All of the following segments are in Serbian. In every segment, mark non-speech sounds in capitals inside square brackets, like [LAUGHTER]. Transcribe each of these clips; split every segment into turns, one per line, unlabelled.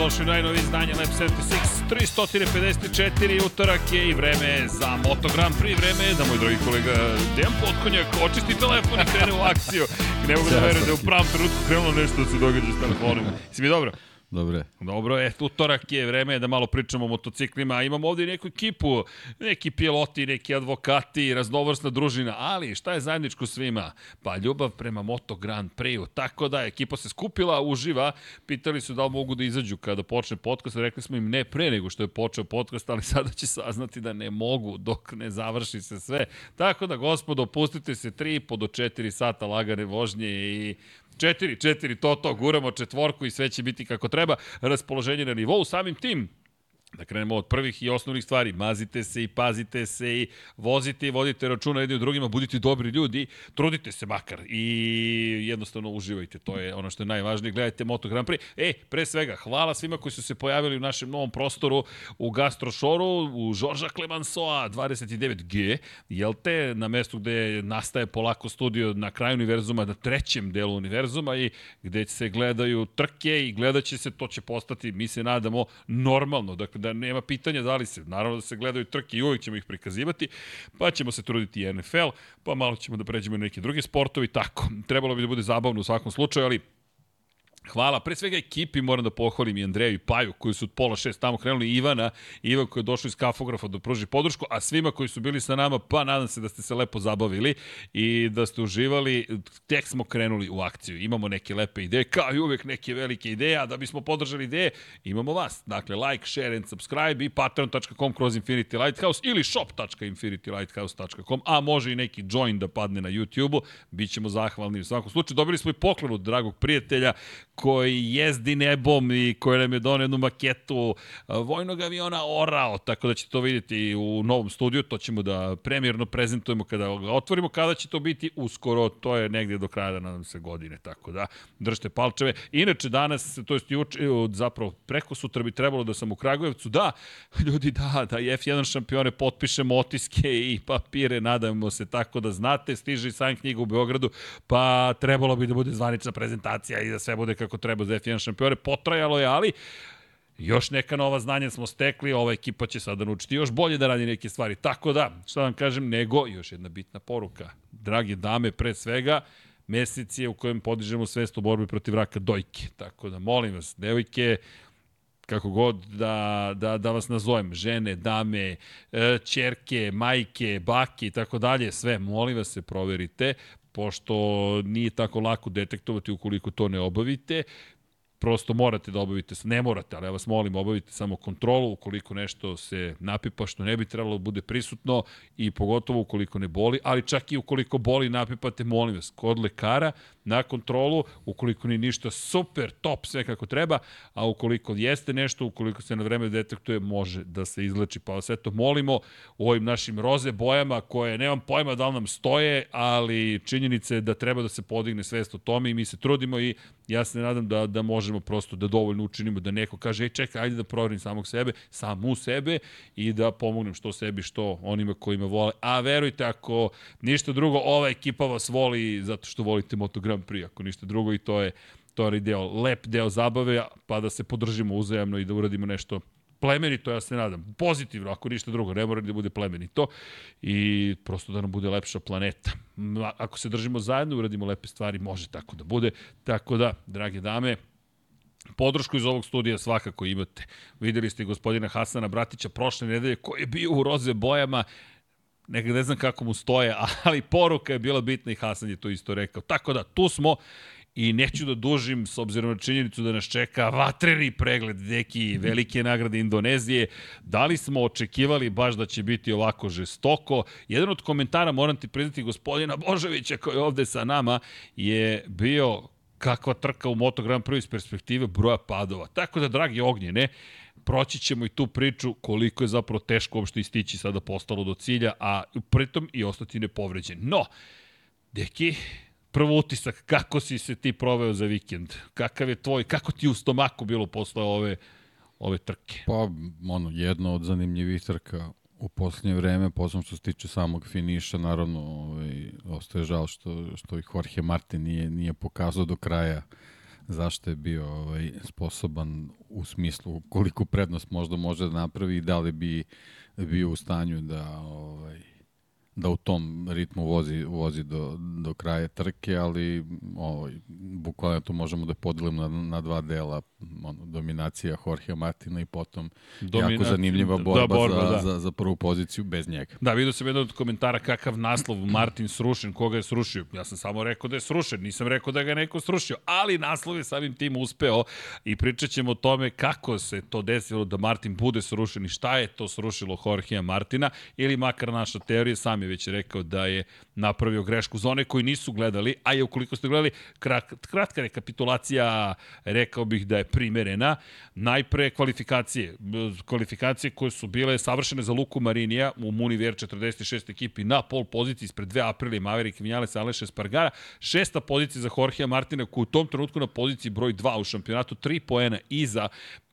Dobrodošli u najnovi izdanje Lab 76 354 utorak je i vreme za Moto Grand Prix. Vreme je da moj drugi kolega Dejan Potkonjak očisti telefon i krene u akciju. Ne mogu da verujem da je u pravom trenutku krenulo nešto da se događa s telefonom si mi dobro?
Dobre.
Dobro, e, utorak je, vreme je da malo pričamo o motociklima. Imamo ovde neku ekipu, neki piloti, neki advokati, raznovrsna družina, ali šta je zajedničko svima? Pa ljubav prema Moto Grand Prix-u. Tako da, ekipa se skupila, uživa, pitali su da li mogu da izađu kada počne podcast, rekli smo im ne pre nego što je počeo podcast, ali sada će saznati da ne mogu dok ne završi se sve. Tako da, gospodo, pustite se 3,5 do 4 sata lagane vožnje i Četiri, četiri, to, to, guramo četvorku i sve će biti kako treba. Raspoloženje na nivou, samim tim Da krenemo od prvih i osnovnih stvari. Mazite se i pazite se i vozite i vodite računa jedni u drugima, budite dobri ljudi, trudite se makar i jednostavno uživajte. To je ono što je najvažnije. Gledajte Moto Grand Prix. E, pre svega, hvala svima koji su se pojavili u našem novom prostoru u Gastrošoru, u Žorža Clemensoa 29G, jel te, na mestu gde nastaje polako studio na kraju univerzuma, na trećem delu univerzuma i gde se gledaju trke i gledat će se, to će postati, mi se nadamo, normalno. Dakle, da nema pitanja da li se, naravno da se gledaju trke i uvijek ćemo ih prikazivati, pa ćemo se truditi i NFL, pa malo ćemo da pređemo na neke druge sportovi, tako. Trebalo bi da bude zabavno u svakom slučaju, ali Hvala, pre svega ekipi moram da pohvalim i Andreju i Paju koji su od pola šest tamo krenuli, Ivana, Ivan koji je došao iz kafografa da pruži podršku, a svima koji su bili sa nama, pa nadam se da ste se lepo zabavili i da ste uživali, tek smo krenuli u akciju. Imamo neke lepe ideje, kao i uvek neke velike ideje, a da bismo podržali ideje, imamo vas. Dakle, like, share and subscribe i patreon.com kroz Infinity Lighthouse ili shop.infinitylighthouse.com, a može i neki join da padne na YouTube-u, bit ćemo zahvalni u svakom slučaju. Dobili smo i poklonu od dragog prijatelja koji jezdi nebom i koji nam je donio jednu maketu vojnog aviona Orao, tako da ćete to vidjeti u novom studiju, to ćemo da premjerno prezentujemo kada ga otvorimo, kada će to biti uskoro, to je negde do kraja, nadam se, godine, tako da držite palčeve. Inače, danas, to jest juče, zapravo preko sutra bi trebalo da sam u Kragujevcu, da, ljudi, da, da F1 šampione potpišemo otiske i papire, nadamo se, tako da znate, stiže i sam knjiga u Beogradu, pa trebalo bi da bude zvanična prezentacija i da sve bude kako treba za F1 šampione. Potrajalo je, ali još neka nova znanja smo stekli, ova ekipa će sada naučiti još bolje da radi neke stvari. Tako da, šta vam kažem, nego još jedna bitna poruka. Dragi dame, pre svega, mesec je u kojem podižemo svest o borbi protiv raka dojke. Tako da, molim vas, devojke, kako god da, da, da vas nazovem, žene, dame, čerke, e, majke, bake i tako dalje, sve, molim vas se proverite, pošto nije tako lako detektovati ukoliko to ne obavite, prosto morate da obavite, ne morate, ali ja vas molim, obavite samo kontrolu ukoliko nešto se napipa što ne bi trebalo da bude prisutno i pogotovo ukoliko ne boli, ali čak i ukoliko boli napipate, molim vas, kod lekara na kontrolu, ukoliko ni ništa super, top, sve kako treba, a ukoliko jeste nešto, ukoliko se na vreme detektuje, može da se izleči. Pa vas eto molimo u ovim našim roze bojama koje nemam pojma da li nam stoje, ali činjenica je da treba da se podigne svest o tome i mi se trudimo i ja se nadam da, da možemo prosto da dovoljno učinimo da neko kaže, ej čekaj, ajde da proverim samog sebe, samu sebe i da pomognem što sebi, što onima kojima vole. A verujte, ako ništa drugo, ova ekipa vas voli zato što volite Moto Grand Prix, ako ništa drugo i to je to je deo, lep deo zabave, pa da se podržimo uzajamno i da uradimo nešto plemenito, ja se nadam. Pozitivno, ako ništa drugo, ne mora da bude plemenito i prosto da nam bude lepša planeta. Ako se držimo zajedno, uradimo lepe stvari, može tako da bude. Tako da, drage dame, Podršku iz ovog studija svakako imate. Videli ste gospodina Hasana Bratića prošle nedelje koji je bio u roze bojama Nekad ne znam kako mu stoje, [LAUGHS] ali poruka je bila bitna i Hasan je to isto rekao. Tako da, tu smo i neću da dužim s obzirom na činjenicu da nas čeka vatreni pregled deki velike nagrade Indonezije. Da li smo očekivali baš da će biti ovako žestoko? Jedan od komentara, moram ti priznati, gospodina Božovića koji je ovde sa nama, je bio kakva trka u Moto Grand Prix iz perspektive broja padova. Tako da, dragi ognjene, proći ćemo i tu priču koliko je zapravo teško uopšte istići sada postalo do cilja, a pritom i ostati nepovređen. No, deki, prvo utisak, kako si se ti proveo za vikend? Kakav je tvoj, kako ti u stomaku bilo posle ove, ove trke?
Pa, ono, jedno od zanimljivih trka u poslednje vreme, posledno što se tiče samog finiša, naravno, ovaj, ostaje žal što, što i Jorge Martin nije, nije pokazao do kraja zašto je bio ovaj, sposoban u smislu koliko prednost možda može da napravi i da li bi bio u stanju da ovaj, da u tom ritmu vozi, vozi do, do kraja trke, ali ovaj, bukvalno to možemo da podelimo na, na dva dela, ono, dominacija Jorge Martina i potom Dominac... jako zanimljiva da, borba, da, borba za, da. za, za prvu poziciju bez njega.
Da, vidio sam jedan od komentara kakav naslov Martin srušen, koga je srušio. Ja sam samo rekao da je srušen, nisam rekao da ga je neko srušio, ali naslov je samim tim uspeo i pričat ćemo o tome kako se to desilo da Martin bude srušen i šta je to srušilo Jorgea Martina ili makar naša teorija sam je već rekao da je napravio grešku za one koji nisu gledali, a je ukoliko ste gledali, kratka rekapitulacija, rekao bih da je primerena. Najpre kvalifikacije. Kvalifikacije koje su bile savršene za Luku Marinija u Muniver 46 ekipi na pol poziciji ispred 2 aprila Maverick Vinales Aleša Spargara. Šesta pozicija za Jorgea Martina koji u tom trenutku na poziciji broj 2 u šampionatu, 3 poena iza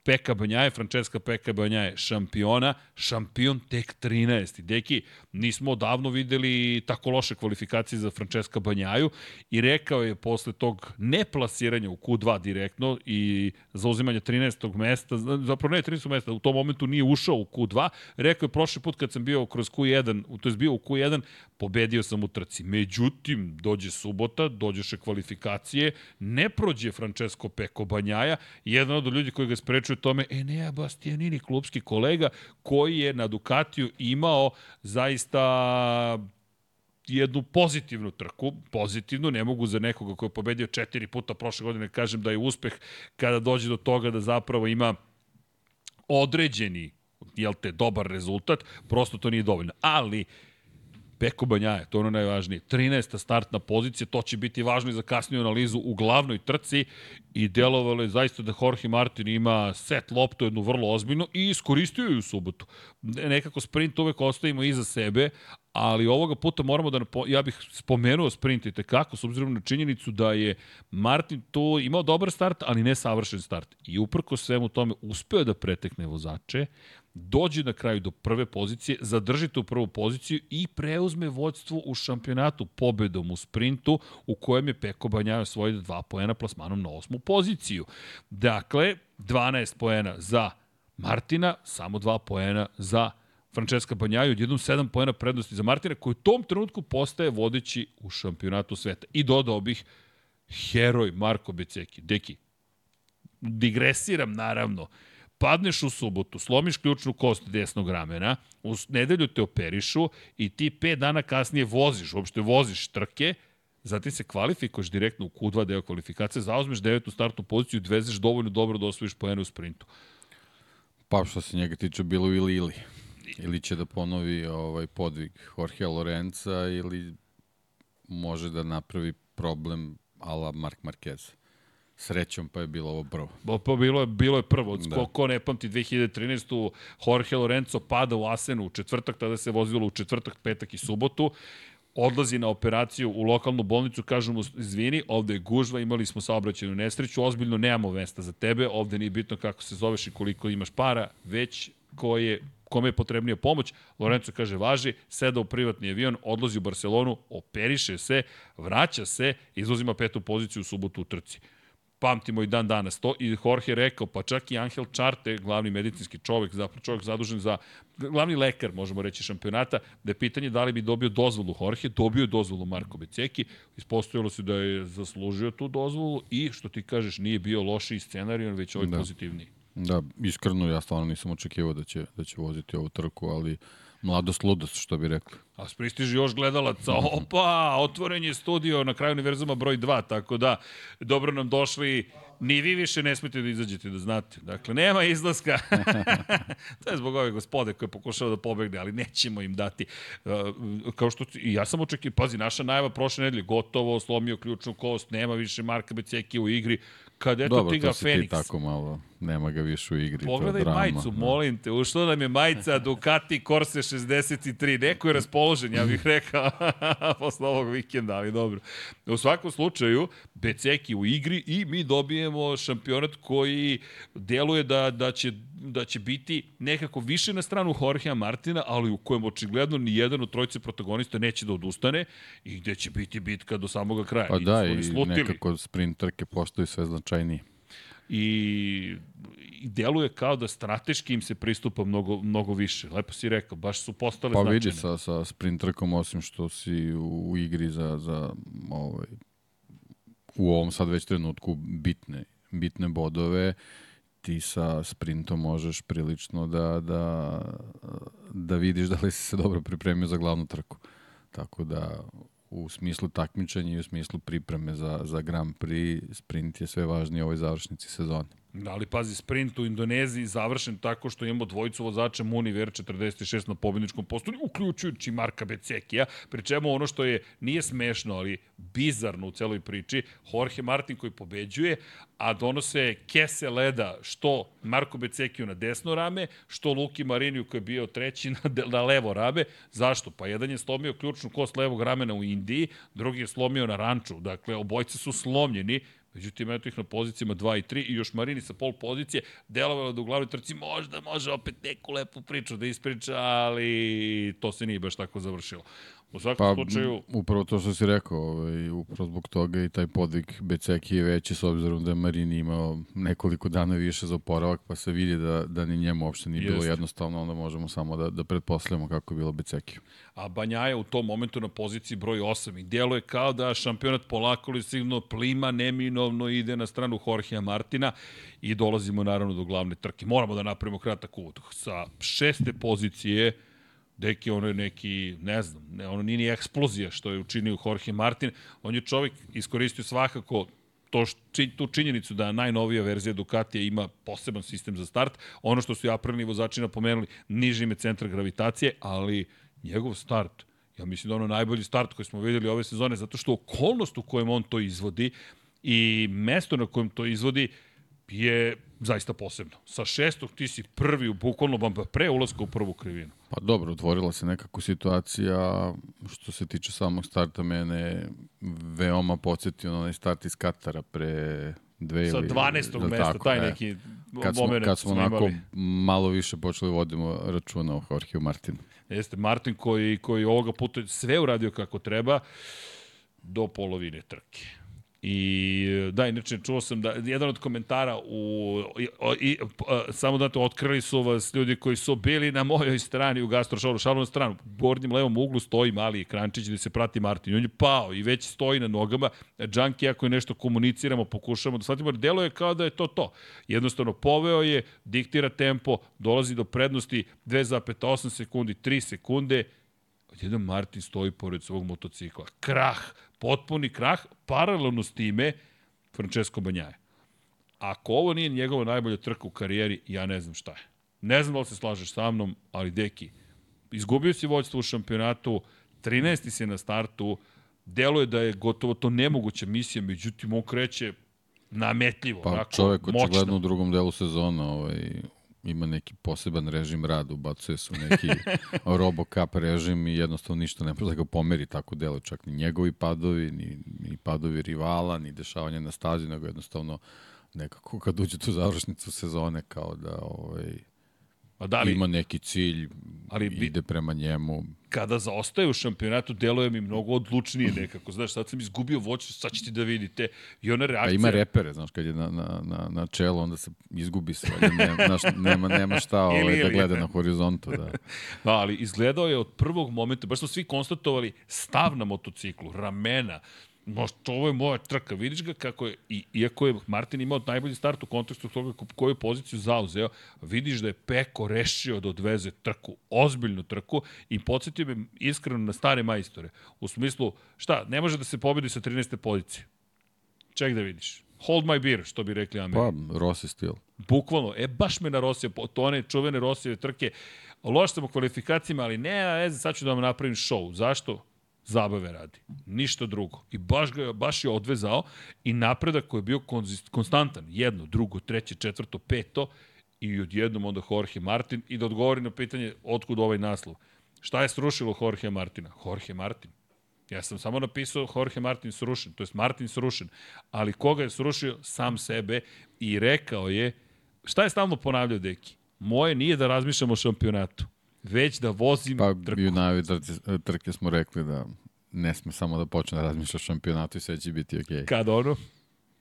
Peka Banjaje, Francesca Peka Banjaje, šampiona, šampion tek 13. Deki, nismo odavno videli tako loše kvalifikacije za Francesca Banjaju i rekao je posle tog neplasiranja u Q2 direktno i zauzimanja 13. mesta, zapravo ne 13. mesta, u tom momentu nije ušao u Q2, rekao je prošli put kad sam bio kroz Q1, to je bio u Q1, pobedio sam u trci. Međutim, dođe subota, dođeše kvalifikacije, ne prođe Francesco Peko Banjaja, jedan od ljudi koji ga sprečuje tome Enea Bastianini, klubski kolega, koji je na Ducatiju imao zaista jednu pozitivnu trku, pozitivnu, ne mogu za nekoga koji je pobedio četiri puta prošle godine kažem da je uspeh kada dođe do toga da zapravo ima određeni jel te, dobar rezultat, prosto to nije dovoljno. Ali, Peko Banjaje, to je ono najvažnije. 13. startna pozicija, to će biti važno i za kasniju analizu u glavnoj trci i delovalo je zaista da Jorge Martin ima set loptu jednu vrlo ozbiljno i iskoristio ju u subotu. Nekako sprint uvek ostavimo iza sebe, ali ovoga puta moramo da, ja bih spomenuo sprint i tekako, s obzirom na činjenicu da je Martin tu imao dobar start, ali ne savršen start. I uprko svemu tome uspeo da pretekne vozače, dođe na kraju do prve pozicije, zadrži tu prvu poziciju i preuzme vođstvo u šampionatu pobedom u sprintu u kojem je Peko Banjajo svoj dva poena plasmanom na osmu poziciju. Dakle, 12 poena za Martina, samo dva poena za Francesca Banjaju, odjednom 7 poena prednosti za Martina, koji u tom trenutku postaje vodeći u šampionatu sveta. I dodao bih heroj Marko Beceki. Deki, digresiram naravno, padneš u subotu, slomiš ključnu kost desnog ramena, u nedelju te operišu i ti pet dana kasnije voziš, uopšte voziš trke, zatim se kvalifikuješ direktno u Q2 deo kvalifikacije, zauzmeš devetu startnu poziciju i dvezeš dovoljno dobro da osvojiš poene u sprintu.
Pa što se njega tiče bilo ili ili. Ili će da ponovi ovaj podvig Jorge Lorenza ili može da napravi problem ala Mark Marquez. Srećom pa je bilo ovo prvo.
Bo, pa bilo je, bilo je prvo. Da. Ko, ko ne pamti 2013. Jorge Lorenzo pada u Asenu u četvrtak, tada se vozilo u četvrtak, petak i subotu odlazi na operaciju u lokalnu bolnicu, kažu mu, izvini, ovde je gužva, imali smo saobraćenu nesreću, ozbiljno nemamo mesta za tebe, ovde nije bitno kako se zoveš i koliko imaš para, već ko je kome je potrebnija pomoć, Lorenzo kaže važi, seda u privatni avion, odlazi u Barcelonu, operiše se, vraća se, izuzima petu poziciju u subotu u trci pamtimo i dan danas to. I Jorge rekao, pa čak i Angel Čarte, glavni medicinski čovek, zapravo čovek zadužen za, glavni lekar, možemo reći, šampionata, da je pitanje da li bi dobio dozvolu Jorge, dobio je dozvolu Marko Beceki, ispostavilo se da je zaslužio tu dozvolu i, što ti kažeš, nije bio loši scenarij, već ovaj da. pozitivniji.
Da, iskreno ja stvarno nisam očekivao da će, da će voziti ovu trku, ali mladost ludost, što bi rekli.
A pristiži još gledalaca, opa, otvoren je studio na kraju univerzuma broj 2, tako da dobro nam došli, ni vi više ne smete da izađete, da znate. Dakle, nema izlaska. [LAUGHS] to je zbog ove gospode koje pokušava da pobegne, ali nećemo im dati. Uh, kao što, i ja sam očekio, pazi, naša najava prošle nedelje, gotovo, slomio ključnu kost, nema više Marka Beceki u igri, kad eto
Dobro,
ti ga
Feniks. Dobro, to tako malo, nema ga više u igri.
Pogledaj drama, majicu, da. molim te, ušla nam je majica Ducati Corse 63, neko je raspoložen, ja bih rekao, [LAUGHS] posle ovog vikenda, ali dobro. U svakom slučaju, Beceki u igri i mi dobijemo šampionat koji deluje da, da će da će biti nekako više na stranu Jorgea Martina, ali u kojem očigledno ni jedan od trojice protagonista neće da odustane i gde će biti bitka do samoga kraja.
Pa da, i, i nekako sprint trke postaju sve značajniji
i, i deluje kao da strateški im se pristupa mnogo, mnogo više. Lepo si rekao, baš su postale
pa
značajne.
Pa vidi sa, sa sprint trkom, osim što si u, u igri za, za ovaj, u ovom sad već trenutku bitne, bitne bodove, ti sa sprintom možeš prilično da, da, da vidiš da li si se dobro pripremio za glavnu trku. Tako da u smislu takmičenja i u smislu pripreme za, za Grand Prix, sprint je sve važniji u ovoj završnici sezone.
Da, ali pazi, sprint u Indoneziji završen tako što imamo dvojicu vozača Muniver 46 na pobjedničkom postu, uključujući Marka Becekija, pri čemu ono što je, nije smešno, ali bizarno u celoj priči, Jorge Martin koji pobeđuje, a donose kese leda što Marko Becekiju na desno rame, što Luki Mariniju koji je bio treći na, na levo rame. Zašto? Pa jedan je slomio ključnu kost levog ramena u Indiji, drugi je slomio na ranču. Dakle, obojci su slomljeni Međutim, eto ih na pozicijama 2 i 3 i još Marini sa pol pozicije delovalo da u glavnoj trci možda može opet neku lepu priču da ispriča, ali to se nije baš tako završilo. U svakom pa, slučaju...
Upravo to što si rekao, ovaj, upravo zbog toga i taj podvig Beceki je veći s obzirom da je Marini imao nekoliko dana više za oporavak, pa se vidi da, da ni njemu uopšte nije Jest. bilo jednostavno, onda možemo samo da, da pretpostavljamo kako je bilo Beceki.
A Banjaja u tom momentu na poziciji broj 8 i djeluje kao da šampionat polako li sigurno plima neminovno ide na stranu Jorgea Martina i dolazimo naravno do glavne trke. Moramo da napravimo kratak uvod. Sa šeste pozicije Deki, ono je neki, ne znam, ne, ono nije ni eksplozija što je učinio Jorge Martin. On je čovjek iskoristio svakako to či, tu činjenicu da najnovija verzija Ducatija ima poseban sistem za start. Ono što su i aprilni vozači napomenuli, niži ime centra gravitacije, ali njegov start, ja mislim da ono najbolji start koji smo videli ove sezone, zato što okolnost u kojem on to izvodi i mesto na kojem to izvodi je zaista posebno. Sa šestog ti si prvi u bukvalno bamba pre ulaska u prvu krivinu.
Pa dobro, otvorila se nekako situacija što se tiče samog starta mene veoma podsjetio na onaj start iz Katara pre dve
Sa
ili...
Sa 12. mesta, tako, taj e, neki
kad smo, moment kad smo, smo onako imali. malo više počeli vodimo računa o Jorgeu Martinu.
Jeste, Martin koji, koji ovoga puta sve uradio kako treba do polovine trke. I da, inače, čuo sam da jedan od komentara u, i, i, samo da to otkrili su vas ljudi koji su bili na mojoj strani u gastrošoru, šalonu stranu, u gornjem levom uglu stoji mali ekrančić gde se prati Martin. On je pao i već stoji na nogama. Džanki, ako je nešto komuniciramo, pokušamo da shvatimo, delo je kao da je to to. Jednostavno, poveo je, diktira tempo, dolazi do prednosti 2,8 sekundi, 3 sekunde, Jedan Martin stoji pored svog motocikla. Krah, potpuni krah, paralelno s time Francesco Banjaje. Ako ovo nije njegova najbolja trka u karijeri, ja ne znam šta je. Ne znam da li se slažeš sa mnom, ali deki, izgubio si vođstvo u šampionatu, 13. si na startu, deluje da je gotovo to nemoguća misija, međutim on kreće nametljivo,
pa, onako, čovek očigledno u drugom delu sezona ovaj, ima neki poseban režim rada, ubacuje se u neki [LAUGHS] RoboCup režim i jednostavno ništa ne može da ga pomeri tako delo, čak ni njegovi padovi, ni, ni padovi rivala, ni dešavanje na stazi, nego jednostavno nekako kad uđe tu završnicu sezone kao da ovaj, A da li, ima neki cilj, ali ide prema njemu.
Kada zaostaje u šampionatu, deluje mi mnogo odlučnije nekako. Znaš, sad sam izgubio voću, sad ćete da vidite. I ona reakcija...
A ima repere, znaš, kad je na, na, na, na čelo, onda se izgubi se. Ne, znaš, nema, nema šta [LAUGHS] ovaj, ili, da gleda na horizontu. Da. [LAUGHS]
da, ali izgledao je od prvog momenta, baš smo svi konstatovali, stav na motociklu, ramena, Možda, ovo je moja trka, vidiš ga kako je, i, iako je Martin imao najbolji start u kontekstu toga koju poziciju zauzeo, vidiš da je Peko rešio da odveze trku, ozbiljnu trku i podsjetio me iskreno na stare majstore. U smislu, šta, ne može da se pobedi sa 13. pozicije. Ček da vidiš. Hold my beer, što bi rekli Ameri.
Pa, Rossi stil.
Bukvalno, e, baš me na Rossi, to one čuvene Rossijeve trke. Loš sam u kvalifikacijama, ali ne, ne znam, sad ću da vam napravim show. Zašto? Zabave radi. Ništa drugo. I baš, ga, baš je odvezao i napredak koji je bio konstantan. Jedno, drugo, treće, četvrto, peto i odjednom onda Jorge Martin i da odgovori na pitanje otkud ovaj naslov. Šta je srušilo Jorge Martina? Jorge Martin. Ja sam samo napisao Jorge Martin srušen, to je Martin srušen. Ali koga je srušio? Sam sebe i rekao je, šta je stalno ponavljao Deki? Moje nije da razmišljam o šampionatu, već da vozim
Pa
trku.
i u najavi trke, trke smo rekli da ne sme samo da počne da razmišlja o šampionatu i sve će biti okej. Okay.
Kad ono?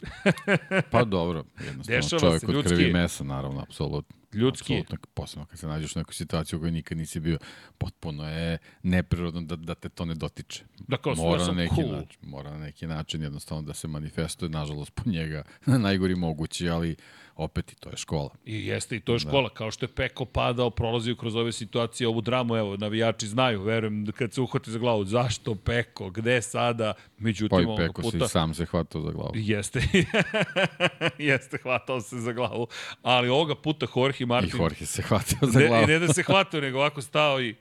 [LAUGHS]
Pa dobro, jednostavno
Dešava
čovjek
se,
od
ljudski
krvi mesa, naravno, apsolutno.
Ljudski.
Apsolutno, posebno kad se nađeš u nekoj situaciji u kojoj nikad nisi bio, potpuno je neprirodno da, da te to ne dotiče.
Da kao,
mora
ja sam
na neki
cool.
način, mora na neki način jednostavno da se manifestuje, nažalost po njega [LAUGHS] na najgori mogući, ali opet i to je škola.
I jeste, i to je škola. Da. Kao što je Peko padao, prolazio kroz ove situacije, ovu dramu, evo, navijači znaju, verujem, da kad se uhvati za glavu, zašto Peko, gde sada? Međutim,
Pa i Peko
puta...
si sam se hvatao za glavu.
Jeste. [LAUGHS] Jeste, hvatao se za glavu. Ali ovoga puta Jorge
I
Martin...
Jorge se hvatao za
ne,
glavu.
I ne da se hvatao, nego ovako stao i...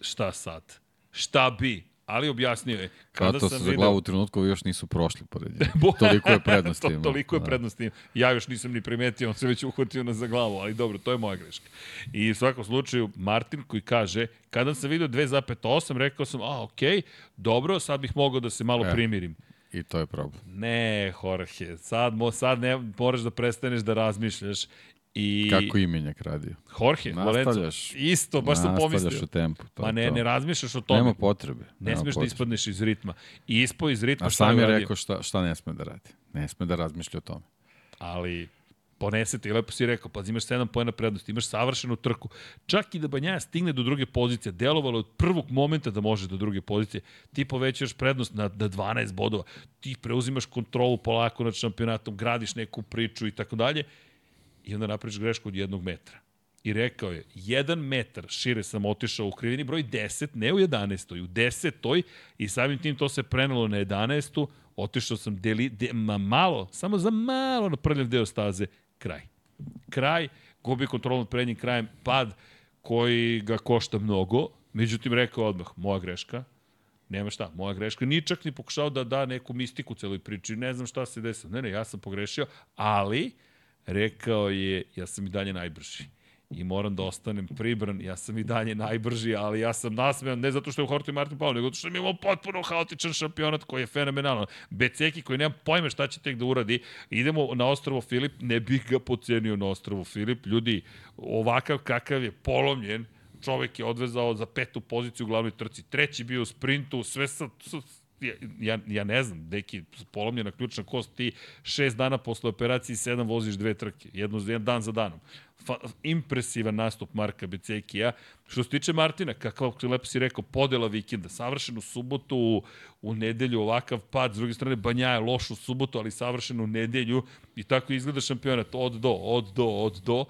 Šta sad? Šta bi? Ali objasnio je. Kada
Hvatao
sam
se za
video...
glavu u trenutku još nisu prošli pored njega. [LAUGHS] Toliko je [LAUGHS] prednost
to, toliko je
Da.
prednost imao. Ja još nisam ni primetio, on se već uhvatio na za glavu, ali dobro, to je moja greška. I u svakom slučaju, Martin koji kaže, kada sam video 2,8, rekao sam, a, okej, okay, dobro, sad bih mogao da se malo
E.
primirim.
I to je problem.
Ne, Jorge, sad, mo, sad ne, moraš da prestaneš da razmišljaš. I
Kako imenjak radio?
Jorge, Lorenzo,
Nastavljaš.
isto, baš sam
Nastavljaš
pomislio.
u tempu. To
Ma ne,
to.
ne razmišljaš o tome.
Nema potrebe.
ne smeš da ispadneš iz ritma. I ispo iz ritma
A
šta
sam je rekao šta, šta ne sme da radi. Ne sme da razmišlja o tome.
ali ponese ti, lepo si rekao, pa imaš 7 pojena prednosti, imaš savršenu trku. Čak i da Banjaja stigne do druge pozicije, delovalo od prvog momenta da može do druge pozicije, ti povećaš prednost na, na 12 bodova, ti preuzimaš kontrolu polako nad šampionatom, gradiš neku priču i tako dalje, i onda napraviš grešku od jednog metra. I rekao je, jedan metar šire sam otišao u krivini broj 10, ne u 11. u 10. i samim tim to se prenelo na 11. Otišao sam deli, de, ma malo, samo za malo na prljav deo staze, kraj. Kraj, gubi kontrol nad prednjim krajem, pad koji ga košta mnogo, međutim rekao odmah, moja greška, nema šta, moja greška. Ni čak ni pokušao da da neku mistiku celoj priči, ne znam šta se desilo. Ne, ne, ja sam pogrešio, ali rekao je, ja sam i dalje najbrži. I moram da ostanem pribran, ja sam i dalje najbrži, ali ja sam nasmejan ne zato što je u Hortu i Martin pao, nego zato što mi imamo potpuno haotičan šampionat koji je fenomenalan. Beceki koji nema pojma šta će tek da uradi, idemo na ostrovo Filip, ne bih ga pocenio na ostrovo Filip, ljudi, ovakav kakav je polomljen, čovek je odvezao za petu poziciju u glavnoj trci, treći bio u sprintu, sve sa, sa ja, ja, ne znam, neki polomljena ključna kost, ti šest dana posle operacije sedam voziš dve trke, jedno jedan dan za danom. Fa, impresivan nastup Marka Becekija. Što se tiče Martina, kakav lepo si rekao, podela vikenda, savršen u subotu, u, u nedelju ovakav pad, s druge strane Banja je loš u subotu, ali savršen u nedelju i tako izgleda šampionat od do, od do, od do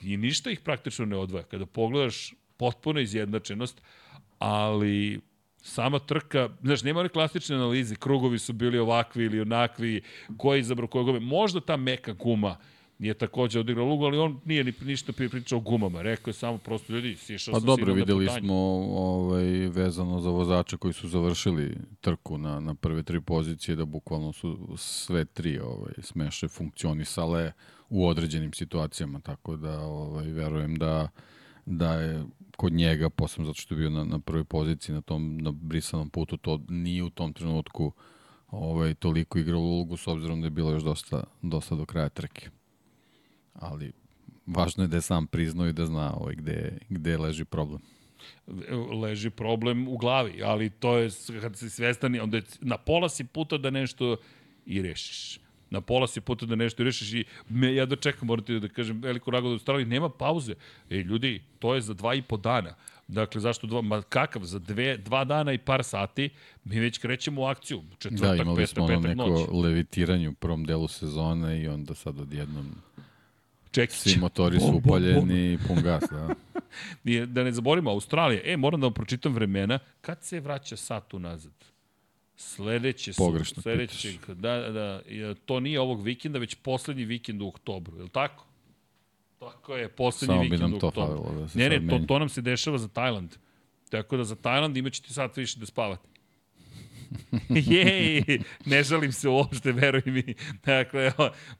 i ništa ih praktično ne odvaja. Kada pogledaš potpuno izjednačenost, ali sama trka, znaš, nema one klasične analize, krugovi su bili ovakvi ili onakvi, ko je izabrao koje gume. Možda ta meka guma je takođe odigrao lugu, ali on nije ni ništa pričao o gumama. Rekao je samo prosto ljudi, sišao
Pa
sam
dobro, videli smo ovaj, vezano za vozača koji su završili trku na, na prve tri pozicije, da bukvalno su sve tri ovaj, smeše funkcionisale u određenim situacijama, tako da ovaj, verujem da, da je kod njega, posebno zato što je bio na, na prvoj poziciji na tom na brisanom putu, to nije u tom trenutku ovaj, toliko igralo ulogu, s obzirom da je bilo još dosta, dosta do kraja trke. Ali važno je da je sam priznao i da zna ovaj, gde, gde leži problem.
leži problem u glavi, ali to je, kad si svestan, onda je na pola si puta da nešto i rešiš. Na pola si puta da nešto rešiš i me, ja da čekam, morate da kažem, veliko nagodu u Australiji, nema pauze. E, ljudi, to je za dva i po dana. Dakle, zašto dva, ma kakav, za dve, dva dana i par sati mi već krećemo u akciju. Četvrtak,
Da, imali
petak,
smo ono
petak,
neko
noć.
levitiranje u prvom delu sezone i onda sad odjednom
Čekić.
svi motori su upaljeni pun gas. Da. [LAUGHS]
Da ne zaboravimo, Australija, e, moram da vam pročitam vremena, kad se vraća sat unazad? Sledeće su,
Pogrešno
sledećeg, da, da, i, to nije ovog vikenda, već poslednji vikend u oktobru, je li tako? Tako je, poslednji
Samo
vikend u
to
oktobru.
falilo da
Ne, ne, to, to nam se dešava za Tajland. Tako da za Tajland imaćete sat više da spavate. [LAUGHS] Jej, ne žalim se uopšte, veruj mi. Dakle,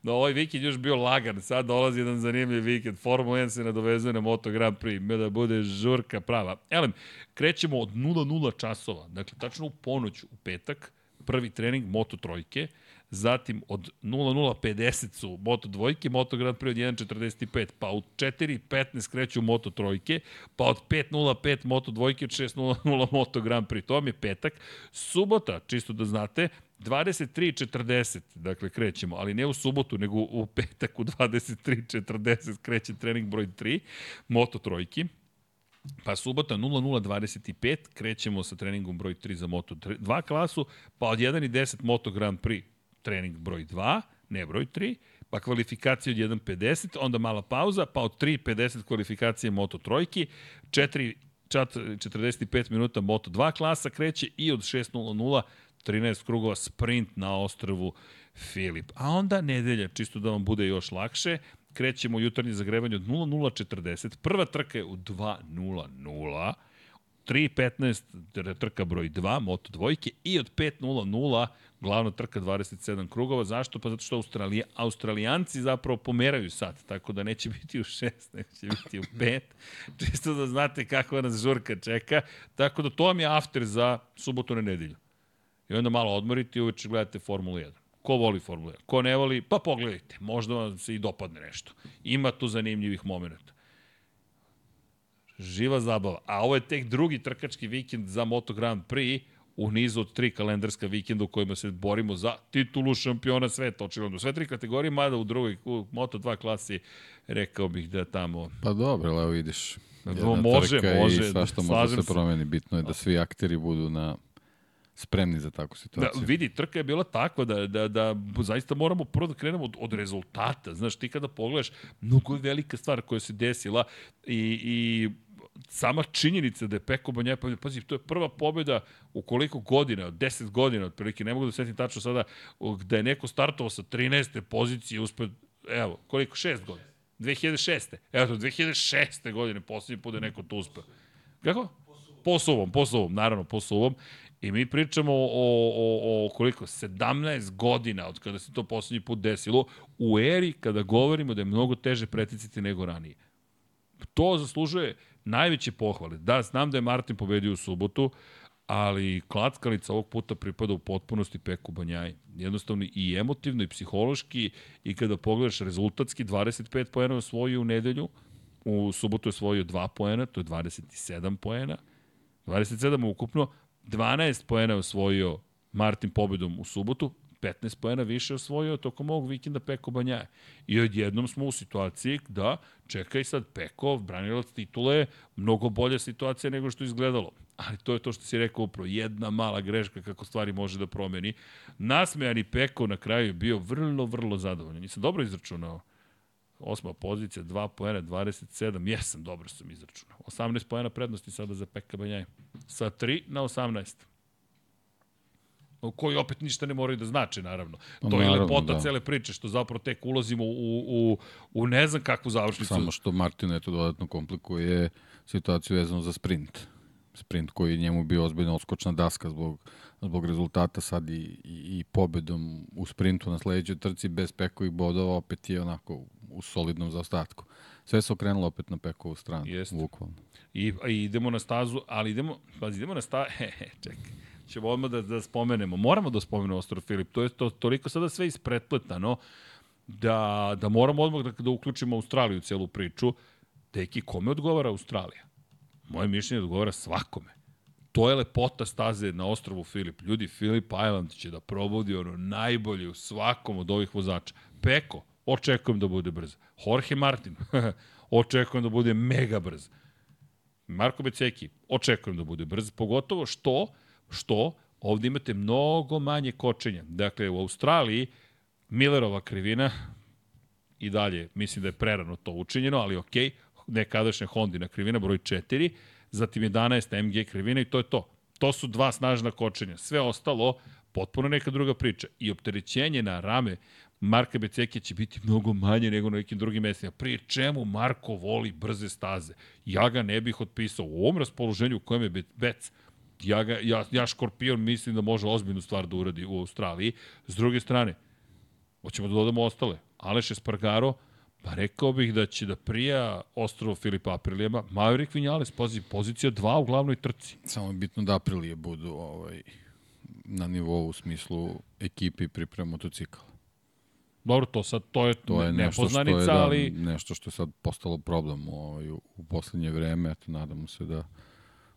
no, ovaj vikend još bio lagan, sad dolazi jedan zanimljiv vikend. Formula 1 se nadovezuje na Moto Grand Prix, da bude žurka prava. Elem, krećemo od 00 časova, dakle, tačno u ponoć u petak, prvi trening Moto trojke, zatim od 0050 su Moto dvojke, Moto Grand Prix od 1.45, pa od 4.15 kreću Moto trojke, pa od 5.05 Moto dvojke, od 6.00 Moto Grand Prix, to vam je petak. Subota, čisto da znate, 23.40, dakle krećemo, ali ne u subotu, nego u petak u 23.40 kreće trening broj 3, Moto trojki. Pa subota 00.25, krećemo sa treningom broj 3 za Moto 2 klasu, pa od 1.10 Moto Grand Prix trening broj 2, ne broj 3, pa kvalifikacija od 1.50, onda mala pauza, pa od 3.50 kvalifikacije Moto trojki, 4 čat 45 minuta Moto 2 klasa kreće i od 6.00 13 krugova sprint na ostrvu Filip. A onda nedelja, čisto da vam bude još lakše, krećemo jutarnje zagrevanje od 00.40, prva trka je u 2.00, 3.15 trka broj 2, moto dvojke i od 5.00 glavna trka 27 krugova. Zašto? Pa zato što Australija, Australijanci zapravo pomeraju sad, tako da neće biti u 6, neće biti u [LAUGHS] 5. Čisto da znate kakva nas žurka čeka. Tako da to vam je after za subotu na nedelju. I onda malo odmorite i uveče gledate Formulu 1. Ko voli Formulu 1? Ko ne voli, pa pogledajte. Možda vam se i dopadne nešto. Ima tu zanimljivih momenta. Živa zabava. A ovo je tek drugi trkački vikend za Moto Grand Prix u nizu od tri kalendarska vikenda u kojima se borimo za titulu šampiona sveta, očigledno. Sve tri kategorije, mada u drugoj, u Moto2 klasi, rekao bih da tamo...
Pa dobro, evo vidiš.
Jedna može, može.
I svašta može da se promeni. Bitno je da svi akteri budu na spremni za takvu situaciju.
Da, vidi, trka je bila takva da, da, da zaista moramo prvo da krenemo od, od rezultata. Znaš, ti kada pogledaš, mnogo je velika stvar koja se desila i, i sama činjenica da je Peko Banjaja, pa, pazi, to je prva pobjeda u koliko godina, 10 godina otprilike, ne mogu da setim tačno sada, da je neko startovao sa 13. pozicije, uspred, evo, koliko, 6 godina. 2006. Evo to, 2006. godine poslednji put je neko to uspeo. Kako? Po suvom, po suvom, naravno po suvom. I mi pričamo o, o, o koliko, 17 godina od kada se to poslednji put desilo, u eri kada govorimo da je mnogo teže preticiti nego ranije. To zaslužuje najveće pohvale. Da, znam da je Martin pobedio u subotu, ali klackalica ovog puta pripada u potpunosti Peku Banjaj. Jednostavno i emotivno i psihološki i kada pogledaš rezultatski 25 poena osvojio u nedelju, u subotu je osvojio 2 poena, to je 27 poena, 27 ukupno, 12 poena je osvojio Martin pobedom u subotu, 15 poena više osvojio tokom ovog vikenda Peko Banjaje. I odjednom smo u situaciji da, čekaj sad, Peko, branilac titule, mnogo bolja situacija nego što izgledalo. Ali to je to što si rekao upravo, jedna mala greška kako stvari može da promeni. Nasmejani Peko na kraju je bio vrlo, vrlo zadovoljan. Nisam dobro izračunao. Osma pozicija, 2 poena, 27. Jesam, dobro sam izračunao. 18 poena prednosti sada za Peka Banjaj. Sa 3 na 18 koji opet ništa ne moraju da znače, naravno. Pa to naravno, je lepota da. cele priče, što zapravo tek ulazimo u, u, u ne znam kakvu završnicu.
Samo što Martin eto dodatno komplikuje situaciju vezano za sprint. Sprint koji je njemu bio ozbiljno oskočna daska zbog, zbog rezultata sad i, i, i pobedom u sprintu na sledećoj trci bez pekovih bodova opet je onako u solidnom zaostatku. Sve se okrenulo opet na pekovu stranu, Jest. bukvalno.
I, I idemo na stazu, ali idemo, pazi, idemo na stazu, [LAUGHS] čekaj ćemo odmah da, da spomenemo. Moramo da spomenemo Ostro Filip. To je to, toliko sada sve ispretpletano da, da moramo odmah da, da uključimo Australiju u celu priču. Deki, kome odgovara Australija? Moje mišljenje odgovara svakome. To je lepota staze na ostrovu Filip. Ljudi, Filip Island će da probudi ono najbolje u svakom od ovih vozača. Peko, očekujem da bude brz. Jorge Martin, [LAUGHS] očekujem da bude mega brz. Marko Beceki, očekujem da bude brz, pogotovo što Što? Ovde imate mnogo manje kočenja. Dakle, u Australiji Millerova krivina i dalje, mislim da je prerano to učinjeno, ali ok, nekadašnja Hondina krivina, broj 4, zatim 11 MG krivina i to je to. To su dva snažna kočenja. Sve ostalo, potpuno neka druga priča. I opterećenje na rame Marka Beceke će biti mnogo manje nego na nekim drugim mestima. Prije čemu Marko voli brze staze? Ja ga ne bih otpisao. U ovom raspoloženju u kojem je Bec, ja, ga, ja, ja Škorpion mislim da može ozbiljnu stvar da uradi u Australiji. S druge strane, hoćemo da dodamo ostale. Aleš Espargaro, pa rekao bih da će da prija ostrovo Filipa Aprilijama. Maverick Vinales, pazi, pozicija 2 u glavnoj trci.
Samo je bitno da Aprilije budu ovaj, na nivou u smislu ekipi priprema motocikla.
Dobro, to sad, to je,
To je nešto što je, da,
ali
nešto što je sad postalo problem u, ovaj, u, u poslednje vreme. Eto, nadamo se da,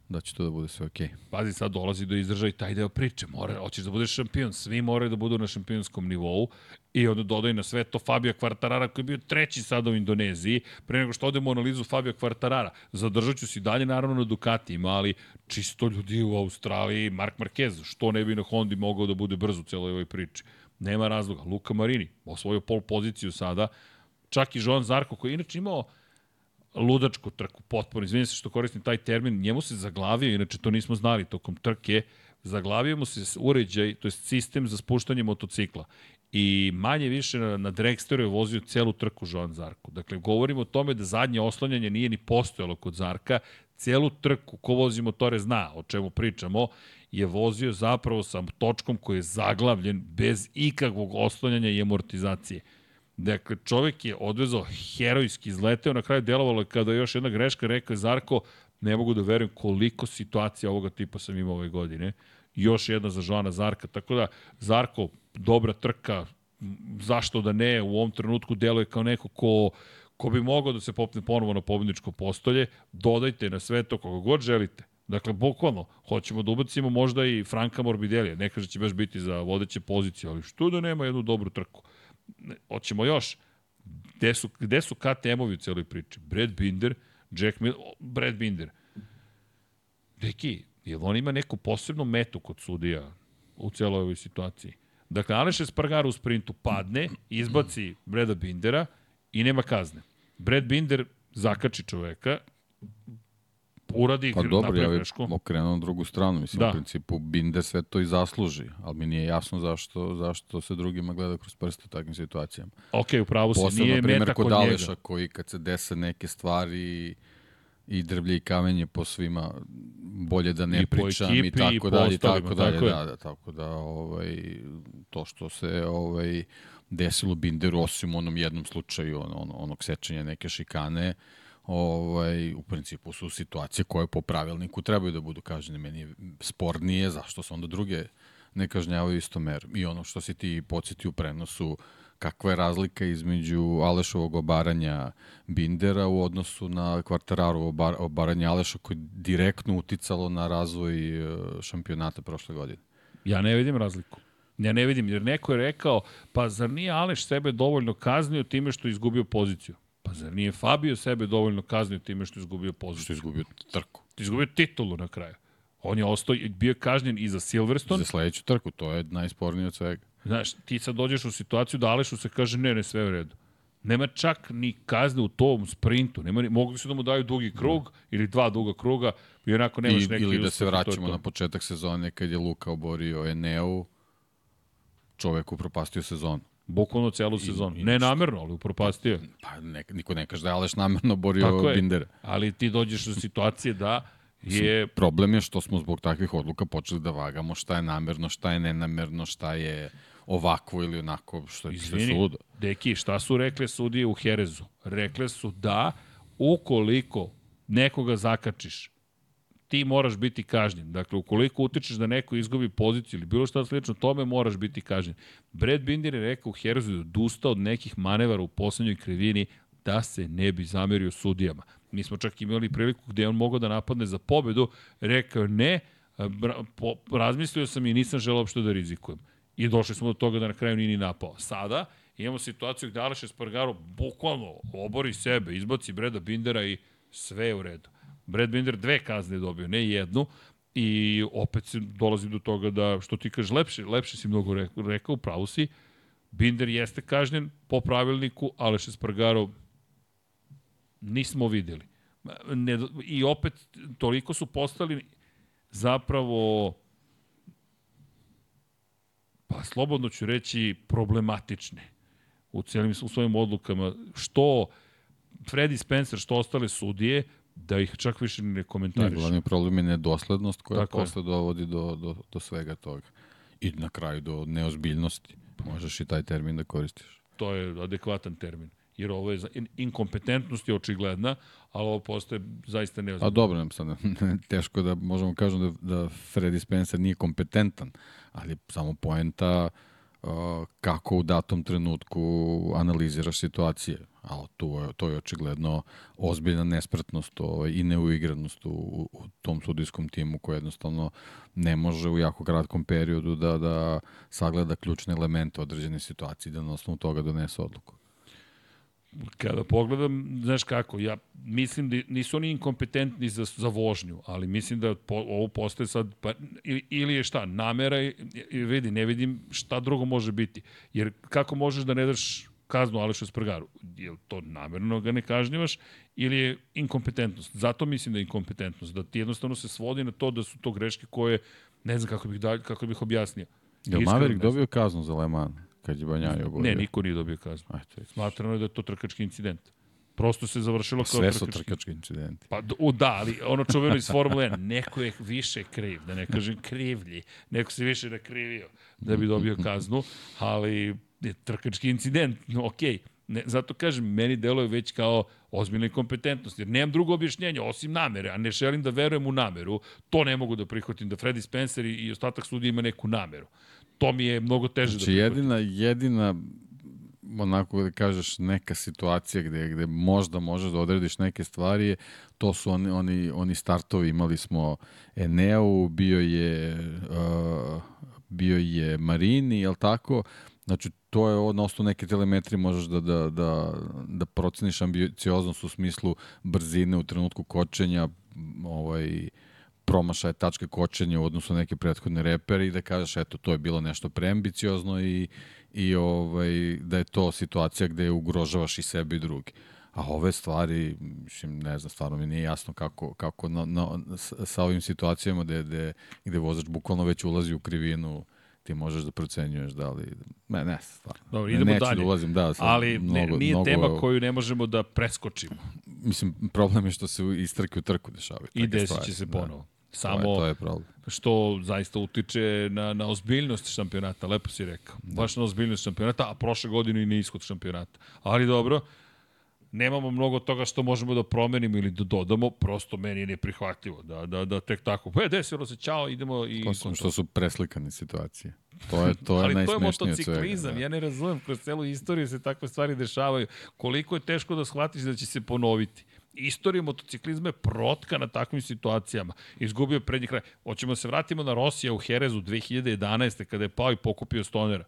da će to da bude sve okej. Okay.
pazi, sad dolazi do izražaja taj deo priče. Mora, hoćeš da budeš šampion, svi moraju da budu na šampionskom nivou i onda dodaj na sve to Fabio Quartarara koji je bio treći sad u Indoneziji. Pre nego što odemo u analizu Fabio Quartarara, zadržat ću si dalje naravno na Ducatijima, ali čisto ljudi u Australiji, Mark Marquez, što ne bi na Hondi mogao da bude brzo u celoj ovoj priči. Nema razloga. Luka Marini, osvojio pol poziciju sada, čak i Joan Zarko koji je inače imao ludačku trku, potpuno. Izvinim se što koristim taj termin, njemu se zaglavio, inače to nismo znali tokom trke, zaglavio mu se uređaj, to je sistem za spuštanje motocikla. I manje više na, na Dragsteru je vozio celu trku Joan Zarko. Dakle, govorimo o tome da zadnje oslanjanje nije ni postojalo kod Zarka, celu trku, ko vozi motore zna o čemu pričamo, je vozio zapravo sa točkom koji je zaglavljen bez ikakvog oslanjanja i amortizacije. Dakle, čovek je odvezao herojski, izleteo, na kraju delovalo kada još jedna greška, rekao je Zarko, ne mogu da verujem koliko situacija ovoga tipa sam imao ove godine. Još jedna za Joana Zarka, tako da Zarko, dobra trka, zašto da ne, u ovom trenutku deluje kao neko ko, ko bi mogao da se popne ponovo na pobedničko postolje, dodajte na sve to koga god želite. Dakle, bukvalno, hoćemo da ubacimo možda i Franka Morbidelija, ne kaže da će baš biti za vodeće pozicije, ali što da nema jednu dobru trku hoćemo još. Gde su, gde su KTM-ovi u celoj priči? Brad Binder, Jack Miller, Brad Binder. Deki, jel on ima neku posebnu metu kod sudija u celoj ovoj situaciji? Dakle, Aleš Espargaro u sprintu padne, izbaci Breda Bindera i nema kazne. Brad Binder zakači čoveka, uradi
Pa dobro, ja bih okrenuo na drugu stranu. Mislim,
Da.
u principu Binde sve to i zasluži, ali mi nije jasno zašto, zašto se drugima gleda kroz prste u takvim situacijama.
Ok, upravo si,
Posebno,
nije
primjer,
meta
kod
kod
Aleša,
njega.
koji kad se dese neke stvari i drvlje i kamenje po svima, bolje da ne
I
pričam i
ekipi, i
tako
po
dalje, i tako dalje,
tako
da, da, tako da, ovaj, to što se ovaj, desilo Binderu, osim u onom jednom slučaju, on, on, onog sečenja neke šikane, ovaj, u principu su situacije koje po pravilniku trebaju da budu kažene. Meni je spornije zašto se onda druge ne kažnjavaju isto mer. I ono što si ti podsjeti u prenosu, kakva je razlika između Alešovog obaranja Bindera u odnosu na Kvartararovo obar, obaranje Aleša koje je direktno uticalo na razvoj e, šampionata prošle godine.
Ja ne vidim razliku. Ja ne vidim, jer neko je rekao, pa zar nije Aleš sebe dovoljno kaznio time što je izgubio poziciju? Pa zar nije Fabio sebe dovoljno kaznio time što je izgubio
Što je
poziciju?
izgubio trku.
Izgubio titulu na kraju. On je ostao, bio je kažnjen i za Silverstone.
Za sledeću trku, to je najspornije od svega.
Znaš, ti sad dođeš u situaciju da Alešu se kaže ne, ne, sve u redu. Nema čak ni kazne u tom sprintu. Nema ni, mogli su da mu daju dugi krug ili dva duga kruga i onako nemaš
I,
neki
ili da se
i to
vraćamo
to.
na početak sezone kad je Luka oborio Eneu, čovek upropastio sezonu.
Bukvalno celu sezonu.
i
ne namerno, ali upropastio je.
Pa ne, niko ne kaže da je Aleš namerno borio
Tako je.
Bindera.
Ali ti dođeš do situacije da je
Problem je što smo zbog takvih odluka počeli da vagamo šta je namerno, šta je nenamerno, šta je ovako ili onako, što je
Izvini,
suludo.
deki, šta su rekle sudije u Herezu? Rekle su da ukoliko nekoga zakačiš, ti moraš biti kažnjen. Dakle, ukoliko utičeš da neko izgubi poziciju ili bilo šta slično, tome moraš biti kažnjen. Brad Binder je rekao u Herezu da je odustao od nekih manevara u poslednjoj krivini da se ne bi zamerio sudijama. Mi smo čak imali priliku gde on mogao da napadne za pobedu, rekao ne, razmislio sam i nisam želeo uopšte da rizikujem. I došli smo do toga da na kraju nije ni napao. Sada imamo situaciju gde Aleš Espargaro bukvalno obori sebe, izbaci Breda Bindera i sve je u redu. Brad Binder dve kazne je dobio, ne jednu, i opet se dolazi do toga da, što ti kažeš, lepše, lepše si mnogo rekao, pravo si, Binder jeste kažnjen po pravilniku, Aleš Espargaro nismo videli. Ne, I opet, toliko su postali zapravo pa slobodno ću reći problematične u celim u svojim odlukama. Što Freddy Spencer, što ostale sudije, da ih čak više ne
Ne,
komentariš.
glavni problem je nedoslednost koja
Tako je.
posle dovodi do, do, do svega toga. I na kraju do neozbiljnosti. Možeš i taj termin da koristiš.
To je adekvatan termin. jer ovo je inkompetentnost je očigledna, ali ovo postoje zaista neozbiljno.
A dobro, nam sad [LAUGHS] teško da možemo kažem da, da Freddy Spencer nije kompetentan, ali samo poenta uh, kako u datom trenutku analiziraš situacije. A to je, to je očigledno ozbiljna nespretnost ovaj, i neuigranost u, u tom sudijskom timu koji jednostavno ne može u jako kratkom periodu da, da sagleda ključne elemente određene situacije i da na osnovu toga donese odluku.
Kada pogledam, znaš kako, ja mislim da nisu oni inkompetentni za, za vožnju, ali mislim da po, ovo postaje sad, pa, ili, ili je šta, namera i, i vidi, ne vidim šta drugo može biti. Jer kako možeš da ne daš kaznu Alešu Sprgaru? Je to namerno ga ne kažnjavaš ili je inkompetentnost? Zato mislim da je inkompetentnost, da ti jednostavno se svodi na to da su to greške koje, ne znam kako bih, dalje, kako bih objasnio.
Je li Maverick dobio kaznu za Le Mans? Kad je Banjaja oborio?
Ne, niko nije dobio kaznu. Smatrano je da je to trkački incident. Prosto se završilo kao
trkački. Sve su trkački incidenti.
Pa, u, da, ali ono čuveno iz Formule 1, neko je više kriv, da ne kažem krivlji, neko se više nakrivio da bi dobio kaznu, ali je trkački incident, no, okej. Okay. Ne, zato kažem, meni deluje već kao ozbiljna kompetentnost, jer nemam drugo objašnjenje, osim namere, a ne želim da verujem u nameru, to ne mogu da prihvatim, da Freddy Spencer i, i ostatak sudija ima neku nameru to mi je mnogo teže
znači, da jedina, jedina onako da kažeš neka situacija gde, gde možda možeš da odrediš neke stvari, to su oni, oni, oni startovi, imali smo Eneu, bio je uh, bio je Marini, jel tako? Znači, to je na osnovu neke telemetrije možeš da, da, da, da proceniš ambicioznost u smislu brzine u trenutku kočenja, ovaj, promašaje tačke kočenja u odnosu na neke prethodne repere i da kažeš eto to je bilo nešto preambiciozno i, i ovaj, da je to situacija gde ugrožavaš i sebe i drugi. A ove stvari, mislim, ne znam, stvarno mi nije jasno kako, kako na, na, sa ovim situacijama gde, gde, gde vozač bukvalno već ulazi u krivinu, ti možeš da procenjuješ da li... Ne, ne, stvarno.
Dobro, idemo
Neću
dalje.
da ulazim, da,
Ali mnogo, ne, nije mnogo, tema koju ne možemo da preskočimo.
Mislim, problem je što se iz trke u trku dešavaju.
I desit će se da. ponovo. Da. Samo
to je, to je problem.
što zaista utiče na, na ozbiljnost šampionata, lepo si rekao. Da. Baš na ozbiljnost šampionata, a prošle godine i na ishod šampionata. Ali dobro, nemamo mnogo toga što možemo da promenimo ili da dodamo, prosto meni je neprihvatljivo da, da, da tek tako, e, desilo se, čao, idemo i...
Su, što su preslikane situacije. To je, to je
Ali to je motociklizam, da. ja ne razumem, kroz celu istoriju se takve stvari dešavaju. Koliko je teško da shvatiš da će se ponoviti istorija motociklizma je protka na takvim situacijama. Izgubio prednji kraj. Hoćemo da se vratimo na Rosija u Herezu 2011. kada je pao i pokupio Stonera.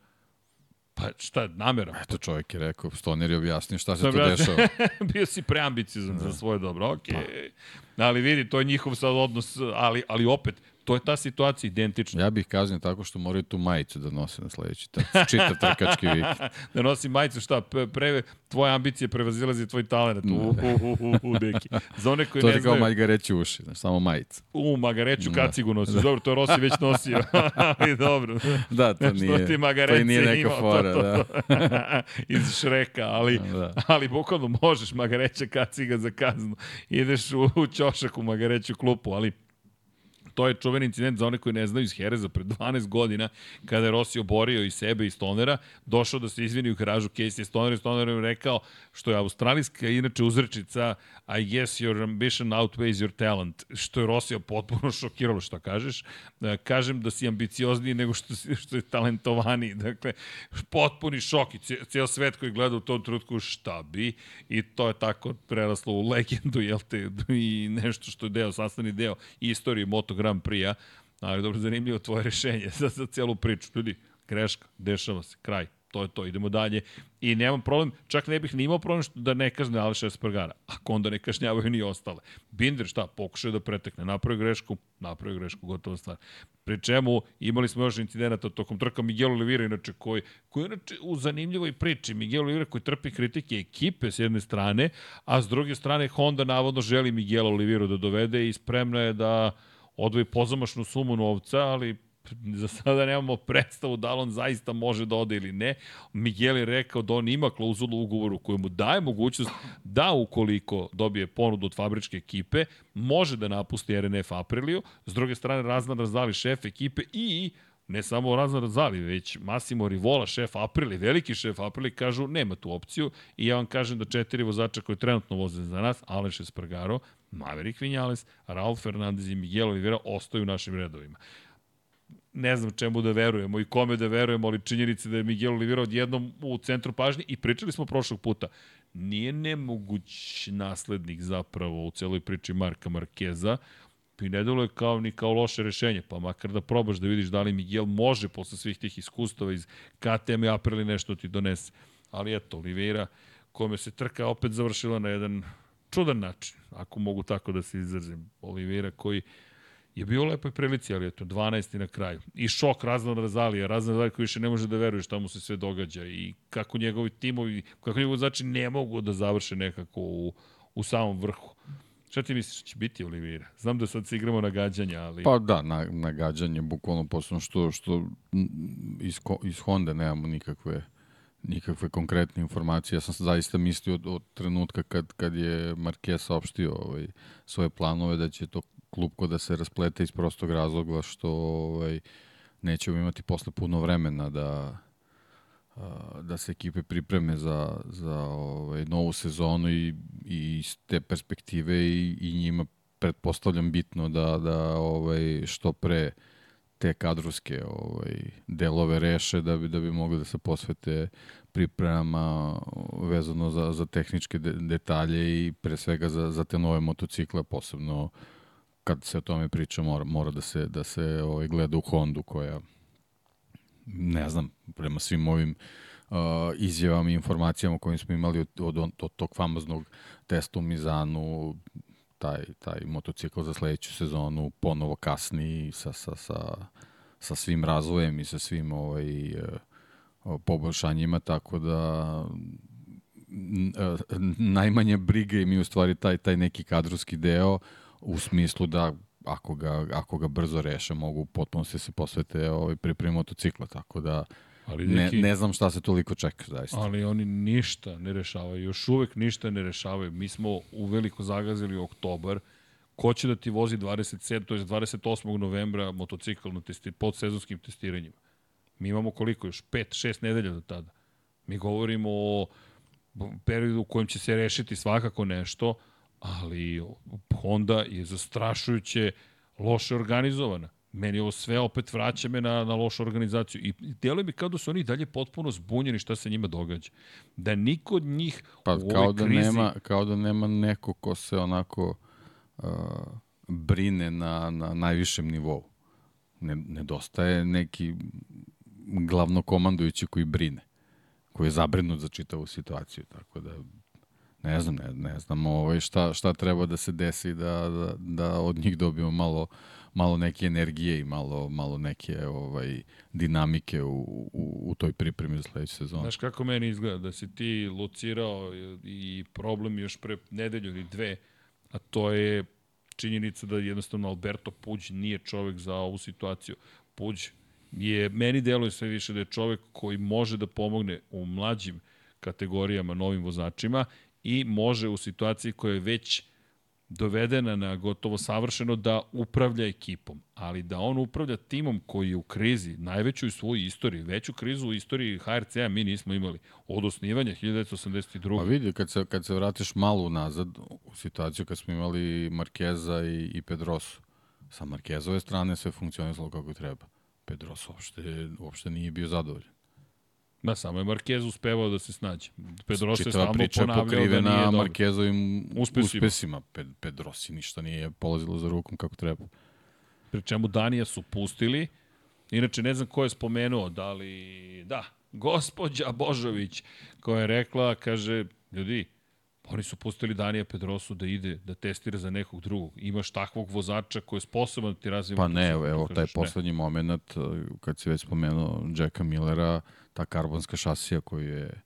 Pa šta, namera?
Eto čovjek je rekao, Stoner je objasnio šta se tu dešava. [LAUGHS]
Bio si preambiciozan da. za svoje dobro, okej. Okay. Pa. Ali vidi, to je njihov sad odnos, ali, ali opet, To je ta situacija identična.
Ja bih kaznio tako što moraju tu majicu da nose na sledeći trk. Čitav trkački vikend. [LAUGHS]
da nosi majicu, šta? Pre, tvoje ambicije prevazilazi tvoj talent. U, u, u, u, u, deki. Za one koji
to
ne znaju...
To je kao magareći uši, znaš, samo majica.
U, magareću da. kacigu nosiš. Da. Dobro, to je Rossi već nosio. [LAUGHS] Ali dobro.
Da, to nije, Što ti to nije neka imao, fora. To, to, to.
Da. [LAUGHS] Iz Šreka, ali, da. ali bukvalno možeš magareća kaciga za kaznu. Ideš u, u ćošak u magareću klupu, ali To je čuveni incident za one koji ne znaju iz Hereza. Pred 12 godina, kada je Rossi oborio i sebe i Stonera, došao da se izvini u garažu Casey. Stoner i Stoner je rekao, što je australijska inače uzrečica I guess your ambition outweighs your talent, što je Rossi potpuno [LAUGHS] šokiralo, što kažeš. E, kažem da si ambiciozniji nego što, što je talentovaniji. Dakle, potpuni šok i cijel svet koji gleda u tom trutku šta bi? I to je tako preraslo u legendu, jel te, [LAUGHS] i nešto što je deo, sastavni deo istorije Moto Grand Prix-a, ali dobro, zanimljivo tvoje rešenje [LAUGHS] za, za celu priču. Ljudi, greška, dešava se, kraj to je to, idemo dalje. I nemam problem, čak ne bih ni imao problem što da ne kazne Aleša Espargara, ako onda ne kažnjavaju ni ostale. Binder šta, pokušaju da pretekne, napravi grešku, napravi grešku, gotova stvar. Pri čemu imali smo još incidenata tokom trka Miguel Oliveira, inače koji, koji inače u zanimljivoj priči, Miguel Oliveira koji trpi kritike ekipe s jedne strane, a s druge strane Honda navodno želi Miguel Oliveira da dovede i spremna je da odvoji pozamašnu sumu novca, ali za sada nemamo predstavu da li on zaista može da ode ili ne. Miguel je rekao da on ima klauzulu u ugovoru koju mu daje mogućnost da ukoliko dobije ponudu od fabričke ekipe, može da napusti RNF Apriliju. S druge strane, Razvan razdali šef ekipe i ne samo Razan Razali, već Massimo Rivola, šef Aprili, veliki šef Aprili, kažu nema tu opciju i ja vam kažem da četiri vozača koji trenutno voze za nas, Aleš Espargaro, Maverick Vinales, Raul Fernandez i Miguel Oliveira ostaju u našim redovima ne znam čemu da verujemo i kome da verujemo, ali činjenice da je Miguel Oliveira odjednom u centru pažnje i pričali smo prošlog puta. Nije nemoguć naslednik zapravo u celoj priči Marka Markeza i ne deluje kao ni kao loše rešenje, pa makar da probaš da vidiš da li Miguel može posle svih tih iskustava iz KTM i Aprili nešto ti donese. Ali eto, Oliveira, kome se trka opet završila na jedan čudan način, ako mogu tako da se izrazim. Oliveira koji je bio u lepoj prilici, ali eto, 12. na kraju. I šok Razvan Razalija, Razvan Razalija koji više ne može da veruje šta mu se sve događa i kako njegovi timovi, kako njegovi znači ne mogu da završe nekako u, u samom vrhu. Šta ti misliš će biti Olivira? Znam da sad se igramo na gađanje, ali...
Pa da, na, na gađanje, bukvalno posledno što, što iz, iz Honda nemamo nikakve nikakve konkretne informacije. Ja sam zaista mislio od, od trenutka kad, kad je Marquez saopštio ovaj, svoje planove da će to klupko da se rasplete iz prostog razloga što ovaj, nećemo imati posle puno vremena da da se ekipe pripreme za, za ovaj, novu sezonu i, i iz te perspektive i, i njima pretpostavljam bitno da, da ovaj, što pre te kadrovske ovaj, delove reše da bi, da bi mogli da se posvete pripremama vezano za, za tehničke de, detalje i pre svega za, za te nove motocikle, posebno kad se o tome priča mora, mora da se, da se ovaj, gleda u Hondu koja ne znam, prema svim ovim uh, izjavama i informacijama kojim smo imali od, od, od tog famoznog testa u Mizanu, taj, taj motocikl za sledeću sezonu ponovo kasni sa, sa, sa, sa svim razvojem i sa svim ovaj, uh, poboljšanjima, tako da najmanje brige mi u stvari taj, taj neki kadrovski deo u smislu da ako ga, ako ga brzo reše, mogu potpuno se se posvete ovaj, pripremi motocikla, tako da ali neki, ne, ne znam šta se toliko čeka, zaista.
Ali oni ništa ne rešavaju, još uvek ništa ne rešavaju. Mi smo u veliko zagazili oktobar, ko će da ti vozi 27, to je 28. novembra motocikl na testi, pod sezonskim testiranjima. Mi imamo koliko još? 5, 6 nedelja do tada. Mi govorimo o periodu u kojem će se rešiti svakako nešto, ali Honda je zastrašujuće loše organizovana. Meni ovo sve opet vraća me na, na lošu organizaciju. I deluje mi kao da su oni dalje potpuno zbunjeni šta se njima događa. Da niko od njih
pa, u kao da krizi... Nema, kao da nema neko ko se onako uh, brine na, na najvišem nivou. Ne, nedostaje neki glavnokomandujući koji brine koji je zabrinut za čitavu situaciju, tako da ne znam, ne, ne znam ovaj, šta, šta treba da se desi da, da, da od njih dobijemo malo, malo neke energije i malo, malo neke ovaj, dinamike u, u, u toj pripremi za sledeću sezonu.
Znaš kako meni izgleda, da si ti lucirao i problem još pre nedelju ili dve, a to je činjenica da jednostavno Alberto Puđ nije čovek za ovu situaciju. Puđ je, meni deluje sve više da je čovek koji može da pomogne u mlađim kategorijama novim vozačima i može u situaciji koja je već dovedena na gotovo savršeno da upravlja ekipom, ali da on upravlja timom koji je u krizi, najveću u svojoj istoriji, veću krizu u istoriji HRC-a mi nismo imali od osnivanja 1982.
Pa vidi, kad se, kad se vratiš malo nazad u situaciju kad smo imali Markeza i, i Pedrosu, sa Markezove strane sve funkcionisalo kako treba. Pedrosa uopšte, uopšte nije bio zadovoljan.
Da, samo je Marquez uspevao da se snađe. Pedrosa je stalno ponavljao
da nije dobro. Marquezovim uspesima. uspesima. Ped, Pedrosi ništa nije polazilo za rukom kako treba.
Pri čemu Danija su pustili. Inače, ne znam ko je spomenuo, da li... Da, gospođa Božović, koja je rekla, kaže, ljudi, oni su pustili Danija Pedrosu da ide, da testira za nekog drugog. Imaš takvog vozača koji je sposoban da ti razvija...
Pa ne, evo, evo taj poslednji moment, kad si već spomenuo Jacka Millera, ta karbonska šasija koju je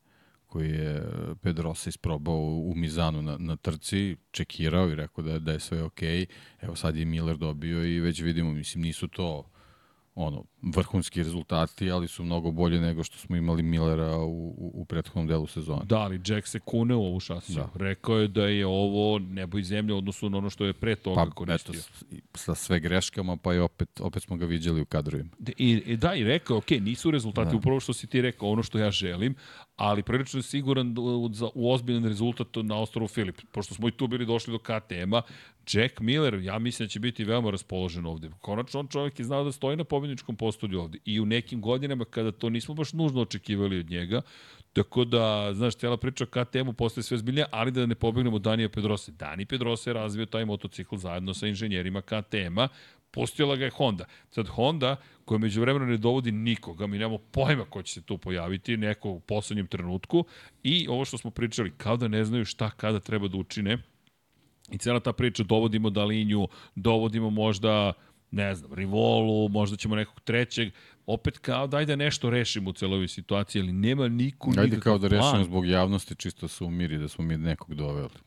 koji je Pedrosa isprobao u Mizanu na, na trci, čekirao i rekao da, da je sve okej. Okay. Evo sad je Miller dobio i već vidimo, mislim, nisu to ono, vrhunski rezultati, ali su mnogo bolje nego što smo imali Millera u, u, u prethodnom delu sezona.
Da, ali Jack se kune u ovu šasiju. Da. Rekao je da je ovo nebo i zemlja odnosu na ono što je pre toga
pa,
koristio.
Eto, sa sve greškama, pa i opet, opet smo ga viđali u kadrovima.
I, i da, i rekao, ok, nisu rezultati da. upravo što si ti rekao, ono što ja želim, ali prilično je siguran u, za, u ozbiljan rezultat na ostrovu Filip. Pošto smo i tu bili došli do KTM-a, Jack Miller, ja mislim da će biti veoma raspoložen ovde. Konačno on čovjek je znao da stoji na pobjedničkom postolju ovde. I u nekim godinama kada to nismo baš nužno očekivali od njega, Tako da, znaš, cijela priča o KTM-u postaje sve zbiljnija, ali da ne pobegnemo Danija Pedrose. Dani Pedrose je razvio taj motocikl zajedno sa inženjerima KTM-a, pustila ga je Honda. Sad Honda, koja među vremena ne dovodi nikoga, mi nemamo pojma ko će se tu pojaviti, neko u poslednjem trenutku, i ovo što smo pričali, kao da ne znaju šta kada treba da učine, i cela ta priča, dovodimo Dalinju, dovodimo možda, ne znam, Rivolu, možda ćemo nekog trećeg, opet kao da ajde nešto rešimo u celoj situaciji, ali nema niko
Ajde kao da rešimo zbog javnosti, čisto se umiri da smo mi nekog doveli.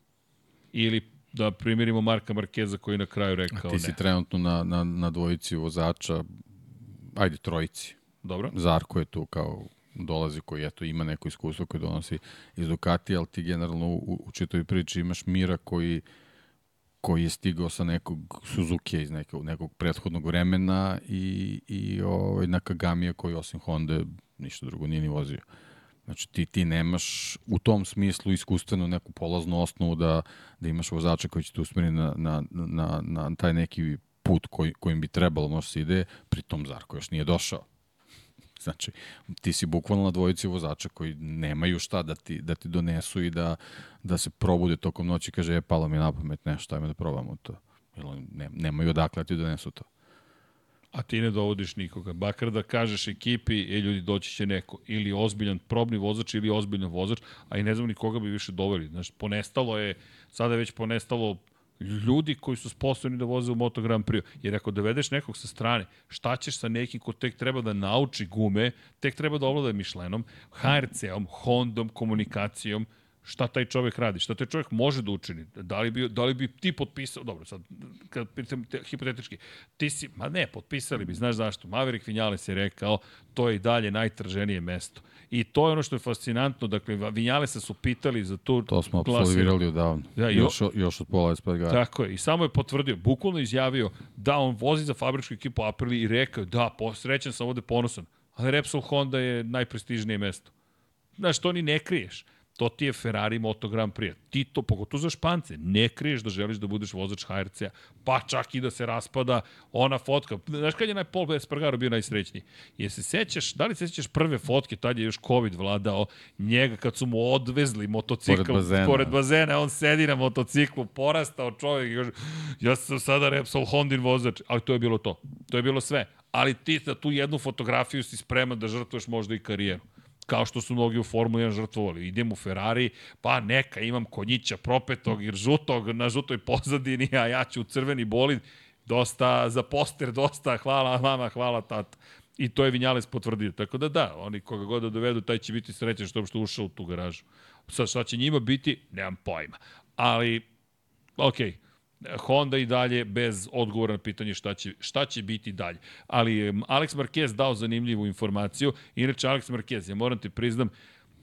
Ili da primirimo Marka Markeza koji na kraju rekao
ne. Ti si trenutno na, na, na dvojici vozača, ajde trojici.
Dobro.
Zarko je tu kao dolazi koji eto ima neko iskustvo koje donosi iz Ducati, ali ti generalno u, u čitoj priči imaš Mira koji koji je stigao sa nekog Suzuki iz nekog, nekog prethodnog vremena i, i ovaj, Nakagamija koji osim Honda ništa drugo nije ni vozio. Znači ti, ti nemaš u tom smislu iskustveno neku polaznu osnovu da, da imaš vozača koji će te usmeriti na, na, na, na taj neki put koji, kojim bi trebalo možda se ide, pritom Zarko još nije došao. Znači, ti si bukvalno na dvojici vozača koji nemaju šta da ti, da ti donesu i da, da se probude tokom noći i kaže, je, palo mi na pamet nešto, ajme da probamo to. Ili ne, nemaju odakle da ti donesu to.
A ti ne dovodiš nikoga. Bakar da kažeš ekipi, e ljudi, doći će neko. Ili ozbiljan probni vozač ili ozbiljan vozač, a i ne znam ni koga bi više doveli. Znaš, ponestalo je, sada je već ponestalo ljudi koji su sposobni da voze u Moto Grand Prix. Jer ako dovedeš nekog sa strane, šta ćeš sa nekim ko tek treba da nauči gume, tek treba da ovlada Michelinom, HRC-om, Hondom, komunikacijom, šta taj čovek radi, šta taj čovek može da učini. Da li bi, da li bi ti potpisao, dobro, sad, kad pitam te, hipotetički, ti si, ma ne, potpisali bi, znaš zašto, Maverick Vinales je rekao, to je i dalje najtraženije mesto. I to je ono što je fascinantno, dakle, Vinjalesa su pitali za tu
To smo absolvirali odavno, ja, još, još od pola SP gara.
Tako je, i samo je potvrdio, bukvalno izjavio da on vozi za fabričku ekipu Aprili i rekao, da, srećan sam ovde ponosan, ali Repsol Honda je najprestižnije mesto. Znaš, to ni ne kriješ. To ti je Ferrari Moto Grand Prix. Ti to, pogotovo za Špance, ne kriješ da želiš da budeš vozač HRC-a, pa čak i da se raspada ona fotka. Znaš kad je naj Paul Espargaro bio najsrećniji? Je se sećaš, da li se sećaš prve fotke, tad je još COVID vladao, njega kad su mu odvezli motocikl
pored bazena,
pored bazena on sedi na motociklu, porastao čovjek i kaže, ja sam sada Repsol Hondin vozač, ali to je bilo to. To je bilo sve. Ali ti za tu jednu fotografiju si spreman da žrtvuješ možda i karijeru kao što su mnogi u Formuli 1 žrtvovali. Idem u Ferrari, pa neka, imam konjića propetog jer žutog na žutoj pozadini, a ja ću u crveni bolid. Dosta za poster, dosta, hvala mama, hvala tata. I to je Vinjales potvrdio. Tako da da, oni koga god da dovedu, taj će biti srećan što je ušao u tu garažu. Sad šta će njima biti, nemam pojma. Ali, okej, okay Honda i dalje bez odgovora na pitanje šta će, šta će biti dalje. Ali Alex Marquez dao zanimljivu informaciju. Inače, Alex Marquez, ja moram ti priznam,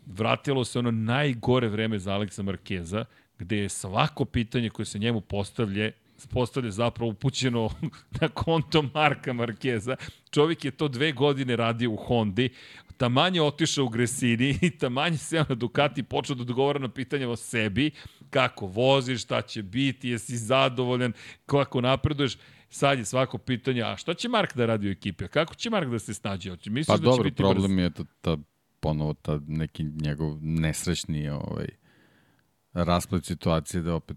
vratilo se ono najgore vreme za Alexa Markeza, gde je svako pitanje koje se njemu postavlje postavlja zapravo upućeno [LAUGHS] na konto Marka Markeza. Čovjek je to dve godine radio u Hondi, tamanje otišao u Gresini i tamanje se na Ducati počeo da odgovara na pitanje o sebi, kako voziš, šta će biti, jesi zadovoljan, kako napreduješ. Sad je svako pitanje, a šta će Mark da radi u ekipi? A kako će Mark da se snađe? Misliš
pa
da
dobro,
će biti
problem
brz?
je ta, ta, ponovo ta neki njegov nesrećni ovaj, rasplet situacije da opet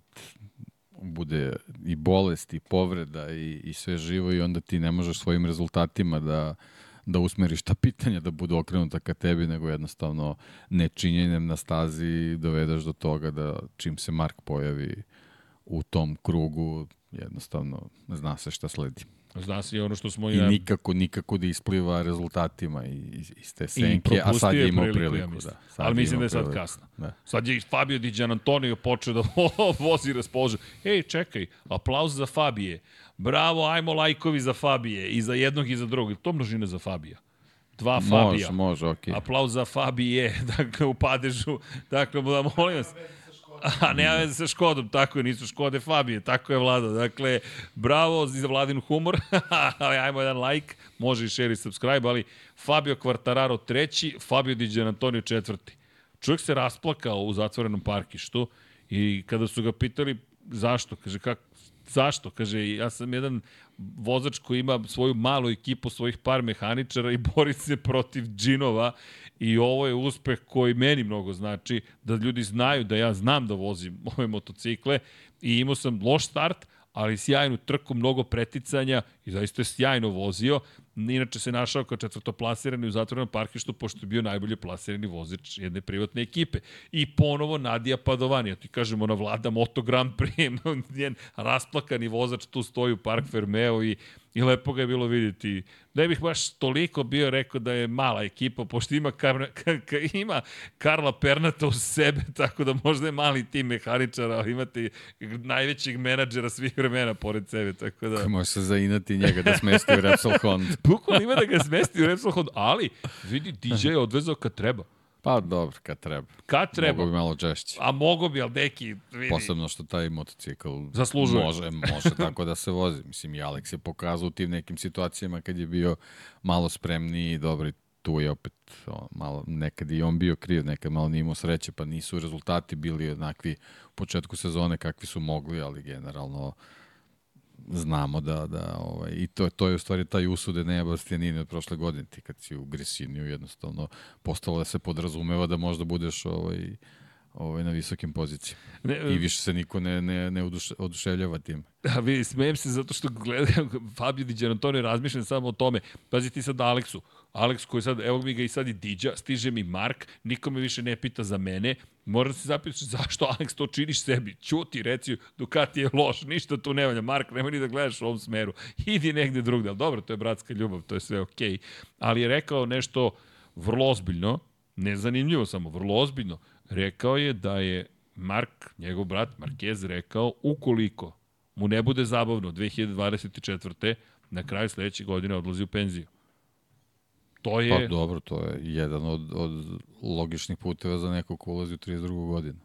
bude i bolest i povreda i, i sve živo i onda ti ne možeš svojim rezultatima da da usmeriš ta pitanja da budu okrenuta ka tebi, nego jednostavno nečinjenjem na stazi dovedeš do toga da čim se Mark pojavi u tom krugu, jednostavno zna se šta sledi.
Zna se i ono što smo
I nikako, nikako da ispliva rezultatima iz, iz te senke,
a
sad je imao priliku.
priliku
ja
da. Sad Ali mislim da je sad priliku. kasno. Da. Sad je Fabio Di Gianantonio počeo da [LAUGHS] vozi raspoložen. Ej, čekaj, aplauz za Fabije. Bravo, ajmo lajkovi za Fabije. I za jednog i za drugog. To množina za Fabija dva Fabija.
Može, može, okej.
Okay. Aplauz za Fabije, [LAUGHS] dakle, u padežu. Dakle, da molim vas. A ne veze sa Škodom, tako je, nisu Škode Fabije, tako je Vlado. Dakle, bravo za Vladin humor, [LAUGHS] ajmo jedan like, može i share i subscribe, ali Fabio Quartararo treći, Fabio Di Antonio četvrti. Čovjek se rasplakao u zatvorenom parkištu i kada su ga pitali zašto, kaže, kako, zašto? Kaže, ja sam jedan vozač koji ima svoju malu ekipu, svojih par mehaničara i [LAUGHS] bori se protiv džinova i ovo je uspeh koji meni mnogo znači, da ljudi znaju da ja znam da vozim ove motocikle i imao sam loš start, ali sjajnu trku, mnogo preticanja i zaista je sjajno vozio. Inače se našao kao četvrtoplasirani u zatvorenom parkištu, pošto je bio najbolje plasirani vozač jedne privatne ekipe. I ponovo Nadija Padovani, ja ti kažemo na vlada Moto Grand Prix, [LAUGHS] njen rasplakani vozač tu stoji u Park Fermeo i I lepo ga je bilo vidjeti. Ne bih baš toliko bio rekao da je mala ekipa, pošto ima, kar, [LAUGHS] ka, ka, ima Karla Pernata u sebe, [LAUGHS] tako da možda je mali tim mehaničara, ali imate najvećeg menadžera svih vremena pored sebe, tako da...
Može se zainati njega da smesti u Repsol Honda.
Bukvalno ima da ga smesti u Repsol Honda, ali vidi, DJ je odvezao kad treba.
Pa dobro, kad treba.
Kad treba.
Mogu bi malo češće.
A mogo bi, ali deki, vidi.
Posebno što taj motocikl
Zaslužuje.
može, može tako da se vozi. Mislim, i Alex je pokazao u tim nekim situacijama kad je bio malo spremniji i dobri tu je opet o, malo, nekad i on bio kriv, nekad malo nije imao sreće, pa nisu rezultati bili jednakvi u početku sezone kakvi su mogli, ali generalno znamo da, da ovaj, i to, to je u stvari taj usude Neja Bastianini od prošle godine, ti kad si u Gresiniju jednostavno postalo da se podrazumeva da možda budeš ovaj, ovaj, na visokim pozicijama. Ne, I više se niko ne, ne, ne oduše, oduševljava tim.
Da, vidi, smijem se zato što gledam [LAUGHS] Fabio Di Gianantonio razmišljam samo o tome. Pazi ti sad Aleksu. Alex koji sad, evo mi ga i sad i Diđa, stiže mi Mark, niko me više ne pita za mene, moram se zapitati zašto Alex to činiš sebi, ćuti, reci Ducati je loš, ništa tu ne valja, Mark, nemoj ni da gledaš u ovom smeru, idi negde drugde, ali dobro, to je bratska ljubav, to je sve okej, okay. ali je rekao nešto vrlo ozbiljno, nezanimljivo samo, vrlo ozbiljno, rekao je da je Mark, njegov brat Marquez rekao, ukoliko mu ne bude zabavno 2024. na kraju sledeće godine odlazi u penziju. To je...
Pa dobro, to je jedan od, od logičnih puteva za neko ko ulazi u 32. godinu.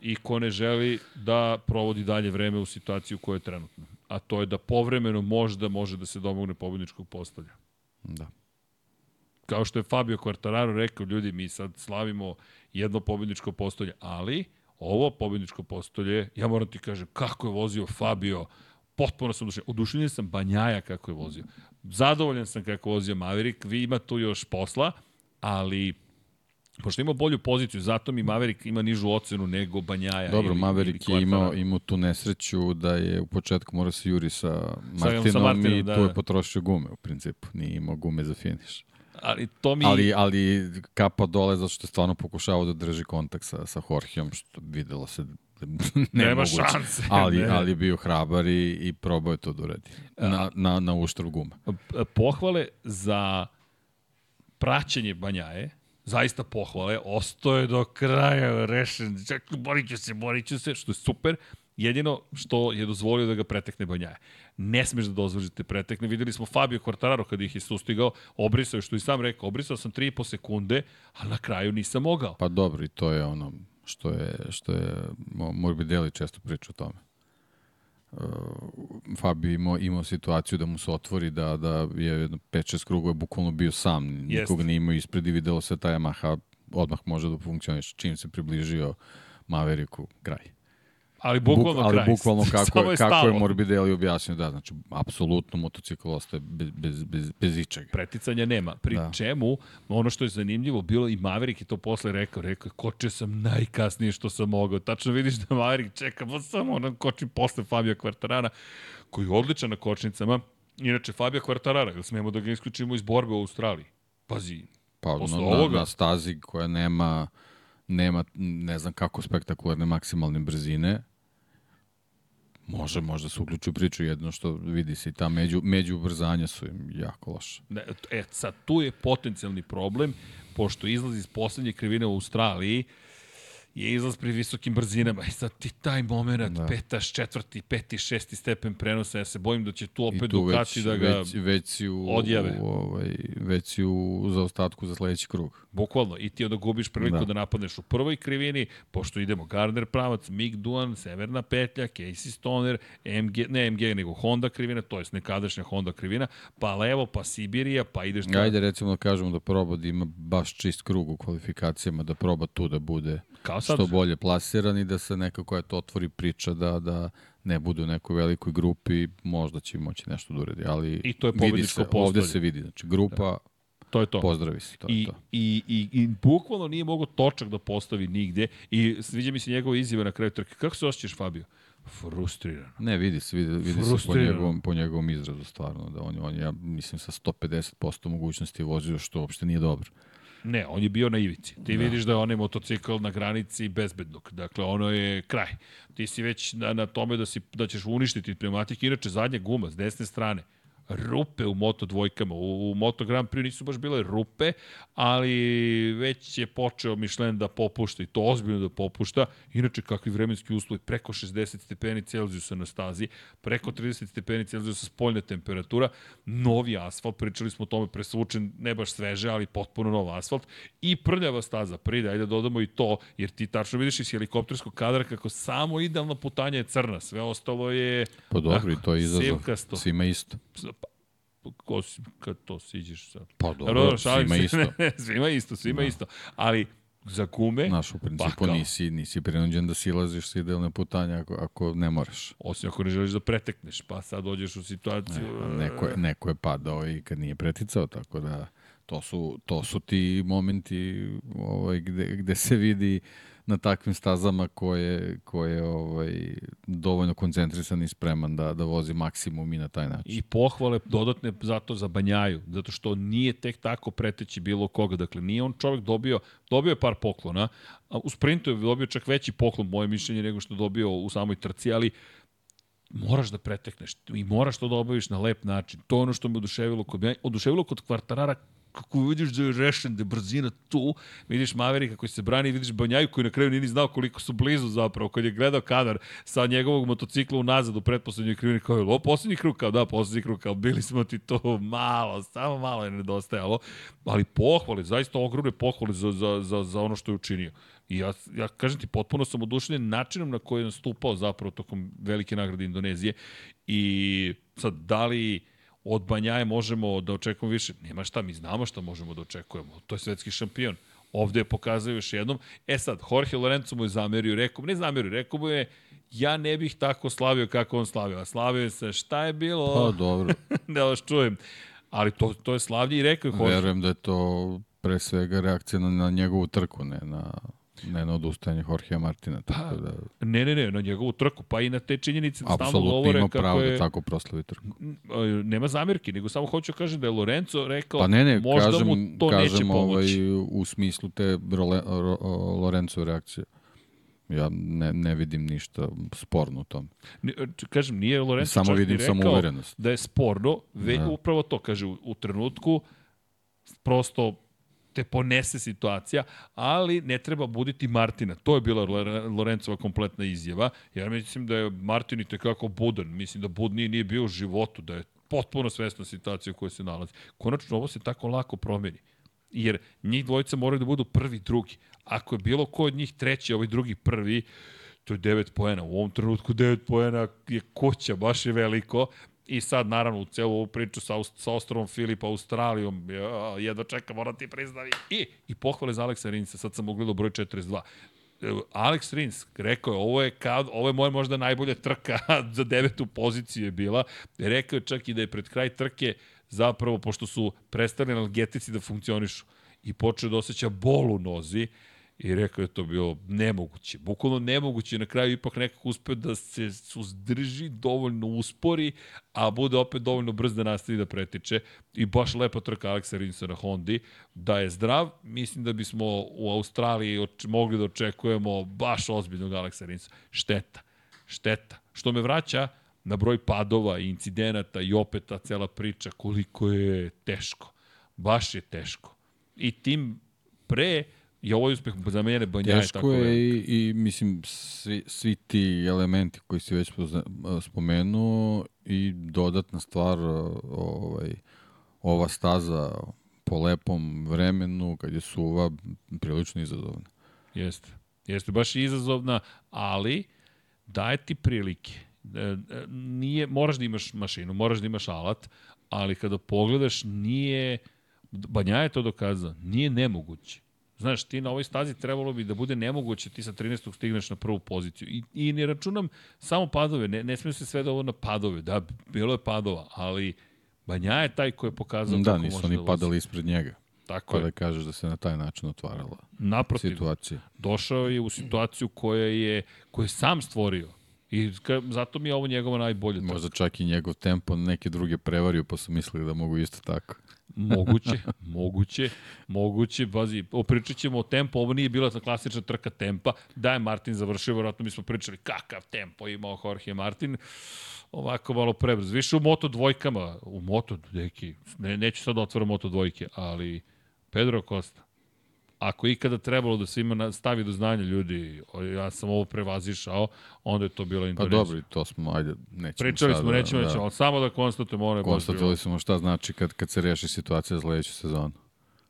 I ko ne želi da provodi dalje vreme u situaciji u kojoj je trenutno. A to je da povremeno možda može da se domogne pobedničkog postavlja.
Da.
Kao što je Fabio Quartararo rekao, ljudi, mi sad slavimo jedno pobedničko postolje, ali ovo pobedničko postolje, ja moram ti kažem, kako je vozio Fabio, potpuno sam odušen. Odušenjen sam Banjaja kako je vozio. Zadovoljan sam kako vozio Maverick, vi ima tu još posla, ali pošto ima bolju poziciju, zato mi Maverick ima nižu ocenu nego Banjaja.
Dobro, ili, Maverick ili je imao, imao tu nesreću da je u početku mora se juri sa Martinom, sa Martinom i da, tu je da. potrošio gume u principu. Nije imao gume za finiš.
Ali to mi...
Ali, ali kapa dole zato što je stvarno pokušavao da drži kontakt sa, sa Jorgeom, što videlo se [LAUGHS]
ne Nema šanse.
Ali, ne. ali je bio hrabar i, i probao je to da uredi. Na, na, na uštrb guma.
Pohvale za praćenje Banjaje, zaista pohvale, ostoje do kraja rešen, čak, borit ću se, borit ću se, što je super, jedino što je dozvolio da ga pretekne Banjaje. Ne smeš da dozvolite pretekne. Videli smo Fabio Quartararo kada ih je sustigao, obrisao, što i sam rekao, obrisao sam 3,5 sekunde, a na kraju nisam mogao.
Pa dobro, i to je ono, što je, što je Morbidelli često priča o tome. Uh, Fabio imao, imao situaciju da mu se otvori da, da je 5-6 krugova bukvalno bio sam, nikoga nije imao ispred i videlo se taj Yamaha odmah može da funkcioniš čim se približio Maveriku, kraj.
Ali bukvalno
Buk,
kraj.
Ali bukvalno [LAUGHS] kako, je, kako je Morbidelli objasnio, da, znači, apsolutno motocikl ostaje bez, bez, bez, bez ičega.
Preticanja nema. Pri da. čemu, ono što je zanimljivo, bilo i Maverick je to posle rekao, rekao, koče sam najkasnije što sam mogao. Tačno vidiš da Maverick čeka, pa samo on koči posle Fabio Quartarara, koji je odličan na kočnicama. Inače, Fabio Quartarara, ili smemo da ga isključimo iz borbe u Australiji? Pazi,
pa, na, ovoga... na, na stazi koja nema nema, ne znam kako spektakularne maksimalne brzine, Može, može se uključi u priču jedno što vidi se i ta među, među ubrzanja su im jako loše.
Ne, e, sad, tu je potencijalni problem, pošto izlazi iz poslednje krivine u Australiji, je izlaz pri visokim brzinama. I sad ti taj moment, da. peta, četvrti, peti, šesti stepen prenosa, ja se bojim da će tu opet tu Ducati da ga
već, već u,
odjave.
U, ovaj, već u zaostatku za sledeći krug.
Bukvalno. I ti onda gubiš priliku da. da napadneš u prvoj krivini, pošto idemo Gardner pravac, Mick Duan, Severna petlja, Casey Stoner, MG, ne MG, nego Honda krivina, to je nekadašnja Honda krivina, pa levo, pa Sibirija, pa ideš...
Da... Ajde recimo da kažemo da proba da ima baš čist krug u kvalifikacijama, da proba tu da bude Kao sad? što bolje plasiran i da se nekako je to otvori priča da, da ne bude u nekoj velikoj grupi, možda će moći nešto da uredi, ali
I to je vidi se,
ovde se vidi, znači grupa da.
To je to.
Pozdravi se, to
I,
je to.
I, i, I bukvalno nije mogo točak da postavi nigde i sviđa mi se njegova izjava na kraju trke. Kako se osjećaš, Fabio? Frustriran.
Ne, vidi se, vidi, vidi se po njegovom, po njegovom izrazu stvarno, da on, on ja mislim sa 150% mogućnosti vozio što uopšte nije dobro.
Ne, on je bio na ivici. Ti da. vidiš da je onaj motocikl na granici bezbednog. Dakle, ono je kraj. Ti si već na, na tome da, si, da ćeš uništiti pneumatik. Inače, zadnja guma s desne strane rupe u Moto dvojkama. U, u Moto Grand Prix nisu baš bile rupe, ali već je počeo Michelin da popušta i to ozbiljno da popušta. Inače, kakvi vremenski uslovi, preko 60 stepeni Celzijusa na stazi, preko 30 stepeni Celzijusa spoljna temperatura, novi asfalt, pričali smo o tome presvučen, ne baš sveže, ali potpuno nov asfalt i prljava staza. Pride, ajde da dodamo i to, jer ti tačno vidiš iz helikopterskog kadra kako samo idealno putanje je crna, sve ostalo je...
Pa dobro, i to je izazov. Svima isto
ko si, kad to siđeš sad.
Pa dobro, dobro svima isto. [LAUGHS]
Ne, svima isto, svima da. isto. Ali za gume...
Znaš, u principu pa nisi, nisi prinuđen da silaziš sa idealne putanja ako, ako ne moraš.
Osim ako ne želiš da pretekneš, pa sad dođeš u situaciju...
Ne, neko, je, neko je padao i kad nije preticao, tako da to su, to su ti momenti ovaj, gde, gde se vidi na takvim stazama koje, koje ovaj, dovoljno koncentrisan i spreman da, da vozi maksimum i na taj način.
I pohvale dodatne zato za Banjaju, zato što nije tek tako preteći bilo koga. Dakle, nije on čovek dobio, dobio je par poklona, a u sprintu je dobio čak veći poklon, moje mišljenje, nego što dobio u samoj trci, ali moraš da pretekneš i moraš to da obaviš na lep način. To je ono što me oduševilo kod, oduševilo kod kvartarara kako vidiš da je rešen, da je brzina tu, vidiš Maverika koji se brani, vidiš Banjaju koji na kraju nije ni znao koliko su blizu zapravo, kad je gledao kadar sa njegovog motocikla unazad u pretposlednjoj krivini, kao je ovo poslednji krug, kao da, poslednji krug, kao bili smo ti to malo, samo malo je nedostajalo, ali pohvale, zaista ogromne pohvale za, za, za, za ono što je učinio. I ja, ja kažem ti, potpuno sam odušenjen načinom na koji je nastupao zapravo tokom velike nagrade Indonezije. I sad, da li od Banjaje možemo da očekujemo više. Nema šta, mi znamo šta možemo da očekujemo. To je svetski šampion. Ovde je pokazao još jednom. E sad, Jorge Lorenzo mu je zamerio, rekao, ne zamerio, rekao mu je, ja ne bih tako slavio kako on slavio. A slavio se, šta je bilo?
Pa, dobro. [LAUGHS]
da vas čujem. Ali to, to je slavlje i rekao je Jorge.
Verujem da je to pre svega reakcija na, na njegovu trku, ne na Ne na odustajanje Jorgea Martina. Tako pa, da...
Ne, ne, ne, na njegovu trku, pa i na te činjenice da stalno govore
ima pravo je... da tako proslavi trku.
Nema zamirki, nego samo hoću kažem da je Lorenzo rekao, pa ne, ne, možda kažem, mu to kažem, neće pomoći.
Ovaj, u smislu te Role, Ro, Lorenzo reakcije. Ja ne, ne vidim ništa sporno u tom.
Ne, kažem, nije Lorenzo
samo vidim
rekao
uverenost.
da je sporno, ve, da. upravo to, kaže, u, u trenutku prosto te ponese situacija, ali ne treba buditi Martina. To je bila Lorencova kompletna izjava. Ja mislim da je Martin i tekako budan. Mislim da budniji nije bio u životu, da je potpuno svesna situacija u kojoj se nalazi. Konačno, ovo se tako lako promeni. Jer njih dvojica moraju da budu prvi, drugi. Ako je bilo ko od njih treći, ovaj drugi prvi, to je 9 poena. U ovom trenutku 9 poena je koća, baš je veliko. I sad, naravno, u celu ovu priču sa, sa ostrovom Filipa, Australijom, jedva čekam, moram ti priznavi. I, i pohvale za Aleksa Rinsa, sad sam mogli broj 42. Alex Rins rekao je, ovo je, kao, ovo je moja možda najbolja trka [LAUGHS] za devetu poziciju je bila. Rekao je čak i da je pred kraj trke zapravo, pošto su prestali analgetici da funkcionišu i počeo da osjeća bol u nozi, I rekao je to bilo nemoguće. Bukvalno nemoguće. Na kraju ipak nekako uspeo da se suzdrži, dovoljno uspori, a bude opet dovoljno brz da nastavi da pretiče. I baš lepa trka Aleksa Rinsa na Hondi. Da je zdrav, mislim da bismo u Australiji mogli da očekujemo baš ozbiljnog Aleksa Rinsa. Šteta. šteta. Što me vraća na broj padova i incidenata i opet ta cela priča koliko je teško. Baš je teško. I tim pre I ovo je uspeh za mene Banja
Teško tako je i, i mislim svi, svi ti elementi koji si već spomenuo i dodatna stvar ovaj, ova staza po lepom vremenu kad je suva prilično izazovna.
Jeste. Jeste baš izazovna, ali daje ti prilike. E, e, nije, moraš da imaš mašinu, moraš da imaš alat, ali kada pogledaš nije, Banja je to dokazao, nije nemoguće. Znaš, ti na ovoj stazi trebalo bi da bude nemoguće ti sa 13. stigneš na prvu poziciju. I, i ne računam samo padove, ne, ne smiju se sve da ovo na padove. Da, bilo je padova, ali Banja je taj ko je pokazao
da, kako može da Da, nisu oni padali ispred njega.
Tako
pa
je.
da kažeš da se na taj način otvarala
Naprotiv,
situacija.
Došao je u situaciju koja je, koju je sam stvorio. I ka, zato mi je ovo njegova najbolja.
Možda čak i njegov tempo neke druge prevario, pa su mislili da mogu isto tako. [LAUGHS]
Moguće, moguće, moguće, bazi, opričat ćemo o tempu, ovo nije bila ta klasična trka tempa, da je Martin završio, vjerojatno mi smo pričali kakav tempo imao Jorge Martin, ovako malo prebrzo. Više u moto dvojkama, u moto, deki, ne, neću sad da otvoram moto dvojke, ali Pedro Costa, ako ikada trebalo da se ima stavi do znanja ljudi, ja sam ovo prevazišao, onda je to bilo pa Indonezija.
Pa dobro, to smo, ajde, nećemo
Pričali smo, nećemo, da, nećemo, ali samo da konstatujemo ono je
Konstatovali smo šta znači kad, kad se reši situacija za sledeću sezonu.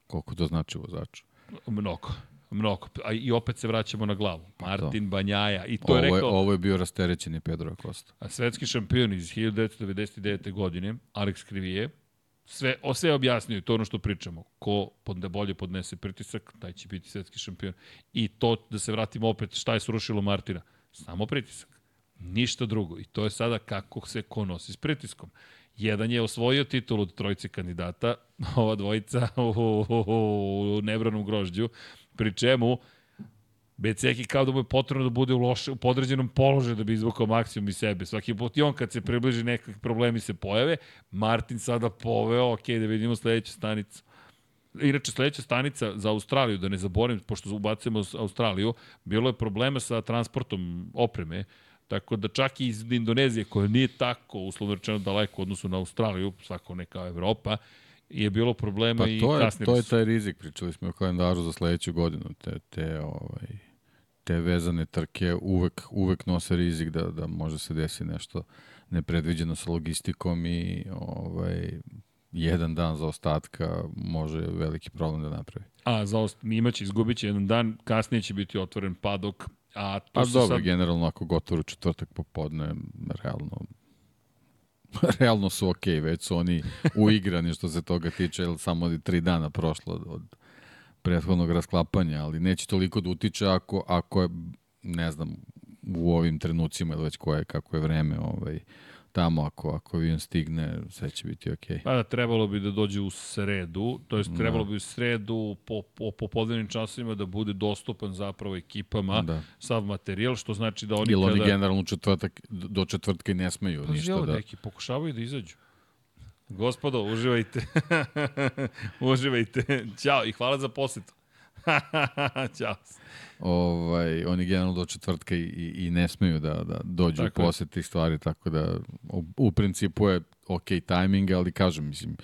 Koliko to znači vozaču.
Mnogo. Mnogo. A i opet se vraćamo na glavu. Pa Martin to. Banjaja. I to
ovo
je rekao...
Ovo je bio rasterećeni Pedro Acosta.
A svetski šampion iz 1999. godine, Alex Krivije, sve, o sve objasnio, to ono što pričamo. Ko pod, bolje podnese pritisak, taj će biti svetski šampion. I to, da se vratimo opet, šta je srušilo Martina? Samo pritisak. Ništa drugo. I to je sada kako se ko nosi s pritiskom. Jedan je osvojio titul od trojice kandidata, ova dvojica u, u, u, u nebranom grožđu, pri čemu Beceki kao da mu je potrebno da bude u, loše, u podređenom položaju da bi izvukao maksimum iz sebe. Svaki put i on kad se približi nekakvi problemi se pojave, Martin sada poveo, ok, da vidimo sledeću stanicu. Inače, sledeća stanica za Australiju, da ne zaboravim, pošto ubacujemo Australiju, bilo je problema sa transportom opreme, tako da čak i iz Indonezije, koja nije tako, uslovno rečeno, daleko u odnosu na Australiju, svako neka Evropa, je bilo problema
pa
i
to
je,
to je taj rizik, pričali smo o kalendaru za sledeću godinu, te, te ovaj, te vezane trke uvek, uvek nose rizik da, da može se desi nešto nepredviđeno sa logistikom i ovaj, jedan dan za ostatka može veliki problem da napravi.
A, za ost... imaće, izgubit će jedan dan, kasnije će biti otvoren padok, a to
pa dobro,
sad...
generalno ako gotovo četvrtak popodne, realno [LAUGHS] realno su okej, okay, već su oni uigrani što se toga tiče, jer samo tri dana prošlo od, od prethodnog rasklapanja, ali neće toliko da utiče ako, ako je, ne znam, u ovim trenucima ili već koje, kako je vreme ovaj, tamo, ako, ako avion stigne, sve će biti okej. Okay.
Pa da, trebalo bi da dođe u sredu, to jest da. trebalo bi u sredu po, po popodnevnim časovima da bude dostupan zapravo ekipama da. sav materijal, što znači da oni
Ili kada... oni generalno četvrtak, do četvrtka i ne smeju pa, ništa da...
Neki pokušavaju da izađu. Gospodo, uživajte. [LAUGHS] uživajte. Ćao i hvala za posetu. [LAUGHS] Ćao.
Ovaj, oni generalno do četvrtka i, i, i ne smeju da, da dođu tako u poset tih stvari, tako da u, u principu je ok tajming, ali kažem, mislim,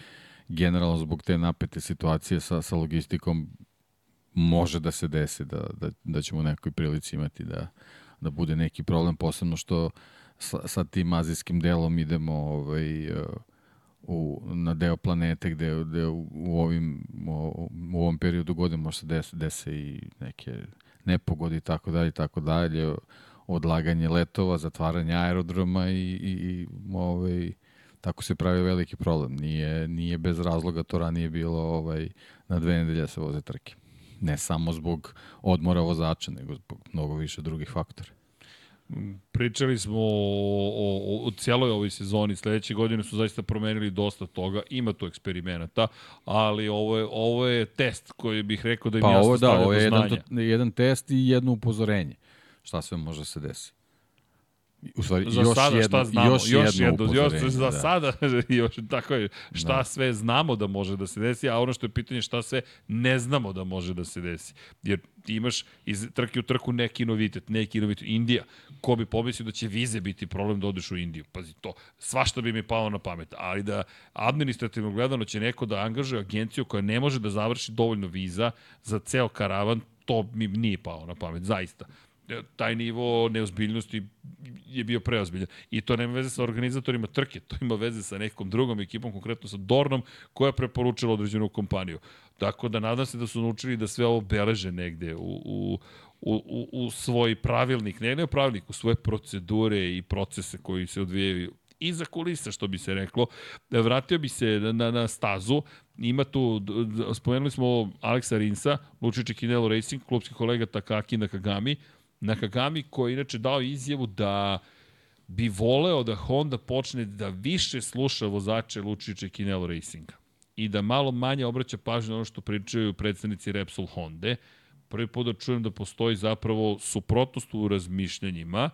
generalno zbog te napete situacije sa, sa logistikom može da se desi da, da, da ćemo u nekoj prilici imati da, da bude neki problem, posebno što sa, sa tim azijskim delom idemo ovaj, uh, u, na deo planete gde, gde u, ovim, u, ovom periodu godine može se desi, dese i neke nepogode i tako dalje i tako dalje, odlaganje letova, zatvaranje aerodroma i, i, i ovaj, tako se pravi veliki problem. Nije, nije bez razloga to ranije bilo ovaj, na dve nedelje se voze trke. Ne samo zbog odmora vozača, nego zbog mnogo više drugih faktora.
Pričali smo o, o, o cijeloj ovoj sezoni, sledeće godine su zaista promenili dosta toga, ima tu eksperimenata, ali ovo je, ovo je test koji bih rekao da im
pa
jasno
ovo,
da,
ovo je jedan, jedan test i jedno upozorenje. Šta sve može se desiti. U stvari,
za
još
sada
jedno,
šta znamo,
još,
još
jedno,
jedno, još za
da.
sada, [LAUGHS] još, tako je, šta
Da.
sve znamo da može da se desi, a ono što je pitanje šta sve ne znamo da može da se desi. Jer imaš iz trke u trku neki novitet, neki novitet. Indija, ko bi pomislio da će vize biti problem da odeš u Indiju? Pazi to, svašta bi mi palo na pamet, ali da administrativno gledano će neko da angažuje agenciju koja ne može da završi dovoljno viza za ceo karavan, to mi nije palo na pamet, zaista taj nivo neozbiljnosti je bio preozbiljan. I to nema veze sa organizatorima trke, to ima veze sa nekom drugom ekipom, konkretno sa Dornom, koja je preporučila određenu kompaniju. Tako da nadam se da su naučili da sve ovo beleže negde u, u, u, u, svoj pravilnik, ne, ne u pravilnik, u svoje procedure i procese koji se odvijaju iza kulisa, što bi se reklo. Vratio bi se na, na, stazu, ima tu, spomenuli smo Aleksa Rinsa, Lučiće Kinelo Racing, klubski kolega Takaki Nakagami, Nakagami koji je inače dao izjavu da bi voleo da Honda počne da više sluša vozače Lučiće Kinelo Racinga i da malo manje obraća pažnju na ono što pričaju predstavnici Repsol Honda. Prvi put da čujem da postoji zapravo suprotnost u razmišljanjima.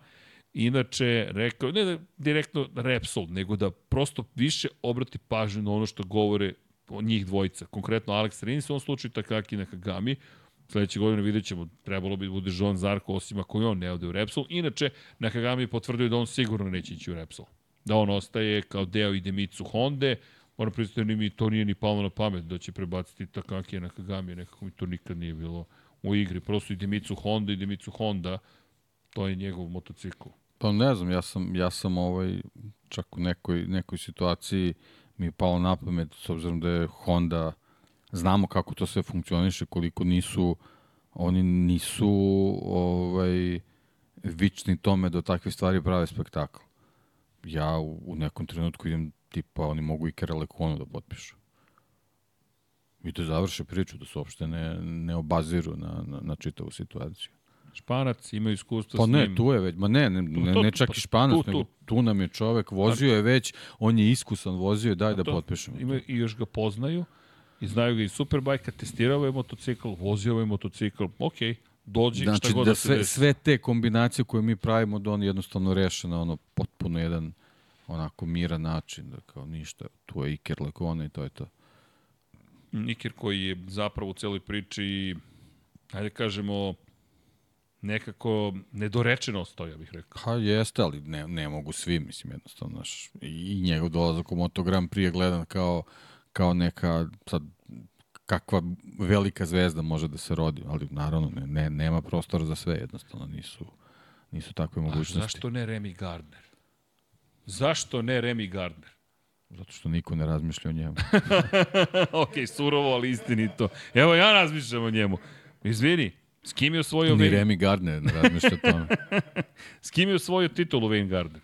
Inače, rekao, ne da direktno Repsol, nego da prosto više obrati pažnju na ono što govore njih dvojica. Konkretno Alex Rins, u ovom slučaju Takaki Nakagami, sledeće godine vidjet ćemo, trebalo bi da bude Joan Zarko, osim ako i on ne ode u Repsol. Inače, Nakagami je potvrdio da on sigurno neće ići u Repsol. Da on ostaje kao deo Idemitsu Honda, moram priznati da mi to nije ni palo na pamet da će prebaciti Takaki Nakagami, nekako mi to nikad nije bilo u igri. Prosto Idemitsu Honda, Idemitsu Honda, to je njegov motocikl.
Pa ne znam, ja sam, ja sam ovaj, čak u nekoj, nekoj situaciji mi je palo na pamet, s obzirom da je Honda, znamo kako to sve funkcioniše, koliko nisu, oni nisu ovaj, vični tome da takve stvari prave spektakl. Ja u, u nekom trenutku idem tipa, oni mogu i Kerelekonu da potpišu. I da završe priču, da se uopšte ne, ne obaziru na, na, na čitavu situaciju.
Španac ima iskustva
Pa
s
ne,
njim.
tu je već, ma ne, ne, ne,
to-
ne čak
pa
i španac,
tu, tu.
nego tu nam je čovek, vozio je već, on je iskusan, vozio je, daj da
to,
potpišemo.
Ima, I još ga poznaju i znaju ga i Superbike-a, testirao je motocikl, vozio je motocikl, ok, dođi, šta
Znači
god
da
da se
sve,
desi.
sve te kombinacije koje mi pravimo, da oni jednostavno reše na ono potpuno jedan onako miran način, da kao ništa, tu je Iker Lekona i to je to.
Niker koji je zapravo u celoj priči, hajde kažemo, nekako nedorečeno ostao, ja bih rekao.
Pa jeste, ali ne, ne mogu svi, mislim, jednostavno, naš, i, njegov dolazak u Moto Grand Prix je gledan kao, kao neka, sad, kakva velika zvezda može da se rodi, ali naravno ne, ne, nema prostora za sve, jednostavno nisu, nisu takve
A
mogućnosti.
zašto ne Remy Gardner? Zašto ne Remy Gardner?
Zato što niko ne razmišlja o njemu. [LAUGHS]
ok, surovo, ali istinito. Evo ja razmišljam o njemu. Izvini, s kim je osvojio
Ni Remy Gardner ne razmišlja o tome. [LAUGHS]
s kim je osvojio titulu Wayne Gardner?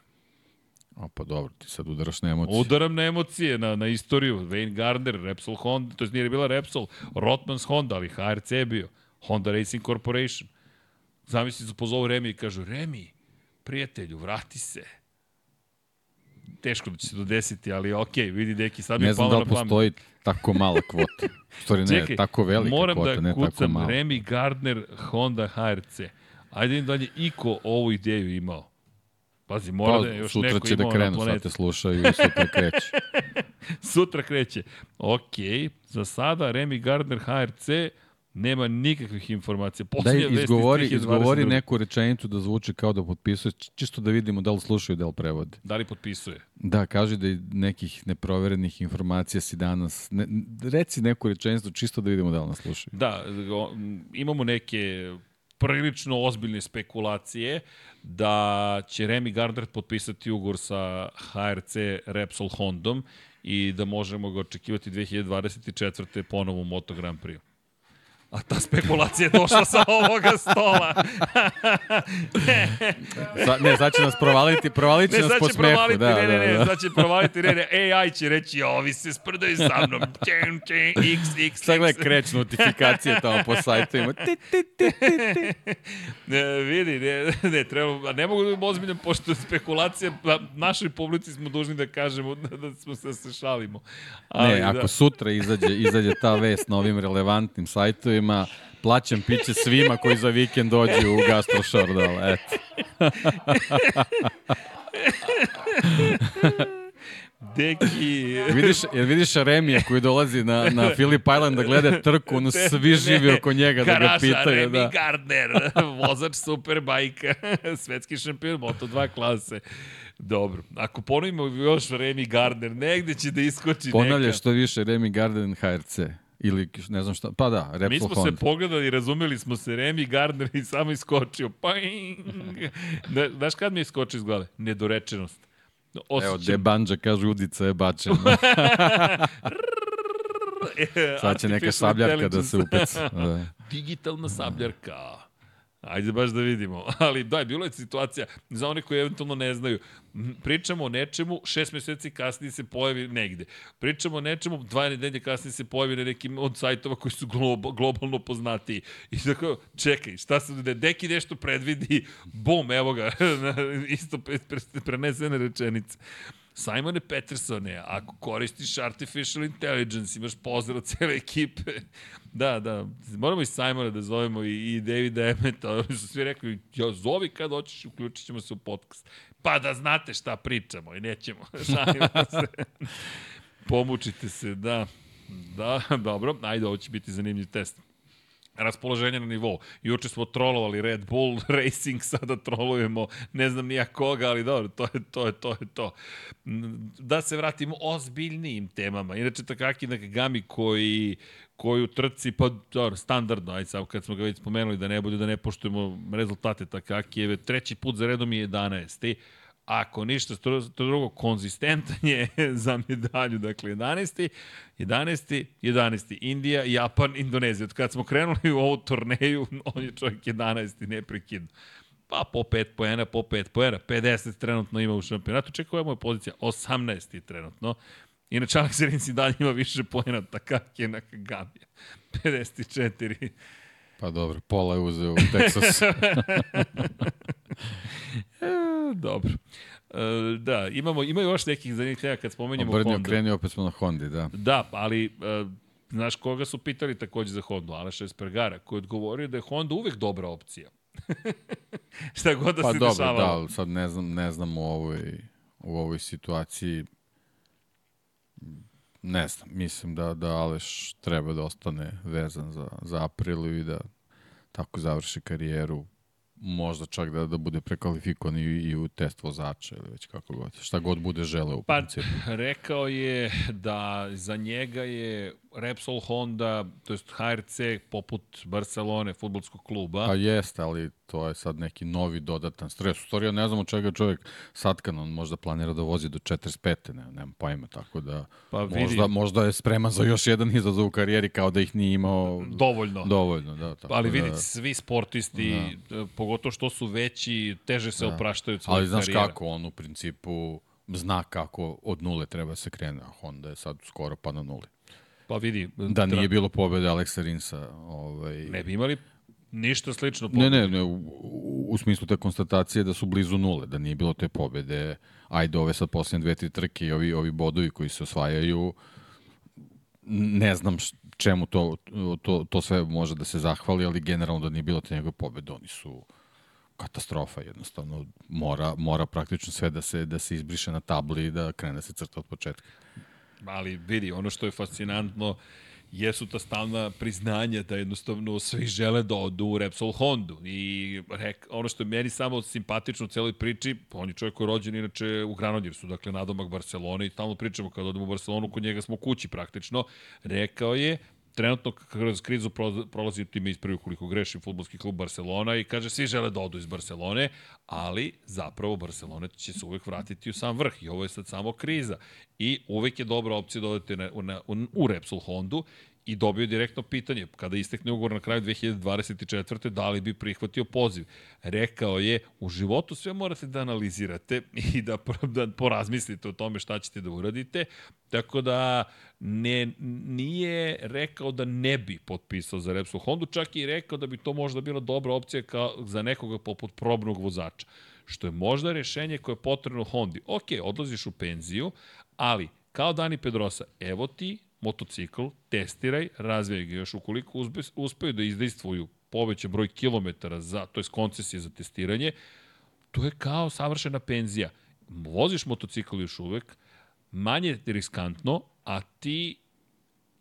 O, pa dobro, ti sad udaraš na emocije.
Udaram na emocije, na, na istoriju. Wayne Gardner, Repsol Honda, to je nije bila Repsol, Rotmans Honda, ali HRC je bio. Honda Racing Corporation. Zamisli se pozovu Remi i kažu, Remi, prijatelju, vrati se. Teško da će se to desiti, ali okej, vidi deki, sad mi
ne
je
znam
palo
da
na
li
pamet.
postoji tako mala kvota. U stvari ne,
Čekaj,
tako velika
moram
kvota,
da
ne tako
kucam
mala.
Remy Gardner, Honda, HRC. Ajde vidim da li je Iko ovu ideju imao. Pazi, mora
Pa,
da je još
sutra
neko
će da krenu, sad te slušaju i sutra kreće. [LAUGHS]
Sutra kreće. Ok, za sada Remy Gardner HRC nema nikakvih informacija.
Daj,
Poslednja vest iz
izgovori,
2022.
izgovori neku rečenicu da zvuči kao da potpisuje, čisto da vidimo da li slušaju, da li prevode.
Da li potpisuje?
Da, kaže da je nekih neproverenih informacija si danas, ne, reci neku rečenicu čisto da vidimo da li nas slušaju.
Da, imamo neke prilično ozbiljne spekulacije da će Remy Gardner potpisati ugovor sa HRC Repsol Hondom i da možemo ga očekivati 2024. ponovo u Moto Grand Prix. A ta spekulacija je došla sa ovoga stola. [LAUGHS]
Sa, ne, sad će nas provaliti, provalit će
Ne,
nas po smehu.
provaliti,
Da,
ne, ne,
da,
ne,
da.
sad će provaliti, ne, ne, AI će reći, ovi se sprdaju sa mnom, čen, čen, x, x,
Sad gledaj kreć notifikacije tamo po sajtovima. Ti, ti, ti, ti, ti.
Ne, vidi, ne, ne, treba, a ne mogu da budem ozbiljan, pošto spekulacija, a našoj publici smo dužni da kažemo da, da smo se, se šalimo. Ali,
Ne, ako
da,
sutra izađe, izađe ta vest na ovim relevantnim sajtovima, plaćam piće svima koji za vikend dođu u Gastro Šordal, eto.
Deki...
vidiš, jel vidiš Remija koji dolazi na, na Philip Island da gleda trku, ono svi živi oko njega da ga pitaju.
Karaša, Remy
Da.
Gardner, [LAUGHS] vozač Superbajka, [LAUGHS] svetski šampion Moto2 klase. Dobro, ako ponovimo još Remy Gardner, negde će da iskoči
Ponavlja
neka.
što više Remy Garden HRC. Ili ne znam šta, pa da, Repsol
Mi smo
Honda.
se pogledali, razumeli smo se, Remy Gardner i samo iskočio. Paing. Ne, znaš kad mi je iskočio iz glave? Nedorečenost.
Evo,
Osjećam,
Debanđa kaže udica je bačena. [LAUGHS] Sad će neka sabljarka da se upeca. Da.
Digitalna sabljarka. Ajde baš da vidimo. [LAUGHS] Ali da, bilo je situacija, za one koji eventualno ne znaju, pričamo o nečemu, šest meseci kasnije se pojavi negde. Pričamo o nečemu, dva nedelje kasnije se pojavi na nekim od sajtova koji su globo, globalno poznatiji. I tako, čekaj, šta se da deki nešto predvidi, bum, evo ga, [LAUGHS] isto pre, pre, prenesene rečenice. Simone Petersone, ako koristiš artificial intelligence, imaš pozdrav cele ekipe. [LAUGHS] Da, da, moramo i Simona da zovemo i, i Davida Emmeta, [LAUGHS] oni su svi rekli, ja zovi kad hoćeš, uključit ćemo se u podcast. Pa da znate šta pričamo i nećemo, [LAUGHS] šalimo se. Pomučite se, da. Da, dobro, ajde, ovo će biti zanimljiv test raspoloženje na nivou. Juče smo trolovali Red Bull [LAUGHS] Racing, sada trolujemo ne znam nija koga, ali dobro, to je to, je to, je to. Da se vratimo ozbiljnijim temama. Inače, Takaki Nakagami koji koji u trci, pa dobro, standardno, ajde sad kad smo ga već spomenuli da ne bude da ne poštujemo rezultate Takakijeve, treći put za redom je 11. Ako ništa, to drugo, konzistentan je [LAUGHS] za medalju, dakle 11. 11. 11. Indija, Japan, Indonezija. Od kad smo krenuli u ovu turneju, [LAUGHS] on je čovjek 11. neprekidno. Pa po 5 poena, po 5 poena. 50 trenutno ima u šampionatu. Čekaj, koja je moja pozicija? 18. trenutno. Inače, Alex Rins i dalje ima više poena Takaki je Nakagami. 54.
Pa dobro, pola je uzeo u Texas. [LAUGHS]
E, dobro. E, da, imamo, ima još nekih zanimljivih tema kad spomenjemo
Obrnio,
Honda.
krenio, opet smo na Hondi, da.
Da, ali e, znaš koga su pitali takođe za Hondu? Aleša Espargara, koji je odgovorio da je Honda uvek dobra opcija. [LAUGHS] Šta god da
Pa
se
dobro,
dešavalo.
da, ali sad ne znam, ne znam u ovoj, u ovoj situaciji ne znam, mislim da, da Aleš treba da ostane vezan za, za aprilu i da tako završi karijeru možda čak da, da bude prekvalifikovan i, i u test vozača ili već kako god. Šta god bude želeo u
Pa,
principu.
rekao je da za njega je Repsol Honda, to jest HRC, poput Barcelone, futbolskog kluba.
Pa jeste, ali to je sad neki novi dodatan stres. U stvari, ja ne znam od čega čovjek satkan, on možda planira da vozi do 45. Ne, nemam pojma, tako da
Pa vidi.
možda, možda je spreman za još jedan izazov u karijeri kao da ih nije imao
Dovoljno.
dovoljno. Da, tako
Ali
da,
vidite, svi sportisti, da. pogotovo što su veći, teže se da. opraštaju od svojih
Ali znaš
karijera.
kako, on u principu zna kako od nule treba se krene, a Honda je sad skoro pa na nuli.
Pa vidi,
Da nije bilo pobede Aleksa Rinsa. Ovaj,
ne bi imali ništa slično.
Ne, ne, ne, u, u, smislu te konstatacije da su blizu nule, da nije bilo te pobede. Ajde, ove sad posljednje dve, tri trke i ovi, ovi bodovi koji se osvajaju, ne znam čemu to, to, to sve može da se zahvali, ali generalno da nije bilo te njegove pobede, oni su katastrofa jednostavno. Mora, mora praktično sve da se, da se izbriše na tabli i da krene da se crta od početka.
Ali vidi, ono što je fascinantno jesu ta stalna priznanja da jednostavno svi žele da odu u Repsol Hondu. I rek, ono što je meni samo simpatično u celoj priči, on je čovjek koji je rođen inače u Granodjersu, dakle nadomak Barcelone i stalno pričamo kada odemo u Barcelonu, kod njega smo kući praktično, rekao je trenutno kroz krizu pro- prolazi time ispravi koliko greši futbolski klub Barcelona i kaže svi žele da odu iz Barcelone, ali zapravo Barcelona će se uvek vratiti u sam vrh i ovo je sad samo kriza. I uvek je dobra opcija da odete na, na, u Repsol Hondu i dobio direktno pitanje, kada istekne ugovor na kraju 2024. da li bi prihvatio poziv. Rekao je, u životu sve morate da analizirate i da, da porazmislite o tome šta ćete da uradite, tako da ne, nije rekao da ne bi potpisao za Repsol Hondu, čak i rekao da bi to možda bila dobra opcija kao za nekoga poput probnog vozača što je možda rešenje koje je potrebno Hondi. Ok, odlaziš u penziju, ali kao Dani Pedrosa, evo ti motocikl, testiraj, razvijaj ga još ukoliko uzbe, uspeju da izdejstvuju povećan broj kilometara za, to je koncesije za testiranje, to je kao savršena penzija. Voziš motocikl još uvek, manje riskantno, a ti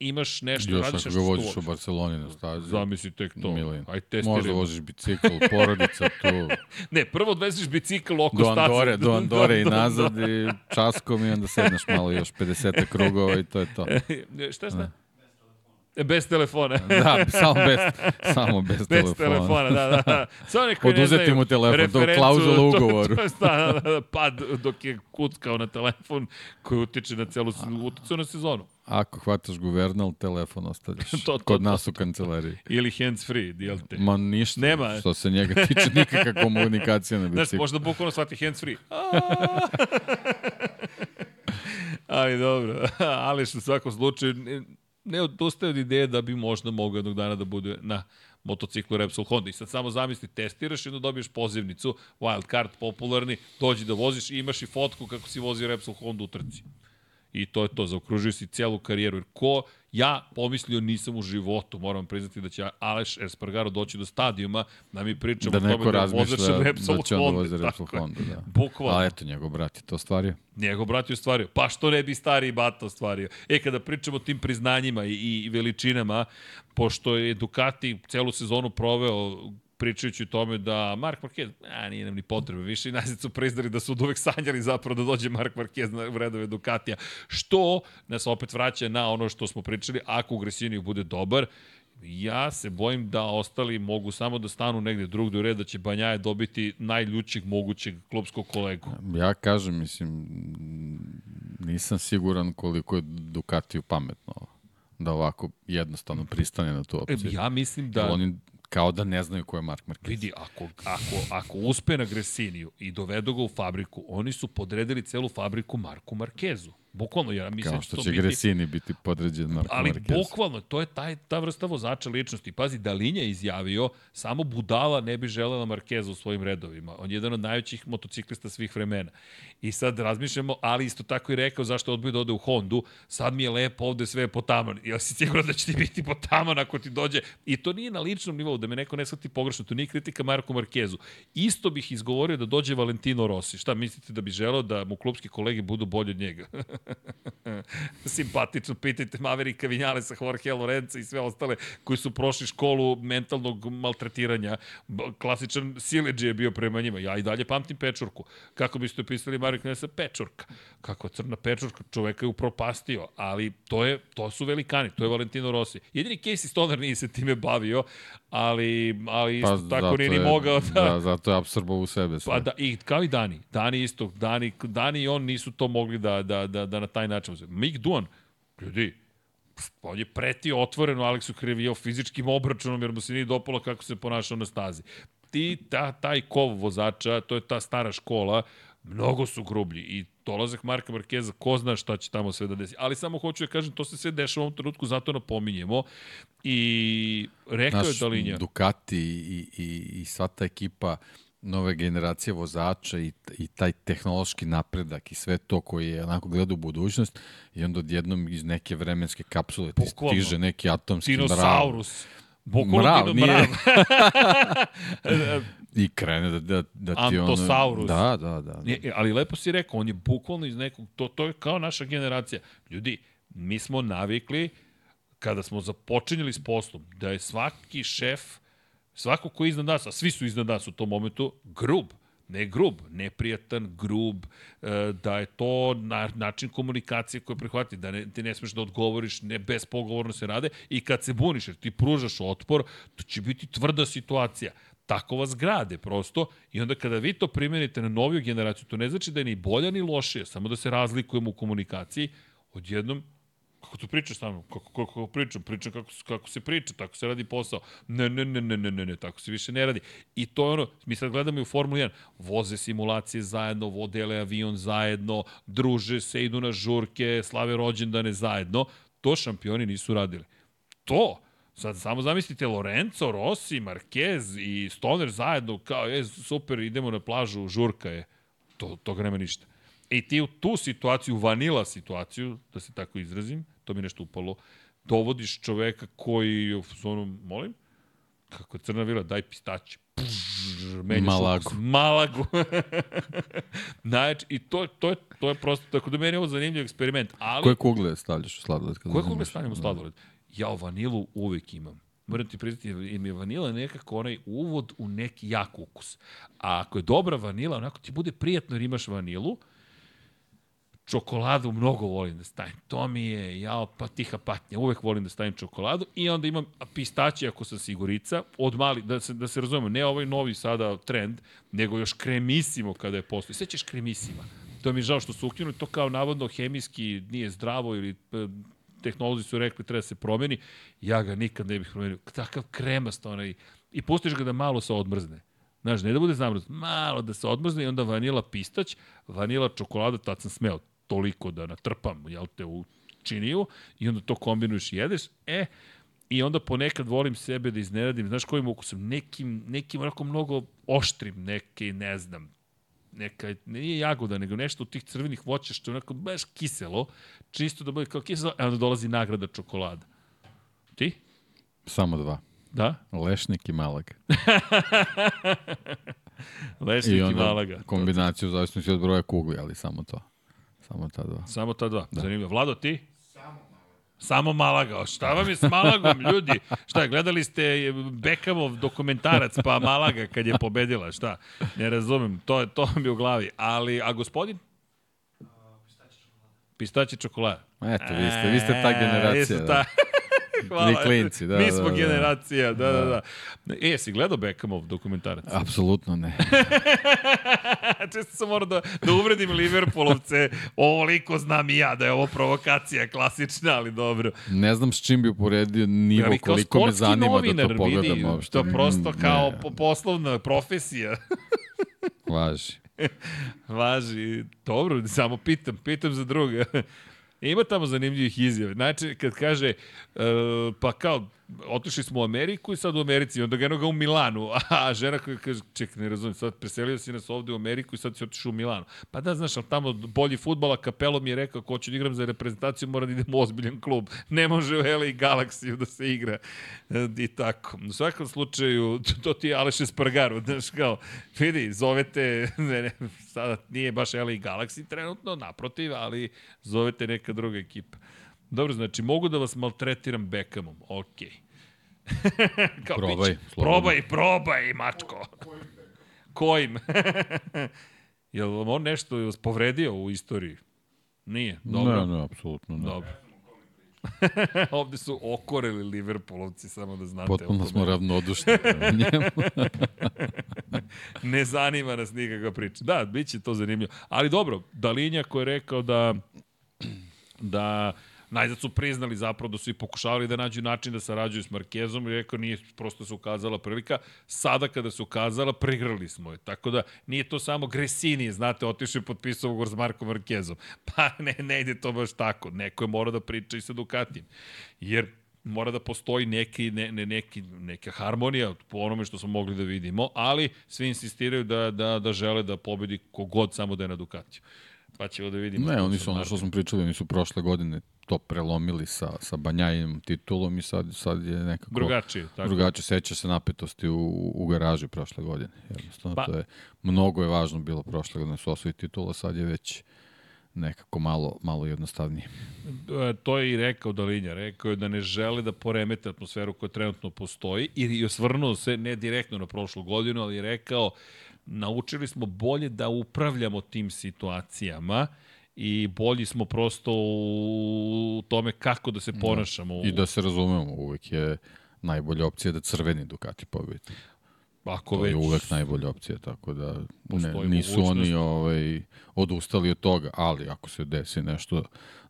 imaš nešto,
Još
radiš
ako
nešto
ga
što
voziš u. Barceloni na stazi.
Zamisli tek to.
Milin.
Aj testiraj.
Možda voziš bicikl, porodica tu, [LAUGHS]
Ne, prvo odveziš bicikl oko
do. Andore, [LAUGHS] do Andore i
Do- do-
nazad i časkom i onda sedneš malo još 50 krugova i to je to. [LAUGHS]
Šta šta? E, Bez telefona.
Da, samo bez, samo bez,
Bez
telefona.
telefona, da, da. Samo neko ne znaju
mu telefon, to klauzula u
to-
ugovoru.
To je sta, da, da, pad dok je kuckao na telefon koji utiče na celu uticu na sezonu.
Ako hvataš guvernal, telefon ostavljaš. [LAUGHS]
To, to,
Kod
to.
nas u kancelariji.
Ili hands free, jel te?
Ma ništa,
Nema.
što se njega tiče nikakva [LAUGHS] komunikacija na
Znaš,
biciklu.
možda bukvalno shvati hands free. [LAUGHS] Ali dobro, ali što u svakom slučaju ne, ne odustaje od ideje da bi možda mogao jednog dana da bude na motociklu Repsol Honda. I sad samo zamisli, testiraš i onda dobiješ pozivnicu, wild card popularni, dođi da voziš i imaš i fotku kako si vozio Repsol Honda u trci. I to je to, zaokružio si celu karijeru. Jer ko ja pomislio nisam u životu, moram priznati da će Aleš Espargaro doći do stadijuma da mi pričamo
Da
o tome da
razmišlja
Repsol
da će
Honda.
vozi Repsol. Honda, da.
Bukvalno.
A eto, njegov brat je to ostvario.
Njegov brat je ostvario. Pa što ne bi stariji bata ostvario? E, kada pričamo o tim priznanjima i, i veličinama, pošto je Ducati celu sezonu proveo pričajući o tome da Mark Marquez, a nije nam ni potrebe više i nazad su priznali da su od uvek sanjali zapravo da dođe Mark Marquez na vredove Ducatija, što nas opet vraća na ono što smo pričali, ako u Gresiniju bude dobar, Ja se bojim da ostali mogu samo da stanu negde drugde u red, da će Banjaje dobiti najljućeg mogućeg klubskog kolegu.
Ja kažem, mislim, nisam siguran koliko je Ducatiju pametno da ovako jednostavno pristane na tu opciju.
Ja mislim
da... Oni kao da ne znaju ko je Mark Marquez.
Vidi, ako, ako, ako uspe na Gresiniju i dovedu ga u fabriku, oni su podredili celu fabriku Marku Markezu. Bukvalno, ja mislim
Kao
da
što
to
će
biti...
Gresini biti podređen Marko
Ali
Marquez.
bukvalno, to je taj, ta vrsta vozača ličnosti. Pazi, Dalinja je izjavio, samo budala ne bi želela Markeza u svojim redovima. On je jedan od najvećih motociklista svih vremena. I sad razmišljamo, ali isto tako i rekao zašto odbio da ode u Hondu. Sad mi je lepo ovde sve je potaman. Ja si siguran da će ti biti potaman ako ti dođe. I to nije na ličnom nivou, da me neko ne shvati pogrešno. To nije kritika Marku Markezu. Isto bih izgovorio da dođe Valentino Rossi. Šta mislite da bi želeo da mu klubski kolege budu bolji od njega? [LAUGHS] [LAUGHS] simpatično, pitajte Maverika Vinjalesa, Jorge Lorenza i sve ostale koji su prošli školu mentalnog maltretiranja. Klasičan sileđe je bio prema njima. Ja i dalje pamtim pečurku. Kako biste opisali Marek Nesa? Pečurka. Kako crna pečurka, čoveka je upropastio, ali to, je, to su velikani, to je Valentino Rossi. Jedini Casey Stoner nije se time bavio, ali, ali isto tako
zato
nije ni mogao da...
Da, zato je absorbao u sebe sve.
Pa da, i kao i Dani. Dani isto, Dani, Dani i on nisu to mogli da, da, da, da na taj način. uzme. Mick Duan, ljudi, on je pretio otvoreno Aleksu Krivijao fizičkim obračunom jer mu se nije dopalo kako se ponašao na stazi. Ti, ta, taj kov vozača, to je ta stara škola, mnogo su grublji i dolazak Marka Markeza, ko zna šta će tamo sve da desi. Ali samo hoću da kažem, to se sve dešava u ovom trenutku, zato napominjemo. I rekao je
Naš
Dalinja.
Ducati i, i, i sva ta ekipa nove generacije vozača i, i taj tehnološki napredak i sve to koji je onako gleda u budućnost i onda odjednom iz neke vremenske kapsule ti stiže neki atomski
Dinosaurus. Bukvalno
Mrav, nije.
mrav. [LAUGHS]
i krene da, da, da ti ono...
Antosaurus.
Da, da, da. da.
Nije, ali lepo si rekao, on je bukvalno iz nekog, to, to je kao naša generacija. Ljudi, mi smo navikli, kada smo započinjali s poslom, da je svaki šef, svako ko je iznad nas, a svi su iznad nas u tom momentu, grub. Ne grub, neprijatan, grub, e, da je to na, način komunikacije koje prihvati, da ne, ti ne smeš da odgovoriš, ne bespogovorno se rade i kad se buniš, jer ti pružaš otpor, to će biti tvrda situacija. Tako vas grade prosto i onda kada vi to primenite na noviju generaciju, to ne znači da je ni bolja ni lošija, samo da se razlikujemo u komunikaciji, odjednom Kako tu pričaš sa mnom? Kako, kako, kako pričam? Pričam kako, kako se priča, tako se radi posao. Ne, ne, ne, ne, ne, ne, ne, tako se više ne radi. I to je ono, mi sad gledamo i u Formuli 1, voze simulacije zajedno, vodele avion zajedno, druže se, idu na žurke, slave rođendane zajedno. To šampioni nisu radili. To, Sad samo zamislite Lorenzo, Rossi, Marquez i Stoner zajedno kao, je, super, idemo na plažu, žurka je. To, toga nema ništa. I ti u tu situaciju, vanila situaciju, da se tako izrazim, to mi nešto upalo, dovodiš čoveka koji je u zonu, molim, kako je crna vila, daj pistaće.
Malagu.
Ukus, malagu. [LAUGHS] znači, i to, to, je, to je prosto, tako da meni je ovo zanimljiv eksperiment. Ali,
Koje kugle stavljaš u sladoled?
koje kugle stavljamo u sladoled? Ja vanilu uvek imam. Moram ti priznati, jer mi je vanila nekako onaj uvod u neki jak ukus. A ako je dobra vanila, onako ti bude prijatno jer imaš vanilu, čokoladu mnogo volim da stavim. To mi je, jao, pa tiha patnja. Uvek volim da stavim čokoladu i onda imam pistaće ako sam sigurica, od mali, da se, da se razumemo, ne ovaj novi sada trend, nego još kremisimo kada je postoji. Sećaš kremisima? To mi je žao što su ukinuli, to kao navodno hemijski nije zdravo ili e, tehnolozi su rekli treba da se promeni, ja ga nikad ne bih promenio. Takav kremast onaj, i pustiš ga da malo se odmrzne. Znaš, ne da bude zamrznut, malo da se odmrzne i onda vanila pistać, vanila čokolada, tad sam smeo toliko da natrpam, jel te, u činiju i onda to kombinuješ i jedeš, e, i onda ponekad volim sebe da iznenadim, znaš kojim ukusom, nekim, nekim onako mnogo oštrim, neke, ne znam, neka, nije jagoda, nego nešto od tih crvenih voća što je onako baš kiselo, čisto da bude kao kiselo, a onda dolazi nagrada čokolada. Ti?
Samo dva.
Da?
Lešnik i Malaga. [LAUGHS]
Lešnik i,
I
Malaga.
kombinaciju zavisnosti od broja kugli, ali samo to. Samo ta dva.
Samo ta dva. Da. Zanimljivo. Vlado, ti? Samo Malaga. O, Šta vam je s Malagom, ljudi? Šta, gledali ste Beckhamov dokumentarac, pa Malaga kad je pobedila, šta? Ne razumem, to, je to mi je u glavi. Ali, a gospodin? Pistaće čokolada.
Eto, vi ste, vi ste ta generacija.
Da. [LAUGHS]
Da.
Hvala.
Vi klinci, da,
Mi smo
da, da.
generacija, da, da, da. E, jesi gledao Beckhamov dokumentarac?
Apsolutno ne. [LAUGHS] [LAUGHS]
Često sam morao da, da uvredim Liverpoolovce, ovoliko znam i ja da je ovo provokacija klasična, ali dobro.
Ne znam s čim bi uporedio nivo,
Ali
koliko me zanima
novinar,
da to pogledam
vidi,
uopšte.
To prosto
Mm,
kao
ne,
po poslovna profesija. [LAUGHS]
Važi.
Važi, dobro, samo pitam, pitam za druga. [LAUGHS] Ima tamo zanimljivih izjava. Znači, kad kaže, uh, pa kao, otišli smo u Ameriku i sad u Americi, onda eno ga u Milanu, [LAUGHS] a žena koja kaže, ček, ne razumijem, sad preselio si nas ovde u Ameriku i sad si otišao u Milanu. Pa da, znaš, ali tamo bolji futbol, Kapelo mi je rekao, ako hoću da igram za reprezentaciju, mora da idem u ozbiljan klub. Ne može u LA Galaxy da se igra. E, I tako. U svakom slučaju, [LAUGHS] to ti je Aleš Espargaro, znaš, kao, vidi, zovete, [LAUGHS] ne, ne, sada nije baš LA Galaxy trenutno, naprotiv, ali zovete neka druga ekipa. Dobro, znači, mogu da vas maltretiram Beckhamom, okej. [LAUGHS] Kao,
Probaj, slobodno.
Probaj, probaj, mačko. Kojim? [LAUGHS] Jel on nešto vas povredio u istoriji? Nije, dobro.
Ne, ne, apsolutno ne.
Dobro. [LAUGHS] Ovde su okoreli Liverpoolovci, samo da znate.
Potpuno smo ravnodušni njemu.
ne zanima nas nikakva priča. Da, bit će to zanimljivo. Ali dobro, Dalinja koji je rekao da da najzad su priznali zapravo da su i pokušavali da nađu način da sarađuju s Markezom i rekao nije prosto se ukazala prilika. Sada kada se ukazala, prigrali smo je. Tako da nije to samo Gresini, znate, otišao i potpisao ugovor s Markom Markezom. [LAUGHS] Pa ne, ne ide to baš tako. Neko je mora da priča i sa Ducatijem. Jer mora da postoji neki, ne, ne, neki, neka harmonija po onome što smo mogli da vidimo, ali svi insistiraju da, da, da žele da pobedi kogod samo da je na Ducatiju. Pa ćemo da vidimo.
Ne, oni su ono što smo pričali, oni su prošle godine to prelomili sa, sa Banjajinom titulom i sad, sad je nekako...
Drugačije, tako.
Drugačije seća se napetosti u, u garaži prošle godine. Jednostavno,
Pa-
to je, mnogo je važno bilo prošle godine da su osvoji titula, sad je već nekako malo, malo jednostavnije.
E, to je i rekao Dalinja, rekao je da ne žele da poremete atmosferu koja trenutno postoji i, i osvrnuo se ne direktno na prošlu godinu, ali je rekao naučili smo bolje da upravljamo tim situacijama i bolji smo prosto u tome kako da se ponašamo.
I da se razumemo, uvek je najbolja opcija da crveni Ducati pobedi.
Ako
To
već
je uvek najbolja opcija, tako da ne, nisu
mogućnost.
oni ovaj, odustali od toga, ali ako se desi nešto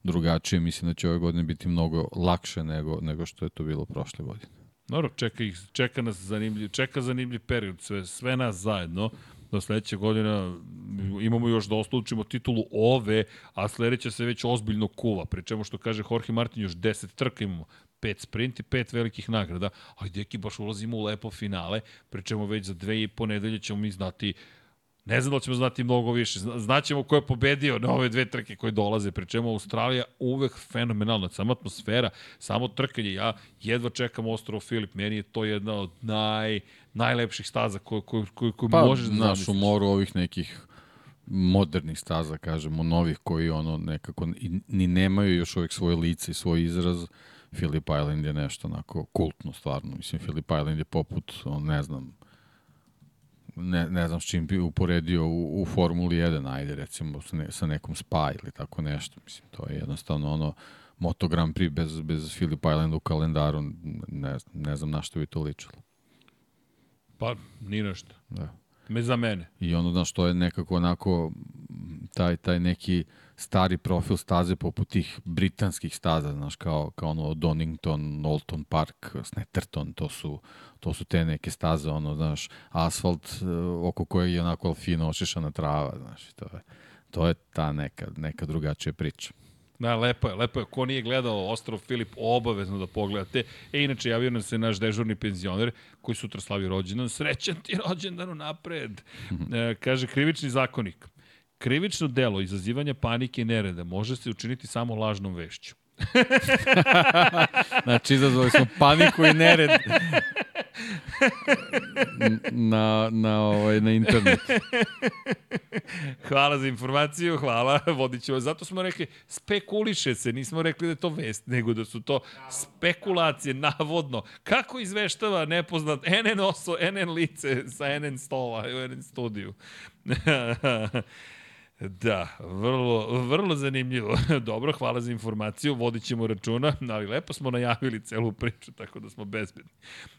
drugačije, mislim da će ove godine biti mnogo lakše nego, nego što je to bilo prošle godine.
Dobro, čeka, ih, čeka nas zanimljiv, čeka zanimljiv period, sve, sve nas zajedno. Do sledeće godina imamo još da oslučimo titulu ove, a sledeća se već ozbiljno kuva. Pri čemu što kaže Jorge Martin, još 10 trka imamo. Pet sprint i pet velikih nagrada. A deki baš ulazimo u lepo finale, pri čemu već za dve i po nedelje ćemo mi znati Ne znam da ćemo znati mnogo više. Znaćemo ko je pobedio na ove dve trke koje dolaze, pri čemu Australija uvek fenomenalna, sama atmosfera, samo trkanje. Ja jedva čekam ostrovo Filip, meni je to jedna od naj, najlepših staza koju, koju, koju, koju
pa,
možeš da zamisliš.
u moru ovih nekih modernih staza, kažemo, novih koji ono nekako ni nemaju još uvijek svoje lice i svoj izraz. Philip Island je nešto onako kultno stvarno. Mislim, Philip Island je poput, on ne znam, ne, ne znam s čim bi uporedio u, u Formuli 1, ajde recimo sa, ne, sa nekom Spa ili tako nešto. Mislim, to je jednostavno ono Moto Grand Prix bez, bez Philip Island u kalendaru, ne, ne znam na što bi to ličilo.
Pa, ni nešto.
Da.
Me za mene.
I ono, znaš, to je nekako onako taj, taj neki stari profil staze poput tih britanskih staza, znaš, kao, kao ono Donington, Olton Park, Snetterton, to su, to su te neke staze, ono, znaš, asfalt uh, oko kojeg je onako fino ošišana trava, znaš, to je, to je ta neka, neka drugačija priča.
Da, lepo je, lepo je. Ko nije gledao Ostrov Filip, obavezno da pogledate. E, inače, javio nam se naš dežurni penzioner, koji sutra slavi rođendan. Srećan ti rođendan napred. E, kaže, krivični zakonik. Krivično delo izazivanja panike i nereda može se učiniti samo lažnom vešću. [LAUGHS]
znači, izazvali smo paniku i nered na, na, ovaj, na internet. [LAUGHS]
hvala za informaciju, hvala, vodit ćemo. Zato smo rekli, spekuliše se, nismo rekli da je to vest, nego da su to spekulacije, navodno. Kako izveštava nepoznat NN oso, NN lice sa NN stola u NN studiju? [LAUGHS] Da, vrlo, vrlo zanimljivo. [LAUGHS] Dobro, hvala za informaciju, vodit ćemo računa, ali lepo smo najavili celu priču, tako da smo bezbedni.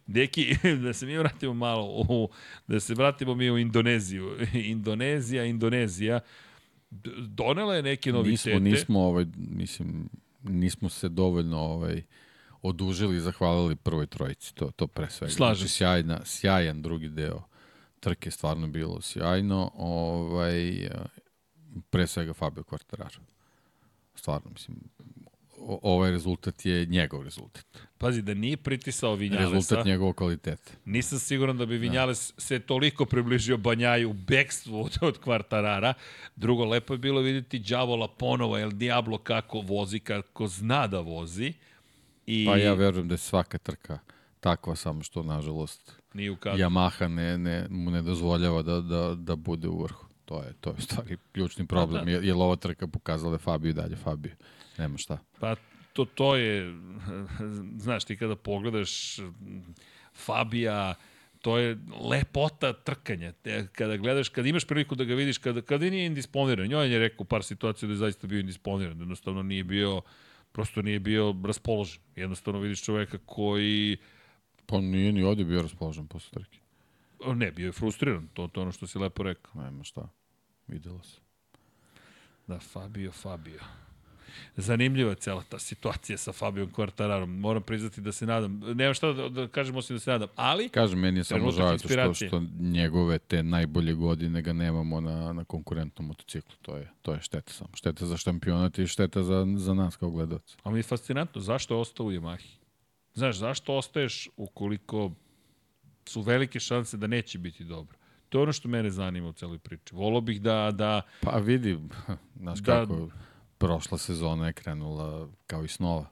Deki, [LAUGHS] da se mi vratimo malo, u, da se vratimo mi u Indoneziju. [LAUGHS] Indonezija, Indonezija, donela je neke novitete.
Nismo, nismo, ovaj, mislim, nismo se dovoljno ovaj, odužili i zahvalili prvoj trojici, to, to pre svega.
Slažem
znači, sjajna, sjajan drugi deo trke stvarno bilo sjajno. Ovaj, pre svega Fabio Quartararo. Stvarno, mislim, ovaj rezultat je njegov rezultat.
Pazi, da nije pritisao Vinjalesa...
Rezultat njegovog kvaliteta.
Nisam siguran da bi Vinjales da. se toliko približio Banjaju u bekstvu od, od Kvartarara. Drugo, lepo je bilo vidjeti Đavola ponovo, El Diablo kako vozi, kako zna da vozi.
I... Pa ja verujem da je svaka trka takva, samo što, nažalost,
Nije ukazao.
Yamaha ne, ne, mu ne dozvoljava da, da, da bude u vrhu. To je, to je stvari ključni problem, da. jer ova trka pokazala da Fabio i dalje Fabio. Nema šta.
Pa to, to je, [LAUGHS] znaš, ti kada pogledaš Fabija, to je lepota trkanja. Te, kada gledaš, kada imaš priliku da ga vidiš, kada, kada nije indisponiran, njoj je rekao par situacija da je zaista bio indisponiran, jednostavno nije bio, prosto nije bio raspoložen. Jednostavno vidiš čoveka koji...
Pa nije ni ovdje bio raspoložen posle trke.
Ne, bio je frustriran, to, to ono što si lepo rekao.
Nema šta, videlo se.
Da, Fabio, Fabio. Zanimljiva je cela ta situacija sa Fabijom Quartararom. Moram priznati da se nadam. Nema šta da, da kažem osim da se nadam. Ali,
Kažem, meni je samo žao što, što njegove te najbolje godine ga nemamo na, na konkurentnom motociklu. To je, to je šteta samo. Šteta za šampionat i šteta za, za nas kao gledalci.
Ali mi je fascinantno. Zašto je ostao u Yamahi? Znaš, zašto ostaješ ukoliko su velike šanse da neće biti dobro. To je ono što mene zanima u celoj priči. Volao bih da... da
pa vidi, [LAUGHS] znaš da, kako, prošla sezona je krenula kao i snova.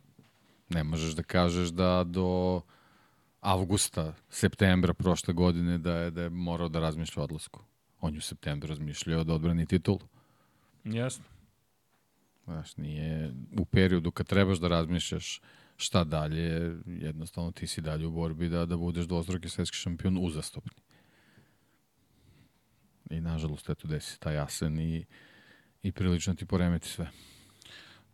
Ne možeš da kažeš da do avgusta, septembra prošle godine da je, da je morao da razmišlja o odlasku. On je u septembru razmišljao da odbrani titul.
Jasno.
Znaš, nije u periodu kad trebaš da razmišljaš šta dalje, jednostavno ti si dalje u borbi da, da budeš dvostruki svetski šampion uzastopni. I nažalost, eto, desi taj Asen i, i prilično ti poremeti sve.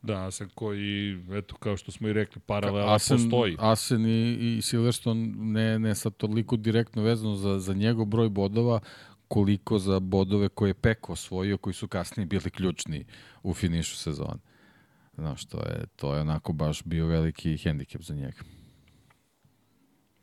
Da, Asen koji, eto, kao što smo i rekli, paralela Asen, postoji.
Asen i, i Silverstone ne, ne sad toliko direktno vezano za, za njegov broj bodova, koliko za bodove koje je Peko osvojio, koji su kasnije bili ključni u finišu sezone. Znaš, to je, to je onako baš bio veliki hendikep za njega.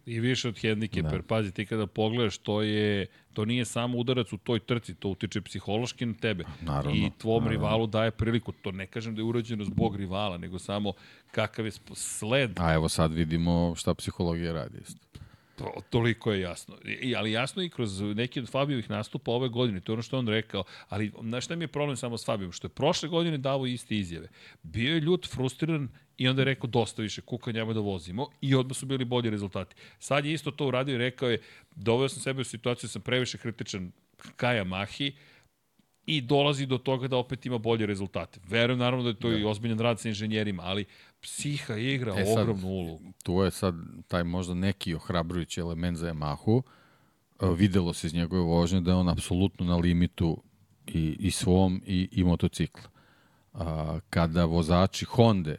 I više od hendikepa, da. jer pazi, ti kada pogledaš, to, je, to nije samo udarac u toj trci, to utiče psihološki na tebe.
Naravno,
I tvom
naravno.
rivalu daje priliku. To ne kažem da je urađeno zbog rivala, nego samo kakav je sled.
A evo sad vidimo šta psihologija radi. Isto.
To, toliko je jasno. I, ali jasno i kroz neki od Fabijovih nastupa ove godine, to je ono što on rekao, ali znaš šta mi je problem samo s Fabijom? Što je prošle godine davo iste izjave. Bio je ljut, frustriran i onda je rekao dosta više, kuka njama da vozimo i odmah su bili bolji rezultati. Sad je isto to uradio i rekao je, doveo sam sebe u situaciju, da sam previše kritičan ka Yamahi, i dolazi do toga da opet ima bolje rezultate. Verujem naravno da je to da. i ozbiljan rad sa inženjerima, ali psiha igra e, sad, ogromnu ulogu.
Tu je sad taj možda neki ohrabrujući element za Yamahu. E, videlo se iz njegove vožnje da je on apsolutno na limitu i, i svom i, i motocikla. A, kada vozači Honda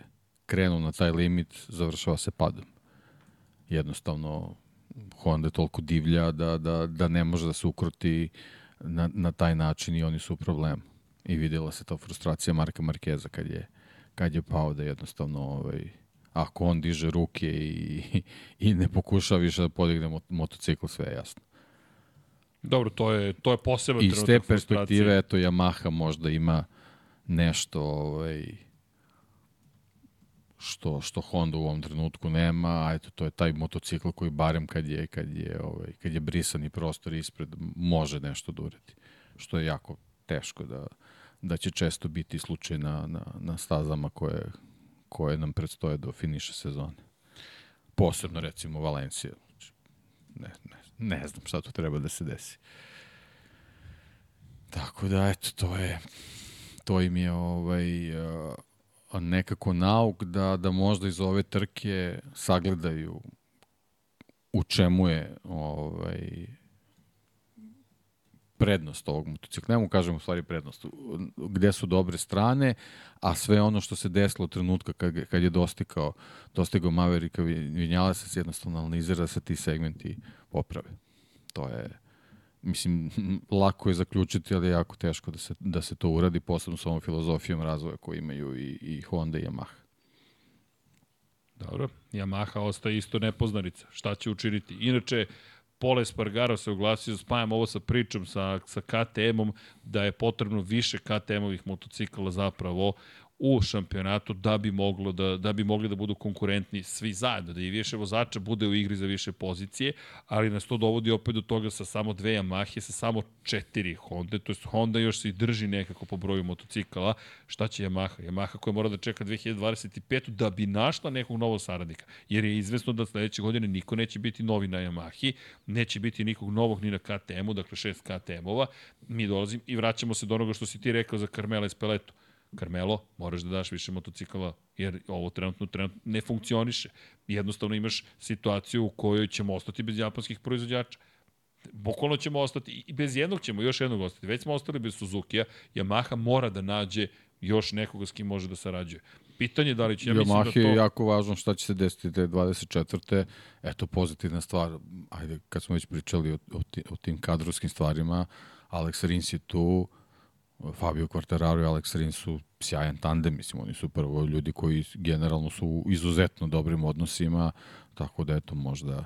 krenu na taj limit, završava se padom. Jednostavno, Honda je toliko divlja da, da, da ne može da se ukroti na, na taj način i oni su u problemu. I videla se ta frustracija Marka Markeza kad je, kad je pao da jednostavno ovaj, ako on diže ruke i, i ne pokuša više da podigne motocikl, sve je jasno.
Dobro, to je, to je posebno
I s te perspektive, eto, Yamaha možda ima nešto ovaj, što što Honda u ovom trenutku nema, a eto to je taj motocikl koji barem kad je kad je ovaj kad je brisani prostor ispred može nešto da uradi. Što je jako teško da da će često biti slučaj na, na, na stazama koje, koje nam predstoje do finiša sezone. Posebno recimo Valencija. Ne, ne, ne znam šta tu treba da se desi. Tako da, eto, to je to im je ovaj, nekako nauk da, da možda iz ove trke sagledaju u čemu je ovaj, prednost ovog motocikla. Nemo kažem u stvari prednost. Gde su dobre strane, a sve ono što se desilo u trenutka kad, kad je dostigao, dostigao Maverika Vinjala se jednostavno analizira da se ti segmenti poprave. To je mislim, lako je zaključiti, ali je jako teško da se, da se to uradi, posebno s ovom filozofijom razvoja koju imaju i, i Honda i Yamaha.
Dobro, Yamaha ostaje isto nepoznarica. Šta će učiniti? Inače, Pole Spargaro se oglasio, spajam ovo sa pričom sa, sa KTM-om, da je potrebno više KTM-ovih motocikala zapravo u šampionatu da bi moglo da da bi mogli da budu konkurentni svi zajedno, da i više vozača bude u igri za više pozicije, ali nas to dovodi opet do toga sa samo dve Yamahe, sa samo četiri Honda, to jest Honda još se i drži nekako po broju motocikala. Šta će Yamaha? Yamaha koja mora da čeka 2025 da bi našla nekog novog saradnika, jer je izvesno da sledeće godine niko neće biti novi na Yamahi, neće biti nikog novog ni na KTM-u, dakle šest KTM-ova. Mi dolazim i vraćamo se do onoga što si ti rekao za Carmela Espeleto Carmelo, moraš da daš više motocikala, jer ovo trenutno, trenutno ne funkcioniše. Jednostavno imaš situaciju u kojoj ćemo ostati bez japanskih proizvođača. Bukvalno ćemo ostati, i bez jednog ćemo još jednog ostati. Već smo ostali bez Suzuki-a, Yamaha mora da nađe još nekoga s kim može da sarađuje. Pitanje je da li će, ja
Yamaha
mislim da to...
je jako važno šta će se desiti te 24. Eto, pozitivna stvar, ajde, kad smo već pričali o, o, o tim kadrovskim stvarima, Alex Rins je tu, Fabio Quartararo i Alex Rins su sjajan tandem, mislim, oni su prvo ljudi koji generalno su u izuzetno dobrim odnosima, tako da eto možda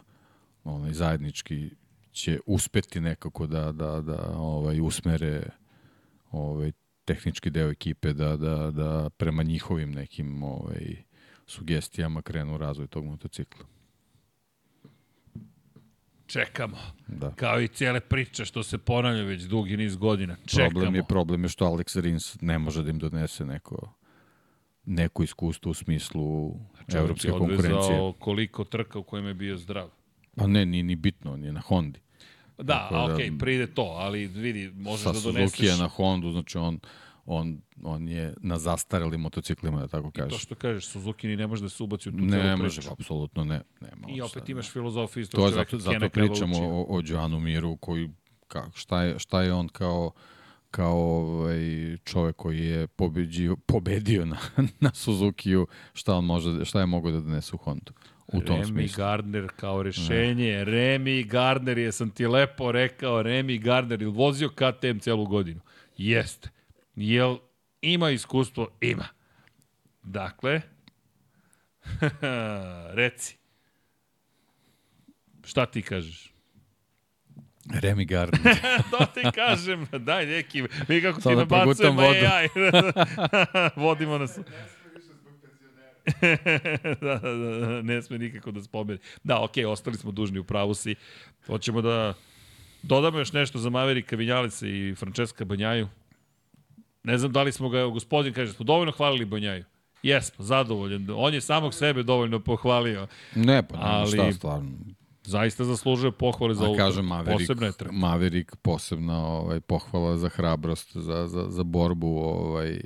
onaj, zajednički će uspeti nekako da, da, da ovaj, usmere ovaj, tehnički deo ekipe da, da, da prema njihovim nekim ovaj, sugestijama krenu razvoj tog motocikla.
Čekamo. Da. Kao i cijele priče što se ponavlja već dugi niz godina. Čekamo.
Problem je, problem je što Alex Rins ne može da im donese neko neko iskustvo u smislu znači, evropske konkurencije.
koliko trka u kojem je bio zdrav.
Pa ne, ni, ni bitno, on je na Hondi.
Da, dakle, okej, okay, pride to, ali vidi, možeš da doneseš... Sa
Suzuki je na Hondu, znači on on, on je na zastarelim motociklima, da tako kažeš. I
to što kažeš, Suzuki ni ne može da se ubaci u tu
ne, ne može, apsolutno ne. Nema
I opet imaš filozofiju
čoveka. To zato, zato pričamo o, o Joanu Miru, koji, ka, šta, je, šta je on kao kao ovaj čovek koji je pobedio pobedio na [LAUGHS] na Suzukiju, šta on može šta je mogao da donese u Hondu. U tom
Remy
smislu.
Gardner kao rešenje. Ne. Remy Gardner je sam ti lepo rekao, Remy Gardner il vozio KTM celu godinu. Jeste. Jel ima iskustvo? Ima. Dakle, [LAUGHS] reci. Šta ti kažeš?
Remy Gardner. [LAUGHS]
to ti kažem, daj neki, mi kako ti nabacujemo AI. [LAUGHS] Vodimo nas. da, da, da, ne sme nikako da spomene. Da, okej, okay, ostali smo dužni u pravu si. Hoćemo da dodamo još nešto za Maverika Vinjalice i Francesca Banjaju. Ne znam da li smo ga, evo, gospodin kaže, smo dovoljno hvalili Banjaju. Jesmo, zadovoljen. On je samog sebe dovoljno pohvalio.
Ne, pa nema ali... šta stvarno
zaista zaslužuje pohvale za ovu
kažem, Maverick, posebna je Maverick posebna ovaj, pohvala za hrabrost, za, za, za borbu ovaj,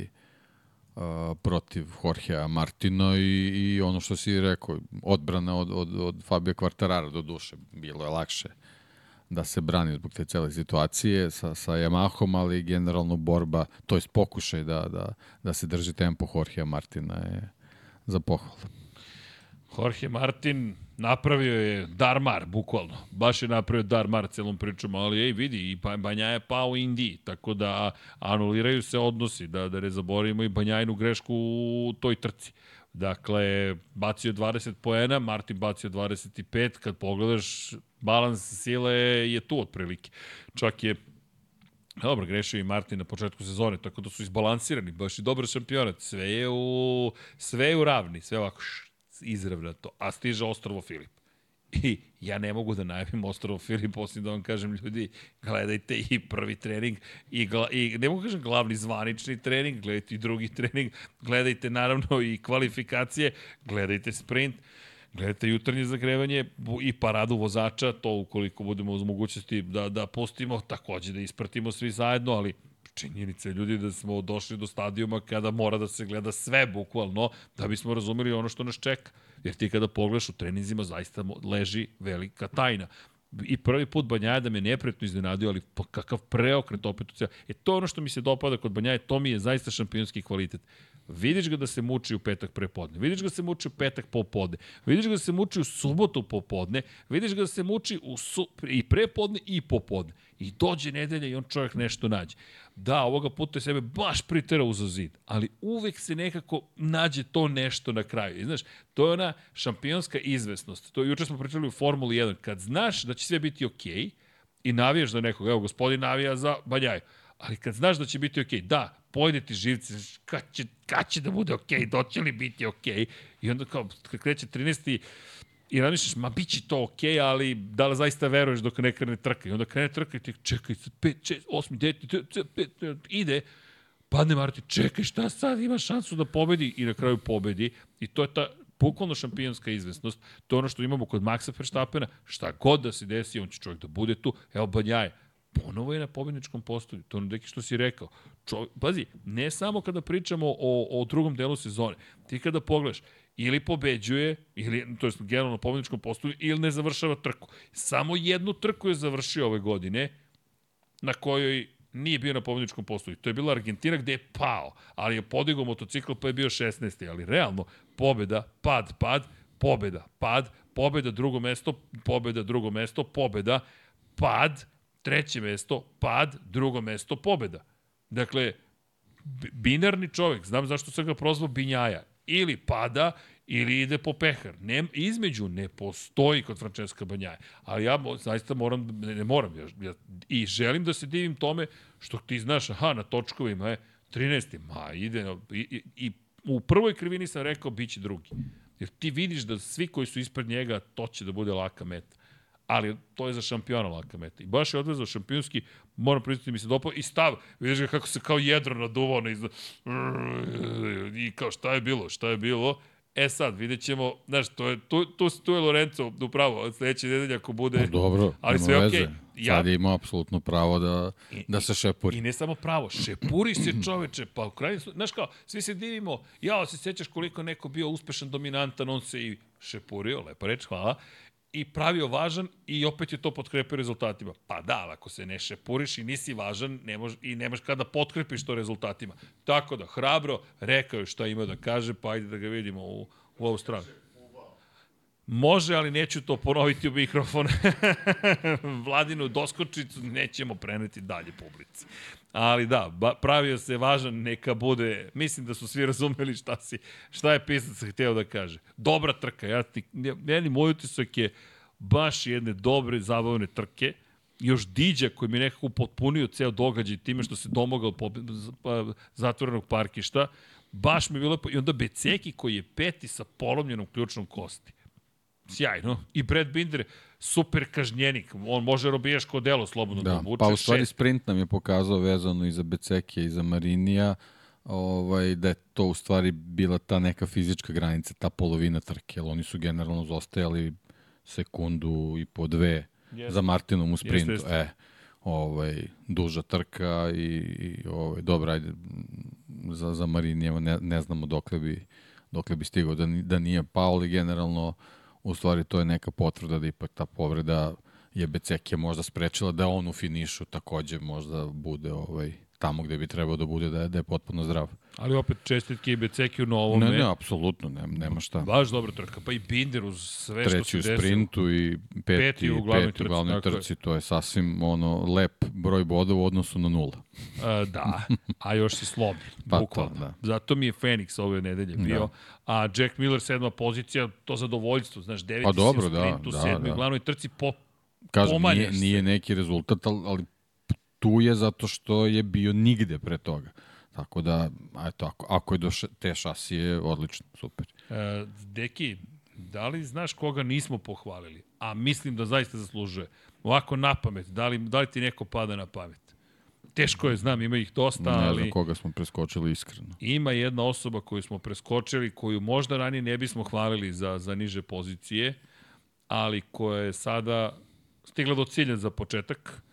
uh, protiv Jorgea Martina i, i ono što si rekao, odbrana od, od, od Fabio Quartarara do duše, bilo je lakše da se brani zbog te cele situacije sa, sa Yamahom, ali generalno borba, to je pokušaj da, da, da se drži tempo Jorgea Martina je za pohvalu.
Jorge Martin napravio je Darmar, bukvalno. Baš je napravio Darmar celom pričom, ali ej, vidi, i Banja je pao u Indiji, tako da anuliraju se odnosi, da, da ne zaboravimo i Banjajnu grešku u toj trci. Dakle, bacio 20 poena, Martin bacio 25, kad pogledaš, balans sile je tu otprilike. Čak je Dobro, grešio i Martin na početku sezone, tako da su izbalansirani, baš i dobar šampionat. Sve je u, sve je u ravni, sve ovako š, to. a stiže Ostrovo Filip. I ja ne mogu da najavim Ostrovo Filip, osim da vam kažem, ljudi, gledajte i prvi trening, i, gla, i ne mogu da kažem glavni zvanični trening, gledajte i drugi trening, gledajte naravno i kvalifikacije, gledajte sprint, gledajte jutarnje zagrevanje i paradu vozača, to ukoliko budemo uz mogućnosti da, da pustimo, takođe da ispratimo svi zajedno, ali činjenica ljudi da smo došli do stadijuma kada mora da se gleda sve bukvalno da bismo razumeli ono što nas čeka. Jer ti kada pogledaš u treninzima zaista leži velika tajna. I prvi put Banjaja da me nepretno iznenadio, ali pa kakav preokret opet u cijelu. E to je ono što mi se dopada kod Banjaje, to mi je zaista šampionski kvalitet. Vidiš ga da se muči u petak prepodne, vidiš ga da se muči u petak popodne, vidiš ga da se muči u subotu popodne, vidiš ga da se muči u su, i prepodne i popodne. I dođe nedelja i on čovjek nešto nađe. Da, ovoga puta je sebe baš priterao za zid, ali uvek se nekako nađe to nešto na kraju. I znaš, to je ona šampionska izvesnost. To juče smo pričali u Formuli 1. Kad znaš da će sve biti okej okay, i navijaš za nekog, evo, gospodin navija za Banjaju, ali kad znaš da će biti okej, okay, da, pojede ti živce, kad će, kad će da bude okej, okay, doće li biti okej, okay? i onda kao, kad kreće 13. i razmišljaš, ma bit će to okej, okay, ali da li zaista veruješ dok ne krene trka? I onda krene trka i ti čekaj, 5, 6, 8, 9, 5, ide, padne Marti, čekaj, šta sad, ima šansu da pobedi i na kraju pobedi. I to je ta bukvalno šampionska izvesnost. To je ono što imamo kod Maxa Verstappena, šta god da se desi, on će čovjek da bude tu. Evo Banjaje, ponovo je na pobedničkom postolju. To je neki što si rekao. Čo, pazi, ne samo kada pričamo o, o drugom delu sezone. Ti kada pogledaš, ili pobeđuje, ili, to je generalno na pobedničkom postolju, ili ne završava trku. Samo jednu trku je završio ove godine, na kojoj nije bio na pobedničkom postolju. To je bila Argentina gde je pao, ali je podigao motocikl pa je bio 16. Ali realno, pobeda, pad, pad, pobeda, pad, pobeda, drugo mesto, pobeda, drugo mesto, pobeda, pad, treće mesto, pad, drugo mesto, pobeda. Dakle, binarni čovjek, znam zašto sam ga prozvao Binjaja, ili pada, ili ide po pehar. Ne, između ne postoji kod Francesca Banjaja. Ali ja zaista moram, ne, ne moram, ja, ja, i želim da se divim tome što ti znaš, aha, na točkovima je 13. Ma, ide, i, i, i u prvoj krivini sam rekao, bit će drugi. Jer ti vidiš da svi koji su ispred njega, to će da bude laka meta ali to je za šampiona laka meta. I baš je odvezao šampionski, moram priznati mi se dopao, i stav, vidiš ga kako se kao jedro naduvao na izda... I kao šta je bilo, šta je bilo, E sad, vidjet ćemo, znaš, to je, tu, tu, tu je Lorenzo upravo, sledeće nedelje ako bude...
Pa dobro, ali sve okej. Okay. Ja, sad ima apsolutno pravo da, i, da se šepuri.
I ne samo pravo, šepuri se [CLEARS THROAT] čoveče, pa u kraju, znaš kao, svi se divimo, ja, se sećaš koliko neko bio uspešan, dominantan, on se i šepurio, lepa reč, hvala, i pravio važan i opet je to potkrepio rezultatima. Pa da, ako se ne šepuriš i nisi važan ne mož, i nemaš kada potkrepiš to rezultatima. Tako da, hrabro, rekao je šta ima da kaže, pa ajde da ga vidimo u, u ovu stranu. Može, ali neću to ponoviti u mikrofon. [LAUGHS] Vladinu doskočicu nećemo preneti dalje publici. Ali da, ba, pravio se važan, neka bude. Mislim da su svi razumeli šta, si, šta je pisac hteo da kaže. Dobra trka. Ja ti, meni moj utisak je baš jedne dobre, zabavne trke. Još Diđa koji mi nekako potpunio ceo događaj time što se domogao pa, zatvorenog parkišta. Baš mi je bilo. I onda Beceki koji je peti sa polomljenom ključnom kosti. Sjajno. I Brad Binder, super kažnjenik. On može robijaško delo slobodno da, da vuče.
Pa u stvari šest. sprint nam je pokazao vezano i za Becekija i za Marinija ovaj, da je to u stvari bila ta neka fizička granica, ta polovina trke, jer oni su generalno zostajali sekundu i po dve yes. za Martinom u sprintu. Yes, yes. E, ovaj, duža trka i, i ovaj, dobra, ajde, za, za Marinijeva ne, ne znamo dokle bi, dokle bi stigao da, da nije pao, ali generalno u stvari to je neka potvrda da ipak ta povreda je Becekija možda sprečila da on u finišu takođe možda bude ovaj, tamo gde bi trebao da bude da je, da je potpuno zdrav.
Ali opet čestitke i Beceki u novom.
Ne, ne, apsolutno, ne, nema šta.
Baš dobra trka, pa i Binder uz sve
Treći
što
se desilo. Treći u sprintu i peti, peti u glavnoj peti trci, glavnoj trci to je sasvim ono, lep broj boda u odnosu na nula.
Uh, da, a još si slobodno, [LAUGHS] pa bukvalno. To, da. Zato mi je Fenix ove nedelje da. bio, da. a Jack Miller sedma pozicija, to zadovoljstvo, znaš, deveti pa dobro, si u da, sprintu, da, sedmi da. u glavnoj trci, po,
Kažem, nije, nije neki rezultat, ali tu je zato što je bio nigde pre toga. Tako da, eto, ako, ako je do te šasije, odlično, super.
E, Deki, da li znaš koga nismo pohvalili? A mislim da zaista zaslužuje. Ovako na pamet, da li, da li ti neko pada na pamet? Teško je, znam, ima ih dosta, ali...
Ne znam koga smo preskočili iskreno.
Ima jedna osoba koju smo preskočili, koju možda ranije ne bismo hvalili za, za niže pozicije, ali koja je sada stigla do cilja za početak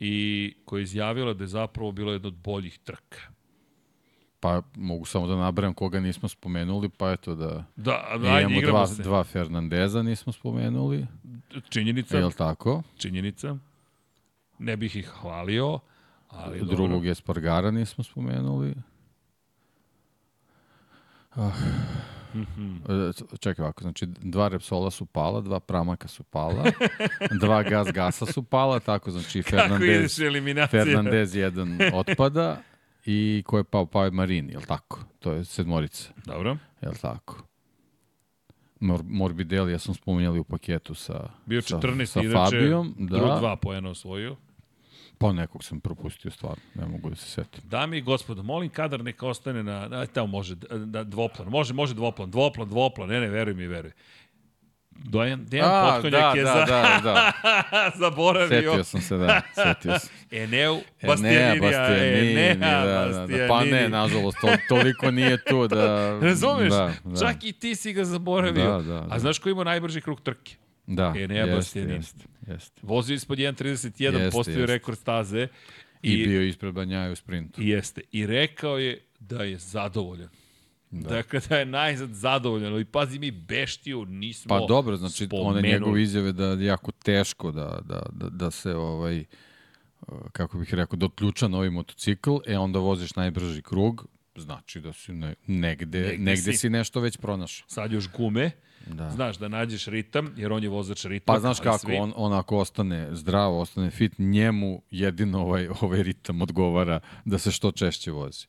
i koja je izjavila da je zapravo bilo jedno od boljih trka.
Pa mogu samo da nabrajam koga nismo spomenuli, pa eto da...
Da, ajde,
imamo dva, se. dva Fernandeza nismo spomenuli.
Činjenica.
Je li tako?
Činjenica. Ne bih ih hvalio, ali
Drugog dobro. Espargara nismo spomenuli. Ah. Mm -hmm. Čekaj ovako, znači dva Repsola su pala, dva Pramaka su pala, [LAUGHS] dva Gas Gasa su pala, tako znači Fernandez, Fernandez jedan otpada i ko je pao, pao je Marini, je tako? To je sedmorica.
Dobro.
Je tako? Mor Morbidelli, ja sam spominjali u paketu sa,
Bio 14, sa, sa Fabijom. Da. Drug dva pojena osvojio.
Pa nekog sam propustio stvarno, ne mogu da se setim.
Dami i gospodo, molim kadar neka ostane na, na tamo može, da, dvoplan, može, može dvoplan, dvoplan, dvoplan, ne, ne, veruj mi, veruj. Dojan, Dejan Potkonjak da, je
da,
za...
da, da. [LAUGHS]
zaboravio.
Setio sam se, da, setio sam.
Eneu Bastianinija, Enea
da, da, da, Pa ne, nažalost, to, toliko nije tu da... [LAUGHS]
Razumeš? Da, da. Čak i ti si ga zaboravio. Da, da, da. A znaš ko ima najbrži krug trke?
Da, Enea jeste, jeste,
jeste. Vozio ispod 1.31, postavio rekord staze.
I, I bio ispred Banjaja u sprintu.
Jeste. I rekao je da je zadovoljan. Da. Dakle, da je najzad zadovoljan. I pazi, mi Beštiju nismo
Pa dobro, znači, spomenuli. one njegove izjave da je jako teško da, da, da, da se ovaj kako bih rekao, doključa novi motocikl, e onda voziš najbrži krug, znači da si ne, negde, negde, negde si, si nešto već pronašao.
Sad još gume, Da. Znaš, da nađeš ritam, jer on je vozač ritam.
Pa znaš kako, svi... on, on ako ostane zdravo, ostane fit, njemu jedino ovaj, ovaj ritam odgovara da se što češće vozi.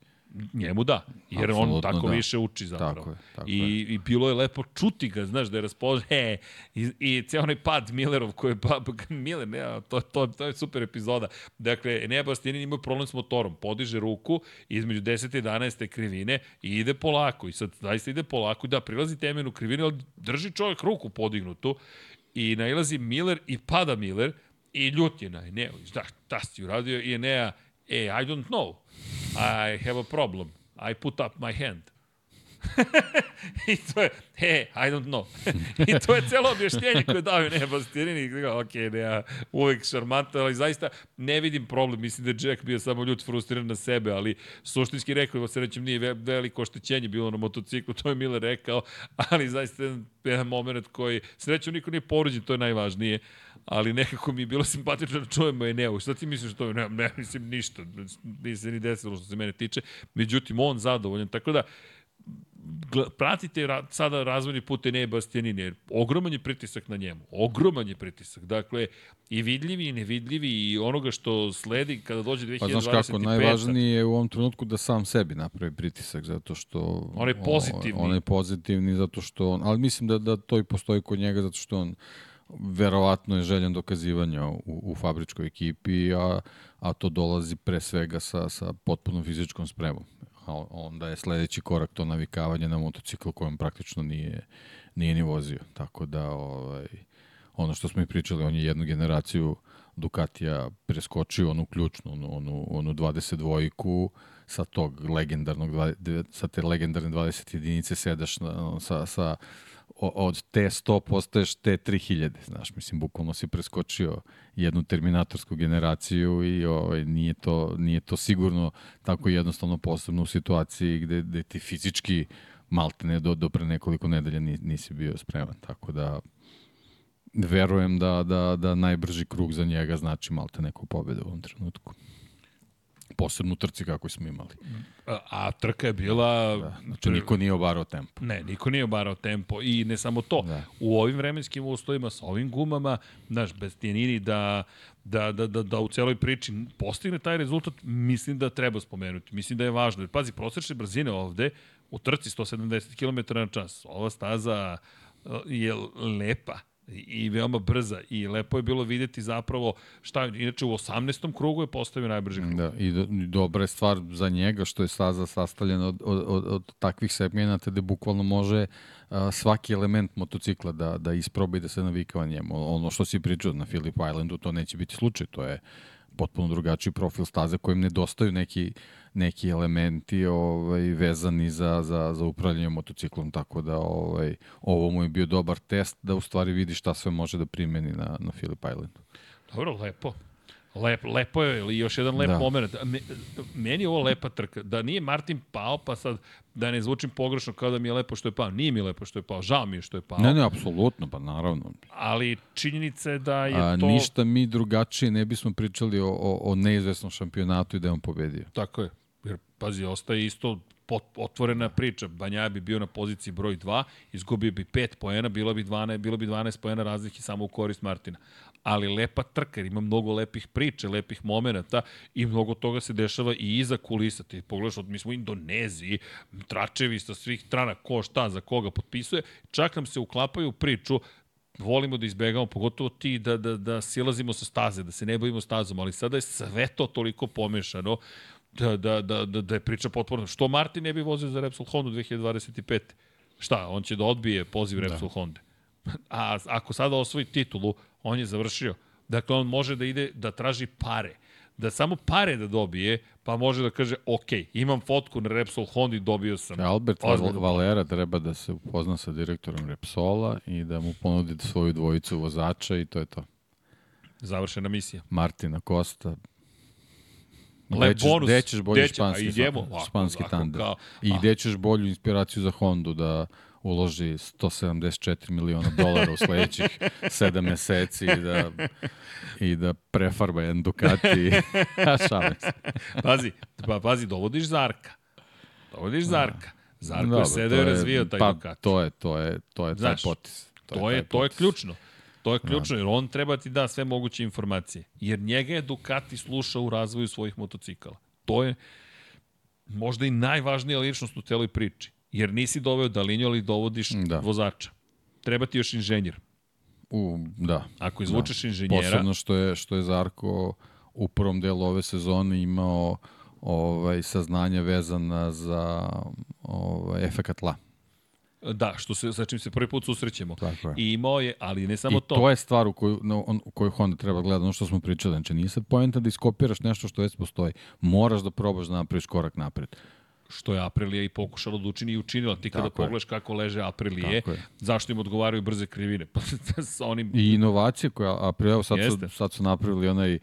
Njemu da, jer Absolutno on tako da. više uči zapravo. Tako je, tako I, je. I bilo je lepo čuti ga, znaš, da je raspoložen. He, [LAUGHS] i, I ceo onaj pad Millerov koji je, pa, [LAUGHS] Miller, ne, to, to, to je super epizoda. Dakle, Enea Bastianin ima problem s motorom, podiže ruku između 10 i 11 krivine i ide polako. I sad zaista ide polako, da, prilazi temenu krivine, ali drži čovjek ruku podignutu i nailazi Miller i pada Miller i ljut je na. Da, šta si uradio? I Enea, e, I don't know. I have a problem. I put up my hand. [LAUGHS] I to je, he, I don't know. [LAUGHS] I to je celo objašnjenje koje dao ne Bastianini. Ok, ne, ja, uvek šarmantno, ali zaista ne vidim problem. Mislim da je Jack bio samo ljud frustriran na sebe, ali suštinski rekao, se rećem, nije veliko oštećenje bilo na motociklu, [LAUGHS] to je Miller rekao, ali zaista jedan, jedan moment koji, srećom, niko nije poruđen, to je najvažnije ali nekako mi je bilo simpatično da čujemo Eneu. Šta ti misliš to? Ne, ne mislim ništa. Nije se ni desilo što se mene tiče. Međutim, on zadovoljan. Tako da, pratite ra sada razvojni put Enea Bastianini, jer ogroman je pritisak na njemu. Ogroman je pritisak. Dakle, i vidljivi i nevidljivi i onoga što sledi kada dođe 2025. Pa znaš kako,
najvažnije je u ovom trenutku da sam sebi napravi pritisak, zato što...
On je pozitivni.
On je pozitivni, zato što on... Ali mislim da, da to i postoji kod njega, zato što on verovatno je željan dokazivanja u, u fabričkoj ekipi, a, a to dolazi pre svega sa, sa potpunom fizičkom spremom. a onda je sledeći korak to navikavanje na motocikl kojem praktično nije, nije ni vozio. Tako da, ovaj, ono što smo i pričali, on je jednu generaciju Ducatija preskočio onu ključnu, onu, onu, onu 22-iku, sa tog legendarnog, sa te legendarne 20 jedinice sedaš na, sa, sa od T100 postaješ T3000, znaš, mislim, bukvalno si preskočio jednu terminatorsku generaciju i ovaj, nije, to, nije to sigurno tako jednostavno posebno u situaciji gde, gde ti fizički malte ne do, do pre nekoliko nedelja nisi bio spreman, tako da verujem da, da, da najbrži krug za njega znači malte neku pobedu u ovom trenutku posebno trci kako smo imali.
A, a trka je bila...
Da, znači niko nije obarao tempo.
Ne, niko nije obarao tempo i ne samo to. Da. U ovim vremenskim uslovima, sa ovim gumama, znaš, bez Tijanini da, da, da, da, da u celoj priči postigne taj rezultat, mislim da treba spomenuti. Mislim da je važno. Jer pazi, prosečne brzine ovde u trci 170 km na čas. Ova staza eh, je lepa i veoma brza i lepo je bilo videti zapravo šta inače u 18. krugu je postavio najbrži krug.
Da, i, do, i dobra je stvar za njega što je staza sastavljena od, od, od, od takvih segmenata gde bukvalno može a, svaki element motocikla da, da isproba i da se navikava njemu. Ono što si pričao na Phillip Islandu, to neće biti slučaj, to je potpuno drugačiji profil staze kojem nedostaju neki neki elementi ovaj vezani za, za, za upravljanje motociklom, tako da ovaj, ovo mu je bio dobar test da u stvari vidi šta sve može da primeni na, na Phillip Islandu.
Dobro, lepo. Lep, lepo je, ili još jedan lep da. moment. Meni je ovo lepa trka. Da nije Martin pao, pa sad da ne zvučim pogrešno kao da mi je lepo što je pao. Nije mi lepo što je pao, žao mi je što je pao.
Ne, ne, apsolutno, pa naravno.
Ali činjenica je da je
A,
to...
Ništa mi drugačije ne bismo pričali o, o, o neizvesnom šampionatu i da je on pobedio.
Tako je. Jer, pazi, ostaje isto pot, otvorena priča. Banja bi bio na poziciji broj 2, izgubio bi 5 poena, bilo bi 12, bilo bi 12 poena razlike samo u korist Martina. Ali lepa trka, jer ima mnogo lepih priča, lepih momenta i mnogo toga se dešava i iza kulisa. Ti pogledaš, od, mi smo u Indoneziji, tračevi sa svih strana, ko šta za koga potpisuje, čak nam se uklapaju u priču volimo da izbegamo, pogotovo ti da, da, da silazimo sa staze, da se ne bavimo stazom, ali sada je sve to toliko pomešano da, da, da, da, da je priča potporna. Što Martin ne bi vozio za Repsol Honda 2025? Šta, on će da odbije poziv da. Repsol Honda. [LAUGHS] A ako sada osvoji titulu, on je završio. Dakle, on može da ide da traži pare. Da samo pare da dobije, pa može da kaže, ok, imam fotku na Repsol Honda i dobio sam.
Albert Val Valera treba da se upozna sa direktorom Repsola i da mu ponudi svoju dvojicu vozača i to je to.
Završena misija.
Martina Kosta,
Lep ćeš, bonus.
Gde ćeš bolji španski, idemo, španski tandem. I gde ćeš bolju inspiraciju za Hondu da uloži 174 miliona dolara u sledećih [LAUGHS] 7 meseci i da, i da prefarba jedan Ducati. [LAUGHS] Šalim se.
pazi, pa, pazi, dovodiš Zarka. Dovodiš Zarka. Zarko Dobro, je sedeo i razvijao taj pa, Ducati.
To je, to je, to je Znaš, taj potis.
To, to je, je to je ključno. To je da. ključno, jer on treba ti da sve moguće informacije. Jer njega je Ducati slušao u razvoju svojih motocikala. To je možda i najvažnija ličnost u celoj priči. Jer nisi doveo Dalinjo, ali dovodiš da. vozača. Treba ti još inženjer.
U, da.
Ako izvučeš da. inženjera...
Posebno što je, što je Zarko u prvom delu ove sezone imao ovaj, saznanja vezana za ovaj, efekat tla.
Da, što se, sa čim se prvi put susrećemo. Tako je. I imao je, ali ne samo
I
to.
to je stvar u koju, no, on, u koju Honda treba gledati, ono što smo pričali. Znači, nije sad pojenta da iskopiraš nešto što već postoji. Moraš da probaš da napraviš korak napred
što je Aprilija i pokušala da učini i učinila. Ti kada pogledaš kako leže Aprilije, zašto im odgovaraju brze krivine? [LAUGHS] Pa
sa onim... I inovacije koje Aprilija, sad su, sad su napravili onaj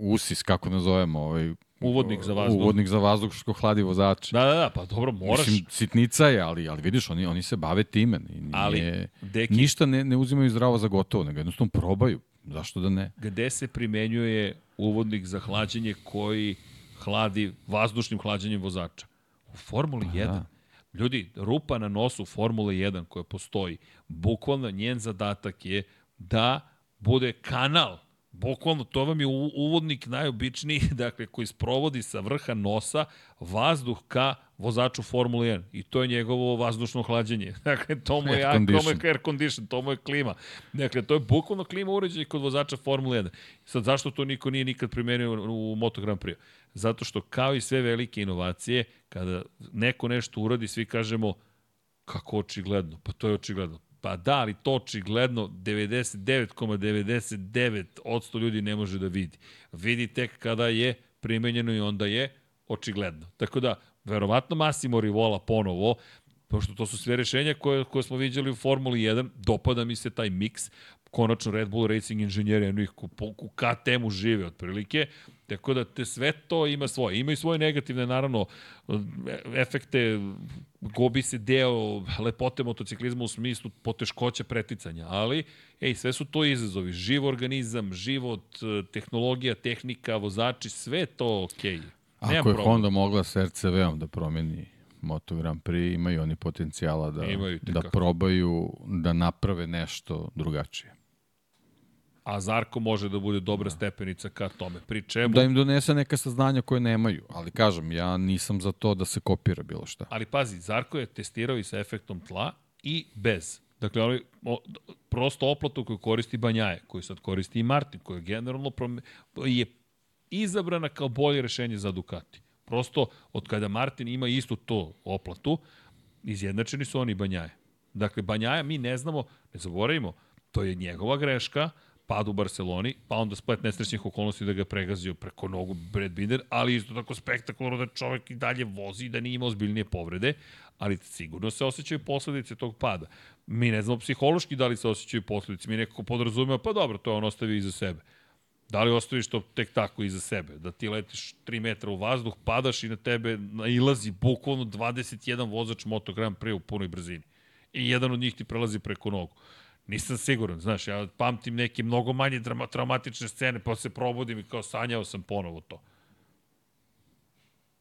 usis, kako nazovemo, ovaj,
Uvodnik za vazduh.
Uvodnik za vazduh što hladi vozač.
Da, da, da, pa dobro, moraš. Mislim,
sitnica je, ali, ali vidiš, oni, oni se bave time. Nije, ali, deki, ništa ne, ne uzimaju zdravo za gotovo, nego jednostavno probaju. Zašto da ne?
Gde se primenjuje uvodnik za hlađenje koji hladi vazdušnim hlađenjem vozača? U Formuli 1. Da. Ljudi, rupa na nosu Formule 1 koja postoji, bukvalno njen zadatak je da bude kanal Bukvalno, to vam je uvodnik najobičniji, [LAUGHS] dakle, koji sprovodi sa vrha nosa vazduh ka vozaču Formule 1. I to je njegovo vazdušno hlađenje. [LAUGHS] Dakle, to mu je, air, to mu je air condition, to mu je klima. Dakle, to je bukvalno klima uređaj kod vozača Formule 1. Sad, zašto to niko nije nikad primenio u Moto Grand Prix? Zato što, kao i sve velike inovacije, kada neko nešto uradi, svi kažemo, kako očigledno? Pa to je očigledno. Pa da, ali to očigledno 99,99% ljudi ne može da vidi. Vidi tek kada je primenjeno i onda je očigledno. Tako da, verovatno Massimo Rivola ponovo, pošto to su sve rešenja koje, koje smo vidjeli u Formuli 1, dopada mi se taj miks, konačno Red Bull Racing inženjeri, jedno ih u KTM-u žive otprilike, tako da te sve to ima svoje. Ima i svoje negativne, naravno, efekte, gobi se deo lepote motociklizma u smislu poteškoća preticanja, ali ej, sve su to izazovi. Živ organizam, život, tehnologija, tehnika, vozači, sve to okej. Okay.
Ako je problem. Honda mogla s RCV-om da promeni Moto Grand Prix, imaju oni potencijala da, da probaju da naprave nešto drugačije.
A Zarko može da bude dobra da. stepenica ka tome. Pri čemu...
Da im donese neka saznanja koje nemaju. Ali kažem, ja nisam za to da se kopira bilo šta.
Ali pazi, Zarko je testirao i sa efektom tla i bez. Dakle, ali, o, prosto oplatu koju koristi Banjaje, koju sad koristi i Martin, koja generalno prome, je izabrana kao bolje rešenje za Ducati. Prosto, od kada Martin ima istu to oplatu, izjednačeni su oni Banjaje. Dakle, Banjaja mi ne znamo, ne zaboravimo, to je njegova greška, pad u Barceloni, pa onda splet nesrećnih okolnosti da ga pregazio preko nogu Brad Binder, ali isto tako spektakularno da čovek i dalje vozi da nije imao ozbiljnije povrede, ali sigurno se osjećaju posledice tog pada. Mi ne znamo psihološki da li se osjećaju posledice, mi nekako podrazumemo, pa dobro, to on ostavio iza sebe. Da li ostaviš to tek tako iza sebe? Da ti letiš 3 metra u vazduh, padaš i na tebe nailazi bukvalno 21 vozač Moto Grand Prix u punoj brzini. I jedan od njih ti prelazi preko nogu. Nisam siguran, znaš, ja pamtim neke mnogo manje drama, traumatične scene, pa se probudim i kao sanjao sam ponovo to.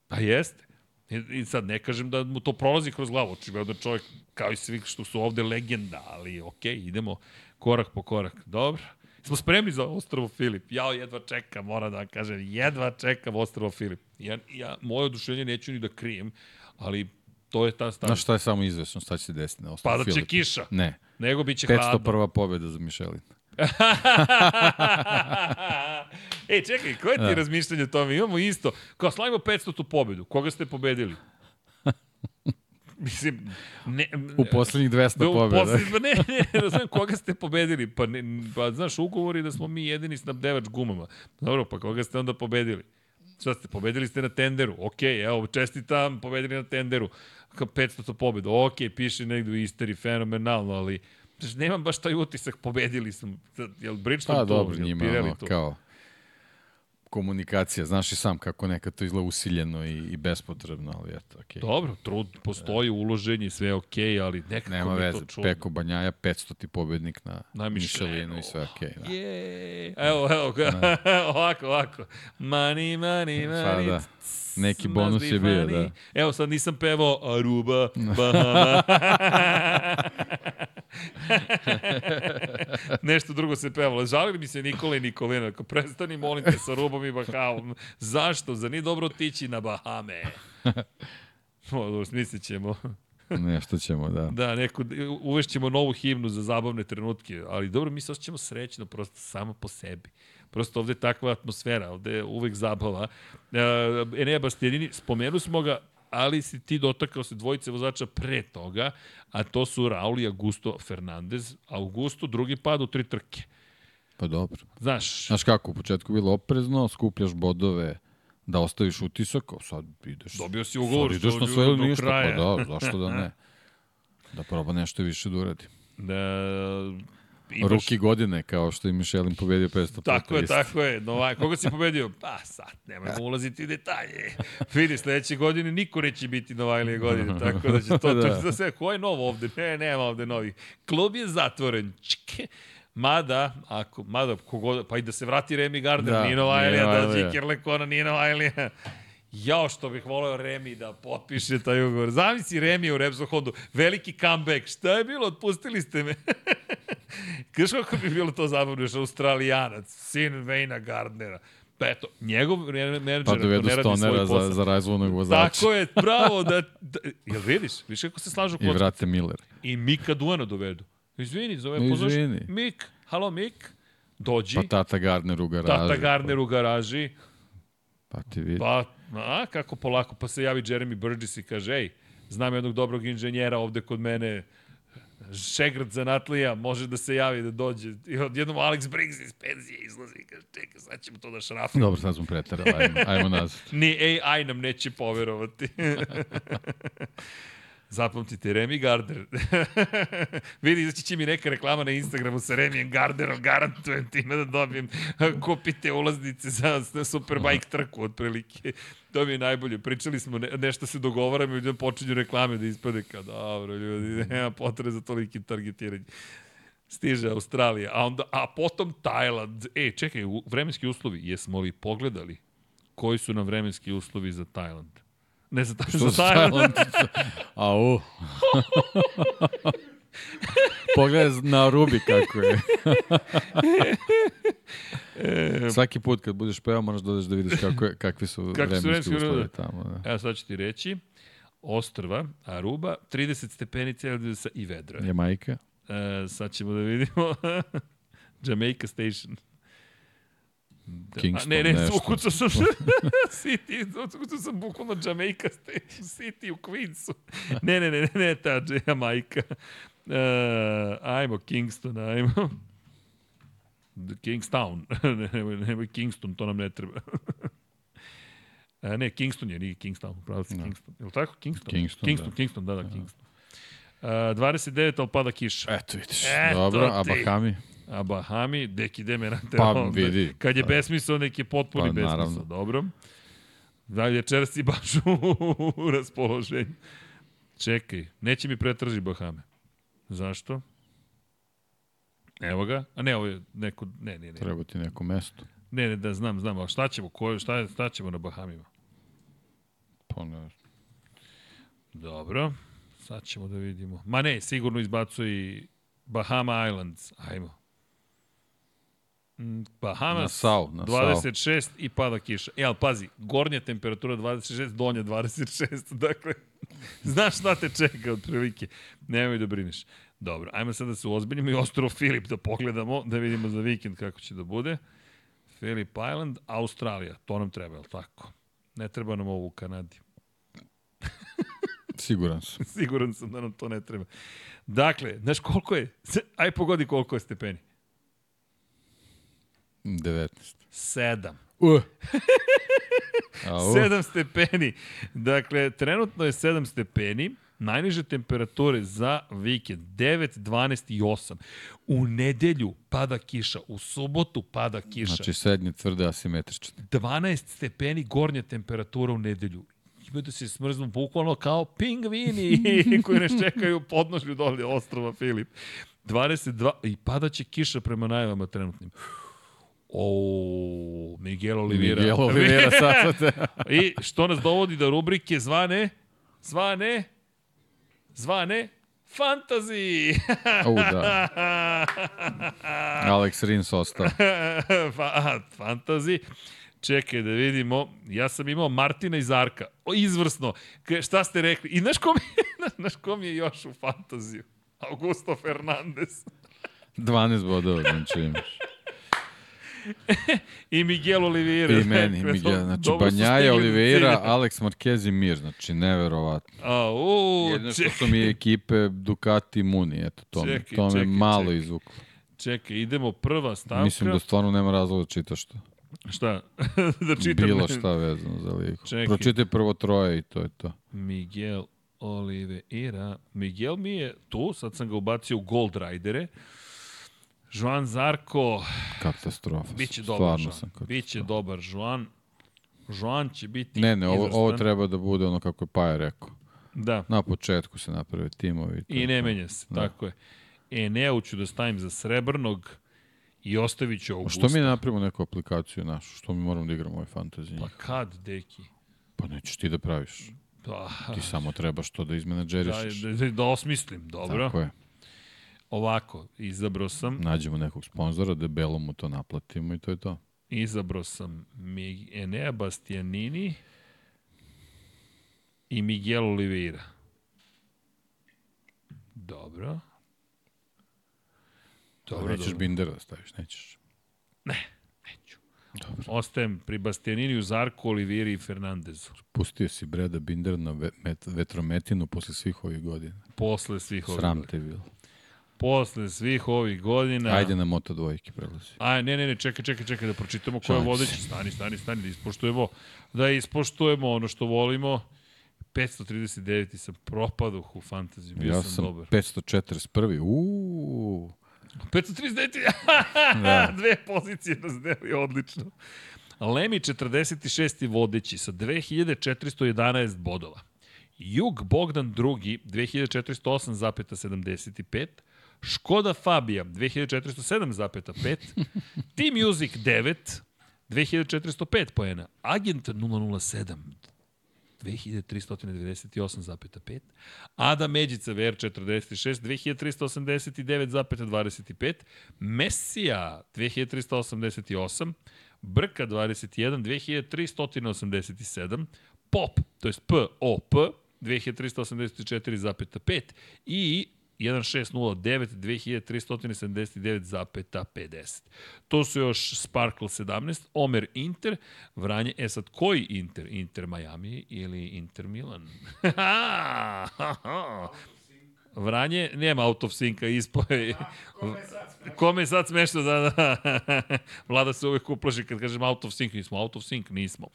Pa jeste. I, sad ne kažem da mu to prolazi kroz glavu, očigledno čovjek kao i svi što su ovde legenda, ali okej, okay, idemo korak po korak. Dobro. Smo spremni za Ostrovo Filip. Ja jedva čekam, moram da vam kažem, jedva čekam Ostrovo Filip. Ja, ja, moje odušenje neću ni da krijem, ali to je ta stavlja.
Znaš šta je samo izvesno, šta će se desiti na Ostrovo
Filip? Pada će kiša.
Ne.
Nego biće hladno.
501. pobjeda za Mišelin. [LAUGHS]
Ej, čekaj, koje ti da. razmišljanje o tome? Imamo isto. Kao slavimo 500. tu pobedu. Koga ste pobedili? [LAUGHS] Mislim,
ne, u poslednjih 200 da, pobjeda.
Poslednjih, [LAUGHS] ne, ne, ne, znam koga ste pobedili. Pa, ne, pa znaš, ugovori da smo mi jedini snabdevač gumama. Dobro, pa koga ste onda pobedili? Šta ste, pobedili ste na tenderu. Ok, evo, čestitam, pobedili na tenderu. 500 pobedu. Ok, piše negde u isteri, fenomenalno, ali znaš, nemam baš taj utisak, pobedili smo. Jel Bridgestone pa,
to? dobro, njima, ono, to? kao, komunikacija, znaš i sam kako nekad to izgleda usiljeno i, i bespotrebno, ali eto, okej.
Okay. Dobro, trud postoji, uloženje, sve okej, okay, ali nekako
Nema veze, to čudno. Peko Banjaja, 500 ti pobednik na, na Mišelinu i sve okej. Okay,
da. Je, evo, evo, da. [LAUGHS] ovako, ovako. Money, money, money. Pa da.
Neki bonus je bio, da.
Evo, sad nisam pevao Aruba, [LAUGHS] Bahama. [LAUGHS] [LAUGHS] Nešto drugo se pevalo. Žalili mi se Nikola i Nikolina. Ako prestani, molim te, sa Rubom i Bahamom. Zašto? Za nije dobro otići na Bahame? [LAUGHS] O, smislit ćemo.
Nešto ćemo, da.
Da, neko, uvešćemo novu himnu za zabavne trenutke, ali dobro, mi se osjećamo srećno, prosto samo po sebi. Prosto ovde je takva atmosfera, ovde je uvek zabava. E, Enea Bastianini, spomenu smo ga, ali si ti dotakao se dvojice vozača pre toga, a to su Raul i Augusto Fernandez. Augusto drugi pad u tri trke.
Pa dobro.
Znaš.
Znaš kako, u početku bilo oprezno, skupljaš bodove da ostaviš utisak, a sad ideš...
Dobio si ugovor,
sad ideš na sve ili ništa, pa da, zašto da ne? Da proba nešto više da uradi. Da, imaš... Ruki godine, kao što je Mišelin pobedio 500
Tako je, tako je. Novak, koga si pobedio? Pa sad, nemojmo ulaziti u detalje. Vidi, sledeće godine niko neće biti Novajlije godine, [LAUGHS] tako da će to, da. to će da sve, ko je nov ovde? Ne, nema ovde novih. Klub je zatvoren. Čke. Mada, ako, mada, kogod, pa i da se vrati Remy Gardner, da, Nino Vajlija, da Đikir Lekona, Nino Vajlija. Jao što bih voleo Remi da potpiše taj ugovor. Zamisli Remi u Repsol Hondu. Veliki comeback. Šta je bilo? Otpustili ste me. [LAUGHS] Kaš kako bi bilo to zabavno, još australijanac, sin Vejna Gardnera. Pa eto, njegov menadžer
Pa dovedu
ne radi svoj posao.
za, za razvojnog vozača.
Tako je, bravo, da, [LAUGHS] da jel vidiš, viš kako se slažu
I
kockice.
vrate Miller.
I Mika Duana dovedu. Izvini, zove,
No,
pozvaš,
izvini.
Mik, halo Mik, dođi,
Pa tata Gardner u garaži.
tata Garner u garaži,
pa ti vidi.
pa, a, kako polako, pa se javi Jeremy Burgess i kaže, ej, znam jednog dobrog inženjera ovde kod mene, Šegrad zanatlija, može da se javi da dođe. I odjednom Alex Briggs iz penzije izlazi i kaže, čekaj, sad ćemo to da šrafimo.
Dobro, sad smo pretarali. Ajmo, ajmo [LAUGHS] nazad.
Ni AI nam neće poverovati. [LAUGHS] Zapamtite, Remy Gardner. [LAUGHS] Vidi, izaći će mi neka reklama na Instagramu sa Remijem Gardnerom, garantujem ti da dobijem, kupite ulaznice za, Superbike trku, otprilike. To mi je najbolje. Pričali smo, ne, nešto se dogovaramo i da počinju reklame da ispade kao, dobro ljudi, nema potrebe za toliki targetiranje. Stiže Australija, a, onda, a potom Tajland. E, čekaj, vremenski uslovi, jesmo li pogledali koji su nam vremenski uslovi za Tajland? Ne za
su
Tajland.
Tajland? Au. Pogledaj na Rubi kako je. [LAUGHS] Svaki put kad budeš pevao moraš da odeš da vidiš kako je, kakvi su vremenski uslovi? tamo. Da.
Evo sad ću ti reći. Ostrva, Aruba, 30 stepeni Celzijusa i vedro. je.
Jamajka.
E, sad ćemo da vidimo. [LAUGHS] Jamaica Station. Da,
Kingston,
a, ne, ne,
nešto. [LAUGHS]
ukucao sam [LAUGHS] City, ukucao sam bukvalno Jamaica City u Queensu. Ne, ne, ne, ne, ne ta Jamaica. E, ajmo, Kingston, ajmo. Kingstown. [LAUGHS] ne, nemoj, nemoj Kingston, to nam ne treba. E, ne, Kingston je, nije Kingstown, pravo si
Da.
Kingston. Je li tako? Kingston?
Kingston,
Kingston,
da.
Kingston, da, da, Kingston. Uh, 29, ali pada kiša.
Eto vidiš.
Eto
Dobro, a
ti.
Bahami?
A Bahami, deki demerante.
Pa,
onda.
vidi.
Kad je besmisao, nek je potpuni
Pa,
besmisao.
naravno.
Dobro. Da večeras si baš [LAUGHS] u, raspoloženju? Čekaj, neće mi pretraži Bahame. Zašto? Evo ga. A ne, ovo je neko... Ne, ne, ne.
Treba ti neko mesto.
Ne, ne, da znam, znam. A šta ćemo? Ko, šta, je- šta ćemo na Bahamima?
Pa ne.
Dobro. Sad ćemo da vidimo. Ma ne, sigurno izbacuj i Bahama Islands. Ajmo. Mm, Bahamas,
Na Sau, na
26 i pada kiša. E, ali pazi, gornja temperatura 26, donja 26. [LAUGHS] Dakle, znaš šta te čeka otprilike. Nemoj da brineš. Dobro, ajmo sad da se ozbiljimo i ostrovo Filip da pogledamo, da vidimo za vikend kako će da bude. Philip Island, Australija. To nam treba, je tako? Ne treba nam ovo u Kanadi. [LAUGHS]
Siguran sam. [LAUGHS]
Siguran sam da nam to ne treba. Dakle, znaš koliko je? Aj pogodi koliko je stepeni.
19.
Sedam.
Uh. [LAUGHS] Au.
Sedam stepeni. Dakle, trenutno je 7 stepeni. Najniže temperature za vikend 9, 12 i 8. U nedelju pada kiša, u subotu pada kiša.
Znači srednje tvrde asimetrične.
12 stepeni gornja temperatura u nedelju. Ima da se smrznu bukvalno kao pingvini [LAUGHS] koji nas čekaju podnožlju dole ostrova Filip. 22 i padaće kiša prema najavama trenutnim. O, Miguel Oliveira.
Miguel Oliveira [LAUGHS] sad.
I što nas dovodi do rubrike zvane, zvane, zvane, fantasy.
U, da. [LAUGHS] Alex Rins ostao. [LAUGHS]
Fantasy. Čekaj da vidimo. Ja sam imao Martina i Zarka. O, izvrsno. K šta ste rekli? I znaš kom je, znaš kom je još u fantaziju? Augusto Fernandez.
12 bodova, znači imaš. [LAUGHS]
I Miguel Oliveira.
I meni, [LAUGHS] Miguel. Znači, Banjaja, Oliveira. Alex Marquez i Mir. Znači, neverovatno.
A, u,
Jedno što su mi ekipe Ducati i Muni, eto, to, me,
Čekaj,
to me
čekaj,
malo
čekaj.
izvuklo.
čekaj, idemo prva stavka.
Mislim da stvarno nema razloga da čitaš to.
Šta? [LAUGHS] da čitam.
Bilo šta vezano za ligu.
Čekaj.
Pročitaj prvo troje i to je to.
Miguel Oliveira. Miguel mi je tu, sad sam ga ubacio u Gold Ridere. Joan Zarko,
Katastrofa.
biće dobar
Stvarno
Joan.
sam
Biće dobar Joan. Joan će biti
Ne, ne, ovo, ovo treba da bude ono kako je Paja rekao.
Da,
Na početku se naprave timovi.
i
je
ne menja se,
Da.
tako je. Eneo ću da stavim za srebrnog i ostavit ću
A
Augusta.
što mi ne napravimo neku aplikaciju našu? Što mi moramo da igramo ovaj fantasy?
Pa kad, deki?
Pa nećeš ti da praviš.
Pa,
Ti samo trebaš to da izmenadžerišeš.
da, da, da osmislim, dobro.
Tako je.
Ovako, izabrao sam,
Nađemo nekog sponzora, debelo mu to naplatimo i to je to.
izabrao sam Mi- Enea Bastianini i Miguel Oliveira. Dobro.
Dobro, nećeš
dobro.
Bindera da staviš, nećeš.
Neću.
Dobro.
Ostajem pri Bastianiniju, Zarku, Oliviri i Fernandezu.
Pustio si Breda Binder na ve- met, vetrometinu posle svih ovih godina.
Posle svih ovih
Sram
godina.
te bilo.
Posle svih ovih godina.
Ajde na Moto dvojke prelazi.
Aj, ne, ne, ne, čekaj, čekaj, čekaj, da pročitamo ko je vodeći. Stani, stani, stani, da ispoštujemo, da ispoštujemo ono što volimo. 539. sam propaduh u fantaziju, bio
ja
sam,
sam
dobar.
541. Uuu.
539.
Da. [LAUGHS]
Dve pozicije nas deli, odlično. Lemi 46. vodeći sa 2411 bodova. Jug Bogdan drugi 2408,75. Škoda Fabija 2407,5. Team Music 9 2405 poena. Agent 007 2398,5. Ada Međica VR 46, 2389,25. Mesija 2388, Brka 21, 2387, Pop, to je POP 2384,5 i 1609 2379,50. To su još Sparkle 17, Omer Inter, Vranje, e sad koji Inter? Inter Miami ili Inter Milan? [LAUGHS] Vranje, nema out of synca, ispoje. [LAUGHS] Kome je sad smešno da, da. [LAUGHS] Vlada se uvek uplaši kad kažem out of sync, nismo out of sync, nismo.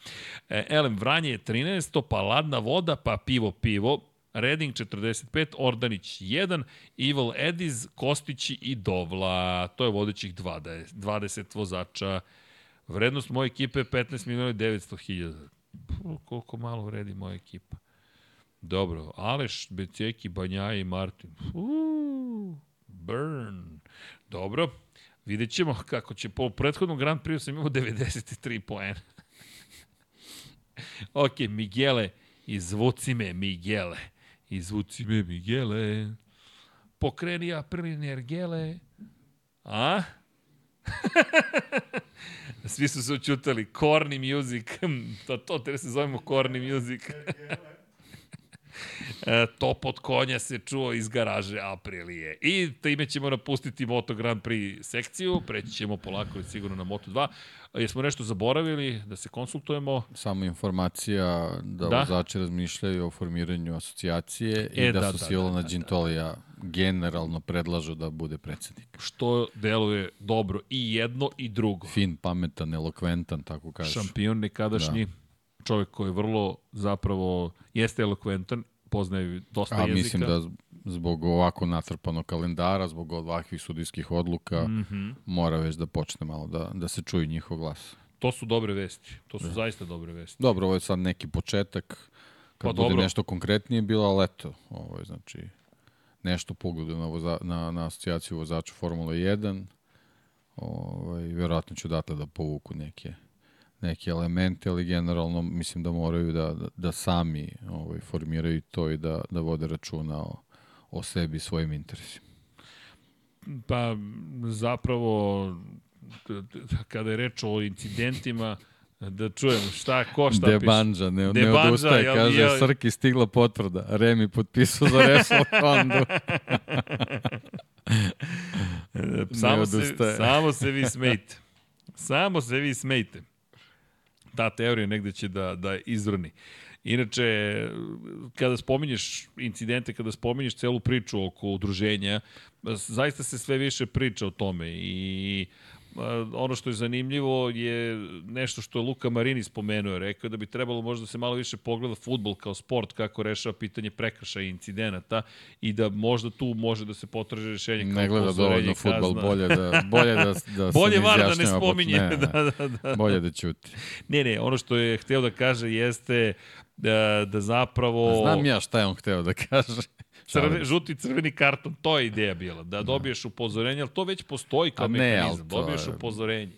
E, Elem, Vranje je 13, pa ladna voda, pa pivo, pivo. Reding 45, Ordanić 1, Evil Ediz, Kostići i Dovla. To je vodećih 20, 20 vozača. Vrednost moje ekipe je 15 miliona i 900 hiljada. Koliko malo vredi moja ekipa. Dobro, Aleš, Beceki, Banjaja i Martin. Uuu, burn. Dobro, vidjet ćemo kako će po prethodnom Grand Prix sam imao 93 poena. [LAUGHS] ok, Miguele, izvuci me, Miguele. Izvuci me, Miguele. Pokreni aprilin ergele. A? [LAUGHS] Svi su se učutali. Corny music. [LAUGHS] to, to treba se zovemo corny music. E, top od konja se čuo iz garaže Aprilije. I time ćemo napustiti Moto Grand Prix sekciju, preći ćemo polako i sigurno na Moto 2. Jesmo nešto zaboravili da se konsultujemo?
Samo informacija da,
Da.
da. vozači razmišljaju o formiranju asocijacije
E,
i da,
da,
su
da,
Silana
da, da, da.
Đintolija generalno predlažu da bude predsednik.
Što deluje dobro i jedno i drugo.
Fin, pametan, elokventan, tako kažeš.
Šampion nekadašnji, da. čovjek koji je vrlo zapravo, jeste elokventan, poznaje dosta
A
jezika.
mislim da zbog ovako natrpanog kalendara, zbog ovakvih sudijskih odluka, mm. -hmm. mora već da počne malo da, da se čuje njihov glas.
To su dobre vesti. To su da. zaista dobre vesti.
Dobro, ovo je sad neki početak, kad
Pa
bude
dobro.
nešto konkretnije bilo, ali eto, ovo je znači nešto pogledu na, voza, na, na asocijaciju vozača Formula 1, ovaj, vjerojatno ću odatle da povuku neke neke elemente, ali generalno mislim da moraju da, da, da sami ovaj, formiraju to i da, da vode računa o, o sebi i svojim interesima.
Pa zapravo kada je reč o incidentima da čujem šta ko šta piše.
Debanđa, ne, ne
Debanđa,
odustaje,
jel-
kaže,
jel-
Srki stigla potvrda, Remi potpisao za Repsol [LAUGHS] Hondu.
Samo se, samo se vi smejte. Samo se vi smejte. Ta teorija negde će da, da izvrni. Inače, kada spominješ incidente, kada spominješ celu priču oko udruženja, zaista se sve više priča o tome i ono što je zanimljivo je nešto što je Luka Marini spomenuo, rekao da bi trebalo možda da se malo više pogleda futbol kao sport, kako rešava pitanje prekršaja i incidenata i da možda tu može da se potraže rešenje kao
Ne gleda dovoljno futbol, bolje da, bolje da, da
Bolje
se ne
da ne spominje.
Ne, [LAUGHS] ne,
da, da, da.
bolje da ćuti.
Ne, ne, ono što je hteo da kaže jeste da, da zapravo...
Znam ja šta je on hteo da kaže.
Crve, žuti crveni karton, to je ideja bila, da dobiješ upozorenje, ali to već postoji kao
A ne,
mehanizam, dobiješ
je-
upozorenje.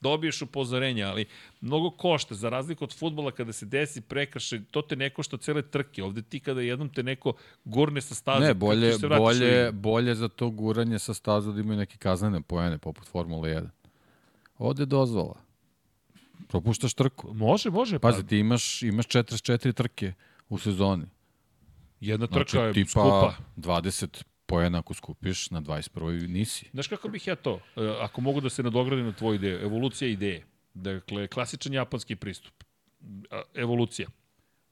dobiješ upozorenje, ali mnogo košta, za razliku od futbola kada se desi prekršaj, to te ne košta cele trke. Ovde ti kada jednom te neko gurne sa staze,
Ne, bolje,
se u
bolje,
igru.
bolje za to guranje sa staza da imaju neke kaznene pojene, poput Formule 1. Ovde je dozvola. Propuštaš trku.
Može, može. Pa,
Pazi, ti imaš, imaš 44 trke u sezoni.
Jedna trka
Znači,
je
tipa
skupa.
20 pojena ako skupiš, na 21. nisi.
Znaš kako bih ja to, e, ako mogu da se nadogradim na tvoju ideju, evolucija ideje. Dakle, klasičan japanski pristup. Evolucija.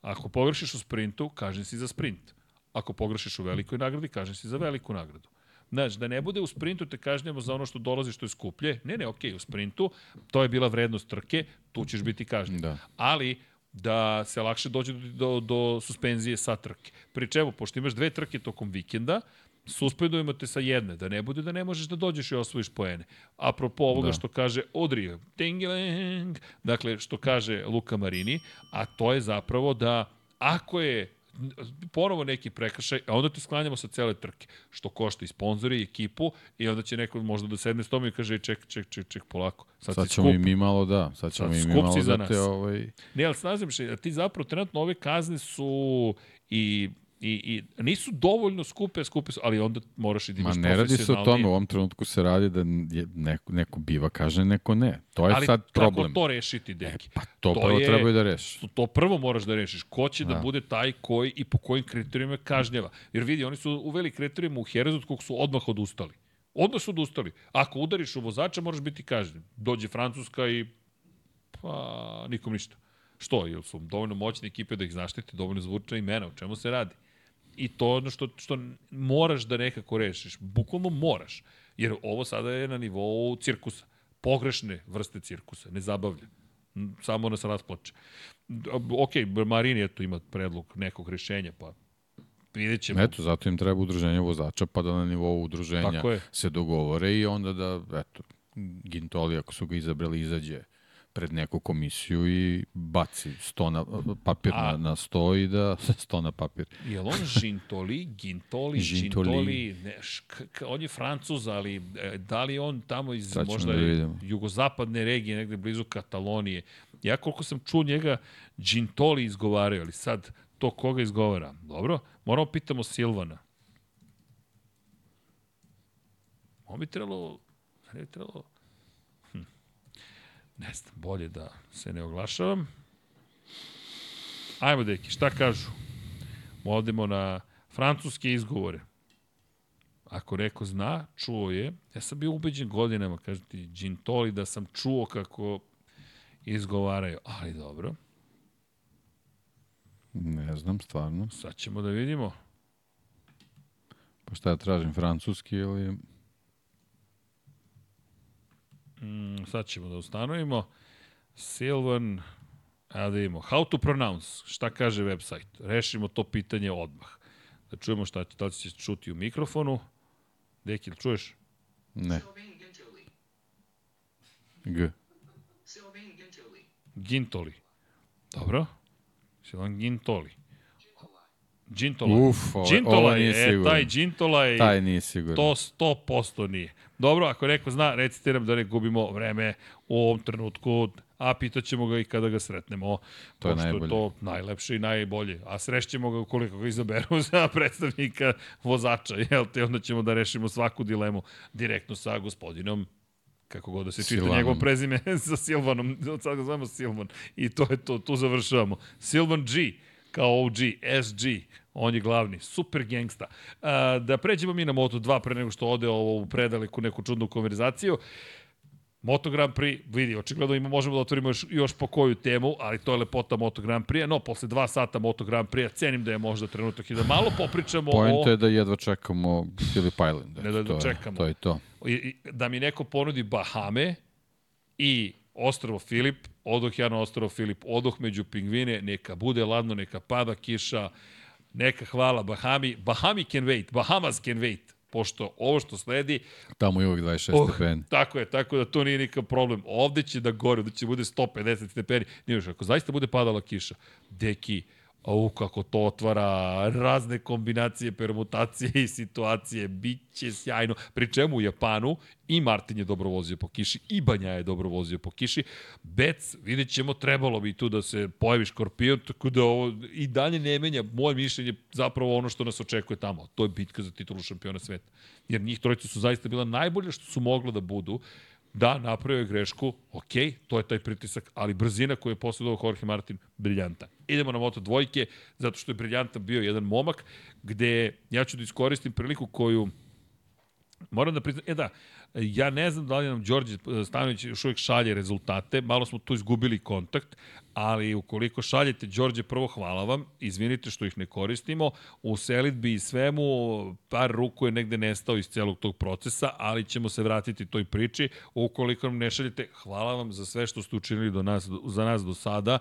Ako pogrešiš u sprintu, kažem si za sprint. Ako pogrešiš u velikoj nagradi, kažem si za veliku nagradu. Znači, da ne bude u sprintu te kažnjamo za ono što dolazi što je skuplje. Ne, ne, okej, u sprintu, to je bila vrednost trke, tu ćeš biti kažnjen.
Da.
Ali, da se lakše dođe do, do, do suspenzije sa trke. Pri čemu, pošto imaš dve trke tokom vikenda, suspendujemo te sa jedne, da ne bude da ne možeš da dođeš i osvojiš poene. Apropo ovoga
Da.
što kaže Odri, tingiling, dakle, što kaže Luka Marini, a to je zapravo da ako je ponovo neki prekršaj, a onda te sklanjamo sa cele trke, što košta i sponzori i ekipu i onda će neko možda da sedne s tom i kaže ček, ček, ček, ček, polako. Sad,
Sad ćemo
skup.
i mi malo da, sad ćemo
Sad
i mi malo da te
nas.
ovaj...
Ne, ali snazim se, ti zapravo trenutno ove kazne su i I, i nisu dovoljno skupe, skupe su, ali onda moraš i da
Ma
imaš
ne radi se o tome, u ovom trenutku se radi da je neko, neko biva kažnjen, neko ne. To je
Ali
sad problem.
kako to rešiti, deki?
Pa to,
To
prvo
je-
trebaju da reši.
To, to prvo moraš da rešiš. Ko će da.
Da.
bude taj koji i po kojim kriterijima kažnjava. Jer vidi, oni su uveli kriterijima u Herezu od kog su odmah odustali. Odmah su odustali. Ako udariš u vozača, moraš biti kažnjen. Dođe Francuska i pa nikom ništa. Što? Jel su dovoljno moćne ekipe da ih zaštiti, dovoljno zvučna imena, o čemu se radi? I to je ono što, što moraš da nekako rešiš. Bukvalno moraš. Jer ovo sada je na nivou cirkusa. Pogrešne vrste cirkusa. Ne zabavlja. Samo nas rasplače. Ok, Marini eto ima predlog nekog rešenja, pa vidjet ćemo.
Eto, zato im treba udruženje vozača, pa da na nivou udruženja se dogovore i onda da, eto, Gintoli, ako su ga izabrali, izađe pred neku komisiju i baci sto na, papir
A-
na, na sto i da [LAUGHS] sto na papir.
Je li on Žintoli, Gintoli, [LAUGHS]
Žintoli.
Žintoli, ne, š, k, k, on je Francuz, ali e, da li on tamo iz
Sad ćemo
možda
da
jugozapadne regije, negde blizu Katalonije. Ja koliko sam čuo njega, Gintoli izgovaraju, ali sad to koga izgovara? Dobro, moramo pitamo Silvana. On bi trebalo, ne bi trebalo, ne znam, bolje da se ne oglašavam. Ajmo, deki, šta kažu? Odemo na francuske izgovore. Ako neko zna, čuo je. Ja sam bio ubeđen godinama, kaže ti, Gintoli, da sam čuo kako izgovaraju. Ali dobro,
Ne znam, stvarno.
sad ćemo da vidimo.
Pa šta ja tražim, francuski ili...
Mm, sad ćemo da ustanovimo. Silvan, a da vidimo. How to pronounce, šta kaže website? Rešimo to pitanje odmah. Da čujemo šta će, da li će se čuti u mikrofonu. Deki, jel čuješ?
Ne. G.
Gintoli.
Dobro. Silvan Gintoli. Gintola.
Uf, ovo,
Gintola
ovo
je,
nije
e,
sigurno.
taj Gintola je,
Taj nije sigurno.
to 100% nije. Dobro, ako neko zna, recite nam da ne gubimo vreme u ovom trenutku, a pitaćemo ga i kada ga sretnemo.
To je najbolje.
to najlepše i najbolje. A srešćemo ga ukoliko ga izaberu [LAUGHS] za predstavnika vozača, jel te? Onda ćemo da rešimo svaku dilemu direktno sa gospodinom kako god da se čita
Silvanom.
njegovo prezime [LAUGHS] sa Silvanom, sad ga zovemo Silvan i to je to, tu završavamo. Silvan G, kao OG, SG, on je glavni, super gangsta. A, da pređemo mi na Moto2 pre nego što ode ovo u predaleku neku čudnu konverzaciju. Moto Grand Prix, vidi, očigledno ima, možemo da otvorimo još, još po koju temu, ali to je lepota Moto Grand Prix, no posle dva sata Moto Grand Prix, cenim da je možda trenutak i da malo popričamo o...
Point je da jedva čekamo Philip Island.
Ne da
to je-
čekamo.
To je to.
I- i- da mi neko ponudi Bahame i Ostrovo Filip, odoh ja na Ostrovo Filip, odoh među pingvine, neka bude ladno, neka pada kiša, neka hvala Bahami. Bahami can wait, Bahamas can wait, pošto ovo što sledi,
Tamo je uvijek 26
Oh,
stepeni.
tako je, tako da to nije nikakav problem. Ovde će da gore, ovde će bude 150 stepeni. Nije još, ako zaista bude padala kiša, deki, Au, kako to otvara razne kombinacije, permutacije i situacije. Biće sjajno. Pri čemu u Japanu i Martin je dobro vozio po kiši, i Banja je dobro vozio po kiši. Bec, vidjet ćemo, trebalo bi tu da se pojavi škorpion, tako da ovo i dalje ne menja moje mišljenje zapravo ono što nas očekuje tamo. To je bitka za titulu šampiona sveta. Jer njih trojica su zaista bila najbolje što su mogla da budu. Da, napravio je grešku, ok, to je taj pritisak, ali brzina koju je posledovao Jorge Martin, briljanta. Idemo na moto dvojke, zato što je briljantan bio jedan momak, gde ja ću da iskoristim priliku koju Moram da priznam, e da, ja ne znam da li nam Đorđe Stanović još uvijek šalje rezultate, malo smo tu izgubili kontakt, ali ukoliko šaljete Đorđe, prvo hvala vam, izvinite što ih ne koristimo, u selitbi i svemu par ruku je negde nestao iz celog tog procesa, ali ćemo se vratiti toj priči, ukoliko nam ne šaljete, hvala vam za sve što ste učinili do nas, za nas do sada.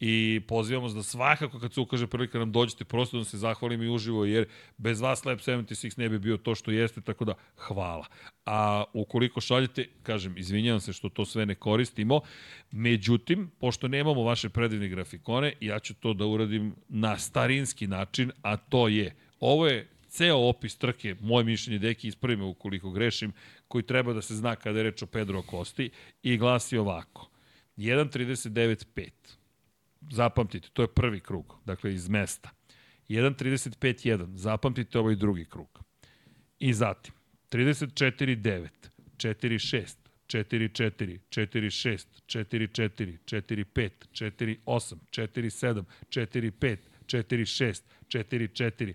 I pozivamo da svakako kad se ukaže prilika nam dođete prosto da se zahvalim i uživo jer bez vas Lab 76 ne bi bio to što jeste, tako da hvala. A ukoliko šaljete, kažem, izvinjavam se što to sve ne koristimo, međutim, pošto nemamo vaše predivne grafikone, ja ću to da uradim na starinski način, a to je, ovo je ceo opis trke, moje mišljenje, deki, ispravi me ukoliko grešim, koji treba da se zna kada je reč o Pedro Kosti i glasi ovako. 1.39.5 zapamtite, to je prvi krug, dakle iz mesta. 1.35.1, zapamtite ovaj drugi krug. I zatim, 34.9, 4.6, 4.4, 4.6, 4.4, 4.5, 4.8, 4.7, 4.5, 4.6, 4.4,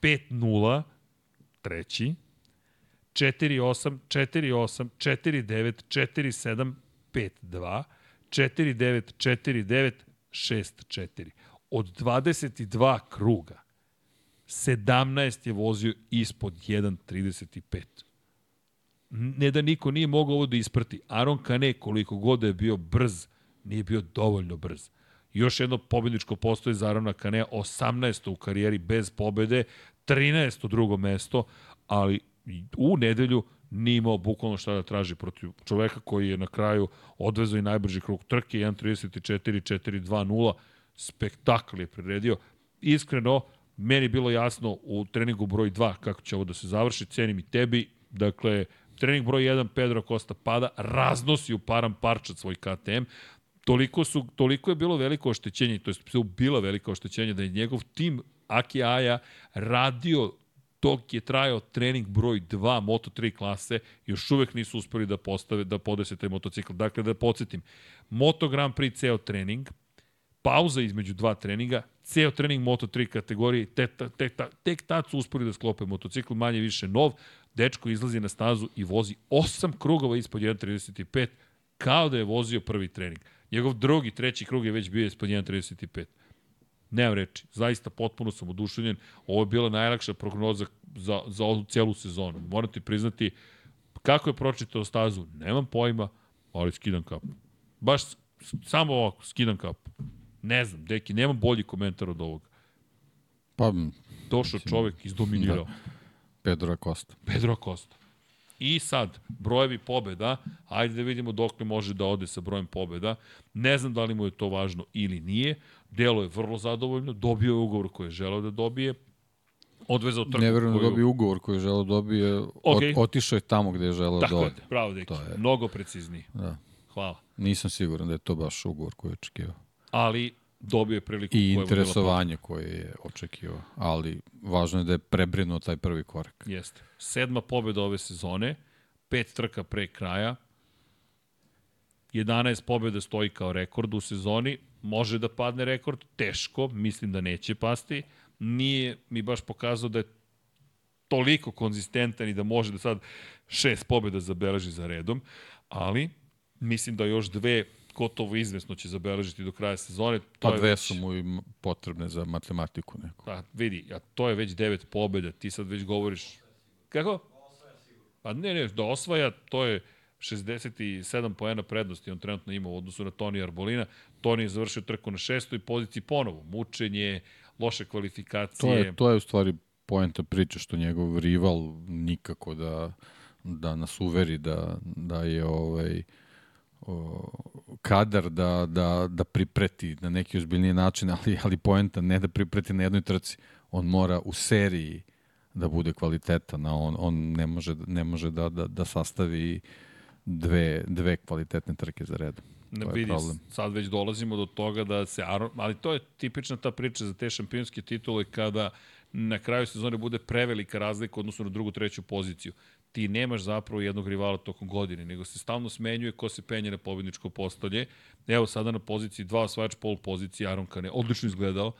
5.0, treći, 4.8, 4.8, 4.9, 4.7, 5.2, 4.9, 4.9, 6-4. Od 22 kruga, 17 je vozio ispod 1.35. Ne da niko nije mogao ovo da isprati. Aron Kane, koliko god da je bio brz, nije bio dovoljno brz. Još jedno pobedničko postoje za Arona Kanea, 18. u karijeri bez pobede, 13. drugo mesto, ali u nedelju nije imao bukvalno šta da traži protiv čoveka koji je na kraju odvezao i najbrži krug trke, 1.34, 4.2.0, spektakl je priredio. Iskreno, meni bilo jasno u treningu broj 2 kako će ovo da se završi, cenim i tebi, dakle, trening broj 1 Pedro Costa pada, raznosi u param parčat svoj KTM, toliko, su, toliko je bilo veliko oštećenje, to je bilo veliko oštećenje da je njegov tim Aki Aja radio dok je trajao trening broj 2 Moto3 klase, još uvek nisu uspeli da postave, da podese taj motocikl. Dakle, da podsjetim, Moto Grand Prix ceo trening, pauza između dva treninga, ceo trening Moto3 kategorije, tek, tek, tek, tek tad su uspeli da sklope motocikl, manje više nov, dečko izlazi na stazu i vozi 8 krugova ispod 1.35, kao da je vozio prvi trening. Njegov drugi, treći krug je već bio ispod 1.35. Nemam reči. Zaista potpuno sam oduševljen. Ovo je bila najlakša prognoza za, za ovu celu sezonu. Moram ti priznati, kako je pročitao stazu, nemam pojma, ali skidam kapu. Baš samo ovako, skidam kapu. Ne znam, deki, nemam bolji komentar od ovoga.
Pa,
Došao čovek, izdominirao. Da.
Pedro Acosta. [LAUGHS]
Pedro Acosta. I sad, brojevi pobeda, ajde da vidimo dok može da ode sa brojem pobeda. Ne znam da li mu je to važno ili nije. Delo je vrlo zadovoljno, dobio je ugovor koji je želeo da dobije, odvezao trku.
Ne verujem
koju...
da dobije ugovor koji je želeo da dobije, okay. otišao je tamo gde je želeo
Tako
da ode.
Tako je, pravo deki, je... mnogo precizniji.
Da.
Hvala.
Nisam siguran da je to baš ugovor koji je očekivao.
Ali dobio je priliku
I interesovanje koje je očekivao, ali važno je da je prebrinuo taj prvi korak.
Jeste. Sedma pobjeda ove sezone, pet trka pre kraja, 11 pobjeda stoji kao rekord u sezoni, može da padne rekord, teško, mislim da neće pasti, nije mi baš pokazao da je toliko konzistentan i da može da sad šest pobjeda zabeleži za redom, ali mislim da još dve gotovo izvesno će zabeležiti do kraja sezone. To
pa dve
već...
su mu i potrebne za matematiku neku.
Pa vidi, a to je već devet pobjeda, ti sad već govoriš... Kako? Pa ne, ne, da osvaja, to je 67 poena prednosti on trenutno ima u odnosu na Toni Arbolina. Toni je završio trku na šestoj poziciji ponovo. Mučenje, loše kvalifikacije.
To je, to je u stvari poenta priče što njegov rival nikako da, da nas uveri da, da je ovaj, o, kadar da, da, da pripreti na neki ozbiljniji način, [LAUGHS] ali, ali poenta ne da pripreti na jednoj trci. On mora u seriji da bude kvalitetan, a on, on ne može, ne može da, da, da sastavi dve, dve kvalitetne trke za redom.
Ne vidi,
problem.
sad već dolazimo do toga da se ali to je tipična ta priča za te šampionske titule kada na kraju sezone bude prevelika razlika odnosno na drugu, treću poziciju. Ti nemaš zapravo jednog rivala tokom godine, nego se stalno smenjuje ko se penje na pobedničko postolje. Evo sada na poziciji dva osvajač pol pozicije Aron Kane, odlično izgledao,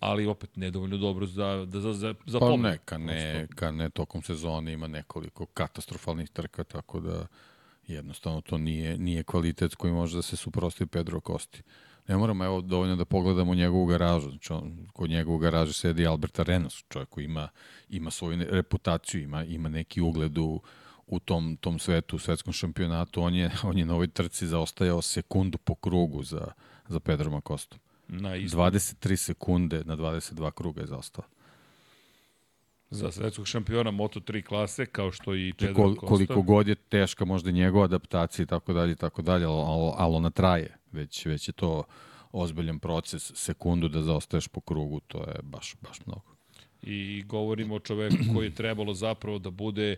ali opet nedovoljno dobro za, da, za, za, za
Pa
pobedu.
ne, ka ne, ka ne tokom sezone ima nekoliko katastrofalnih trka, tako da jednostavno to nije, nije kvalitet koji može da se suprosti Pedro Kosti. Ne moramo, evo, dovoljno da pogledamo njegovu garažu. Znači, on, kod njegovu garaže sedi Albert Arenas, čovjek koji ima, ima svoju reputaciju, ima, ima neki ugled u, u tom, tom svetu, u svetskom šampionatu. On je, on je na ovoj trci zaostajao sekundu po krugu za, za Pedro Makostom.
Na isto.
23 sekunde na 22 kruga je zaostao.
Za svetskog šampiona Moto3 klase, kao što i Pedro
Kol,
Costa.
koliko god je teška možda njegova adaptacija i tako dalje i tako dalje, ali, ali, ona traje. Već, već je to ozbiljan proces, sekundu da zaostaješ po krugu, to je baš, baš mnogo.
I govorimo o čoveku koji je trebalo zapravo da bude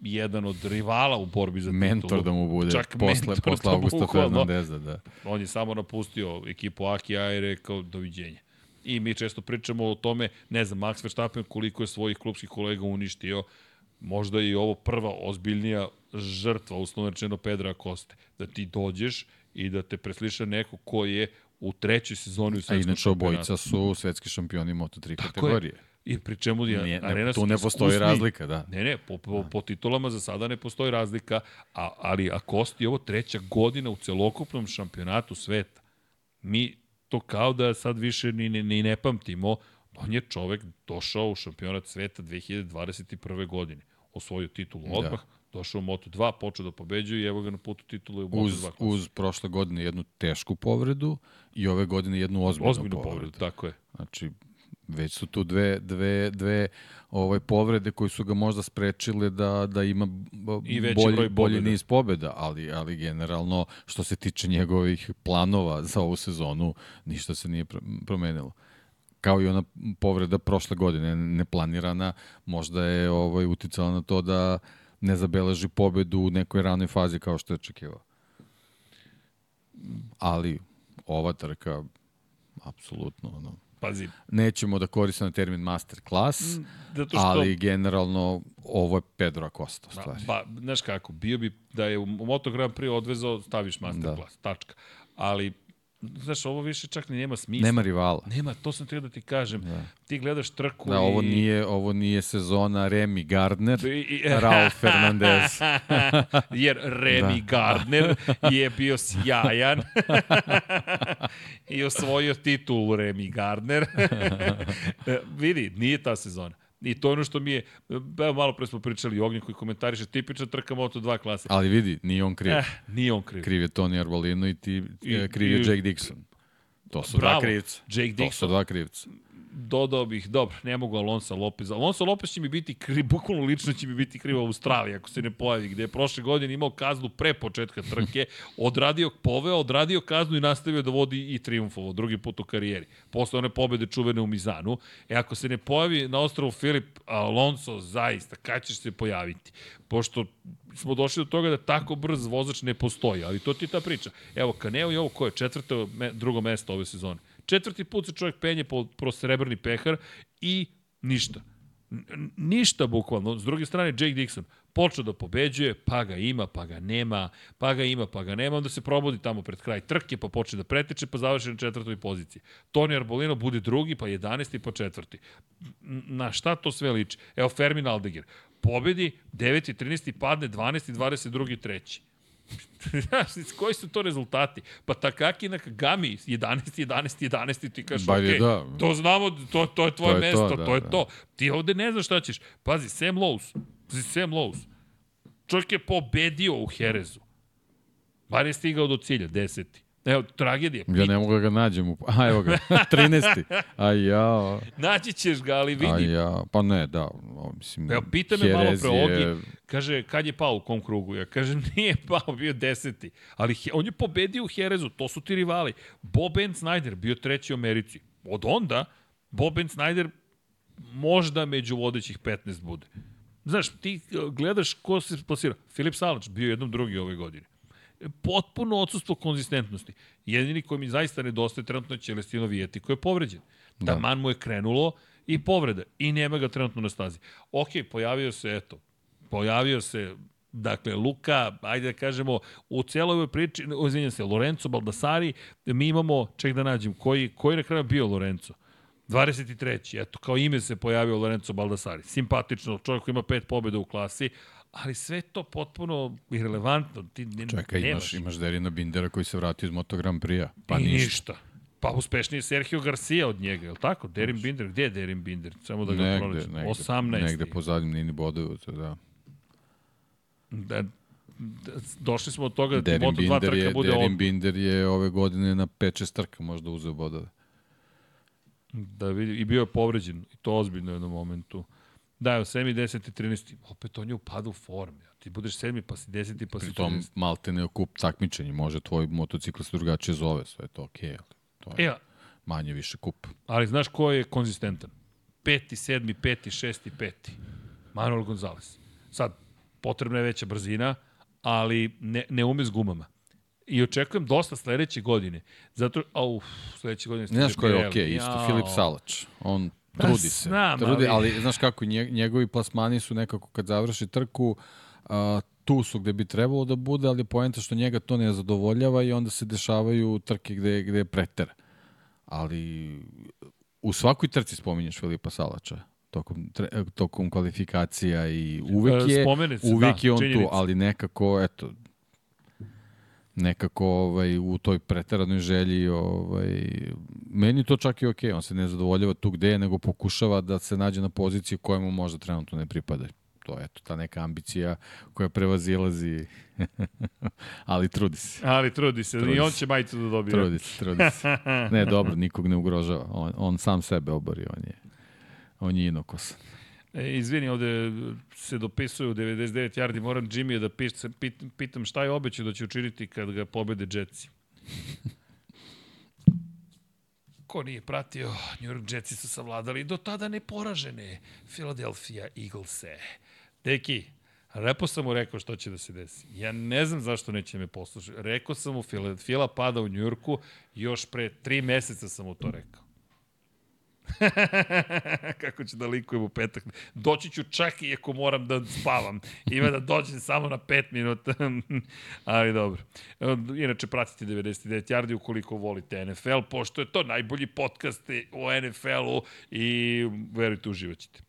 jedan od rivala u borbi za titulu.
Mentor da mu bude
Čak
posle,
mentor
posle
da
Augusta. Fernandeza. Da.
On je samo napustio ekipu Akija i rekao doviđenja. I mi često pričamo o tome, ne znam, Max Verstappen koliko je svojih klubskih kolega uništio, možda je i ovo prva ozbiljnija žrtva, uslovno rečeno Pedra Koste. Da ti dođeš i da te presliša neko ko je u trećoj sezoni u
A
svetskom
inače
šampionatu.
obojica su svetski šampioni Moto3
Tako je.
kategorije.
I pri čemu je
Nije, ne,
Arena
tu ne postoji
iskusni-
razlika, da.
Ne, ne, po, po, po titulama za sada ne postoji razlika, a, ali Akosti je ovo treća godina u celokupnom šampionatu sveta. Mi to kao da sad više ni, ni, ni ne pamtimo, on je čovek došao u šampionat sveta 2021. godine. Osvojio titulu
Da.
odmah, došao u Moto2, počeo da pobeđuje i evo ga na putu titule u Moto2.
Uz, uz prošle godine jednu tešku povredu i ove godine jednu ozbiljnu,
Ozbiljnu povredu, tako je.
Znači, već su tu dve, dve, dve ovaj, povrede koje su ga možda sprečile da, da ima
I
bolji,
broj
bolji niz pobjeda, ali, ali generalno što se tiče njegovih planova za ovu sezonu, ništa se nije pr- promenilo kao i ona povreda prošle godine neplanirana, možda je ovaj uticala na to da ne zabeleži pobedu u nekoj ranoj fazi kao što je očekivao. Ali ova trka apsolutno ono,
Pazi,
nećemo da koristimo termin master class,
zato što...
ali generalno ovo je Pedro Acosta stvari.
ba, znaš kako, bio bi da je u Moto Grand Prix odvezao, staviš masterclass, da. tačka. Ali, znaš, ovo više čak ni nema smisla.
Nema rivala.
Nema, to sam teo da ti kažem.
Da.
Ti gledaš trku
Da,
i...
ovo nije, ovo nije sezona Remy Gardner,
I, i,
Raul [LAUGHS] Fernandez. [LAUGHS]
Jer Remy da. Gardner [LAUGHS] je bio sjajan i osvojio titulu Remy Gardner. Vidi, nije ta sezona. I to je ono što mi je, evo malo pre smo pričali o Ognju koji komentariše tipična trka Moto2 klase.
Ali vidi, nije on kriv.
Eh, nije on kriv.
Kriv je Tony Arbolino i, ti,
I-
I, kriv je
i-
Jake Dixon. To su
Bravo,
dva krivca.
Jake
To
Dixon.
su dva krivca.
Dodao bih, dobro, ne mogu Alonso Lopez. Alonso Lopez će mi biti kriv, bukvalno lično će mi biti kriv u Australiji, ako se ne pojavi, gde je prošle godine imao kaznu pre početka trke, odradio, poveo, odradio kaznu i nastavio da vodi i triumfovo, drugi put u karijeri. Posle one pobede čuvene u Mizanu. E, ako se ne pojavi na ostrovu Filip Alonso, zaista, kad ćeš se pojaviti? Pošto smo došli do toga da tako brz vozač ne postoji, ali to ti ta priča. Evo, Kaneo i ovo ko je četvrto, me, drugo mesto ove sezone. Četvrti put se čovjek penje po, pro srebrni pehar i ništa. Ništa bukvalno. S druge strane, Jake Dixon počeo da pobeđuje, pa ga ima, pa ga nema, pa ga ima, pa ga nema, onda se probudi tamo pred kraj trke, pa počne da preteče, pa završi na četvrtoj poziciji. Toni Arbolino bude drugi, pa 11. pa četvrti. Na šta to sve liči? Evo Fermin Aldegir. Pobedi, 9. 13. padne, 12. 22. 3. [LAUGHS] Znaš, koji su to rezultati? Pa Takaki na Kagami, 11, 11, 11, ti kažeš,
Bolje
okej,
da.
to znamo, to, to je tvoje
To je to,
mesto, to,
da,
je
da.
to. Ti ovde ne znaš šta ćeš. Pazi, Sam Lowe's, pazi, Sam Lowe's. Čovjek je pobedio u Herezu. Bar je stigao do cilja, deseti. Evo, tragedija.
Ja ne mogu da ga nađem. U... A, evo ga, [LAUGHS] 13. A ja,
Naći ćeš ga, ali vidi.
a ja, pa ne, da, o, mislim,
Evo, pita me malo pre Ogi, kaže, kad je pao u kom krugu? Ja kažem, [LAUGHS] nije pao, bio deseti. Ali he, on je pobedio u Herezu, to su ti rivali. Bob Ben Snyder bio treći u Americi. Od onda, Bob Ben Snyder možda među vodećih 15 bude. Znaš, ti uh, gledaš ko se plasira. Filip Salač bio jednom drugi ove godine. Potpuno odsustvo konzistentnosti. Jedini koji mi zaista nedostaje trenutno je Celestino Vijeti koji je povređen. Da. man mu je krenulo i povreda. I nema ga trenutno na stazi. Ok, pojavio se, eto, pojavio se Dakle, Luka, ajde da kažemo, u cijeloj ovoj priči, izvinjam se, Lorenzo Baldassari, mi imamo, ček da nađem, koji, koji na kraju bio Lorenzo? 23. Eto, kao ime se pojavio Lorenzo Baldassari. Simpatično, čovjek koji ima pet pobjeda u klasi, ali sve to potpuno irelevantno. Ti ne,
Čekaj,
nemaš.
imaš, imaš Derina Bindera koji se vratio iz Moto Grand Prix-a. Pa
I
ništa.
ništa. Pa uspešniji je Sergio Garcia od njega, je li tako? Derin Binder, gde je Derin Binder? Samo da ga
Negde,
pronađem.
negde,
18.
negde po zadnjim nini bodovu, da.
Da, da, došli smo od toga da ti
Derin
Moto2
Binder,
trka
je,
bude
Derin
odmah.
Binder je ove godine na 5-6 trka možda uzeo bodove.
Da vidi, i bio je povređen, i to ozbiljno u jednom momentu. Da, evo, 7. 10. 13. Opet on je u form. Ja. Ti budeš 7. pa si 10. pa si
Pri tom
13.
malte ne okup takmičenje, može tvoj motocikl se drugačije zove, sve je to okej, ali to je
E, a,
manje više kup.
ali znaš ko je konzistentan? Peti, sedmi, peti, šesti, peti. Manuel Gonzalez. Sad, potrebna je veća brzina, ali ne, ne ume s gumama. I očekujem dosta sledeće godine. Zato, au, sledeće godine...
Ne znaš ko je okej, isto
Jao.
Filip Salač. On trudi se.
znam,
trudi,
ali-
ali... znaš kako, nje- njegovi plasmani su nekako kad završi trku, a, tu su gde bi trebalo da bude, ali poenta što njega to ne zadovoljava i onda se dešavaju trke gde, gde je pretera. Ali u svakoj trci spominješ Filipa Salača tokom, tre- tokom kvalifikacija i uvek
E,
je, uvek
da,
je on
činjenica.
tu, ali nekako, eto, nekako ovaj, u toj preteranoj želji ovaj, meni to čak i okej, on se ne zadovoljava tu gde je, nego pokušava da se nađe na poziciji koja mu možda trenutno ne pripada. To je eto, ta neka ambicija koja prevazilazi, [LAUGHS] ali trudi se.
Ali trudi se,
Trudi
i on će majicu da dobije.
Trudi se, trudi se. [LAUGHS] Ne, dobro, nikog ne ugrožava. On, on sam sebe obori, on je, on je inokosan.
E, izvini, ovde se dopisuje u 99 yardi, moram Jimmy da piš, pit, pitam šta je obećao da će učiniti kad ga pobede Jetsi. [LAUGHS] Ko nije pratio, New York Jetsi su savladali do tada neporažene Philadelphia Eaglese. Deki, Repo sam mu rekao što će da se desi. Ja ne znam zašto neće me poslušati. Rekao sam mu, Fila, Fila pada u Njurku, još pre tri meseca sam mu to rekao. [LAUGHS] Kako ću da likujem u petak. Doći ću čak i ako moram da spavam. Ima da dođem samo na 5 minuta. [LAUGHS] Ali dobro. Evo, Inače, pratite 99 Yardi ukoliko volite NFL, pošto je to najbolji podcast o NFL-u i verujte, uživaćete.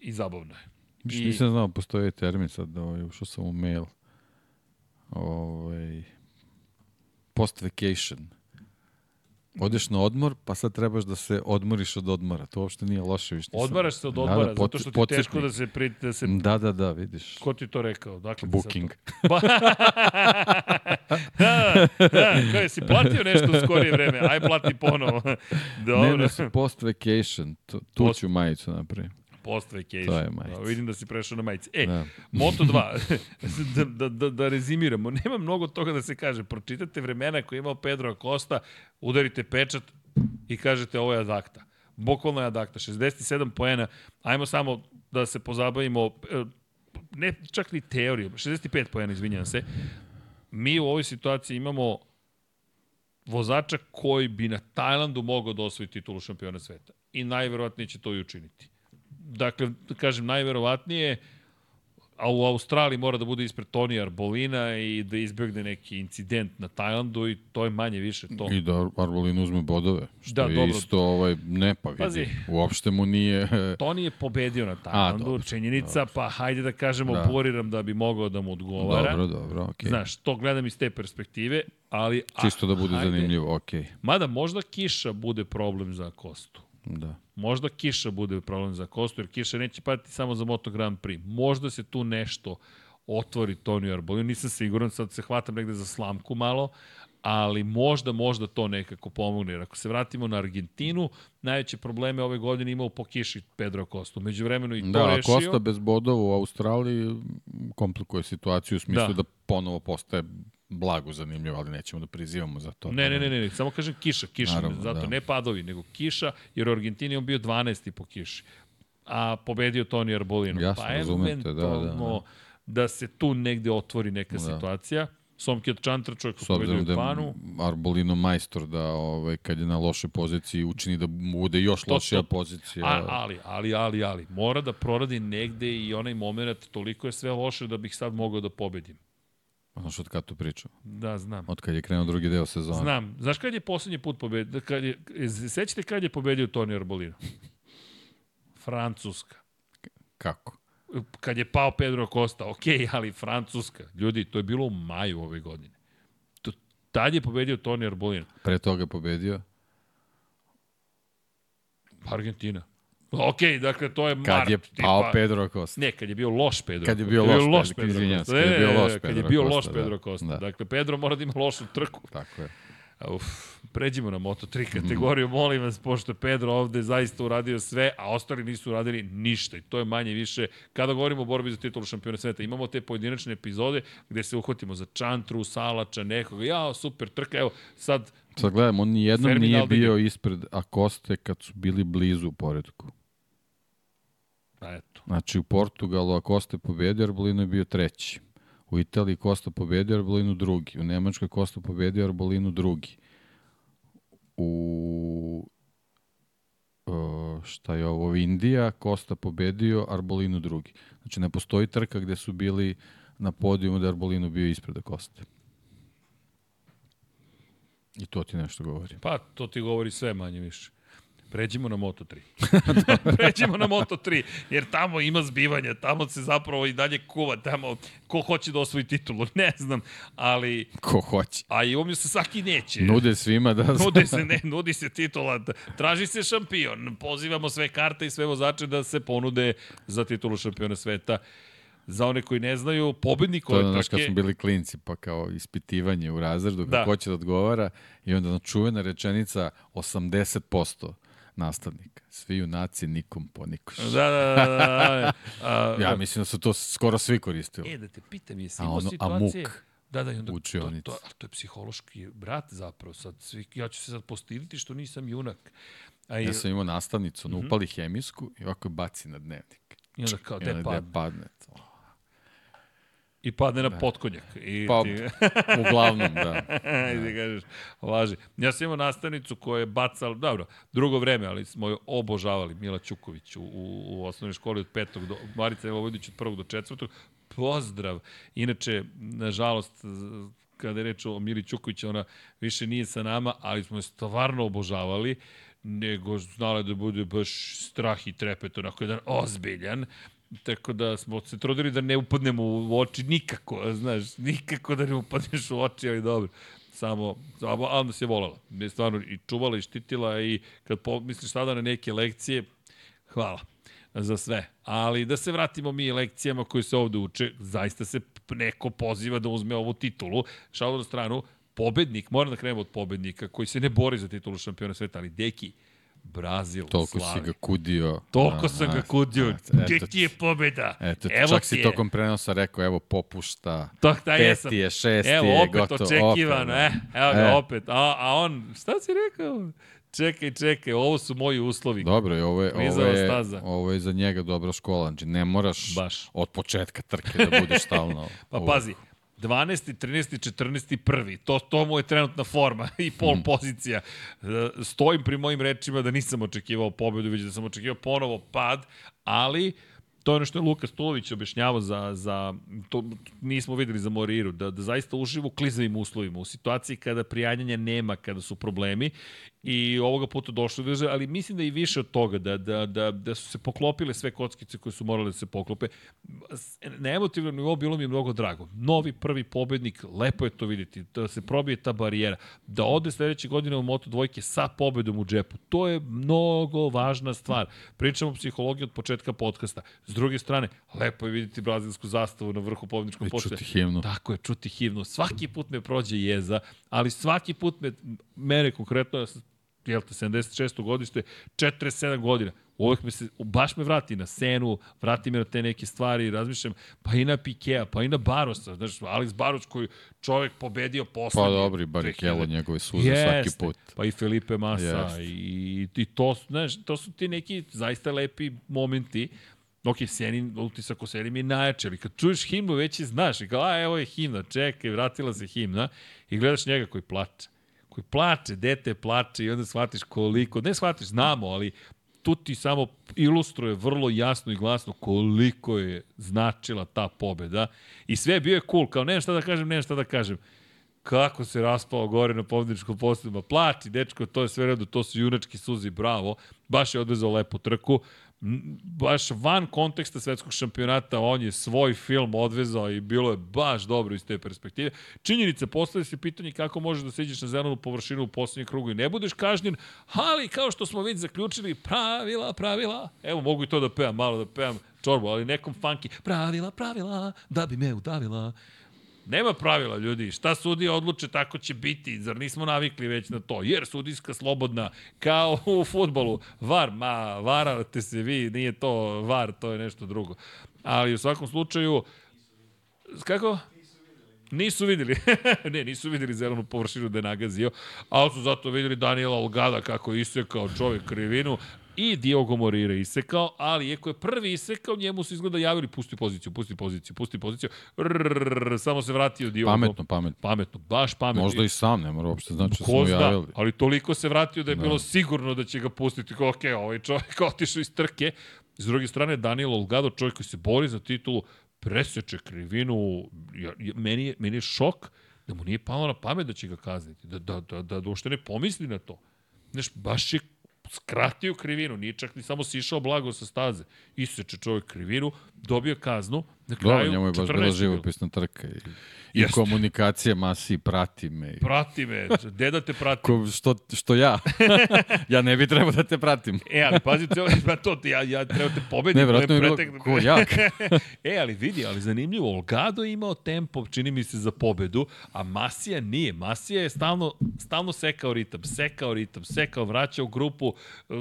I zabavno je.
Više
I-
nisam znao, postoji termin sad, ovaj, ušao sam u mail. Ovaj, post vacation. Odeš na odmor, pa sad trebaš da se odmoriš od odmora. To uopšte nije loše. Nisam-
Odmaraš se od
Da,
odmora,
da,
zato
podsjet-
što ti je
podsjetnik.
teško da se... Pri, da se
Da, da, da, vidiš.
Ko ti to rekao? Dakle,
Booking.
Ba... [LAUGHS] da, da, kao si platio nešto u skorije vreme, aj plati ponovo. Dobro,
Ne, ne, post vacation. Tu, tu
Post-
ću majicu napraviti.
Post vacation.
To je majica.
Da, vidim da si prešao na majici. E,
Da. [LAUGHS]
Moto 2, [LAUGHS] da, da, da, da rezimiramo, nema mnogo toga da se kaže. Pročitate vremena koje je imao Pedro Acosta, udarite pečat i kažete ovo je adakta. Bukvalno je adakta, 67 poena. Ajmo samo da se pozabavimo, e, ne čak ni teorijom, 65 poena, izvinjam se. Mi u ovoj situaciji imamo vozača koji bi na Tajlandu mogao da osvoji titulu šampiona sveta. I najverovatnije će to i učiniti. Dakle, da kažem, najverovatnije, a u Australiji mora da bude ispred Tonija Arbolina i da izbjegne neki incident na Tajlandu i to je manje više to.
I da Arbolin uzme bodove. Što
Da,
je
dobro.
isto, ovaj, ne pa vidi.
Pazi.
Uopšte mu nije... [LAUGHS]
Toni je pobedio na Tajlandu,
dobro,
činjenica, pa hajde da kažemo,
Da.
buriram da bi mogao da mu odgovara.
Dobro, dobro, okej.
Znaš, to gledam iz te perspektive, ali... a,
Čisto da bude
hajde.
zanimljivo, okej.
Mada možda kiša bude problem za Kostu.
Da.
Možda kiša bude problem za Kostu, jer kiša neće patiti samo za Moto Grand Prix. Možda se tu nešto otvori Tonio Arbolino, nisam siguran, sad se hvatam negde za slamku malo, ali možda, možda to nekako pomogne. Jer ako se vratimo na Argentinu, najveće probleme ove godine imao po kiši Pedro Costa. Među vremenu i to
Da,
rešio.
Kosta bez bodova u Australiji komplikuje situaciju u smislu
Da.
da, da ponovo postaje blago zanimljivo, ali nećemo da prizivamo za to.
Ne, ne, ne, ne, ne, samo kažem kiša, kiša,
Naravno,
zato
da.
ne padovi, nego kiša, jer u Argentini on bio 12. po kiši, a pobedio Toni Arbolino.
Jasno,
pa
razumete, da, da, da.
da se tu negde otvori neka
Da.
situacija. Somkjet Čantra, čovjek
S
ko pobedio
da
Panu.
Arbolino majstor da ovaj, kad je na lošoj poziciji učini da bude još
To-
lošija
to-
pozicija.
A, ali, ali, ali, ali, mora da proradi negde i onaj moment, toliko je sve loše da bih sad mogao da pobedim.
Znaš od kad tu pričam?
Da, znam.
Od kad je krenuo drugi deo sezone.
Znam. Znaš kad je poslednji put pobedio? Kad je, sećate kad je pobedio Toni Arbolino? [LAUGHS] Francuska.
Kako?
Kad je pao Pedro Costa, ok, ali Francuska, ljudi, to je bilo u maju ove godine. To, tad je pobedio Toni Arbolino.
Pre toga je pobedio?
Argentina. Ok, dakle, to je
Kad
mart.
je pao Pedro Costa.
Ne, kad je bio loš Pedro.
Kad je bio
Costa.
loš Pedro, izvinjam se,
Ne,
kad je bio loš
Kad je
Pedro
bio
Costa,
loš
da.
Pedro Costa.
Da.
Dakle, Pedro mora da ima lošu trku.
Tako je.
Uf, pređimo na Moto3 kategoriju, molim vas, pošto Pedro ovde zaista uradio sve, a ostali nisu uradili ništa. I to je manje više, kada govorimo o borbi za titulu šampiona sveta, imamo te pojedinačne epizode gde se uhvatimo za Čantru, Salača, nekoga, jao, super trka, evo, sad
Sad gledam, on nijednom nije bio ispred Akoste kad su bili blizu u poredku.
Pa eto.
Znači u Portugalu Akosta je pobedio, Arbolino je bio treći. U Italiji Kosta pobedio, Arbolino drugi. U Nemačkoj Kosta pobedio, Arbolino drugi. U o, šta je ovo, Indija, Kosta pobedio, Arbolino drugi. Znači ne postoji trka gde su bili na podijumu da je Arbolino bio ispred Koste. I to ti nešto govori.
Pa, to ti govori sve manje više. Pređimo na Moto3. [LAUGHS] Pređimo na Moto3, jer tamo ima zbivanja, tamo se zapravo i dalje kuva, tamo ko hoće da osvoji titulu, [LAUGHS] ne znam, ali,
Ko hoće.
a i umio se Saki neće.
Nude svima da... [LAUGHS]
Nudi se, ne, nudi se titula, traži se šampion, pozivamo sve karte i sve vozače da se ponude za titulu šampiona sveta. Za one koji ne znaju, pobednik
To je
ove
ono, kad
trke...
smo bili klinci, pa kao ispitivanje u razredu,
Da.
kako će da odgovara, i onda čuvena rečenica 80% nastavnika. Svi junaci nikom po nikoš.
Da, da, da, da, da. A, [LAUGHS]
Ja mislim da su to skoro svi koristili.
E, da te pitam, jesi
A
imao
ono,
situacije...
amuk
Da, da, i onda, to,
učionici.
to, a to je psihološki brat zapravo. Sad, svi, ja ću se sad postiriti što nisam junak. A i,
Ja sam imao nastavnicu,
Mhm.
ona upali hemijsku i ovako baci na dnevnik.
i onda kao,
I
de
onda
padne.
gde padne. to.
I padne na potkonjak. I
Pa,
ti, [LAUGHS]
uglavnom, da. [LAUGHS]
Ajde kažeš, laži. Ja sam imao nastavnicu koja je bacala, dobro, drugo vreme, ali smo je obožavali, Mila Ćuković u, u, u osnovnoj školi od petog do, Marica Vojvodić od prvog do četvrtog. Pozdrav. Inače, nažalost, kada je reč o Mili Ćuković, ona više nije sa nama, ali smo je stvarno obožavali nego znala da bude baš strah i trepet, onako jedan ozbiljan. Tako da smo se trudili da ne upadnemo u oči nikako, znaš, nikako da ne upadneš u oči, ali dobro. Samo, samo ali nas je volala. Je stvarno i čuvala i štitila i kad pomisliš sada na neke lekcije, hvala za sve. Ali da se vratimo mi lekcijama koje se ovde uče, zaista se neko poziva da uzme ovu titulu. Šalu na stranu, pobednik, moram da krenemo od pobednika koji se ne bori za titulu šampiona sveta, ali deki, Brazil,
Toliko
slavi.
si ga kudio.
Toliko
Da,
sam
da,
ga kudio.
eto,
Gde ti je pobeda?
Eto,
Evo
čak si
je.
tokom prenosa rekao, evo, popušta.
To, da, jesam.
Peti je, šesti
Evo,
je,
opet
gotovo.
očekivano,
opet,
e, evo ga
E.
opet. A, a on, šta si rekao? Čekaj, čekaj, ovo su moji uslovi.
Dobro, i ovo je, ovo, je, ovo je za njega dobra škola. Znači, ne moraš
Baš.
od početka trke da budeš stalno... [LAUGHS]
Pa pazi, 12. 13. 14. prvi. To, to mu je trenutna forma [LAUGHS] i pol
Mhm.
pozicija. E, Stojim pri mojim rečima da nisam očekivao pobedu, već da sam očekivao ponovo pad, ali to je ono što je Luka Stulović objašnjavao za, za to nismo videli za Moriru, da, da zaista uživo u klizavim uslovima, u situaciji kada prijanjanja nema, kada su problemi i ovoga puta došlo do izražaja, ali mislim da i više od toga, da, da, da, da su se poklopile sve kockice koje su morale da se poklope. Na emotivnom nivou bilo mi je mnogo drago. Novi prvi pobednik, lepo je to vidjeti, da se probije ta barijera, da ode sledeće godine u Moto dvojke sa pobedom u džepu. To je mnogo važna stvar. Pričamo o psihologiji od početka podcasta. S druge strane, lepo je vidjeti brazilsku zastavu na vrhu pobedničkog
I
postoja.
čuti himnu.
Tako je, čuti himnu. Svaki put me prođe jeza, ali svaki put me, mene konkretno, ja sam, jel te, 76. godište, 47 godina, uvek me se, baš me vrati na Senu, vrati me na te neke stvari, razmišljam, pa i na Pikea, pa i na Barosa, znaš, Alex Baros koji čovek pobedio poslednji.
Pa dobri, Barikelo,
2000.
njegove suze svaki put.
Pa i Felipe Massa
Jeste.
i, i to, znaš, to su ti neki zaista lepi momenti. Ok, Senin, utisak o Seni mi je najjače, ali kad čuješ himnu već i znaš, i kao, a evo je himna, čekaj, vratila se himna, i gledaš njega koji plače. Koji plače, dete plače i onda shvatiš koliko, ne shvatiš, znamo, ali tu ti samo ilustruje vrlo jasno i glasno koliko je značila ta pobeda. I sve bio je cool, kao nemam šta da kažem, nemam šta da kažem kako se raspao gore na pobedničkom postavima. Plači, dečko, to je sve redu, to su junački suzi, bravo. Baš je odvezao lepu trku. Baš van konteksta svetskog šampionata, on je svoj film odvezao i bilo je baš dobro iz te perspektive. Činjenica, postavlja se pitanje kako možeš da siđeš na zelenu površinu u poslednjem krugu i ne budeš kažnjen, ali kao što smo već zaključili, pravila, pravila. Evo, mogu i to da pevam, malo da pevam čorbu, ali nekom funky. Pravila, pravila, da bi me udavila. Nema pravila, ljudi. Šta sudija odluče, tako će biti. Zar nismo navikli već na to? Jer sudijska slobodna, kao u futbolu. VAR, ma, varate se vi, nije to VAR, to je nešto drugo. Ali u svakom slučaju, kako? Nisu videli. [LAUGHS] ne, nisu videli zelenu površinu da je nagazio, ali su zato videli Daniela Olgada kako je isekao čovjek krivinu i Diogo Morira isekao, ali iako je prvi isekao, njemu su izgleda javili pusti poziciju, pusti poziciju, pusti poziciju, Rrrr, samo se vratio Diogo.
Pametno, pametno.
Pametno, baš pametno.
Možda i sam, ne mora uopšte znači da smo
Ko
mu
zna,
javili.
ali toliko se vratio da je bilo sigurno da će ga pustiti. Kao, ok, ovaj čovjek otišao iz trke. S druge strane, Daniel Olgado, čovjek koji se bori za titulu, preseče krivinu. Ja, meni, je, meni je šok da mu nije palo na pamet da će ga kazniti. Da, da, da, da, da uopšte ne pomisli na to. Znaš, baš je skratio krivinu, nije čak ni samo sišao blago sa staze. Iseče čovjek krivinu, dobio kaznu, na kraju
Dobro, njemu je baš
14
bila živopisna trka. I, i komunikacija masi, prati me. I,
Prati me, deda te prati.
ko, što, što ja? [LAUGHS] ja ne bi trebao da te pratim.
E, ali pazi, ceo, pa to, ti- ja, ja treba te pobedim.
Ne, vratno je bilo ko jak. [LAUGHS]
e, ali vidi, ali zanimljivo, Olgado je imao tempo, čini mi se, za pobedu, a Masija nije. Masija je stalno, stalno sekao ritam, sekao ritam, sekao, vraćao grupu, e,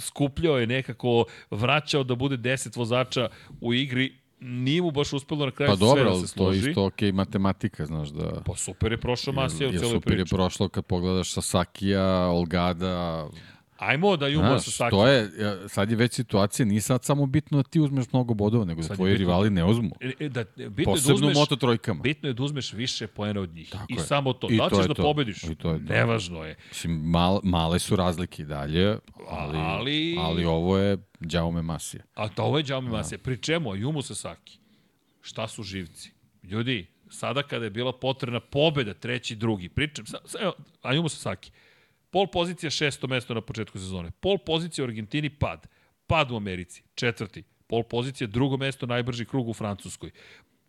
skupljao je nekako, vraćao da bude 10 vozača u igri, nije mu baš uspelo na kraju
Pa
sve
dobro,
da se
to je
složi.
isto okej matematika, znaš da...
Pa super je prošao Masija u celoj
super je
priči.
prošlo kad pogledaš Sasakija, Olgada,
Ajmo da Jumbo
Znaš,
Sasaki.
to je, sad je već situacija, nije sad samo bitno da ti uzmeš mnogo bodova, nego da
Sad je
tvoji
bitno-
rivali ne uzmu.
E, e, da, bitno je da
Posebno
uzmeš,
moto trojkama.
Bitno je da uzmeš više poena od njih.
Tako
I
je.
samo to.
I
da
to
ćeš da
to.
pobediš?
I to je to.
Nevažno je.
Mislim, mal, male su razlike i dalje, ali,
Ali-
ali ovo je Jaume Masija.
A to ovo je Jaume Masija. Pri čemu? Ayumu Sasaki. Šta su živci? Ljudi, sada kada je bila potrebna pobeda, treći, drugi, pričam, sa, sa, evo, Ayumu Sasaki. Pol pozicija šesto mesto na početku sezone. Pol pozicija u Argentini pad. Pad u Americi. Četvrti. Pol pozicija drugo mesto, najbrži krug u Francuskoj.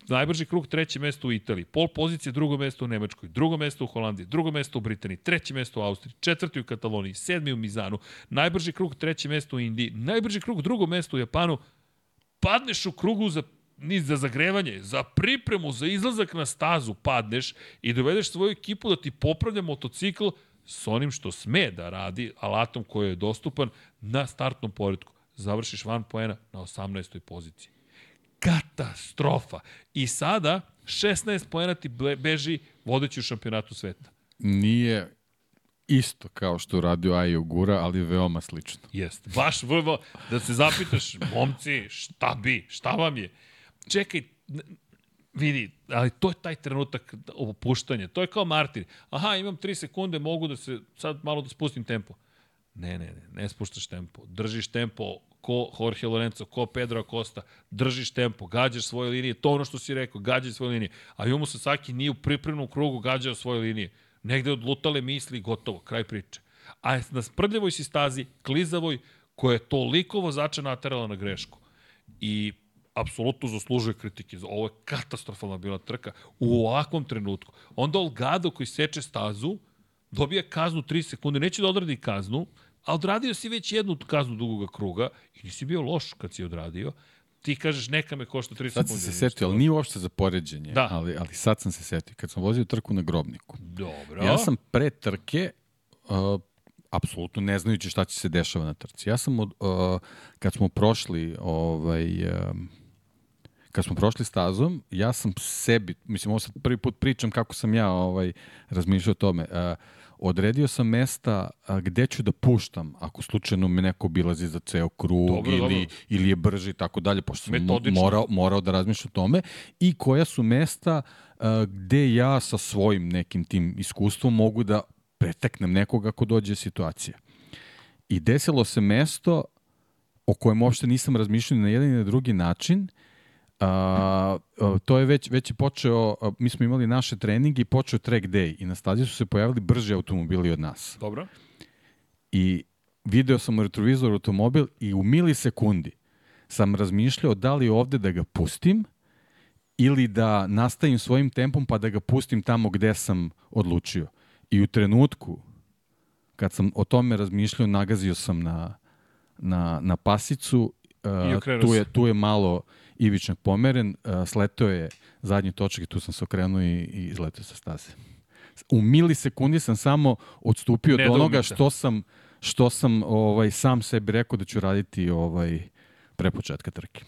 Najbrži krug, treće mesto u Italiji. Pol pozicija, drugo mesto u Nemačkoj. Drugo mesto u Holandiji. Drugo mesto u Britaniji. Treće mesto u Austriji. Četvrti u Kataloniji. Sedmi u Mizanu. Najbrži krug, treće mesto u Indiji. Najbrži krug, drugo mesto u Japanu. Padneš u krugu za ni za zagrevanje, za pripremu, za izlazak na stazu padneš i dovedeš svoju ekipu da ti popravlja motocikl s onim što sme da radi, alatom koji je dostupan na startnom poredku. Završiš van poena na 18. poziciji. Katastrofa. I sada 16 poena ti beži vodeći u šampionatu sveta.
Nije isto kao što je uradio Ajo Gura, ali veoma slično.
Jeste. Baš vrlo, da se zapitaš, momci, šta bi, šta vam je? Čekaj, vidi, ali to je taj trenutak opuštanja. To je kao Martin. Aha, imam 3 sekunde, mogu da se, sad malo da spustim tempo. Ne, ne, ne, ne spuštaš tempo. Držiš tempo ko Jorge Lorenzo, ko Pedro Acosta, držiš tempo, gađaš svoje linije, to ono što si rekao, gađaš svoje linije. A Jumo Sasaki nije u pripremnom krugu gađao svoje linije. Negde odlutale misli, gotovo, kraj priče. A na sprdljavoj si stazi, klizavoj, koja je toliko vozača naterala na grešku. I apsolutno zaslužuje kritike. Ovo je katastrofalna bila trka u ovakvom trenutku. Onda Olgado koji seče stazu, dobija kaznu 3 sekunde, neće da odradi kaznu, a odradio si već jednu kaznu dugoga kruga i nisi bio loš kad si odradio. Ti kažeš neka me košta 3
Sad
sekunde.
sam se setio, ali nije uopšte za poređenje,
Da.
ali, ali sad sam se setio. Kad sam vozio trku na grobniku,
Dobro.
ja sam pre trke, uh, apsolutno ne znajući šta će se dešava na trci. Ja sam, od, uh, kad smo prošli ovaj, um, kad smo prošli stazom, ja sam sebi, mislim, ovo sad prvi put pričam kako sam ja ovaj, razmišljao o tome, uh, odredio sam mesta gde ću da puštam ako slučajno me neko obilazi za ceo krug
Dobro,
ili,
dobro.
ili je brži i tako dalje, pošto sam
Metodično.
morao, morao da razmišljam o tome i koja su mesta a, gde ja sa svojim nekim tim iskustvom mogu da preteknem nekoga ako dođe situacija. I desilo se mesto o kojem uopšte nisam razmišljao na jedan i na drugi način, A, to je već, već je počeo, a, mi smo imali naše treninge i počeo track day i na stazi su se pojavili brži automobili od nas.
Dobro.
I video sam u retrovizoru automobil i u milisekundi sam razmišljao da li ovde da ga pustim ili da nastavim svojim tempom pa da ga pustim tamo gde sam odlučio. I u trenutku kad sam o tome razmišljao, nagazio sam na, na, na pasicu. Uh, tu, je, tu je malo ivičnak pomeren, sleteo je zadnji točak i tu sam se okrenuo i, i izleteo sa staze. U milisekundi sam samo odstupio od onoga što sam što sam ovaj sam sebi rekao da ću raditi ovaj pre početka trke.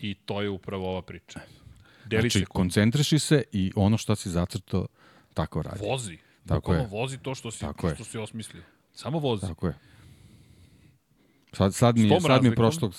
I to je upravo ova priča. Deli
Znači,
se
koncentriši se i ono što si zacrtao, tako radi.
vozi.
Tako
Bukvalno
je.
vozi to što si,
Tako je.
što si osmislio. Samo vozi.
Tako je. Sad, sad, mi, je, sad mi je prošlo,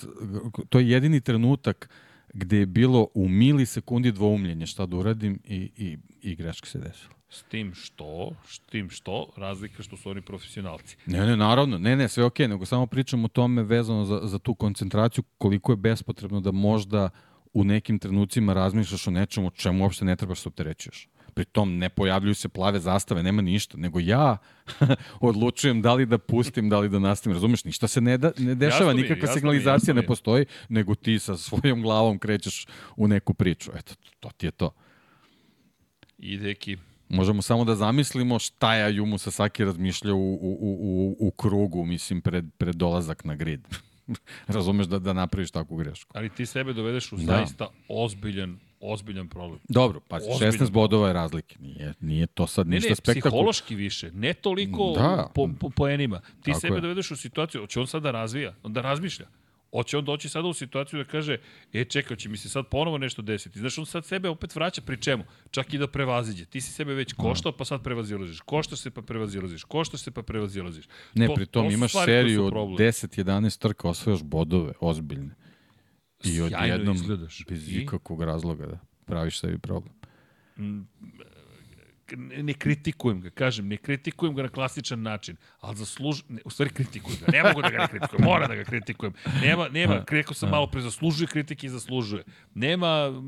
to je jedini trenutak gde je bilo u milisekundi dvoumljenje šta da uradim i, i, i greška se desila.
S tim što, s tim što, razlika što su oni profesionalci.
Ne, ne, naravno, ne, ne, sve okej, nego samo pričam o tome vezano za, za tu koncentraciju, koliko je bespotrebno da možda u nekim trenucima razmišljaš o nečemu o čemu uopšte ne trebaš se opterećuješ. Pri tom ne pojavljuju se plave zastave, nema ništa, nego ja [LAUGHS] odlučujem da li da pustim, da li da nastavim, razumeš, ništa se ne, da, ne dešava,
Jasno
nikakva
jasno
signalizacija
jasno
ne postoji, nego ti sa svojom glavom krećeš u neku priču. Eto, to ti je to.
I deki,
Možemo samo da zamislimo šta je Ayumu Sasaki razmišljao u, u, u, u, u krugu, mislim, pred, pred dolazak na grid. [LAUGHS] Razumeš da, da napraviš takvu grešku.
ali ti sebe dovedeš u
Da.
zaista ozbiljan, ozbiljan problem.
Dobro, pa
Ozbiljno.
16 bodova je razlike. Nije, nije to sad
Ne,
ništa
ne,
spektakularno.
psihološki više, ne toliko
Da.
po, po poenima. Ti
Tako
sebe
je.
dovedeš u situaciju, hoće on sad da razvija, da razmišlja. Hoće on doći sada u situaciju da kaže, e čekaj, će mi se sad ponovo nešto desiti. Znaš, on sad sebe opet vraća pri čemu? Čak i da prevaziđe. Ti si sebe već koštao, pa sad prevazilaziš. Koštaš se, pa prevazilaziš. Koštaš se, pa prevazilaziš.
Ne,
To-
pri
to
tom
su
imaš seriju od
problem.
10-11 trka, osvajaš bodove, ozbiljne. I odjednom,
izgledaš.
bez
I?
ikakvog razloga, da praviš sebi problem.
ne, ne kritikujem ga, kažem, ne kritikujem ga na klasičan način, ali zasluž... Ne, u stvari kritikujem ga, ne mogu da ga ne kritikujem, moram da ga kritikujem. Nema, nema, rekao sam malo pre, zaslužuje kritike i zaslužuje. Nema,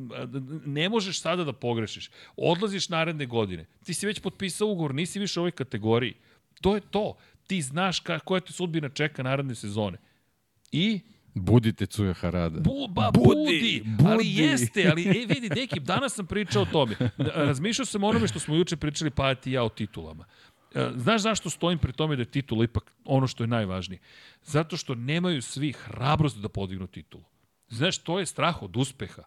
ne možeš sada da pogrešiš. Odlaziš naredne godine, ti si već potpisao ugovor, nisi više u ovoj kategoriji. To je to. Ti znaš ka, koja te sudbina čeka naredne sezone. I
Budite Cuja Harada.
Bu, ba,
Budi,
budi, budi, ali jeste, ali e, vidi, deki, danas sam pričao o tome. Razmišljao sam o onome što smo juče pričali, pa ti ja o titulama. E, Znaš zašto stojim pri tome da je titula ipak ono što je najvažnije? Zato što nemaju svi hrabrost da podignu titulu. Znaš, to je strah od uspeha.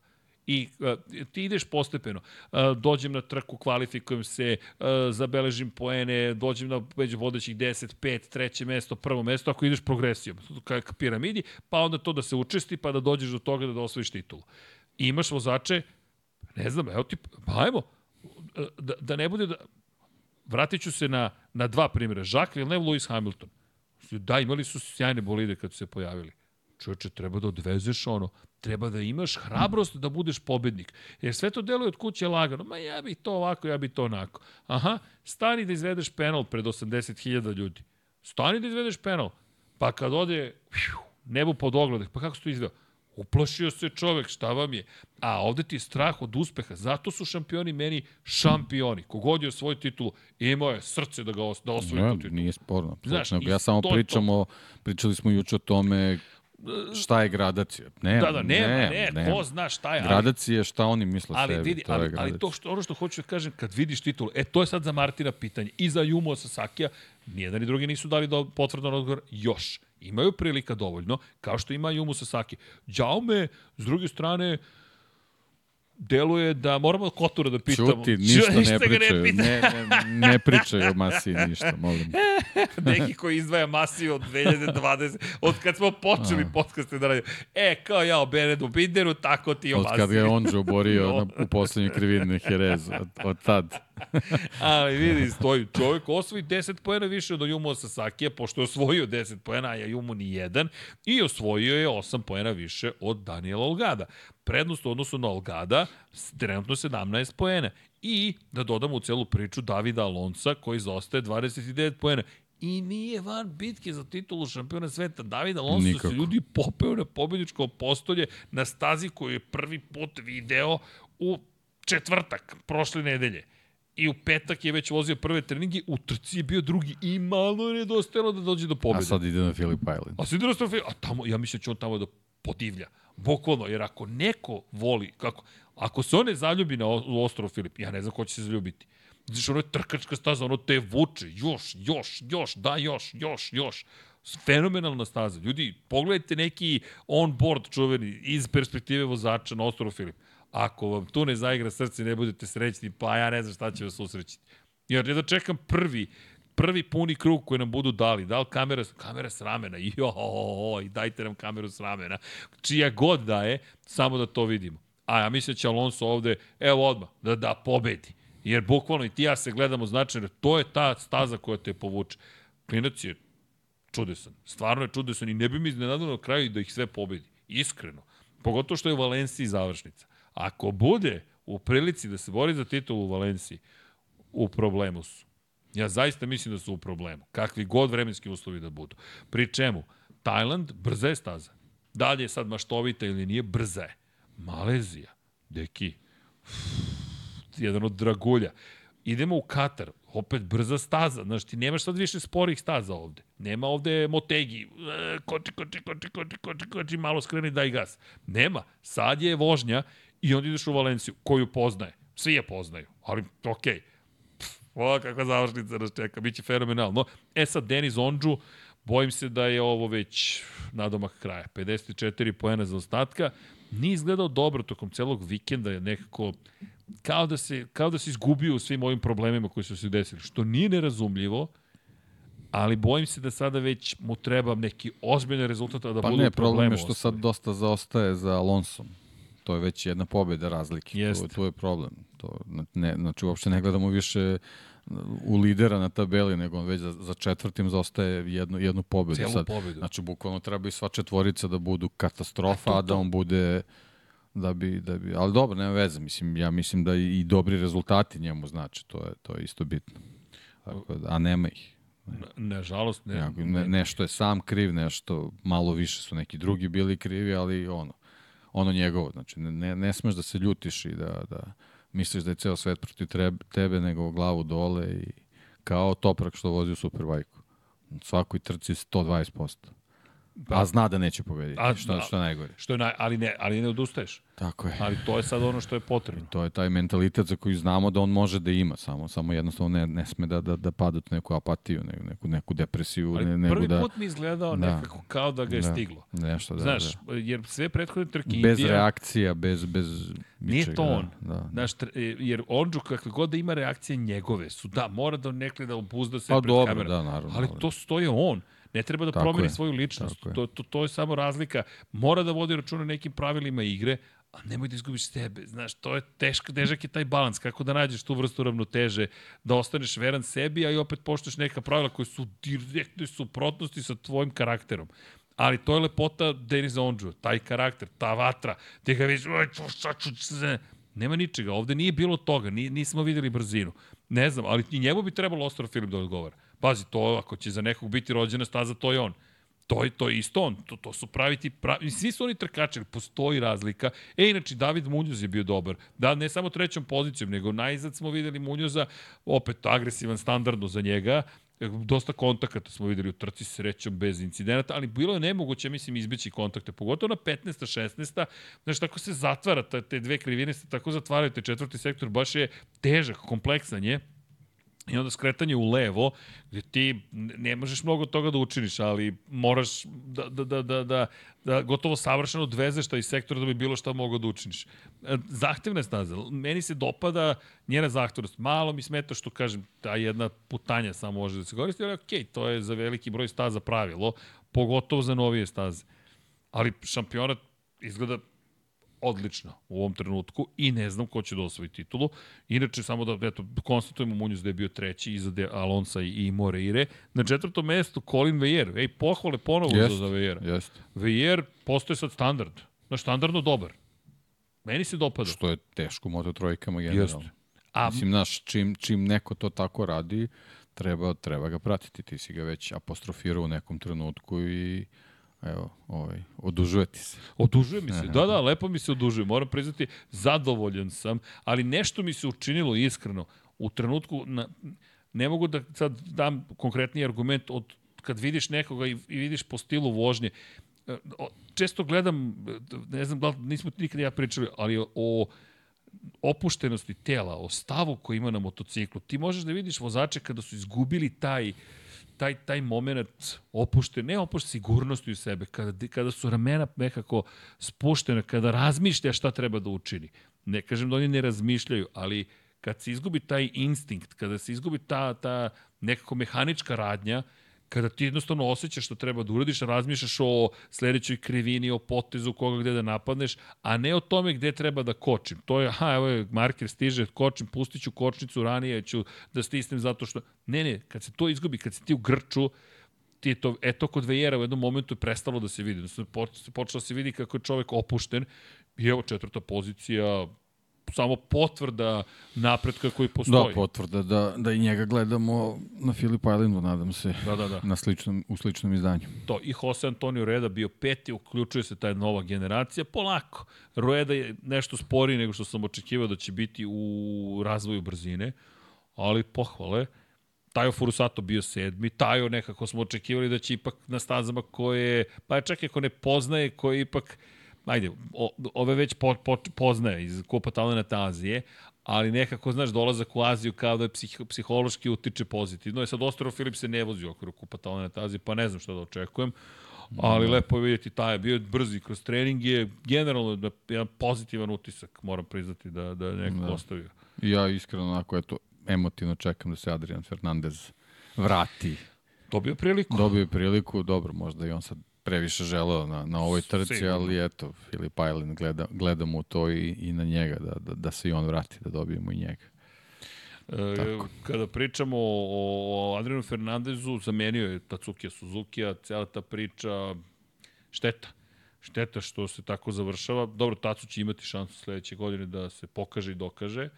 I uh, ti ideš postepeno. Uh, dođem na trku, kvalifikujem se, uh, zabeležim poene, dođem na među vodećih 10, 5, treće mesto, prvo mesto, ako ideš progresijom, ka, piramidi, pa onda to da se učesti, pa da dođeš do toga da, da osvojiš titulu. I imaš vozače, ne znam, evo ti, pa ajmo, da, da ne bude da... Vratit ću se na, na dva primjera. Jacques Villeneuve, Lewis Hamilton. Da, imali su sjajne bolide kad su se pojavili. Čovječe, treba da odvezeš ono, treba da imaš hrabrost da budeš pobednik. Jer sve to deluje od kuće lagano. Ma ja bih to ovako, ja bih to onako. Aha, stani da izvedeš penal pred 80.000 ljudi. Stani da izvedeš penal. Pa kad ode nebo pod ogledek, pa kako si to izveo? Uplašio se čovek, šta vam je? A ovde ti je strah od uspeha. Zato su šampioni meni šampioni. Kogod je osvoj titulu, imao je srce da ga os, da osvoji
Ne,
tu titulu.
nije sporno.
Znaš,
Znaš, ja samo
to
pričam o, pričali smo juče o tome šta je gradacija. Ne,
Da, da, nema, ne,
ne,
ko zna šta je. ali-
Gradacija je šta oni misle
Ali
sebi,
vidi,
to je
ali, ali to što, ono što hoću da kažem, kad vidiš titulu, e, to je sad za Martina pitanje. I za Jumo Sasakija, nijedan i drugi nisu dali do, potvrdan odgovor još. Imaju prilika dovoljno, kao što ima Jumu Sasaki. Jaume, s druge strane, deluje da moramo Kotura da pitamo.
Ćuti, ništa ne [LAUGHS]
ga
pričaju.
pita.
Ne, ne, ne pričaju o Masiji ništa, molim. [LAUGHS]
Neki koji izdvaja Masiju od 2020, od kad smo počeli podcaste da radimo. E, kao ja o Benedu Binderu, tako ti o
Od
Masiji.
kad ga je Onđo oborio [LAUGHS] na, u poslednjoj krivini Jerez, od, od tad. [LAUGHS]
Ali vidi, stoji čovjek osvoji 10 poena više od Jumo Sasakija, pošto je osvojio 10 poena, a Jumo ni jedan, i osvojio je 8 poena više od Daniela Olgada. Prednost u odnosu na Olgada, trenutno 17 poena. I, da dodamo u celu priču, Davida Alonsa, koji zaostaje 29 poena. I nije van bitke za titulu šampiona sveta. David Alonso
Nikako.
se ljudi popeo na pobjedičko postolje na stazi koju je prvi put video u četvrtak prošle nedelje. I u petak je već vozio prve treninge, u trci je bio drugi i malo je nedostajalo da dođe do
A
pobjede.
sad ide na Philip Island.
A sad ide na Strofe, a tamo, ja mislim da će on tamo da podivlja. Bukvalno, jer ako neko voli, kako, ako se on ne zaljubi na ostrovo Filip, ja ne znam ko će se zaljubiti. Znači, ono je trkačka staza, ono te vuče, još, još, još, da, još, još, još. Fenomenalna staza. Ljudi, pogledajte neki on-board čuveni iz perspektive vozača na ostrovo Filip. Ako vam tu ne zaigra srce ne budete srećni, pa ja ne znam šta će vas usrećiti. Jer ja da čekam prvi, prvi puni krug koji nam budu dali. Da li kamera, kamera s ramena? [LAUGHS] Joj, dajte nam kameru s ramena. Čija god da je, samo da to vidimo. A ja mislim da će Alonso ovde, evo odmah, da da pobedi. Jer bukvalno i ti ja se gledamo značajno, to je ta staza koja te povuče. Klinac je čudesan. Stvarno je čudesan i ne bi mi iznenadilo na kraju da ih sve pobedi. Iskreno. Pogotovo što je u Valenciji završnica. Ako bude u prilici da se bori za titulu u Valenciji, u problemu su. Ja zaista mislim da su u problemu. Kakvi god vremenski uslovi da budu. Pri čemu? Tajland, brza je staza. Da li je sad maštovita ili nije, brza je. Malezija, deki, jedan od dragulja. Idemo u Katar, opet brza staza. Znaš, ti nemaš sad više sporih staza ovde. Nema ovde motegi, e, koči, koči, koči, koči, koči, koči, malo skreni, daj gas. Nema. Sad je vožnja i onda ideš u Valenciju, koju poznaje. Svi je poznaju, ali okej. Okay. O, kakva završnica nas čeka, biće fenomenalno. E sad, Denis Ondžu, bojim se da je ovo već nadomak kraja. 54 poena za ostatka. Nije izgledao dobro tokom celog vikenda, je nekako kao da se, kao da se izgubio u svim ovim problemima koji su se desili, što nije nerazumljivo, ali bojim se da sada već mu treba neki ozbiljan rezultat a da
Pa
bude
ne,
u problemu.
problem je što sad dosta zaostaje za Alonsom. To je već jedna pobjeda razlike.
Jeste.
To, to je problem. To, ne, znači, uopšte ne gledamo više u lidera na tabeli, nego on već za, za četvrtim zaostaje jednu, jednu pobedu.
Celu
sad,
pobedu.
Znači, bukvalno treba i sva četvorica da budu katastrofa,
A
a,
to-
da on bude da bi, da bi, ali dobro, nema veze, mislim, ja mislim da i, i dobri rezultati njemu znači, to je, to je isto bitno. Tako da, a nema ih.
Nažalost, ne.
Ne, ne, nešto je sam kriv, nešto malo više su neki drugi bili krivi, ali ono, ono njegovo. Znači, ne, ne, smeš da se ljutiš i da, da misliš da je ceo svet protiv tebe, nego glavu dole i kao toprak što vozi u Superbajku. Svakoj trci 120%. A zna da neće pobediti,
A,
što,
da.
što je najgore.
Što je naj, ali ne, ali ne odustaješ.
Tako je.
Ali to je sad ono što je potrebno.
To je taj mentalitet za koji znamo da on može da ima, samo samo jednostavno ne, ne sme da, da, da pada u neku apatiju, neku, neku, neku depresiju,
Ali
ne,
prvi
da...
put mi izgledao
Da.
nekako kao da ga je
da,
stiglo.
Nešto, da,
Znaš,
da.
jer sve prethodne trke
Bez
Indija,
reakcija, bez, bez
Nije
ničega,
to on.
Da, da.
Znaš, tr- jer Ondžu kakve god da ima reakcije njegove su, da, mora da nekle da obuzda se
Pa
pred
dobro,
kamerom.
da, naravno,
Ali
ali-
to stoje on. Ne treba da
Tako
promeni
je.
svoju ličnost.
Tako.
To, to, to je samo razlika. Mora da vodi računa o nekim pravilima igre, a nemoj da izgubiš sebe. Znaš, to je teško, težak je taj balans. Kako da nađeš tu vrstu ravnoteže, da ostaneš veran sebi, a i opet poštuješ neka pravila koje su direktne suprotnosti sa tvojim karakterom. Ali to je lepota Denisa Ondžu, taj karakter, ta vatra, ti ga vidiš. Nema ničega, ovde nije bilo toga, ni, nismo videli brzinu. Ne znam, ali i njemu bi trebalo Ostrovo Filip da odgovara. Pazi, to ako će za nekog biti rođena staza, to je on. To je to je isto on, to, to su pravi ti pravi, svi su oni trkači, ali postoji razlika. E, inače, David Munoz je bio dobar. Da, ne samo trećom pozicijom, nego najzad smo videli Munjoza, opet agresivan, standardno za njega, dosta kontakata smo videli u trci srećom bez incidenata, ali bilo je nemoguće, mislim, izbeći kontakte, pogotovo na 15. 16. Znaš, tako se zatvara, te dve krivine se tako zatvaraju, te četvrti sektor baš je težak, kompleksan je, I onda skretanje u levo, gde ti ne možeš mnogo toga da učiniš, ali moraš da, da, da, da, da, da gotovo savršeno odvezeš taj sektor da bi bilo šta mogao da učiniš. E, zahtevna je staza. Meni se dopada njena zahtevnost. Malo mi smeta što, kažem, ta jedna putanja samo može da se koristi, ali okej, okay, to je za veliki broj staza pravilo, pogotovo za novije staze. Ali šampionat izgleda odlično u ovom trenutku i ne znam ko će da osvoji titulu. Inače, samo da eto, konstatujemo Munjuz da je bio treći iza De Alonsa i, i Moreire. Na četvrtom mestu Colin Vejer. Ej, pohvale ponovo jest, za Vejera.
Jest.
Vejer postoje sad standard. Na standardno dobar. Meni se dopada.
Što je teško moto trojkama generalno. Jest. A, Mislim, znaš, čim, čim neko to tako radi, treba, treba ga pratiti. Ti si ga već apostrofirao u nekom trenutku i Evo, ovaj, odužuje ti se.
Odužuje mi se, da, da, lepo mi se odužuje. Moram priznati, zadovoljan sam, ali nešto mi se učinilo iskreno. U trenutku, na, ne mogu da sad dam konkretni argument od kad vidiš nekoga i, i vidiš po stilu vožnje. E, često gledam, ne znam da li nismo nikada ja pričali, ali o opuštenosti tela, o stavu koji ima na motociklu. Ti možeš da vidiš vozače kada su izgubili taj uh, taj, taj moment opušte, ne opušte sigurnosti u sebe, kada, kada su ramena nekako spuštene, kada razmišlja šta treba da učini. Ne kažem da oni ne razmišljaju, ali kad se izgubi taj instinkt, kada se izgubi ta, ta nekako mehanička radnja, kada ti jednostavno osjećaš što treba da uradiš, razmišljaš o sledećoj krivini, o potezu koga gde da napadneš, a ne o tome gde treba da kočim. To je, aha, evo je, marker stiže, kočim, pustit ću kočnicu ranije, ću da stisnem zato što... Ne, ne, kad se to izgubi, kad se ti u grču, ti je to, eto kod Vejera u jednom momentu je prestalo da se vidi. Počelo da se vidi kako je čovek opušten i evo četvrta pozicija, samo potvrda napretka koji postoji.
Da, potvrda da, da i njega gledamo na Filip Islandu, nadam se,
da, da, da.
Na sličnom, u sličnom izdanju.
To, i Jose Antonio Reda bio peti, uključuje se ta nova generacija, polako. Reda je nešto sporiji nego što sam očekivao da će biti u razvoju brzine, ali pohvale. Tajo Furusato bio sedmi, Tajo nekako smo očekivali da će ipak na stazama koje, pa čak ako ne poznaje, koje ipak ajde, o, ove već po, po, poznaje iz Kupa Talenata Azije, ali nekako, znaš, dolazak u Aziju kao da je psih, psihološki utiče pozitivno. Je sad Ostrov Filip se ne vozi u okviru Kupa Talenata Azije, pa ne znam šta da očekujem. Ali mm. lepo je vidjeti taj je bio brzi kroz treninge, generalno da jedan pozitivan utisak, moram priznati da, da je neko da. ostavio.
Ja iskreno onako, eto, emotivno čekam da se Adrian Fernandez vrati.
Dobio priliku.
Dobio priliku, dobro, možda i on sad previše želeo na, na ovoj trci, Sigurno. ali eto, Filip Island gleda, gleda mu to i, i na njega, da, da, da se i on vrati, da dobijemo i njega.
E, kada pričamo o, o Adrianu Fernandezu, zamenio je Tatsuki Suzuki-a, cijela ta priča, šteta. Šteta što se tako završava. Dobro, Tatsu će imati šansu sledeće godine da se pokaže i dokaže. Uh,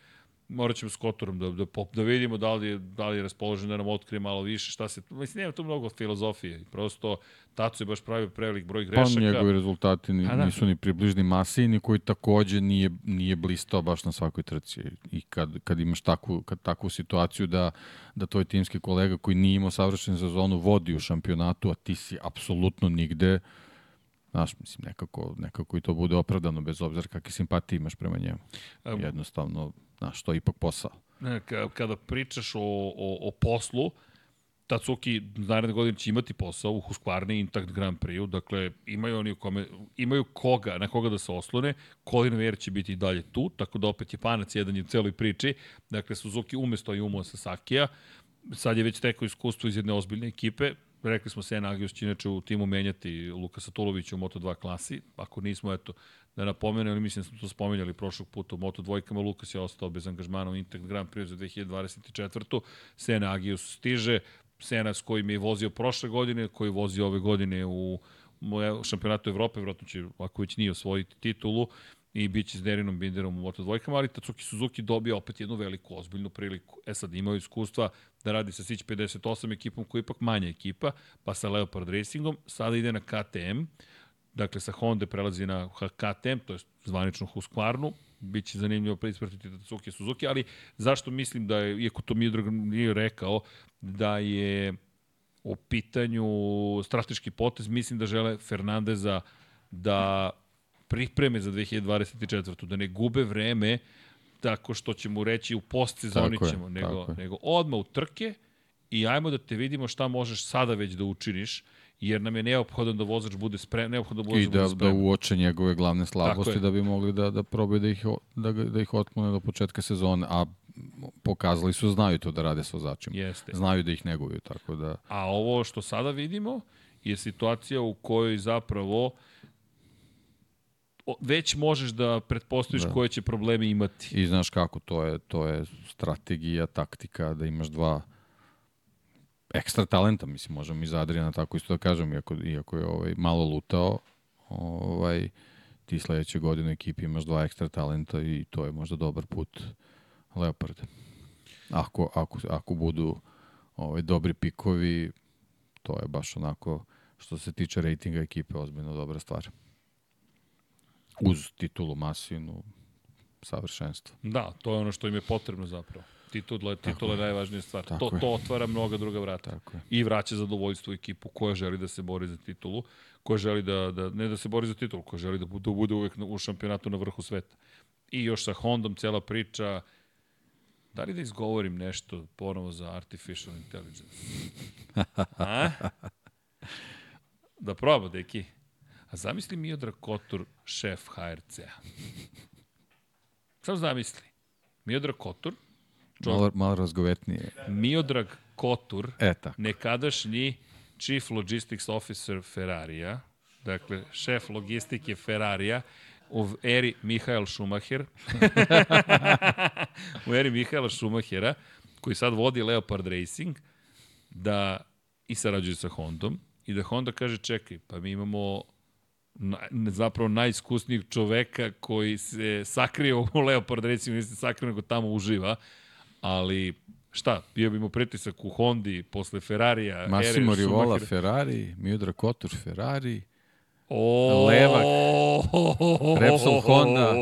morat ćemo s Kotorom da, da, da vidimo da li, je, da li je raspoložen da nam otkrije malo više, šta se, mislim, nema tu mnogo filozofije, prosto Taco je baš pravio prevelik broj pa grešaka.
Pa njegovi rezultati ni, da. nisu ni približni masi, ni koji takođe nije, nije blistao baš na svakoj trci. I kad, kad imaš takvu, kad, takvu situaciju da, da tvoj timski kolega koji nije imao savršen sezonu vodi u šampionatu, a ti si apsolutno nigde, Znaš, mislim, nekako, nekako i to bude opravdano, bez obzira kakve simpatije imaš prema njemu. Jednostavno, Znaš, to je ipak posao.
Ne, kada pričaš o, o, o poslu, Tatsuki naredne godine će imati posao u Husqvarni Intact Grand Prix-u, dakle imaju oni kome, imaju koga, na koga da se oslone, Colin Weir će biti i dalje tu, tako da opet je panac jedan je u celoj priči, dakle Suzuki umesto Ayumu Sasakija, sad je već teko iskustvo iz jedne ozbiljne ekipe, rekli smo se Agius će inače u timu menjati Luka Satulovića u Moto2 klasi, ako nismo, eto, da napomenem, ali mislim da smo to spomenjali prošlog puta u Moto dvojkama, Lukas je ostao bez angažmana u Intact Grand Prix za 2024. Sena Agius stiže, Sena s kojim je vozio prošle godine, koji vozi ove godine u šampionatu Evrope, vjerojatno će, ako već nije osvojiti titulu, i bit će s Derinom Binderom u Moto dvojkama, ali Tatsuki Suzuki dobija opet jednu veliku, ozbiljnu priliku. E sad, imaju iskustva da radi sa Sić 58 ekipom koja je ipak manja ekipa, pa sa Leopard Racingom, sada ide na KTM, dakle sa Honda prelazi na KTM, to je zvanično Husqvarnu, biće zanimljivo preispratiti Tatsuki Suzuki, ali zašto mislim da je, iako to Miodrag nije rekao, da je u pitanju strateški potez, mislim da žele Fernandeza da pripreme za 2024. Da ne gube vreme tako što će mu reći u postsezoni
Tako je,
ćemo, nego, nego odmah u trke i ajmo da te vidimo šta možeš sada već da učiniš, jer nam je neophodan da vozač bude spreman, neophodno da vozač
I
bude
da, da
spreman.
uoče njegove glavne slabosti da bi mogli da, da probaju da ih, da, da ih otklone do početka sezone, a pokazali su, znaju to da rade sa vozačima.
Jeste.
Znaju da ih neguju, tako da...
A ovo što sada vidimo je situacija u kojoj zapravo već možeš da pretpostaviš
Da.
koje će probleme imati.
I znaš kako, to je, to je strategija, taktika, da imaš dva ekstra talenta, mislim, možemo i za Adriana tako isto da kažem, iako, iako je ovaj, malo lutao, ovaj, ti sledeće godine u ekipi imaš dva ekstra talenta i to je možda dobar put Leoparda. Ako, ako, ako budu ovaj, dobri pikovi, to je baš onako, što se tiče rejtinga ekipe, ozbiljno dobra stvar. Uz titulu Masinu, savršenstvo.
Da, to je ono što im je potrebno zapravo. Titula, titula je najvažnija stvar.
Tako
to,
je.
to otvara mnoga druga vrata.
Tako je.
I vraća zadovoljstvo u ekipu koja želi da se bori za titulu, koja želi da, da ne da se bori za titulu, koja želi da bude, da bude uvek u šampionatu na vrhu sveta. I još sa Hondom cela priča, da li da izgovorim nešto ponovo za artificial intelligence? A? Da proba, deki. A zamisli Miodrag Kotur, šef HRC-a. Samo zamisli. Miodrag Kotur,
Malo, malo razgovetnije.
Miodrag Kotur,
E, tako.
nekadašnji Chief Logistics Officer Ferrarija, dakle, šef logistike Ferrarija, u eri Mihael Schumacher, [LAUGHS] u eri Mihaela Schumachera, koji sad vodi Leopard Racing, da i sarađuje sa Hondom, i da Honda kaže, čekaj, pa mi imamo na, zapravo najiskusnijeg čoveka koji se sakrio u Leopard Racingu, nisi sakrio, nego tamo uživa, ali šta, bio bi mu pritisak u Hondi posle Ferrarija,
Massimo
ere
Rivola
Schumachera.
Ferrari, Miodrag Kotur Ferrari,
O,
Levak, Repsol Honda.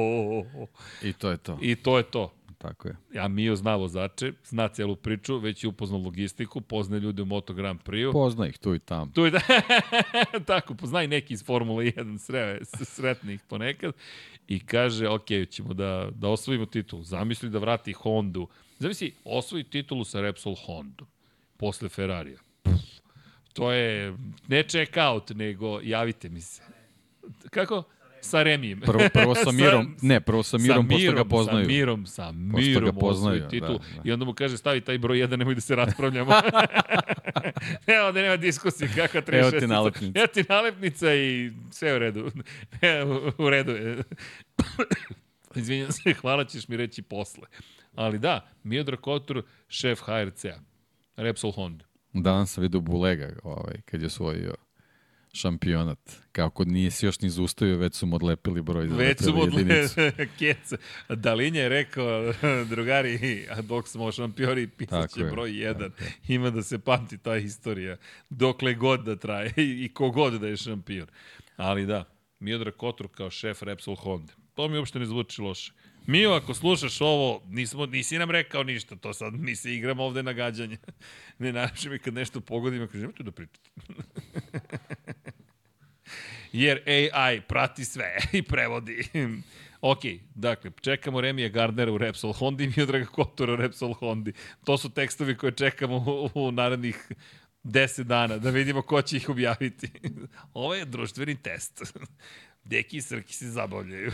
i to je to.
I to je to.
Tako je.
Ja Mio zna vozače, zna celu priču, već je upoznao logistiku, poznaje ljude u Moto Grand Prix-u.
Pozna ih tu i tamo.
Tu je da, [LAUGHS] tako, poznaj neki iz Formule 1, sre, sretnih ponekad, i kaže, ok, ćemo da, da osvojimo titul. Zamisli da vrati Hondu. Zamisli, osvoji titulu sa Repsol Hondom, posle Ferrarija. Pff, to je ne check out, nego javite mi se. Kako? Sa Remijem.
Prvo, prvo [LAUGHS] sa Mirom, ne, prvo sa Mirom, posle ga poznaju.
Sa Mirom, sa Mirom
ga poznaju,
titul.
da, da.
I onda mu kaže, stavi taj broj 1, nemoj da se raspravljamo. [LAUGHS] Evo da nema diskusije, kakva 36.
Evo ti nalepnica.
Evo ti nalepnica i sve u redu. Evo, u redu je. [COUGHS] Izvinjam se, hvala ćeš mi reći posle. Ali da, Miodrag Kotur, šef HRC-a. Repsol Honda.
Danas sam vidio Bulega, ovaj, kad je osvojio šampionat. Kako nije se još ni zaustavio, već su mu odlepili broj.
Već su mu
jedinicu. [LAUGHS]
Keca. Je rekao, [LAUGHS] drugari, a dok smo šampioni, pisat će broj 1. Ima da se pamti ta istorija. Dokle god da traje [LAUGHS] i, kogod da je šampion. Ali da, Miodrag Kotur kao šef Repsol Honda. To mi uopšte ne zvuči loše. Mio, ako slušaš ovo, nismo, nisi nam rekao ništa, to sad mi se igramo ovde na gađanje. Ne najviše mi kad nešto pogodim, ako nemojte da pričate. Jer AI prati sve [LAUGHS] i prevodi. ok, dakle, čekamo Remija Gardnera u Repsol Hondi i Miodraga Kotora u Repsol Hondi. To su tekstovi koje čekamo u, u narednih 10 dana, da vidimo ko će ih objaviti. [LAUGHS] Ovo je društveni test. [LAUGHS] Deki i Srki se zabavljaju.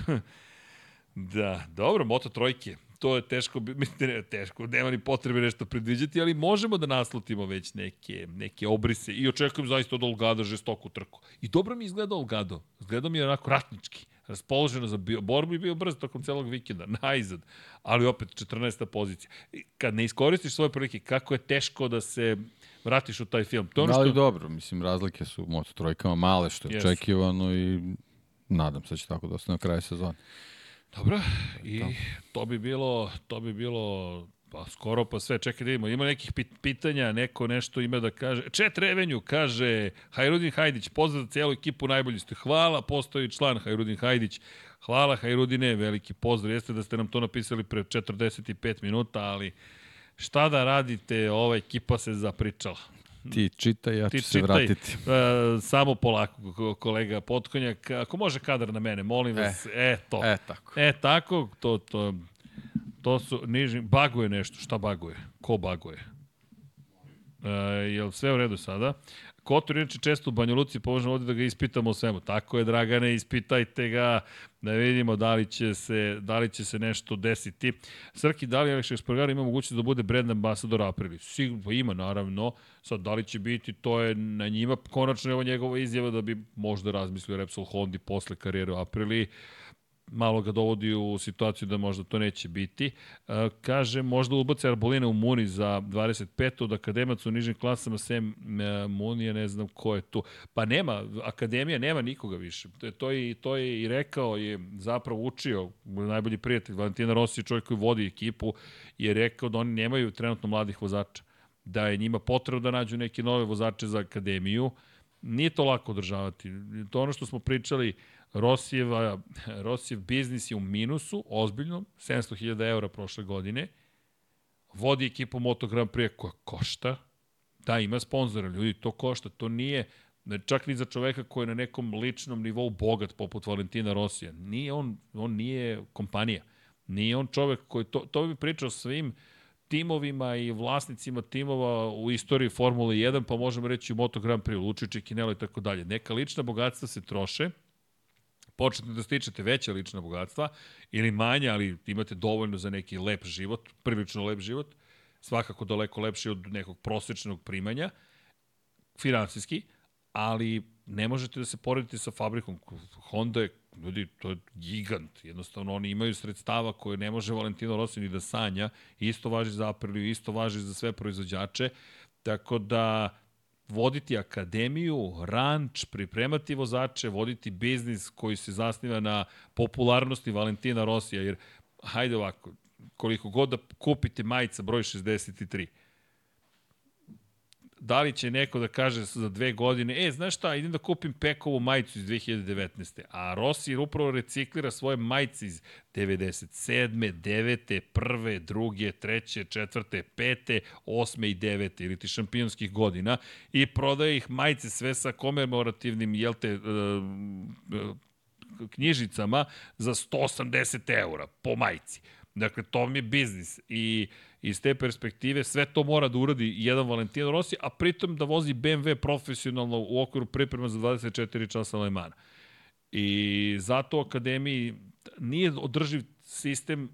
Da, dobro, Moto trojke. To je teško, mislim, [LAUGHS] ne, teško, nema ni potrebe nešto predviđati, ali možemo da naslutimo već neke, neke obrise i očekujem zaista od Olgada žestoku trku. I dobro mi izgleda Olgado. Izgleda mi je onako ratnički, raspoloženo za bio, borbu i bio brz tokom celog vikenda, [LAUGHS] najzad, ali opet 14. pozicija. Kad ne iskoristiš svoje prilike, kako je teško da se vratiš u taj film. To je ono
Ali
što...
dobro, mislim, razlike su u Moto trojkama male, što je
Jesu.
očekivano i nadam se da će tako da ostane na kraju sezone.
Dobro, i to bi bilo, to bi bilo Pa skoro pa sve, čekaj da vidimo, ima nekih pit pitanja, neko nešto ima da kaže. Čet Revenju kaže, Hajrudin Hajdić, pozdrav za cijelu ekipu, najbolji ste. Hvala, postoji član Hajrudin Hajdić. Hvala Hajrudine, veliki pozdrav. Jeste da ste nam to napisali pre 45 minuta, ali šta da radite, ova ekipa se zapričala.
Ti čitaj, ja ću
Ti
se
čitaj,
vratiti.
e, samo polako, ko- kolega Potkonjak. Ako može kadar na mene, molim vas. E, to.
E, tako.
E, tako, to, to, to su nižni, baguje nešto, šta baguje? Ko baguje? E, jel sve u redu sada? Kotor inače često u Banja Luci pomožemo ovde da ga ispitamo o svemu. Tako je, Dragane, ispitajte ga da vidimo da li će se, da li će se nešto desiti. Srki, da li Alex Espargaro ima mogućnost da bude brand ambasador Aprili? Sigurno ima, naravno. Sad, da li će biti, to je na njima. Konačno je ovo njegova izjava da bi možda razmislio Repsol Hondi posle karijere u Aprili malo ga dovodi u situaciju da možda to neće biti. E, kaže, možda ubace Arbolina u Muni za 25. od akademaca u nižim klasama, sem e, Munija, ne znam ko je tu. Pa nema, akademija nema nikoga više. To je, to je, to je i rekao, je zapravo učio, najbolji prijatelj, Valentina Rossi, čovjek koji vodi ekipu, je rekao da oni nemaju trenutno mladih vozača. Da je njima potrebno da nađu neke nove vozače za akademiju. Nije to lako održavati. To ono što smo pričali, Rosijeva, Rosijev biznis je u minusu, ozbiljno, 700.000 eura prošle godine, vodi ekipu Moto Grand Prix koja košta, da, ima sponzora, ljudi, to košta, to nije, čak ni za čoveka koji je na nekom ličnom nivou bogat, poput Valentina Rosija, nije on, on nije kompanija, nije on čovek koji, to, to bi pričao svim timovima i vlasnicima timova u istoriji Formule 1, pa možemo reći u Moto Grand Prix, Lučić, Kinelo i tako dalje. Neka lična bogatstva se troše, počnete da stičete veća lična bogatstva ili manja, ali imate dovoljno za neki lep život, prilično lep život, svakako daleko lepši od nekog prosečnog primanja, finansijski, ali ne možete da se poredite sa fabrikom. Honda je, ljudi, to je gigant. Jednostavno, oni imaju sredstava koje ne može Valentino Rossi ni da sanja. Isto važi za Apriliju, isto važi za sve proizvođače. Tako da, voditi akademiju, ranč, pripremati vozače, voditi biznis koji se zasniva na popularnosti Valentina Rosija, jer hajde ovako, koliko god da kupite majica broj 63, da li će neko da kaže za dve godine, e, znaš šta, idem da kupim Pekovu majicu iz 2019. A Rossi upravo reciklira svoje majice iz 97. 9. 1. 2. 3. 4. 5. 8. i 9. ili ti šampionskih godina i prodaje ih majice sve sa komemorativnim, jel te, uh, uh, knjižicama za 180 eura po majici. Dakle, to mi je biznis i iz te perspektive sve to mora da uradi jedan Valentino Rossi, a pritom da vozi BMW profesionalno u okviru priprema za 24 časa Le Mans. I zato u Akademiji nije održiv sistem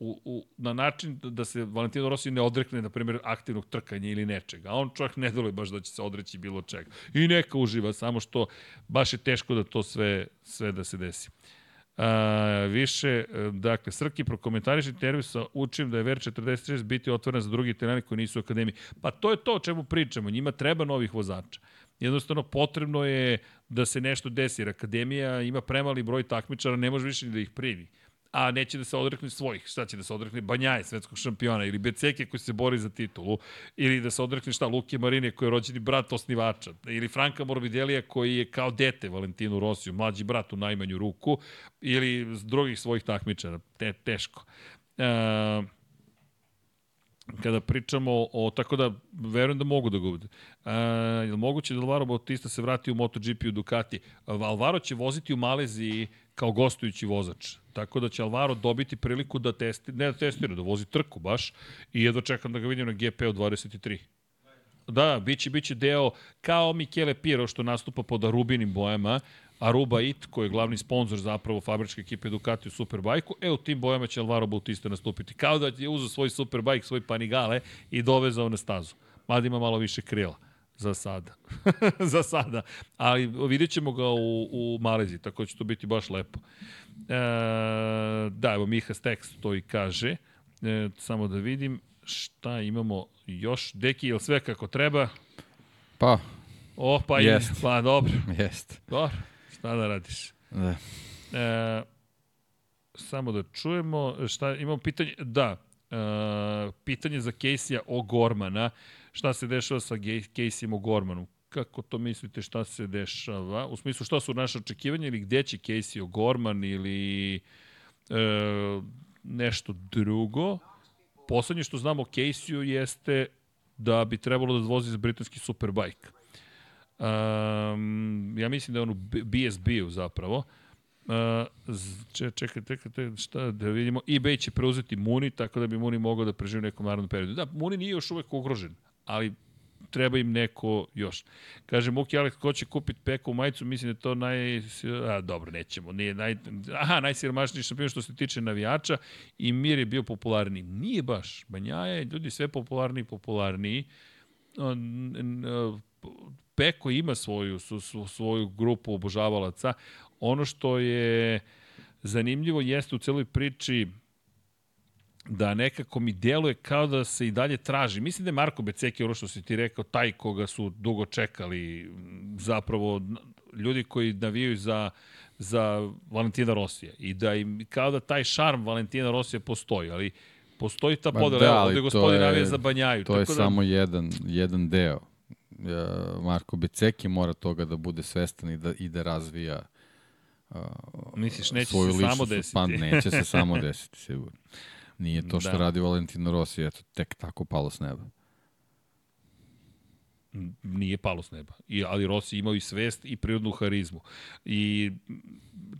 u, u, na način da se Valentino Rossi ne odrekne, na primjer, aktivnog trkanja ili nečega. A on čovjek ne deluje baš da će se odreći bilo čega. I neka uživa, samo što baš je teško da to sve, sve da se desi. A, više, e, dakle, Srki prokomentariše intervju sa učim da je Ver 46 biti otvoren za drugi terani koji nisu u akademiji. Pa to je to o čemu pričamo. Njima treba novih vozača. Jednostavno potrebno je da se nešto desi, akademija ima premali broj takmičara, ne može više ni da ih primi a neće da se odrekne svojih. Šta će da se odrekne? Banjaje, svetskog šampiona, ili Beceke koji se bori za titulu, ili da se odrekne šta? Luke Marine koji je rođeni brat osnivača, ili Franka Morbidelija koji je kao dete Valentinu Rosiju, mlađi brat u najmanju ruku, ili drugih svojih takmičara. Te, teško. E, kada pričamo o, tako da verujem da mogu da ga bude. E, je li moguće da Alvaro Bautista se vrati u MotoGP u Ducati? Alvaro će voziti u Maleziji kao gostujući vozač. Tako da će Alvaro dobiti priliku da testi, ne da testira, da vozi trku baš i jedva čekam da ga vidim na GP od 23. Da, biće, biće deo kao Michele Piro što nastupa pod Arubinim bojama, Aruba It, koji je glavni sponsor zapravo fabričke ekipe Ducati u Superbajku, e u tim bojama će Alvaro Bautista nastupiti. Kao da je uzeo svoj Superbajk, svoj Panigale i dovezao na stazu. Mada ima malo više krila. Za sada. [LAUGHS] za sada. Ali vidjet ćemo ga u, u Maleziji, tako će to biti baš lepo. E, da, evo Miha Stex to i kaže. E, samo da vidim šta imamo još. Deki, je sve kako treba?
Pa,
O, pa
Jest.
je. Pa dobro.
jest.
Dobro. Šta da radiš?
Da.
E, samo da čujemo, šta, imamo pitanje, da, uh, pitanje za Casey-a o Gormana, šta se dešava sa Casey-em o Gormanu? Kako to mislite šta se dešava? U smislu šta su naše očekivanja ili gde će Casey o Gorman ili e, nešto drugo? Poslednje što znamo o Casey-u jeste da bi trebalo da vozi za britanski Superbike. Um, ja mislim da je on u BSB-u zapravo. Uh, če, čekaj, čekaj, šta da vidimo. eBay će preuzeti Muni, tako da bi Muni mogao da preživi u nekom narodnom periodu. Da, Muni nije još uvek ugrožen, ali treba im neko još. Kaže, Muki Alex, ko će kupiti peku majicu, mislim da to naj... A, dobro, nećemo. Nije naj... Aha, najsiromašniji šampion što se tiče navijača i Mir je bio popularniji. Nije baš. Banjaja je, ljudi, sve popularniji i popularniji. Peko ima svoju, svoju grupu obožavalaca. Ono što je zanimljivo jeste u celoj priči da nekako mi deluje kao da se i dalje traži. Mislim da je Marko Beceki, ono što si ti rekao, taj koga su dugo čekali, zapravo ljudi koji navijaju za, za Valentina Rosija. I da im, kao da taj šarm Valentina Rosija postoji, ali postoji ta podela. Da, ovde gospodin navija za Banjaju.
To
tako
je
da...
samo jedan, jedan deo. Marko Beceki mora toga da bude svestan i da, i da razvija uh,
Misliš, neće se samo desiti?
Pa neće se samo [LAUGHS] desiti, sigurno. Nije to što da. radi Valentino Rossi, eto, tek tako palo s neba.
Nije palo s neba. I, ali Rossi imao i svest i prirodnu harizmu. I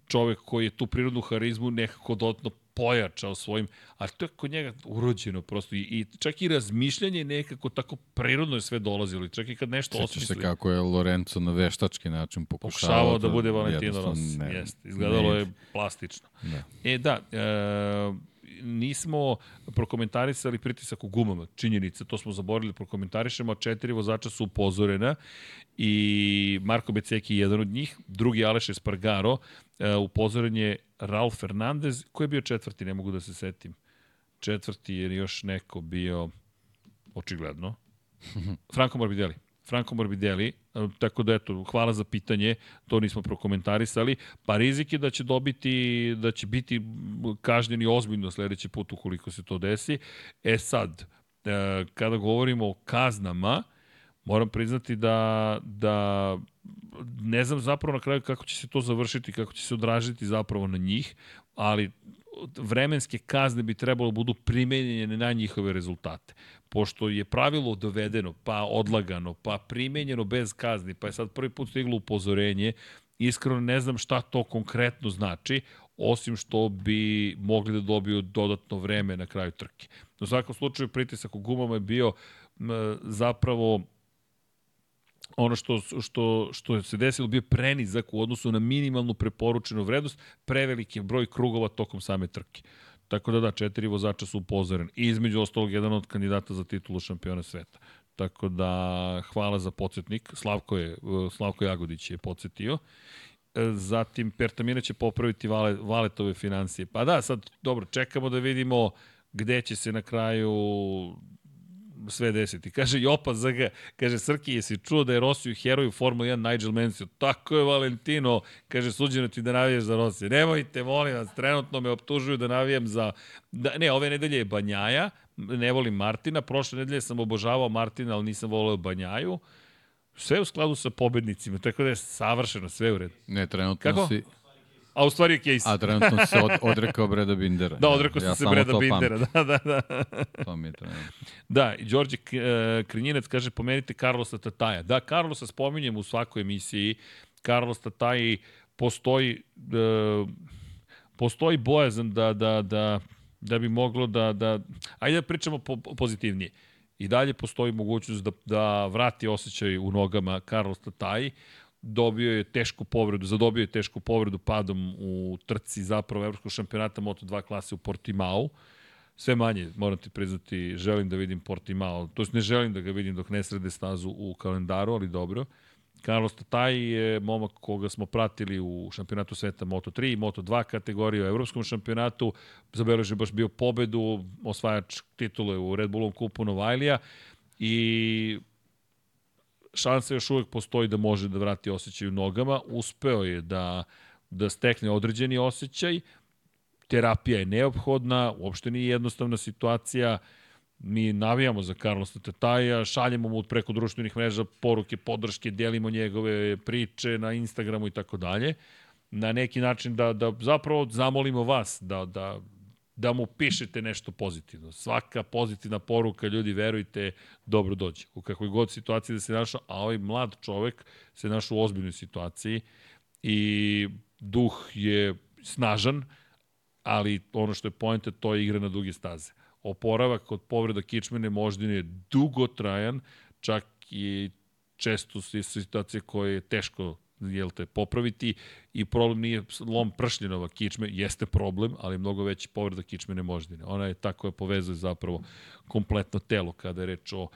čovek koji je tu prirodnu harizmu nekako dodatno pojačao svojim, ali to je kod njega urođeno prosto i, i čak i razmišljanje nekako tako prirodno je sve dolazilo, čak i kad nešto Sjećaš osmisli.
se kako je Lorenzo na veštački način pokušavao,
pokušavao da bude Valentino Rossi, jeste, izgledalo ne, je plastično. Da. E da, e, nismo prokomentarisali pritisak u gumama, činjenica, to smo zaboravili da prokomentarišemo, četiri vozača su upozorena i Marko Beceki je jedan od njih, drugi Aleš Espargaro, e, upozoren je Ralf Fernandez, koji je bio četvrti, ne mogu da se setim. Četvrti je još neko bio, očigledno, [LAUGHS] Franco Morbidelli. Franco Morbidelli, tako da eto, hvala za pitanje, to nismo prokomentarisali, pa rizik je da će dobiti, da će biti kažnjeni ozbiljno sledeći put ukoliko se to desi. E sad, e, kada govorimo o kaznama, moram priznati da, da ne znam zapravo na kraju kako će se to završiti, kako će se odražiti zapravo na njih, ali vremenske kazne bi trebalo da budu primenjene na njihove rezultate pošto je pravilo dovedeno, pa odlagano, pa primenjeno bez kazni, pa je sad prvi put stiglo upozorenje, iskreno ne znam šta to konkretno znači, osim što bi mogli da dobiju dodatno vreme na kraju trke. U svakom slučaju pritisak u gumama je bio zapravo ono što, što, što se desilo bio prenizak u odnosu na minimalnu preporučenu vrednost, preveliki broj krugova tokom same trke. Tako da da, četiri vozača su upozoreni. I između ostalog, jedan od kandidata za titulu šampiona sveta. Tako da, hvala za podsjetnik. Slavko, je, Slavko Jagodić je podsjetio. Zatim, Pertamina će popraviti vale, valetove financije. Pa da, sad, dobro, čekamo da vidimo gde će se na kraju sve desiti. [LAUGHS] Kaže Jopa ZG, kaže Srki, jesi čuo da je Rosiju heroj u Formula 1 Nigel Mansell? Tako je Valentino, kaže suđeno ti da navijaš za Rosiju. Nemojte, molim vas, trenutno me optužuju da navijam za... Da, ne, ove nedelje je Banjaja, ne volim Martina, prošle nedelje sam obožavao Martina, ali nisam voleo Banjaju. Sve u skladu sa pobednicima, tako da je savršeno, sve u redu.
Ne, trenutno Kako? si
a u stvari je Casey.
A trenutno se od, odrekao Breda Bindera.
Da, odrekao ja, se Breda Bindera, [LAUGHS] da, da, da.
to mi je trenutno.
Da, i Đorđe e, Krinjinac kaže, pomenite Carlosa Tataja. Da, Carlosa spominjem u svakoj emisiji. Carlos Tataj postoji, e, postoji bojazan da, da, da, da bi moglo da, da... Ajde da pričamo po, pozitivnije. I dalje postoji mogućnost da, da vrati osjećaj u nogama Carlos Tataj dobio je tešku povredu, zadobio je tešku povredu padom u trci zapravo evropskog šampionata Moto2 klase u Portimao. Sve manje, moram ti priznati, želim da vidim Portimao, to ne želim da ga vidim dok ne srede stazu u kalendaru, ali dobro. Carlos Tataj je momak koga smo pratili u šampionatu sveta Moto3 i Moto2 kategorije u evropskom šampionatu. Zabeležio baš bio pobedu, osvajač titule u Red Bullom kupu Novajlija i šansa još uvek postoji da može da vrati osjećaj u nogama. Uspeo je da, da stekne određeni osjećaj. terapija je neophodna, uopšte nije jednostavna situacija, mi navijamo za Carlosa Tetaja, šaljemo mu preko društvenih mreža poruke, podrške, delimo njegove priče na Instagramu i tako dalje, na neki način da, da zapravo zamolimo vas da, da, da mu pišete nešto pozitivno. Svaka pozitivna poruka, ljudi, verujte, dobro dođe. U kakvoj god situaciji da se našao, a ovaj mlad čovek se našao u ozbiljnoj situaciji i duh je snažan, ali ono što je pojenta, to je igra na duge staze. Oporavak od povreda kičmene moždine je dugotrajan, čak i često su situacije koje je teško jel te, popraviti i problem nije lom pršljenova kičme, jeste problem, ali mnogo veći povreda kičmene moždine. Ona je ta koja povezuje zapravo kompletno telo kada je reč o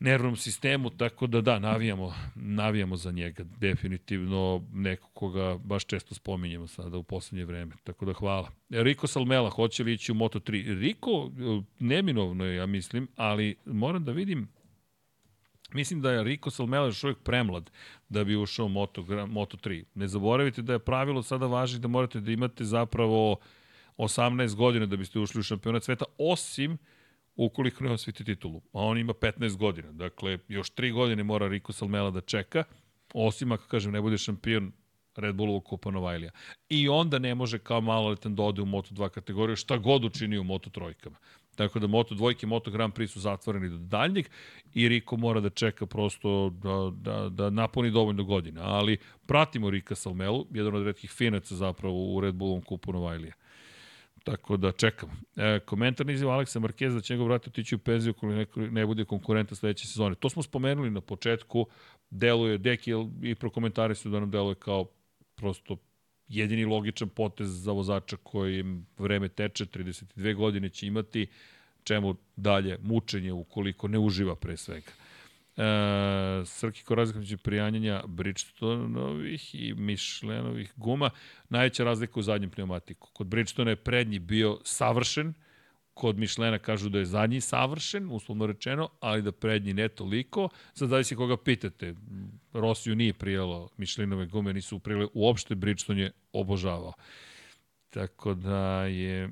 nervnom sistemu, tako da da, navijamo, navijamo za njega, definitivno neko koga baš često spominjemo sada u poslednje vreme, tako da hvala. Riko Salmela, hoće li ići u Moto3? Riko, neminovno je, ja mislim, ali moram da vidim, mislim da je Riko Salmela još uvijek premlad da bi ušao u Moto, Moto3. Ne zaboravite da je pravilo sada važi da morate da imate zapravo 18 godina da biste ušli u šampionat sveta, osim ukoliko ne osviti titulu. A on ima 15 godina. Dakle, još 3 godine mora Rico Salmela da čeka, osim ako, kažem, ne bude šampion Red Bullovog kupa Novajlija. I onda ne može kao maloletan da ode u Moto2 kategoriju, šta god učini u Moto trojkama. Tako da Moto dvojke Moto Grand Prix su zatvoreni do daljnjeg i Riko mora da čeka prosto da, da, da napuni dovoljno godina. Ali pratimo Rika Salmelu, jedan od redkih finaca zapravo u Red Bullovom kupu Novajlija. Tako da čekamo. E, komentar na Aleksa Markeza da će njegov vrat otići u penziju ako neko ne bude konkurenta sledeće sezone. To smo spomenuli na početku. Deluje, Deki i prokomentari su da nam deluje kao prosto jedini logičan potez za vozača koji vreme teče, 32 godine će imati, čemu dalje mučenje ukoliko ne uživa pre svega. E, Srki razlika prijanjanja Bridgestonovih i Michelinovih guma, najveća razlika u zadnjem pneumatiku. Kod Bridgestona je prednji bio savršen, kod Michelina kažu da je zadnji savršen, uslovno rečeno, ali da prednji ne toliko. Sad zavisi koga pitate. Rosiju nije prijelo, Michelinove gume nisu prijele, uopšte Bridgestone je obožavao. Tako da je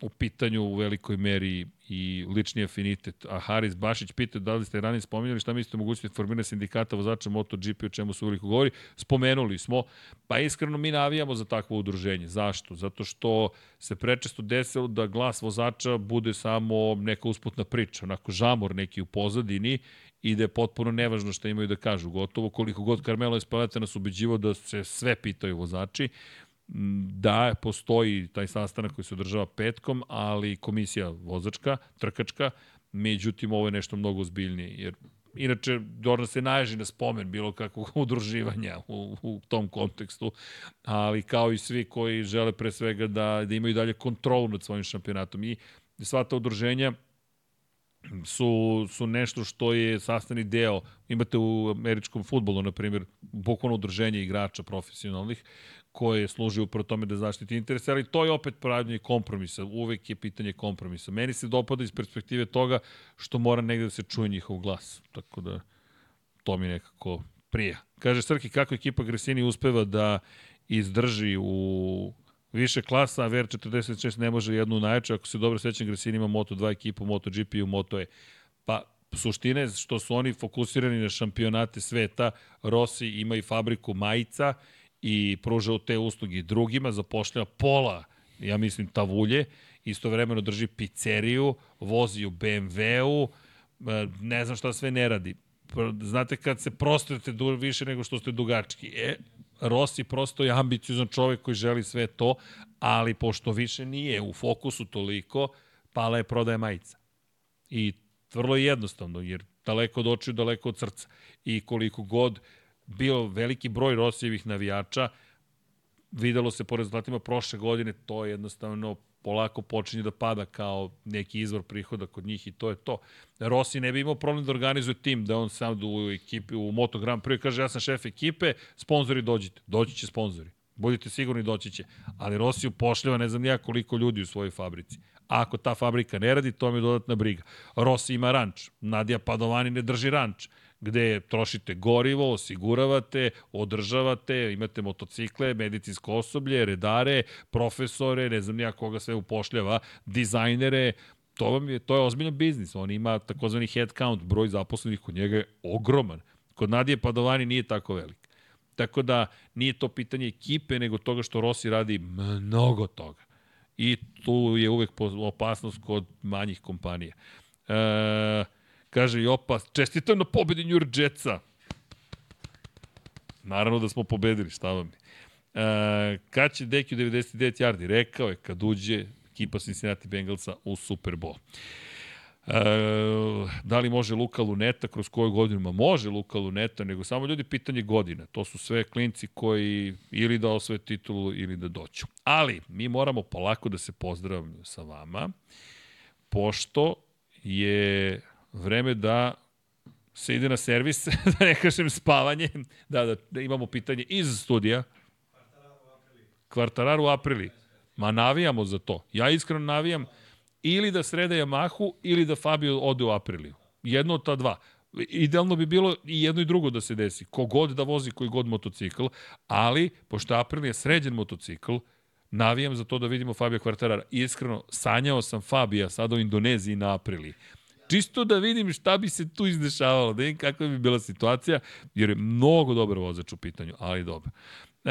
u pitanju u velikoj meri i lični afinitet. A Haris Bašić pita da li ste ranije spominjali šta mislite o mogućnosti formiranja sindikata vozača MotoGP, o čemu se uveliko govori. Spomenuli smo, pa iskreno mi navijamo za takvo udruženje. Zašto? Zato što se prečesto desilo da glas vozača bude samo neka usputna priča, onako žamor neki u pozadini i da je potpuno nevažno šta imaju da kažu. Gotovo koliko god Carmelo Espaleta nas ubeđivo da se sve pitaju vozači, da postoji taj sastanak koji se održava petkom, ali komisija vozačka, trkačka, međutim ovo je nešto mnogo ozbiljnije, jer Inače, Dorna se naježi na spomen bilo kakvog [LAUGHS] udruživanja u, u tom kontekstu, ali kao i svi koji žele pre svega da, da imaju dalje kontrolu nad svojim šampionatom. I sva ta udruženja su, su nešto što je sastavni deo. Imate u američkom futbolu, na primjer, bukvalno udruženje igrača profesionalnih, koje služi upravo tome da zaštiti interese, ali to je opet pravljanje kompromisa, uvek je pitanje kompromisa. Meni se dopada iz perspektive toga što mora negde da se čuje njihov glas, tako da to mi nekako prija. Kaže Srki, kako ekipa Gresini uspeva da izdrži u više klasa, a VR46 ne može jednu najjaču, ako se dobro sećam, Gresini ima Moto2 ekipu, MotoGP i Moto E. Pa, suština je što su oni fokusirani na šampionate sveta, Rossi ima i fabriku majica, i pružao te usluge drugima, zapošljava pola, ja mislim, tavulje, istovremeno drži pizzeriju, vozi u BMW-u, e, ne znam šta sve ne radi. Znate kad se prostojete više nego što ste dugački. E, Rossi prosto je ambiciozan čovek koji želi sve to, ali pošto više nije u fokusu toliko, pala je prodaja majica. I vrlo je jednostavno, jer daleko od očiju, daleko od srca. I koliko god bio veliki broj Rosijevih navijača, videlo se po rezultatima prošle godine, to je jednostavno polako počinje da pada kao neki izvor prihoda kod njih i to je to. Rossi ne bi imao problem da organizuje tim, da on sam u ekipi, u Moto Grand Prix kaže ja sam šef ekipe, sponzori dođite. Doći će sponzori. Budite sigurni doći će. Ali Rossi upošljava ne znam ja koliko ljudi u svojoj fabrici. A ako ta fabrika ne radi, to mi je dodatna briga. Rossi ima ranč. Nadija Padovani ne drži ranč gde trošite gorivo, osiguravate, održavate, imate motocikle, medicinsko osoblje, redare, profesore, ne znam nija koga sve upošljava, dizajnere, to, vam je, to je ozbiljan biznis. On ima takozvani head count, broj zaposlenih kod njega je ogroman. Kod Nadije Padovani nije tako velik. Tako da nije to pitanje ekipe, nego toga što Rossi radi mnogo toga. I tu je uvek opasnost kod manjih kompanija. E, kaže Jopa, čestitam na pobedi New York Jetsa. Naravno da smo pobedili, šta vam je. E, kad će Deki u 99 yardi? Rekao je kad uđe ekipa Cincinnati Bengalsa u Super Bowl. E, da li može Luka Luneta, kroz koju godinu? Ma može Luka Luneta, nego samo ljudi pitanje godina. To su sve klinci koji ili da osvoje titulu ili da doću. Ali, mi moramo polako da se pozdravimo sa vama, pošto je vreme da se ide na servis, [LAUGHS] da ne kažem spavanje, da, da, da imamo pitanje iz studija. Kvartararu Aprili. Ma navijamo za to. Ja iskreno navijam ili da srede Yamahu ili da Fabio ode u Apriliju. Jedno od ta dva. Idealno bi bilo i jedno i drugo da se desi. Kogod da vozi koji god motocikl, ali pošto April je sređen motocikl, navijam za to da vidimo Fabio Quartarara. Iskreno, sanjao sam Fabija sada u Indoneziji na Apriliji. Čisto da vidim šta bi se tu izdešavalo, da vidim kakva bi bila situacija, jer je mnogo dobar vozač u pitanju, ali dobro. E,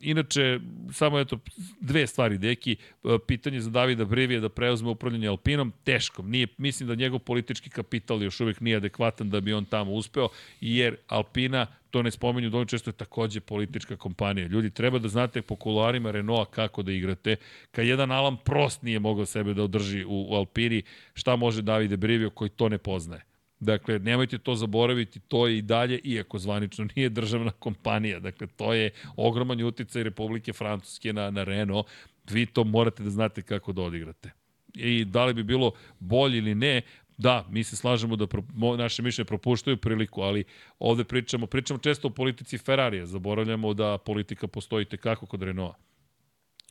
inače, samo eto, dve stvari, deki. E, pitanje za Davida Brivije da preuzme upravljanje Alpinom, teško. Nije, mislim da njegov politički kapital još uvek nije adekvatan da bi on tamo uspeo, jer Alpina, to ne spomenju dovoljno često, je takođe politička kompanija. Ljudi, treba da znate po kularima Renaulta kako da igrate. Kad jedan Alan Prost nije mogao sebe da održi u, u Alpini, šta može Davide Brivio koji to ne poznaje? Dakle, nemojte to zaboraviti, to je i dalje, iako zvanično nije državna kompanija. Dakle, to je ogroman uticaj Republike Francuske na, na Renault. Vi to morate da znate kako da odigrate. I da li bi bilo bolje ili ne, da, mi se slažemo da pro, naše mišljenje propuštaju priliku, ali ovde pričamo, pričamo često o politici Ferrarija, zaboravljamo da politika postoji tekako kod Renaulta.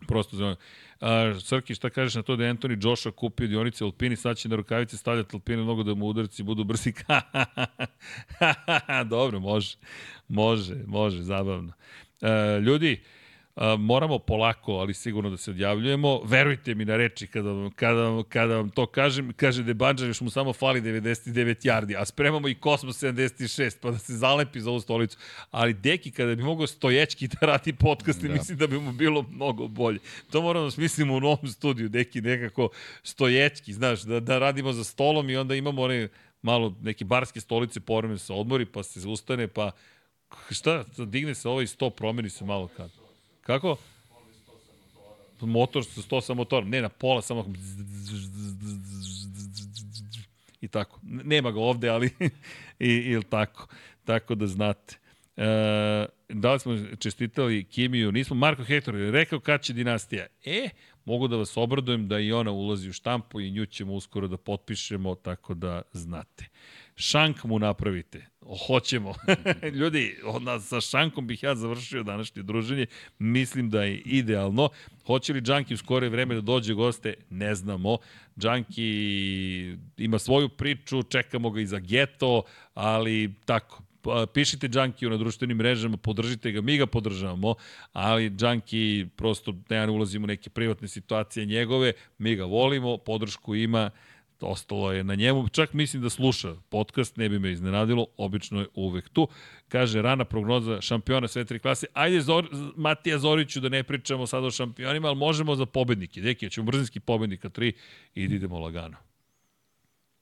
Prosto za Uh, Srki, šta kažeš na to da je Anthony Joshua kupio dionice Alpini, sad će na rukavice stavljati Alpini mnogo da mu udarci budu brzi. [LAUGHS] Dobro, može. Može, može, zabavno. Uh, ljudi, uh, moramo polako, ali sigurno da se odjavljujemo. Verujte mi na reči kada, kada, kada vam to kažem. Kaže Debanđa, još mu samo fali 99 yardi, a spremamo i Kosmos 76, pa da se zalepi za ovu stolicu. Ali Deki, kada bi mogao stoječki da radi podcast, da. mislim da bi mu bilo mnogo bolje. To moramo da smislimo u novom studiju, Deki nekako stoječki, znaš, da, da radimo za stolom i onda imamo one malo neke barske stolice, poreme se odmori, pa se ustane, pa šta, digne se ovaj sto, promeni se malo kad. Kako? Motor sa 100 sa motorom. Ne, na pola samo i tako. Nema ga ovde, ali [LAUGHS] i, ili tako. Tako da znate. E, da li smo čestitali Kimiju? Nismo. Marko Hector je rekao kad će dinastija. E, mogu da vas obradujem da i ona ulazi u štampu i nju ćemo uskoro da potpišemo, tako da znate. Šank mu napravite. Hoćemo. [LAUGHS] Ljudi, onda sa šankom bih ja završio današnje druženje. Mislim da je idealno. Hoće li Džanki u skore vreme da dođe goste? Ne znamo. Džanki ima svoju priču, čekamo ga i za geto, ali tako, pa, pišite Džankiju na društvenim mrežama, podržite ga, mi ga podržavamo, ali Džanki prosto ne ulazimo u neke privatne situacije njegove, mi ga volimo, podršku ima, ostalo je na njemu. Čak mislim da sluša podcast, ne bi me iznenadilo, obično je uvek tu. Kaže, rana prognoza šampiona sve tri klase. Ajde, Zor, Matija Zoriću, da ne pričamo sad o šampionima, ali možemo za pobednike. Deki, ćemo brzinski pobednika tri i idemo lagano.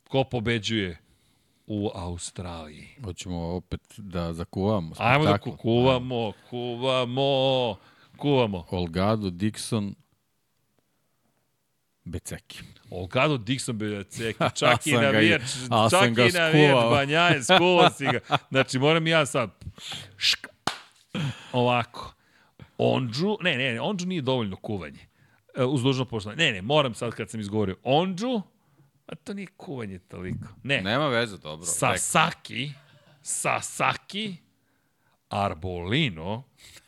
Ko pobeđuje u Australiji?
Hoćemo opet da zakuvamo.
Ajmo da kuvamo, kuvamo, kuvamo.
Olgado, Dixon, Beceki.
Olgado Dixon Beceki, [LAUGHS] čak i navijač, čak i navijač [LAUGHS] Banjaje, skuva si ga. Znači, moram ja sad, šk, ovako, Ondžu, ne, ne, Ondžu nije dovoljno kuvanje. E, uz dužno poštovanje. Ne, ne, moram sad kad sam izgovorio Ondžu, a to nije kuvanje toliko. Ne.
Nema veze, dobro.
Sasaki, Sasaki, Arbolino,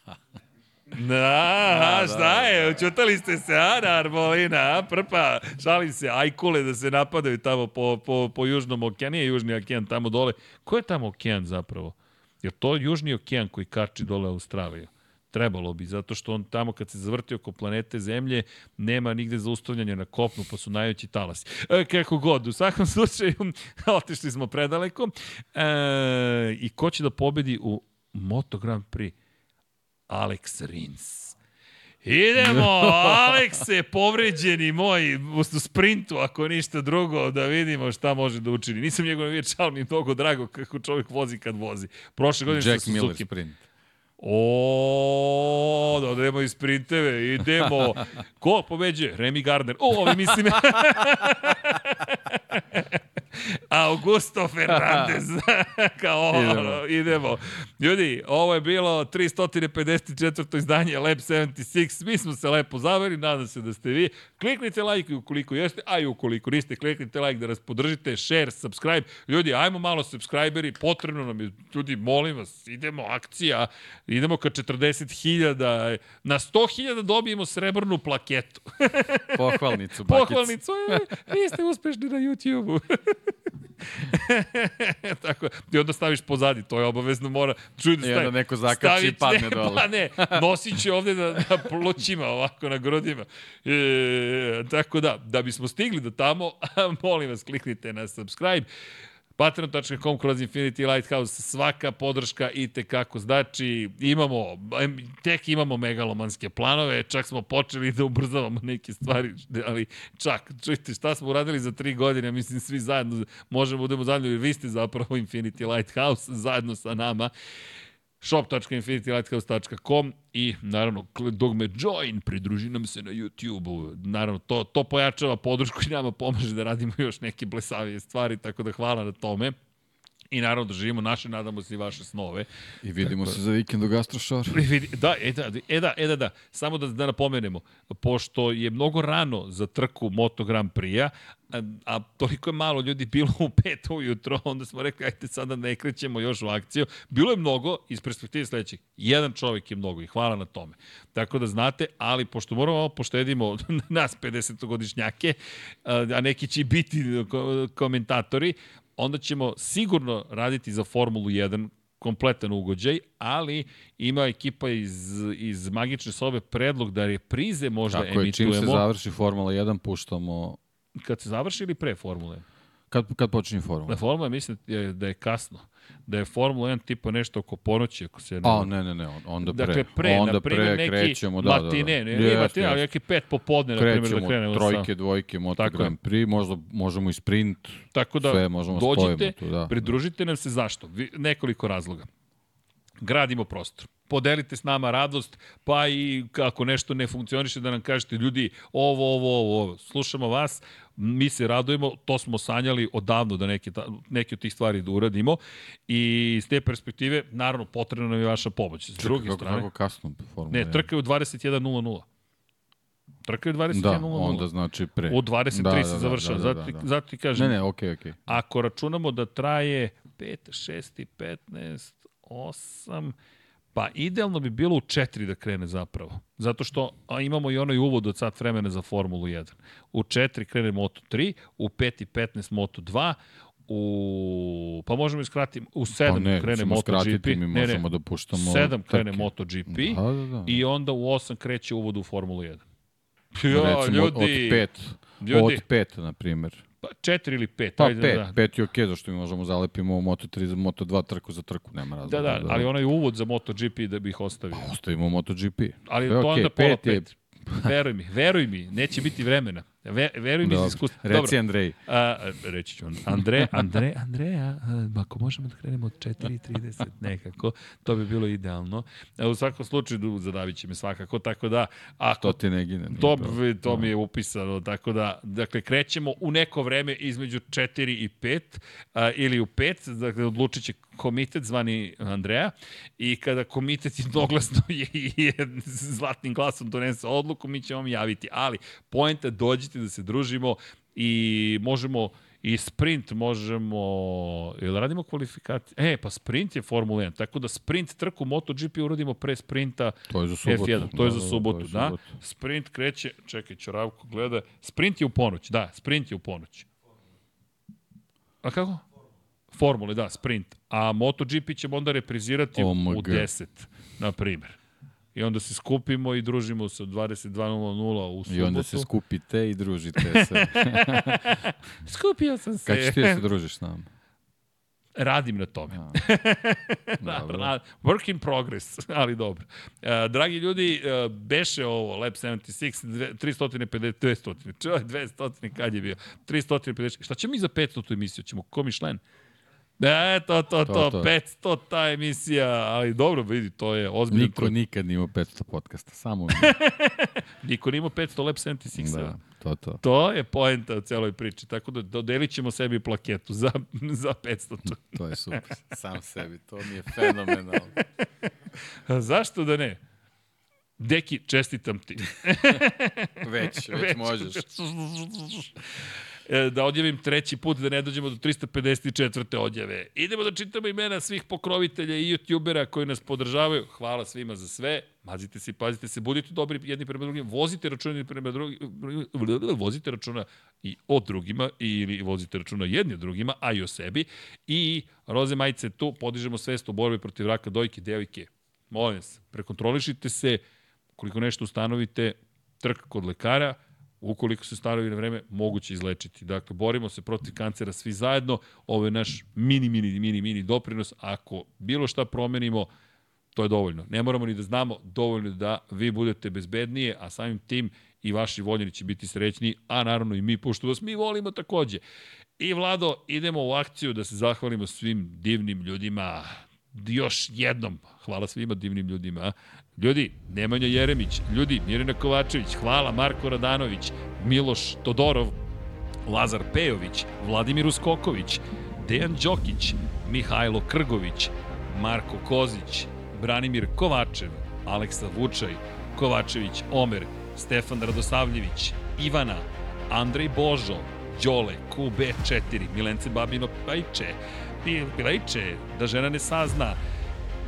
[LAUGHS] Da, da, šta je, učutali ste se, a, na Arbolina, a, prpa, šalim se, ajkule da se napadaju tamo po, po, po južnom okeanu, nije južni okean tamo dole. Ko je tamo okean zapravo? Je to južni okean koji kači dole Australiju? Trebalo bi, zato što on tamo kad se zavrti oko planete Zemlje, nema nigde zaustavljanja na kopnu, pa su najveći talasi. E, kako god, u svakom [LAUGHS] slučaju, otišli smo predaleko. E, I ko će da pobedi u Moto Grand Prix? Alex Rins. Idemo, Alekse, povređeni moj, u sprintu, ako ništa drugo, da vidimo šta može da učini. Nisam njegov navijač, ali mi je mnogo drago kako čovjek vozi kad vozi. Prošle godine
Jack
sa
Miller sprint.
O, da odemo iz sprinteve, idemo. Ko pobeđuje? Remy Gardner. O, ovi mislim... [LAUGHS] Augusto Fernandez. [LAUGHS] Kao, idemo.
Idemo.
Ljudi, ovo je bilo 354. izdanje Lab 76. Mi smo se lepo zaveri, nadam se da ste vi. Kliknite like ukoliko jeste, a i ukoliko niste, kliknite like da nas podržite, share, subscribe. Ljudi, ajmo malo subscriberi, potrebno nam je, ljudi, molim vas, idemo, akcija, idemo ka 40.000, na 100.000 dobijemo srebrnu plaketu.
Pohvalnicu, [LAUGHS] bakic.
Pohvalnicu, e, vi ste uspešni na YouTube-u. [LAUGHS] [LAUGHS] Tako, ti onda staviš pozadi, to je obavezno mora. Čuj da
I onda
stavi-
neko zakači i padne
ne,
dole. [LAUGHS]
Pa ne, nosit će ovde na, na plućima, ovako na grudima. E, tako da, da bismo stigli do tamo, [LAUGHS] molim vas, kliknite na subscribe. Patreon.com kroz Infinity Lighthouse, svaka podrška i te kako znači, imamo, tek imamo megalomanske planove, čak smo počeli da ubrzavamo neke stvari, ali čak, čujte, šta smo uradili za tri godine, mislim, svi zajedno možemo da budemo zajedno, jer vi ste zapravo Infinity Lighthouse zajedno sa nama shop.infinitylighthouse.com i naravno dogme join, pridruži nam se na YouTube-u. Naravno, to, to pojačava podršku i nama pomaže da radimo [LAUGHS] još neke blesavije stvari, tako da hvala na tome. I naravno da živimo naše, nadamo se i vaše snove.
I vidimo se za vikend u Gastrošoru.
Vidi, Da, e da, e da, e da, da. Samo da, da napomenemo, pošto je mnogo rano za trku Moto Grand Prix-a, a, a toliko je malo ljudi bilo u pet ujutro, onda smo rekli, ajte sada ne krećemo još u akciju. Bilo je mnogo iz perspektive sledećeg. Jedan čovjek je mnogo i hvala na tome. Tako da znate, ali pošto moramo poštedimo [LAUGHS] nas 50-godišnjake, a neki će biti ko- komentatori, onda ćemo sigurno raditi za Formulu 1 kompletan ugođaj, ali ima ekipa iz, iz Magične sobe predlog da reprize možda
Tako je, čim se
emitujemo.
završi Formula 1, puštamo...
Kad se završi ili pre Formule?
Kad, kad počinje Formula?
Na Formula mislim da je, da kasno. Da je Formula 1 tipa nešto oko ponoći, ako se ne...
A, ne, ne, ne, on- onda pre.
Dakle, pre,
onda pre
neki
krećemo, da, da, da.
matine, ne,
Jeste,
nije matine, ali neki pet popodne, na primjer, da krenemo
trojke, dvojke, Moto
Tako.
Grand Prix, možda možemo i sprint,
Tako da,
sve možemo
dođite,
spojimo tu, da.
pridružite nam se zašto? Vi, nekoliko razloga. Gradimo prostor. Podelite s nama radost, pa i ako nešto ne funkcioniše da nam kažete ljudi ovo, ovo, ovo, ovo. Slušamo vas, mi se radujemo, to smo sanjali odavno da neke, neke od tih stvari da uradimo i iz te perspektive, naravno, potrebna nam je vaša pomoć. S druge
kako,
strane,
Kako kasno Formula
ne,
1?
trka je u 21.00. Trka je u 21.00.
Da, onda znači pre.
U 23
Da, da,
se
da,
završava.
da,
zato,
da,
ti-
da.
zato ti kažem,
Ne, ne, okej, okej.
ako računamo da traje 5, 6, 15, 8, pa idealno bi bilo u 4 da krene zapravo. Zato što a, imamo i onaj uvod od sat vremena za Formulu 1. U 4 krene Moto 3, u 5 i 15 Moto 2, u, pa možemo iskratiti, u 7
Pa ne,
krene MotoGP.
mi
ne,
možemo
ne,
da puštamo
7 krene
trke.
MotoGP
Da, da, da.
i onda u 8 kreće uvod u Formulu 1.
Ja,
Ja,
Recimo,
ljudi,
od pet,
ljudi.
od pet, na primjer.
Pa 4 ili 5.
Pa
ajde,
pet,
da.
pet je okej, zašto mi možemo zalepimo Moto3 za Moto2 trku za trku, nema
Da,
razloga.
da, ali onaj uvod za MotoGP da bih ostavio.
Ostavimo MotoGP.
Ali to
okej,
onda pola
pet je-
pet. Veruj mi, veruj mi, neće biti vremena. Ve, veruj mi iz iskustva.
Reci
Dobro,
Andrej.
a, reći ću. Andre, Andre, Andreja, a, ako možemo da krenemo od 4.30 nekako, to bi bilo idealno. A, u svakom slučaju zadavit će me svakako, tako da, ako
To ti ne gine.
To, to mi je upisano, tako da, dakle, krećemo u neko vreme između 4 i 5, a, ili u 5, dakle, odlučit će komitet zvani Andreja i kada komitet [LAUGHS] jednoglasno je, je zlatnim glasom donese odluku, mi ćemo vam javiti. Ali, poenta, dođite da se družimo i možemo I sprint možemo, jel radimo kvalifikacije? E, pa sprint je Formula 1, tako da sprint trku MotoGP uradimo pre sprinta
To je za subotu.
F1, to je
Da,
za
da,
subotu,
to je
da.
subotu.
Sprint kreće, čekaj, Ćoravko gleda, sprint je u ponoć, da, sprint je u ponoć. A kako? Formule, da, sprint. A MotoGP ćemo onda reprizirati u
OMG.
10, na primjer. I onda se skupimo i družimo se od 22.00 u subotu.
I onda se skupite i družite [LAUGHS] se.
Skupio sam se.
Kad ćeš ti da se družiš s nama?
Radim na tome.
A. [LAUGHS]
Da, ra- work in progress, [LAUGHS] ali dobro. E, dragi ljudi, e, beše ovo, Lab 76, dve- 350, 200, čovjek 200, kad je bio? 350, šta ćemo mi za 500 tu emisiju? Ćemo ko Mišlen? E, to, to, to,
To, to.
500 ta emisija, ali dobro, vidi, to je ozbiljno.
Niko nikad nije imao 500 podcasta, samo mi. [LAUGHS]
Niko nije imao 500 Lab 76.
da, to, to.
To je poenta u celoj priči, tako da dodelit ćemo sebi plaketu za, [LAUGHS] za 500. [LAUGHS]
To je super. Sam sebi, to mi je fenomenalno.
Zašto da ne? Deki, čestitam ti.
Već, već možeš.
E, da odjavim treći put, da ne dođemo do 354. odjave. Idemo da čitamo imena svih pokrovitelja i youtubera koji nas podržavaju. Hvala svima za sve. Mazite se pazite se, budite dobri jedni prema drugim, vozite računa prema drugim, vozite računa i o drugima ili vozite računa jedni o drugima, a i o sebi. I Roze Majice tu podižemo svest u borbi protiv raka dojke, devojke. Molim vas, prekontrolišite se, koliko nešto ustanovite, trk kod lekara, ukoliko se stanovi na vreme, moguće izlečiti. Dakle, borimo se protiv kancera svi zajedno. Ovo je naš mini, mini, mini, mini doprinos. Ako bilo šta promenimo, to je dovoljno. Ne moramo ni da znamo, dovoljno da vi budete bezbednije, a samim tim i vaši voljeni će biti srećni, a naravno i mi, pošto vas mi volimo takođe. I Vlado, idemo u akciju da se zahvalimo svim divnim ljudima. Još jednom, hvala svima divnim ljudima. Ljudi, Nemanja Jeremić, ljudi, Mirina Kovačević, hvala Marko Radanović, Miloš Todorov, Lazar Pejović, Vladimir Uskoković, Dejan Đokić, Mihajlo Krgović, Marko Kozić, Branimir Kovačev, Aleksa Vučaj, Kovačević Omer, Stefan Radosavljević, Ivana, Andrej Božo, Đole, QB4, Milence Babino Pajče, Pilajče, da žena ne sazna,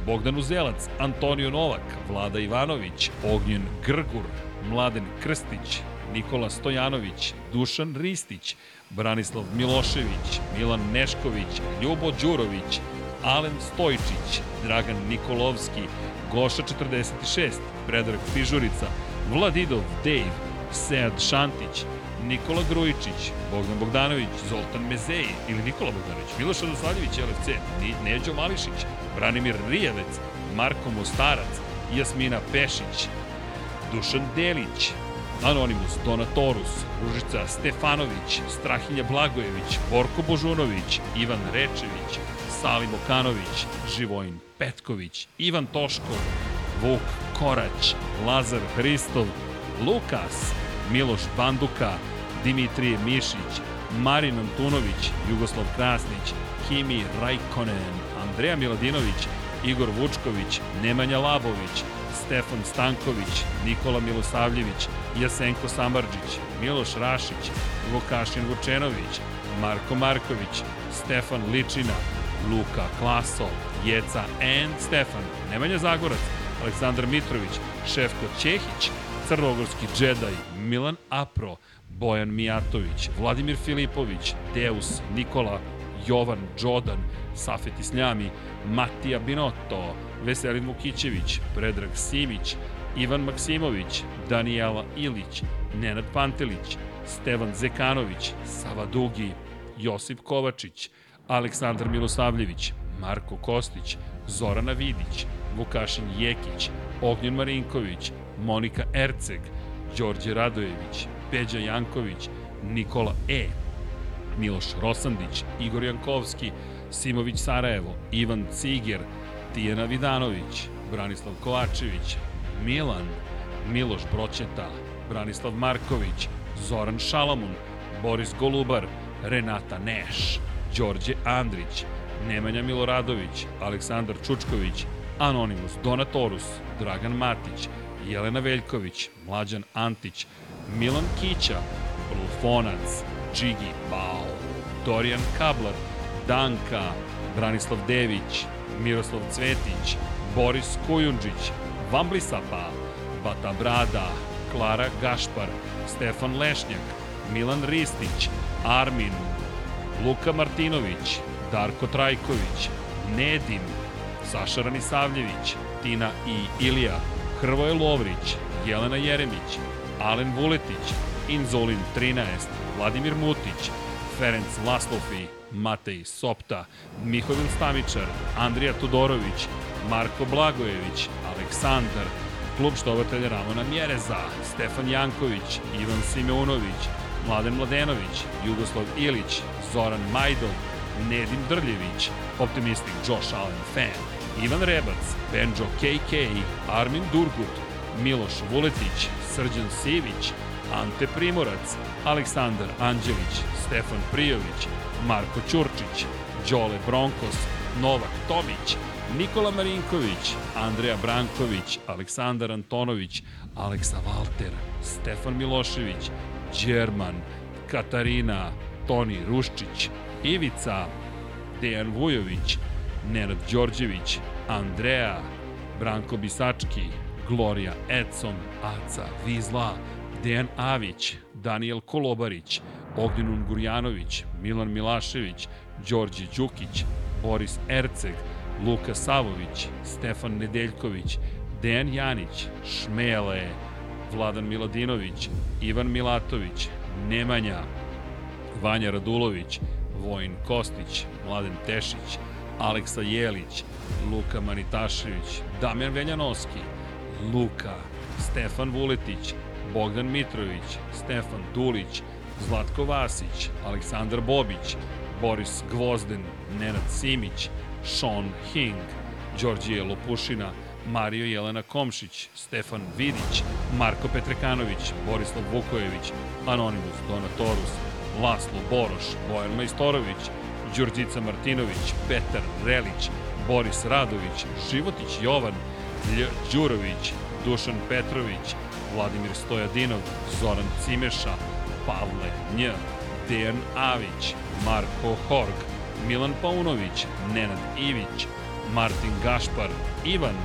Bogdan Uzelac, Antonio Novak, Vlada Ivanović, Ognjen Grgur, Mladen Krstić, Nikola Stojanović, Dušan Ristić, Branislav Milošević, Milan Nešković, Ljubo Đurović, Alen Stojčić, Dragan Nikolovski, Goša 46, Predrag Fižurica, Vladidov Dave, Sead Šantić, Nikola Grujičić, Bogdan Bogdanović, Zoltan Mezeji ili Nikola Bogdanović, Miloš Radosavljević, LFC, Neđo Mališić, Branimir Rijevec, Marko Mostarac, Jasmina Pešić, Dušan Delić, Anonimus, Donatorus, Ružica Stefanović, Strahinja Blagojević, Borko Božunović, Ivan Rečević, Salim Okanović, Živojin Petković, Ivan Toškov, Vuk Korać, Lazar Hristov, Lukas, Miloš Banduka, Dimitrije Mišić, Marin Antunović, Jugoslav Krasnić, Kimi Rajkonen, Andreja Miladinović, Igor Vučković, Nemanja Labović, Stefan Stanković, Nikola Milosavljević, Jasenko Samardžić, Miloš Rašić, Vukašin Vučenović, Marko Marković, Stefan Ličina, Luka Klaso, Jeca and Stefan, Nemanja Zagorac, Aleksandar Mitrović, Šefko Ćehić, Crnogorski džedaj, Milan Apro, Bojan Mijatović, Vladimir Filipović, Deus, Nikola, Jovan Đodan, Safet Isljami, Matija Binotto, Veselin Vukićević, Predrag Simić, Ivan Maksimović, Danijela Ilić, Nenad Pantelić, Stevan Zekanović, Sava Dugi, Josip Kovačić, Aleksandar Milosavljević, Marko Kostić, Zorana Vidić, Vukašin Jekić, Ognjen Marinković, Monika Erceg, Đorđe Radojević, Peđa Janković, Nikola E, Miloš Rosandić, Igor Jankovski, Simović Sarajevo, Ivan Ciger, Tijena Vidanović, Branislav Kovačević, Milan, Miloš Broćeta, Branislav Marković, Zoran Šalamun, Boris Golubar, Renata Neš, Đorđe Andrić, Nemanja Miloradović, Aleksandar Čučković, Anonimus Donatorus, Dragan Matić, Jelena Veljković, Mlađan Antić, Milan Kića, Lufonac, Džigi Bao, Dorijan Kablar, Danka, Branislav Dević, Miroslav Cvetić, Boris Kujundžić, Vamblisapa, Bata Brada, Klara Gašpar, Stefan Lešnjak, Milan Ristić, Armin, Luka Martinović, Darko Trajković, Nedim, Saša Ranisavljević, Tina i Ilija, Hrvoje Lovrić, Jelena Jeremić, Alen Vuletić, Inzolin 13, Vladimir Mutić, Ferenc Laslofi, Matej Sopta, Mihovil Stamičar, Andrija Todorović, Marko Blagojević, Aleksandar, klub štovatelja Ramona Mjereza, Stefan Janković, Ivan Simeunović, Mladen Mladenović, Jugoslav Ilić, Zoran Majdov, Nedim Drljević, Optimistik Josh Allen Fan, Ivan Rebac, Benjo KK, Armin Durgut, Miloš Vuletić, Srđan Sivić, Ante Primorac, Aleksandar Anđelić, Stefan Prijović, Marko Ćurčić, Đole Bronkos, Novak Tomić, Nikola Marinković, Andreja Branković, Aleksandar Antonović, Aleksa Valter, Stefan Milošević, Đerman, Katarina, Toni Ruščić, Ivica, Dejan Vujović, Nenad Đorđević, Andreja, Branko Bisački, Gloria Edson, Aca Vizla, Dejan Avić, Daniel Kolobarić, Ognjen Ungurjanović, Milan Milašević, Đorđe Đukić, Boris Erceg, Luka Savović, Stefan Nedeljković, Dejan Janić, Šmele, Vladan Miladinović, Ivan Milatović, Nemanja, Vanja Radulović, Vojin Kostić, Mladen Tešić, Aleksa Jelić, Luka Manitašević, Damjan Veljanoski, Luka, Stefan Vuletić, Bogdan Mitrović, Stefan Dulić, Zlatko Vasić, Aleksandar Bobić, Boris Gvozden, Nenad Simić, Sean Hing, Đorđije Lopušina, Mario Jelena Komšić, Stefan Vidić, Marko Petrekanović, Borislav Vukojević, Anonimus Donatorus, Laslo Boroš, Bojan Majstorović, Đurđica Martinović, Petar Relić, Boris Radović, Životić Jovan, Lj. Đurović, Dušan Petrović, Vladimir Stojadinov, Zoran Cimeša, Pavle Nj, Dejan Avić, Marko Horg, Milan Paunović, Nenad Ivić, Martin Gašpar, Ivan,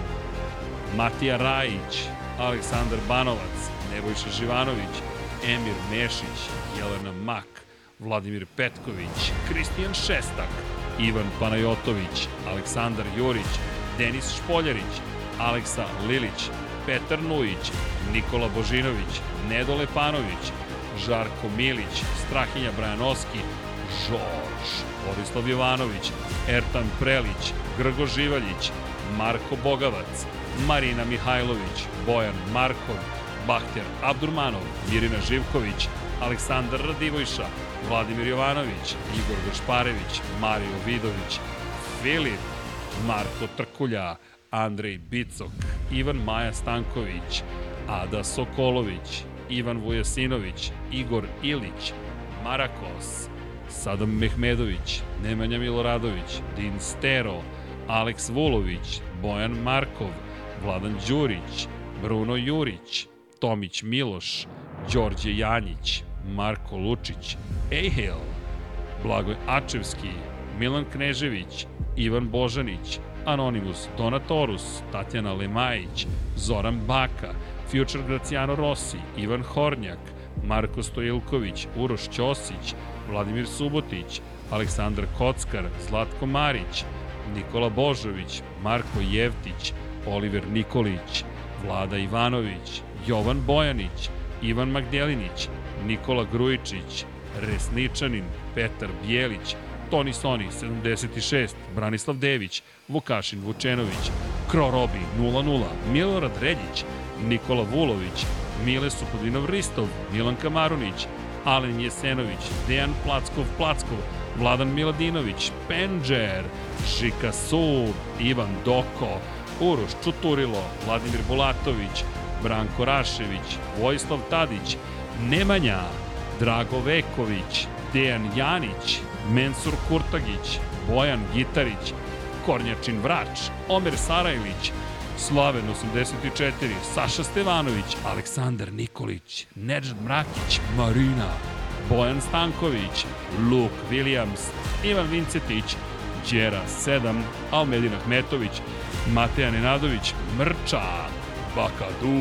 Matija Rajić, Aleksandar Banovac, Nebojša Živanović, Emir Mešić, Jelena Mak, Vladimir Petković, Kristijan Šestak, Ivan Panajotović, Aleksandar Jurić, Denis Špoljarić, Aleksa Lilić, Petar Nujić, Nikola Božinović, Nedo Lepanović, Žarko Milić, Strahinja Brajanoski, Žorž, Borislav Jovanović, Ertan Prelić, Grgo Živaljić, Marko Bogavac, Marina Mihajlović, Bojan Markov, Bahter Abdurmanov, Mirina Živković, Aleksandar Radivojša, Vladimir Jovanović, Igor Gašparević, Mario Vidović, Filip, Marko Trkulja, Andrej Bicok, Ivan Maja Stanković, Ada Sokolović, Ivan Vujasinović, Igor Ilić, Marakos, Sadam Mehmedović, Nemanja Miloradović, Din Stero, Aleks Vulović, Bojan Markov, Vladan Đurić, Bruno Jurić, Tomić Miloš, Đorđe Janjić, Marko Lučić, Ejhel, Blagoj Ačevski, Milan Knežević, Ivan Božanić, Anonimus, Donatorus, Tatjana Lemajić, Zoran Baka, Future Graciano Rossi, Ivan Hornjak, Marko Stojilković, Uroš Ćosić, Vladimir Subotić, Aleksandar Kockar, Zlatko Marić, Nikola Božović, Marko Jevtić, Oliver Nikolić, Vlada Ivanović, Jovan Bojanić, Ivan Magdelinić, Nikola Grujičić, Resničanin, Petar Bijelić, Toni Soni 76, Branislav Dević, Vukašin Vučenović, Kro Robi 00, Milorad Reljić, Nikola Vulović, Mile Sukodinov Ristov, Milan Kamarunić, Alen Jesenović, Dejan Plackov Plackov, Vladan Miladinović, Penđer, Žika Sub, Ivan Doko, Uroš Čuturilo, Vladimir Bulatović, Branko Rašević, Vojislav Tadić, Nemanja, Drago Veković, Dejan Janić, Mensur Kurtagić, Bojan Gitarić, Kornjačin Vrač, Omer Sarajlić, Slaven 84, Saša Stevanović, Aleksandar Nikolić, Nedžad Mrakić, Marina, Bojan Stanković, Luke Williams, Ivan Vincetić, Đera 7, Almedin Ahmetović, Mateja Nenadović, Mrča, Bakadu,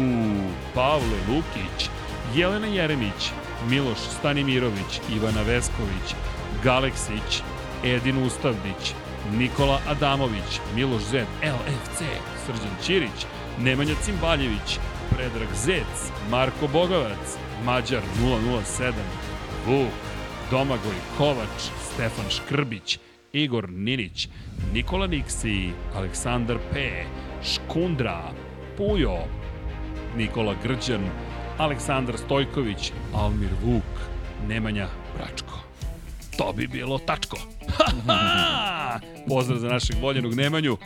Pavle Lukić, Jelena Jeremić, Miloš Stanimirović, Ivana Vesković, Galeksić, Edin Ustavdić, Nikola Adamović, Miloš Zed, LFC, Srđan Ćirić, Nemanja Cimbaljević, Predrag Zec, Marko Bogovac, Mađar 007, Vuk, Domagoj Kovač, Stefan Škrbić, Igor Ninić, Nikola Niksi, Aleksandar P, Škundra, Pujo, Nikola Grđan, Aleksandar Stojković, Almir Vuk, Nemanja Bračko. To bi bilo tačko. Pozdrav za našeg voljenog Nemanju.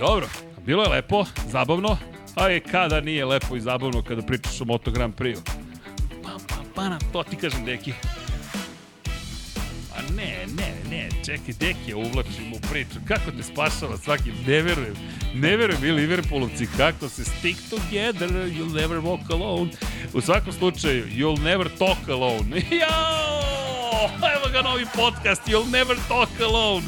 Dobro, bilo je lepo, zabavno, a je kada nije lepo i zabavno kada pričaš o Moto Grand Prix-u. Pa, pa, pa, to ti kažem, deki. A ne, ne, ne, čekaj, deki je uvlačim u priču. Kako te spašava svaki, ne verujem. Ne verujem i Liverpoolovci kako se stick together, you'll never walk alone. U svakom slučaju, you'll never talk alone. [LAUGHS] Jao! Evo ga novi podcast, you'll never talk alone.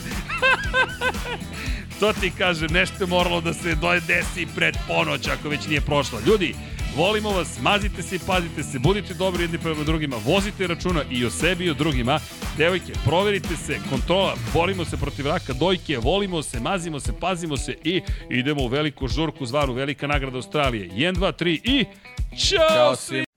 [LAUGHS] to ti kažem, nešto je moralo da se desi pred ponoć, ako već nije prošlo. Ljudi, volimo vas, mazite se i pazite se, budite dobri jedni prema drugima, vozite računa i o sebi i o drugima. Devojke, proverite se, kontrola, borimo se protiv raka dojke, volimo se, mazimo se, pazimo se i idemo u veliku žurku zvanu Velika nagrada Australije. 1, 2, 3 i... Ćao,
Ćao
svima!